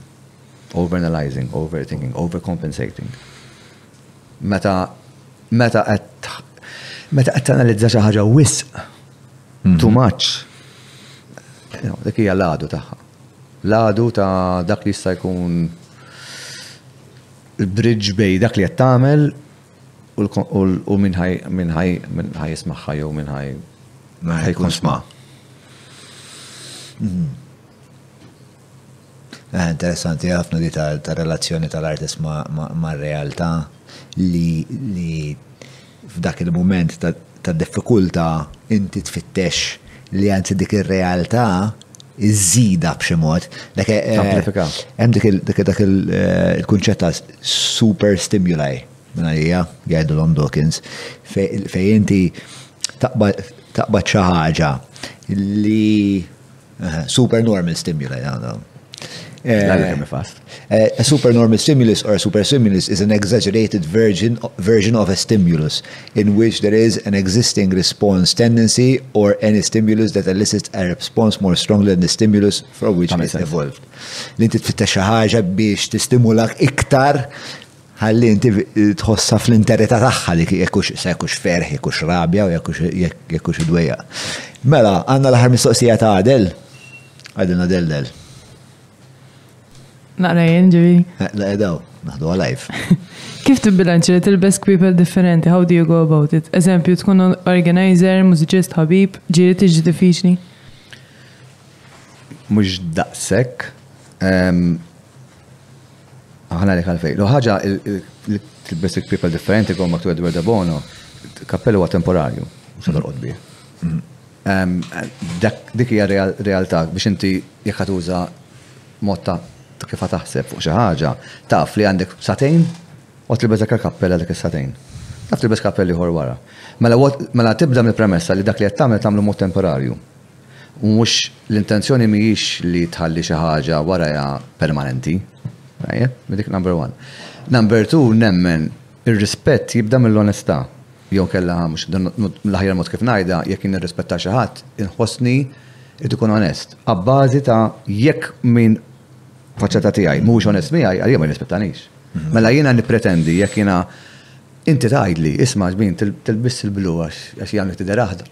overanalysing, overthinking, overcompensating. Meta meta qed meta qed tanalizza xi ħaġa wisq mhm. too much dik hija l-għadu tagħha. L-għadu ta' dak li jista' jkun il-bridge bej dak li qed tagħmel U min ħaj min ħaj min ħaj jismagħha jew min ħaj ħaj jkun sma'. Hmm. Eh, interessanti ħafna di ta' relazzjoni tal-artist ma' realtà li f'dak il-moment ta' ta' diffikultà inti tfittex li anzi dik ir-realtà iżżidha b'xi mod. Tamplifika. Hemm dak il-kunċett ta' super stimuli minn għalija, jgħidulhom Dawkins, fejn inti taqbad xi ħaġa li supernormal stimuli għadha. Eh, eh, a supernormal stimulus or a superstimulus is an exaggerated version, version of a stimulus in which there is an existing response tendency or any stimulus that elicits a response more strongly than the stimulus for which it evolved. L-inti tfitta xaħġa biex stimulak iktar Ħalli inti tħossha fl-interità tagħha li jekk hux se jekk hux ferħ, jekk hux rabja u jekk hux jekk hux idwejjaq. Mela, għandna l-aħħar mistoqsija ta' Adel. Għadin Adel del. Naqra jien ġivi. La edaw, naħdu għalajf. Kif tibbilanċi li tilbes kwipel differenti? How do you go about it? Eżempju, tkun organizer, mużiċist, ħabib, ġiri tiġi diffiċli? Mhux daqshekk. Em, Aħna li għalfej. Lo ħaġa tilbes il-people differenti għom għaktu Edward Abono, kappell huwa temporarju, se norqod bih. Dik hija realtà biex inti jekk tuża mod ta' kif taħseb fuq xi ħaġa, taf li għandek satejn u tilbes dak il-kappell għal dik is-satejn. Taf tilbes kappell ieħor wara. Mela, mela tibda mill-premessa li dak li qed tagħmel tagħmlu mod temporarju. Mhux, l-intenzjoni mhijiex li tħalli xi ħaġa warajha permanenti. Tajjeb? Dik number one. Number two, nemmen ir-rispett jibda mill-onestà. Jew kellha, mhux, l-aħjar mod kif ngħidha, jekk jien nirrispetta xi ħadd, inħossni irid ikun onest. Abbażi ta' jekk min faċċata tiegħi mhuwiex onest miegħi, għalija ma jirrispettanix. Mela jiena nippretendi jekk jiena inti tgħidli, isma' xbin tilbiss il-blu għax jagħmlek tidher aħdar.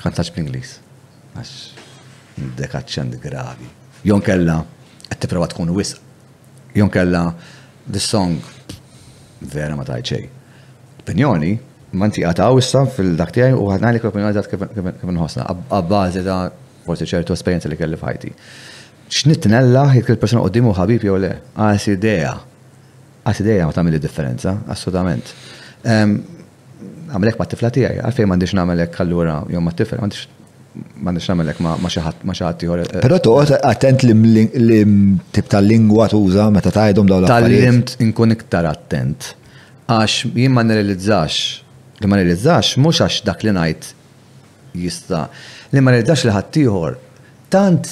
Kantax bl-Ingliż. Għax għandek aċċent gravi. Jon kella qed tipprova tkun wisq. Jon kella this song vera ma tajt xejn. Opinjoni, ma inti għataw issa fil-dak tiegħi u ħadna li opinjoni dat kif inħossna. Abbażi ta' forsi ċertu esperjenza li kelli f'ħajti. X'nitnella jekk il-persuna quddiemu ħabib jew le? Għas idea. Għas idea ma tagħmel differenza, assolutament. Ehm, Għamel hekk mat-tifla tiegħi, għalfejn m'għandix nagħmel hekk allura jew mat-tifel, m'għandix m'għandix nagħmel hekk ma' xi ħadd ma' xi ħadd ieħor. Però toqgħod attent li tip ta' lingwa tuża meta tgħidhom dawn l-affarijiet. Tgħallimt inkun iktar attent għax jien ma nirrealizzax li ma nirrealizzax mhux għax dak li ngħid jista' li ma nirdax li ħaddieħor tant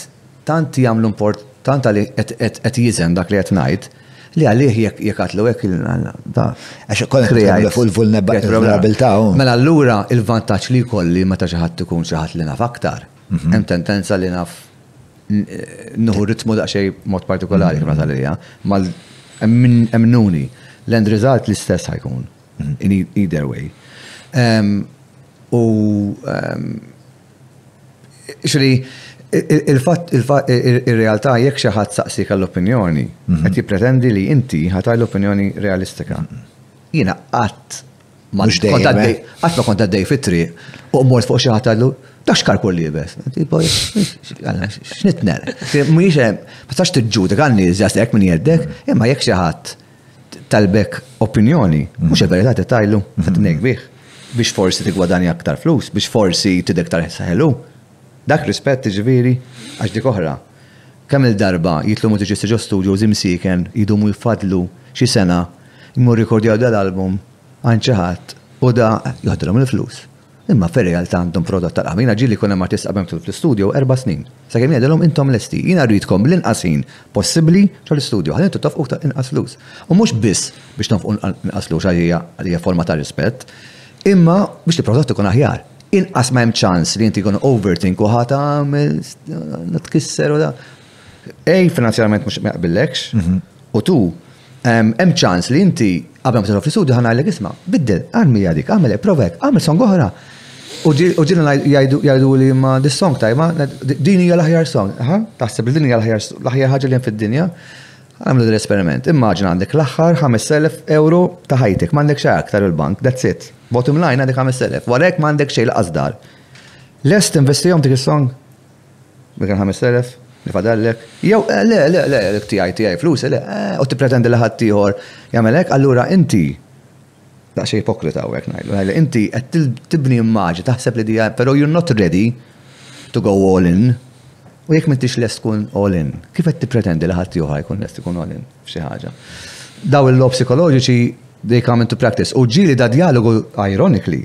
tant jagħmlu import tant għalih qed qed qed jiżen dak li qed ngħid li għalih jekk jekk għadlu hekk il da Għax kollha qed Create. nitkellmu fuq il-vulnerabilità hawn. Mela allura il-vantaġġ li jkolli meta xi ħadd ikun xi ħadd li naf aktar, hemm tendenza li naf n- nieħu ritmu daqsxejn mod partikolari kif nasal għaliha, mal hemm min emnuni l-end result l-istess ħa jkun. In e-, either way. Um, u um, xri, il-fatt il-realtà jekk xi ħadd saqsik għall-opinjoni, mhm. qed jippretendi li inti ħataj l-opinjoni realistika. Mhm. Jiena qatt ma eh? qatt ma kont għaddej fit-triq u mort fuq xi ħadd għallu dax karku li jibes. Tipo, xnitner. Mux, ma tax t-ġudik għanni zjastek minn jeddek, imma jek xaħat talbek opinjoni, mhux il-verità titgħidlu, qed ngħid bih, biex forsi tiggwadanja aktar flus, biex forsi tidher aktar ħelu. Dak rispett jiġifieri, għax dik oħra. Kemm-il darba jitlu mużiċisti studios imsieken jdumu jfaddlu xi sena jmorru jkordjaw dal-album għand xi ħadd u dak joħdilhom il-flus. Imma fir-realtà għandhom prodott tal-qaħwa. Jiena ġieli jkun hemm artist qabel ma nidħol fl-istudjo erba' snin. Sakemm jgħidilhom intom lesti. Jiena rridkom bl-inqas ħin possibbli ġol-istudjo ħalli intom tofqu iktar inqas flus. U mhux biss biex nofqu inqas flus għaliex hija hija forma ta' rispett, imma biex il-prodott ikun aħjar. Inqas ma hemm ċans li inti jkun overthink u ħa tagħmel, tkisser u da. A, finanzjarament mhux ma jaqbillekx, u tu, hemm ċans li inti qabel ma tidħol fl-istudju ħa ngħidlek isma', biddel, armi hija dik, agħmel hekk, prova hekk, agħmel song oħra. U ġieli jgħiduli imma dis-song tajba, din hija l-aħjar song, aha, taħseb li din hija l-aħjar ħaġa li hemm fid-dinja? Agħmlu din l-esperiment, immaġina għandek l-aħħar 5,000 euro ta' ħajtek, m'għandek xejn aktar il-bank, that's it. Bottom line għandek 5,000, wara hekk m'għandek xejn lanqas dar. Lest tinvestihom dik is-song? Dik il-ħamest elef li fadallek? Jew, le, le, le, dik tiegħi, tiegħi, flusi, le, u tippretendi li ħaddieħor jagħmel hekk, allura inti, daqsxejn ipokrita hawnhekk ngħidlu, ngħidlu, inti qed tibni immaġni, taħseb li dija, però you're not ready to go all in. U jekk m'intix lest tkun all in, kif qed tippretendi li ħaddieħor ħajkun lest ikun all in f'xi ħaġa? Dawn il-logħob psikoloġiċi they come into practice. U ġieli da djalogu, ironically,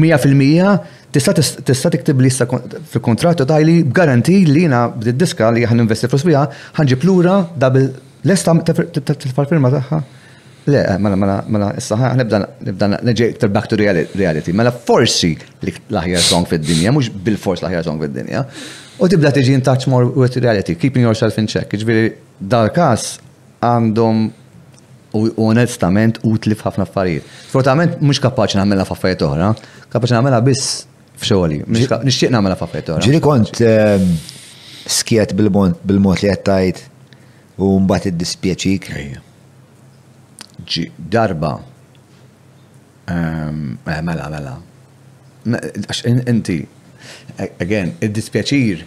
Mija fil-mija, tista' tista' tiktibli issa fil-kuntratt u tgħidli b'garanti li jiena b'din diska li aħna ninvesti flus fiha ħa nġib lura double lesta tifha l-firma tagħha? Le, mela mela mela issa ħa nibda nibda neġi iktar back to reality. Mela forsi l-aħjar song fid-dinja, mhux bilfors l-aħjar song fid-dinja. U tibda tiġi in touch more with reality, keeping yourself in check. Jiġifieri dal-każ għandhom u onestament utli f'ħafna affarijiet. Sfortunatament mhux kapaċi nagħmilha f'affarijiet oħra, kapaċi nagħmilha biss f'xogħli. Nixtieq nagħmilha f'affarijiet oħra. Ġieli kont ehm, skjet bil-mod li qed tgħid u mbagħad iddispjaċik. Darba Eh, mela, mela. Għax inti, again, id-dispjaċir,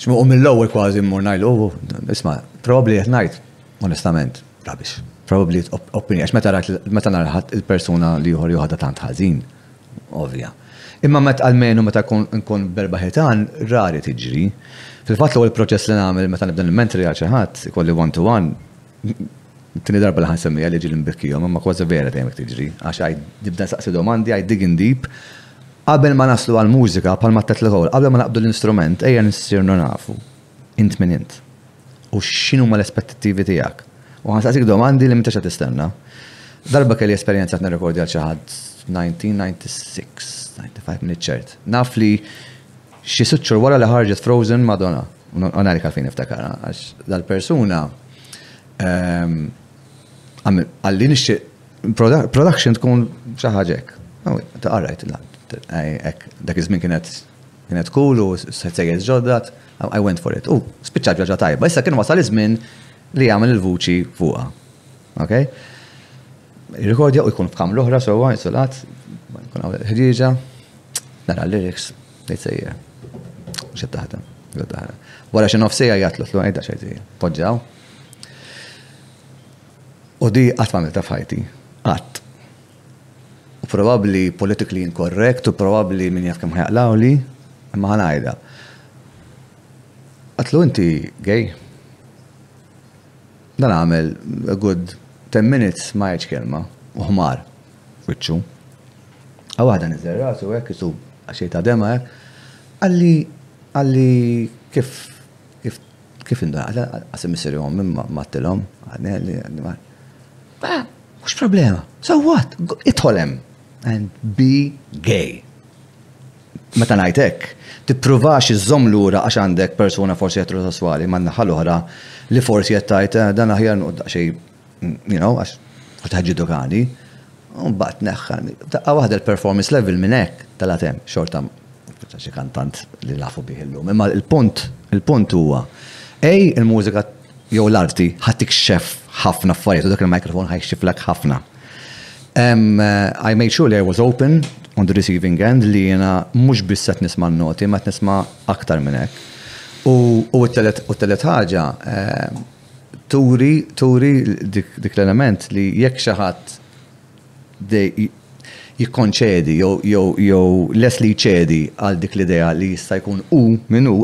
xmuqu mill-ewwel kważi mmur ngħidlu, oh, oh, isma, probabli qed ngħid, onestament, rabix. Probabli opinja, għax meta rajt meta narħat il-persuna li juħor juħadha tant ħażin, ovvja. Imma meta għalmenu meta nkun berba ħitan, rari tiġri. Fil-fatt l-ewwel proċess li nagħmel meta nibda l-mentri għal xi ħadd, ikolli one to one, Tini darba li ħan semmija li ġili nbekkijom, imma kważi vera dejjem hekk tiġri, għax għid nibda nsaqsi domandi, għid digging deep. Qabel ma naslu għall-mużika, bħal ma tlett l-gowl, qabel ma naqbdu l-instrument, ejja nissirnu nafu int min int. U x'inhuma l-aspettattivi tiegħek. U ħan saqsik domandi li m'intax qed tistenna. Darba kelli esperjenza qed nirrekordja għal xi ħadd 1996, 95 minn iċ-ċert. Naf li Xi sitt xhur wara li ħarġet Frozen, Madonna, u ngħidlek għalfejn niftakarha, għax dal-persuna ehm, għalli nixtieq production tkun xi ħaġa hekk. Ta' għarajt, dak iż-żmien kienet kienet cool u sejjer ġoddat, I went for it. U spiċċat ġaġa tajba, issa kien wasal iż-żmien li jagħmel il-vuċi fuqha. Ok? Irrekordja u jkun f'kam l-oħra sewwa isolat, jkun hawn ħrieġa, nara l-lyrics, tgħid sejjer. Xi taħdem, jew taħdem. Wara xi nofsija jgħatlu tlu għajda xejn sejjer. Poġġaw. U di qatt ma għamilta f'ħajti. Qatt. U probabbli politically incorrect u probabbli min jaf kemm ħajaqlaw li, imma ħanajda. Għatlu inti gay? Dan għamel a good ten minutes ma għidx kelma u ħmar wiċċu. A waħda niżel rasu hekk isu xejn ta' dema hekk. Qalli qalli kif kif kif induna qasem misseri ommi ma tilhom għadni ma. Ah, mhux problema. So what? Idħol hemm and be gay. Meta ngħid hekk, tippruvax iżżomm lura għax għandek persuna forsi eterosesswali man-naħa l-oħra li forsi qed tgħid, eh, dan aħjar noqgħod daqsxejn, you know, għax forsi ħa jiġġudukani. U mbagħad tneħħa, f'daqqa waħda l-performance level minn hekk telgħet hemm, xorta xi kantant li nafu bih illum. Imma l-punt, il-punt huwa, ej il-mużika jew l-arti ħadd ikxef ħafna affarijiet u dak il-mikrofon ħajxiflek ħafna. Um, I made sure there was open on the receiving end li jena mux bisset nisma noti, ma nisma aktar minnek. U t-telet ħaġa, eh, turi, turi dik l-element li jekk xaħat jikkonċedi jew les li ċedi għal dik l-idea li jista' jkun u minnu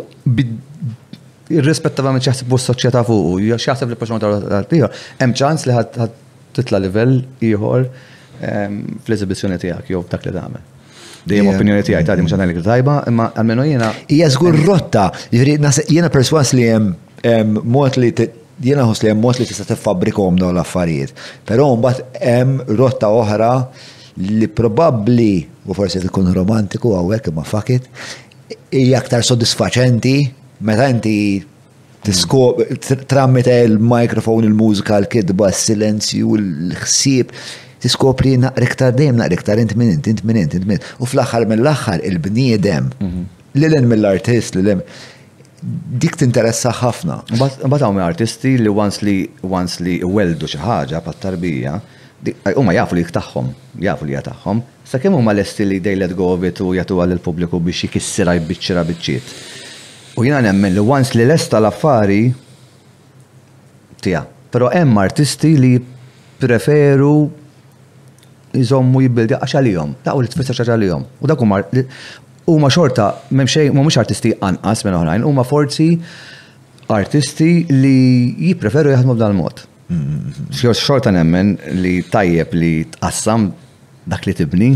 irrispettivament x'jaħsbu s-soċjetà fuqu, jew x'jaħseb li persuna tal-ieħor, hemm ċans li ħadd titla' livell ieħor ehm, fl-eżibizzjoni tiegħek jew dak li tagħmel. Dejjem opinjoni tiegħi tagħti mhux għandek tajba, imma almenu jiena. Hija żgur rotta, jiġri jiena perswas li hemm ehm, mod li jiena ħoss li hemm mod li tista' tiffabrikhom dawn l-affarijiet. Però mbagħad hemm rotta oħra li probabbli, u forsi tkun romantiku hawnhekk imma fakit, hija aktar sodisfaċenti Meta inti tiskop tramita il-mikrofon, il-mużika, l-kitba, s-silenzju, l-ħsieb, tiskopri naqra iktar dejjem naqra iktar int minn int, int minn int, int minn. U fl-aħħar mill-aħħar il-bniedem, mhm. lil hemm mill-artist, lil hemm dik tinteressa ħafna. Mbagħad hawn artisti li once li once li weldu xi ħaġa pat-tarbija, huma jafu li tagħhom, jafu li hija tagħhom, Sakemm huma lesti li they let go of it u jagħtuha lill-pubbliku biex jkissirha jbiċċirha biċċiet. U jiena nemmen li once li lesta l-affari tiegħha. Però hemm artisti li jippreferu jżommu jibbuildja għax għalihom. Daqq u li tfisser xi ħaġa għalihom. U dawk huma huma xorta m'hemm xejn mhumiex artisti anqas minn oħrajn, huma forzi artisti li jippreferu jaħdmu b'dal-mod. Xorta nemmen li tajjeb li tqassam dak li tibni,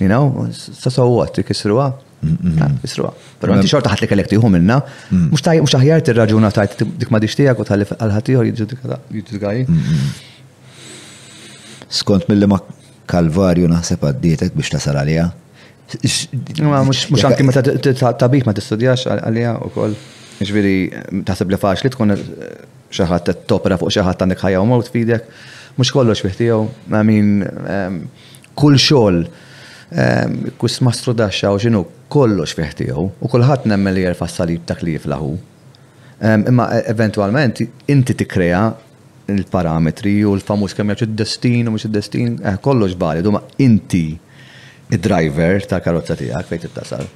you know, sa so what, ikisruha, ikisruha. Però inti xorta ħadd li kellek tieħu minna, mhux tajjeb mhux aħjar tirraġuna tajt dik ma dixtijak u tħalli għal ħadd ieħor jiġġudika jiġġudika Skont mill-li ma Kalvarju naħseb għaddietek biex tasal għaliha. Ma mhux anki meta tabib ma tistudjax għaliha wkoll. Ġifieri taħseb li faċli tkun eh, xi ħadd qed topra fuq xi ħadd għandek ħajja u mewt fidek. Mhux kollox fih tiegħu. I mean ehm, kull xogħol ehm, kus mastru daxxa u x'inhu kollox fih tiegħu u kulħadd nemmen li jerfa' salib dak li jiflaħu. Imma eventwalment inti tikkrea l-parametri u l-famuż kemm jgħidx id-destin u mhux id-destin, eh, kollox validu, ma inti id-driver tal-karozza tiegħek fejn tittasal.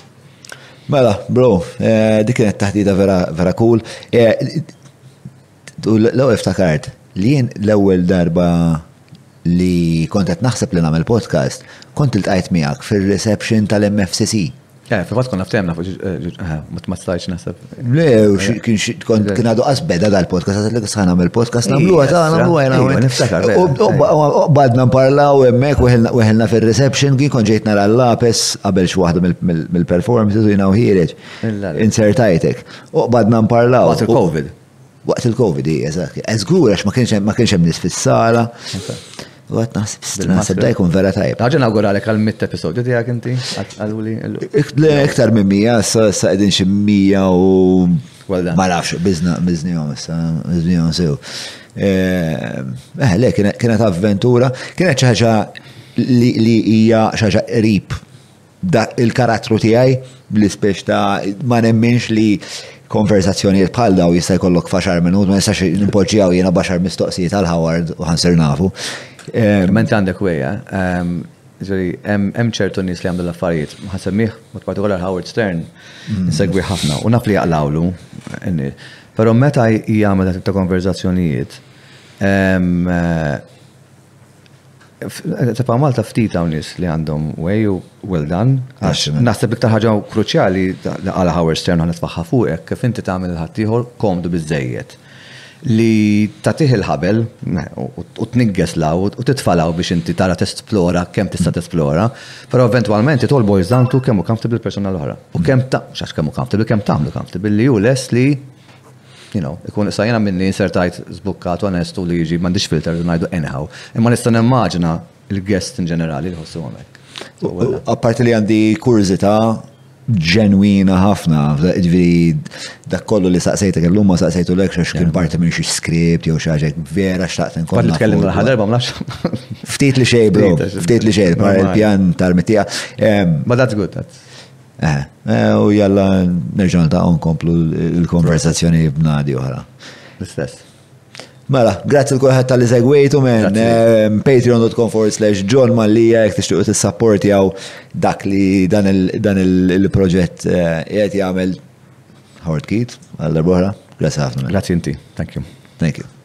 Mela, bro, eh, dik kienet taħdita vera vera cool. Eh, U l-ewwel ftakart li jien l-ewwel darba li kont qed naħseb li nagħmel podcast, kont iltqajt miegħek fir-reception tal-MFCC. Eh, fil-fatt konna ftemna fuq eh, eh, ma stajtx naħseb. Le, kien għadu qasbeda dal-podcast, għasat li kħan għamil podcast, namlu għata, namlu għajna. U badna nparlaw emmek, weħelna fil-reception, kien konġejt nara l-lapes, għabel xwaħda mill-performances u jina uħireċ. Insertajtek. U badna nparlaw. Water Covid. Waqt il-Covid, hi, eżatt. Eżgur, għax ma kienx hemm- ma kienx hemm nies fis-sala. U għad naħseb, strana, sebda jkun vera tajb. Ħaġa nawguralek għal mitt episodju tiegħek inti, għad- għaluli. Ik- Le, iktar minn mija, issa issa qegħdin xi mija u. Well done. Ma nafx, bizna, biznijom issa, biznijom sew. Eh, eh, le, kienet kienet avventura, kienet xi ħaġa li li hija xi ħaġa qrib B'dak il-karattru tiegħi, bl-ispejjeż ta' ma nemminx li konversazzjonijiet bħal dawn jista' jkollok f'għaxar minut, ma nistax nimpoġġjaw jiena b'għaxar mistoqsijiet għal Howard u ħansir nafu. Imma int għandek way, jiġifieri hemm ċertu nies li jagħmlu l-affarijiet, ħa semmih b'mod partikolari Howard Stern, insegwih ħafna u naf li jaqlgħulu n-nies. Però meta jagħmel dan it-tip ta' konversazzjonijiet, Tibqa' Malta ftit hawn nies li għandhom way u well done. Għax naħseb iktar ħaġa kruċjali li qala Howard Stern aħna nitfaħħa fuqek kif inti tagħmel lil ħaddieħor komdu biżżejjed li tagħtih il-ħabel u tniggeż 'l hawn u titfa' 'l hawn biex inti tara tesplora kemm tista' tesplora, però eventwalment it all boils down to kemm hu comfortable il-persuna l-oħra. U kemm ta', mhux għax kemm hu comfortable, kemm tagħmlu comfortable li hu lest li you know, ikun issa jena minni insertajt zbukkat onestu li jiġi mandiġ filter li najdu anyhow. Imma nista nimmaġina il-guest in ġenerali li ħossu għamek. Apparti li għandi kurzita ġenwina ħafna, ġviri dak kollu li saqsejta kellu ma saqsejtu l-ek xax kien parti minn xie skript jew xaġa vera xtaqt nkun. Għad nitkellem l-ħad erba mlax. Ftit li xej, bro, ftit li xej, par il-pjan tal-mitija. Ma that's good, that's. Eh, eh, u jalla nerġa' niltaqgħu nkomplu l-konversazzjoni b'nadi oħra. L-istess. Mela, grazzi l kulħadd tal-li segwejtu men, eh, patreon.com forward slash John Mallija, jek tixtiqu t-supporti għaw dak li dan il-proġett eh, jgħet jgħamil Howard Keat, għall-darbohra, grazzi ħafna. Grazzi inti, thank you. Thank you.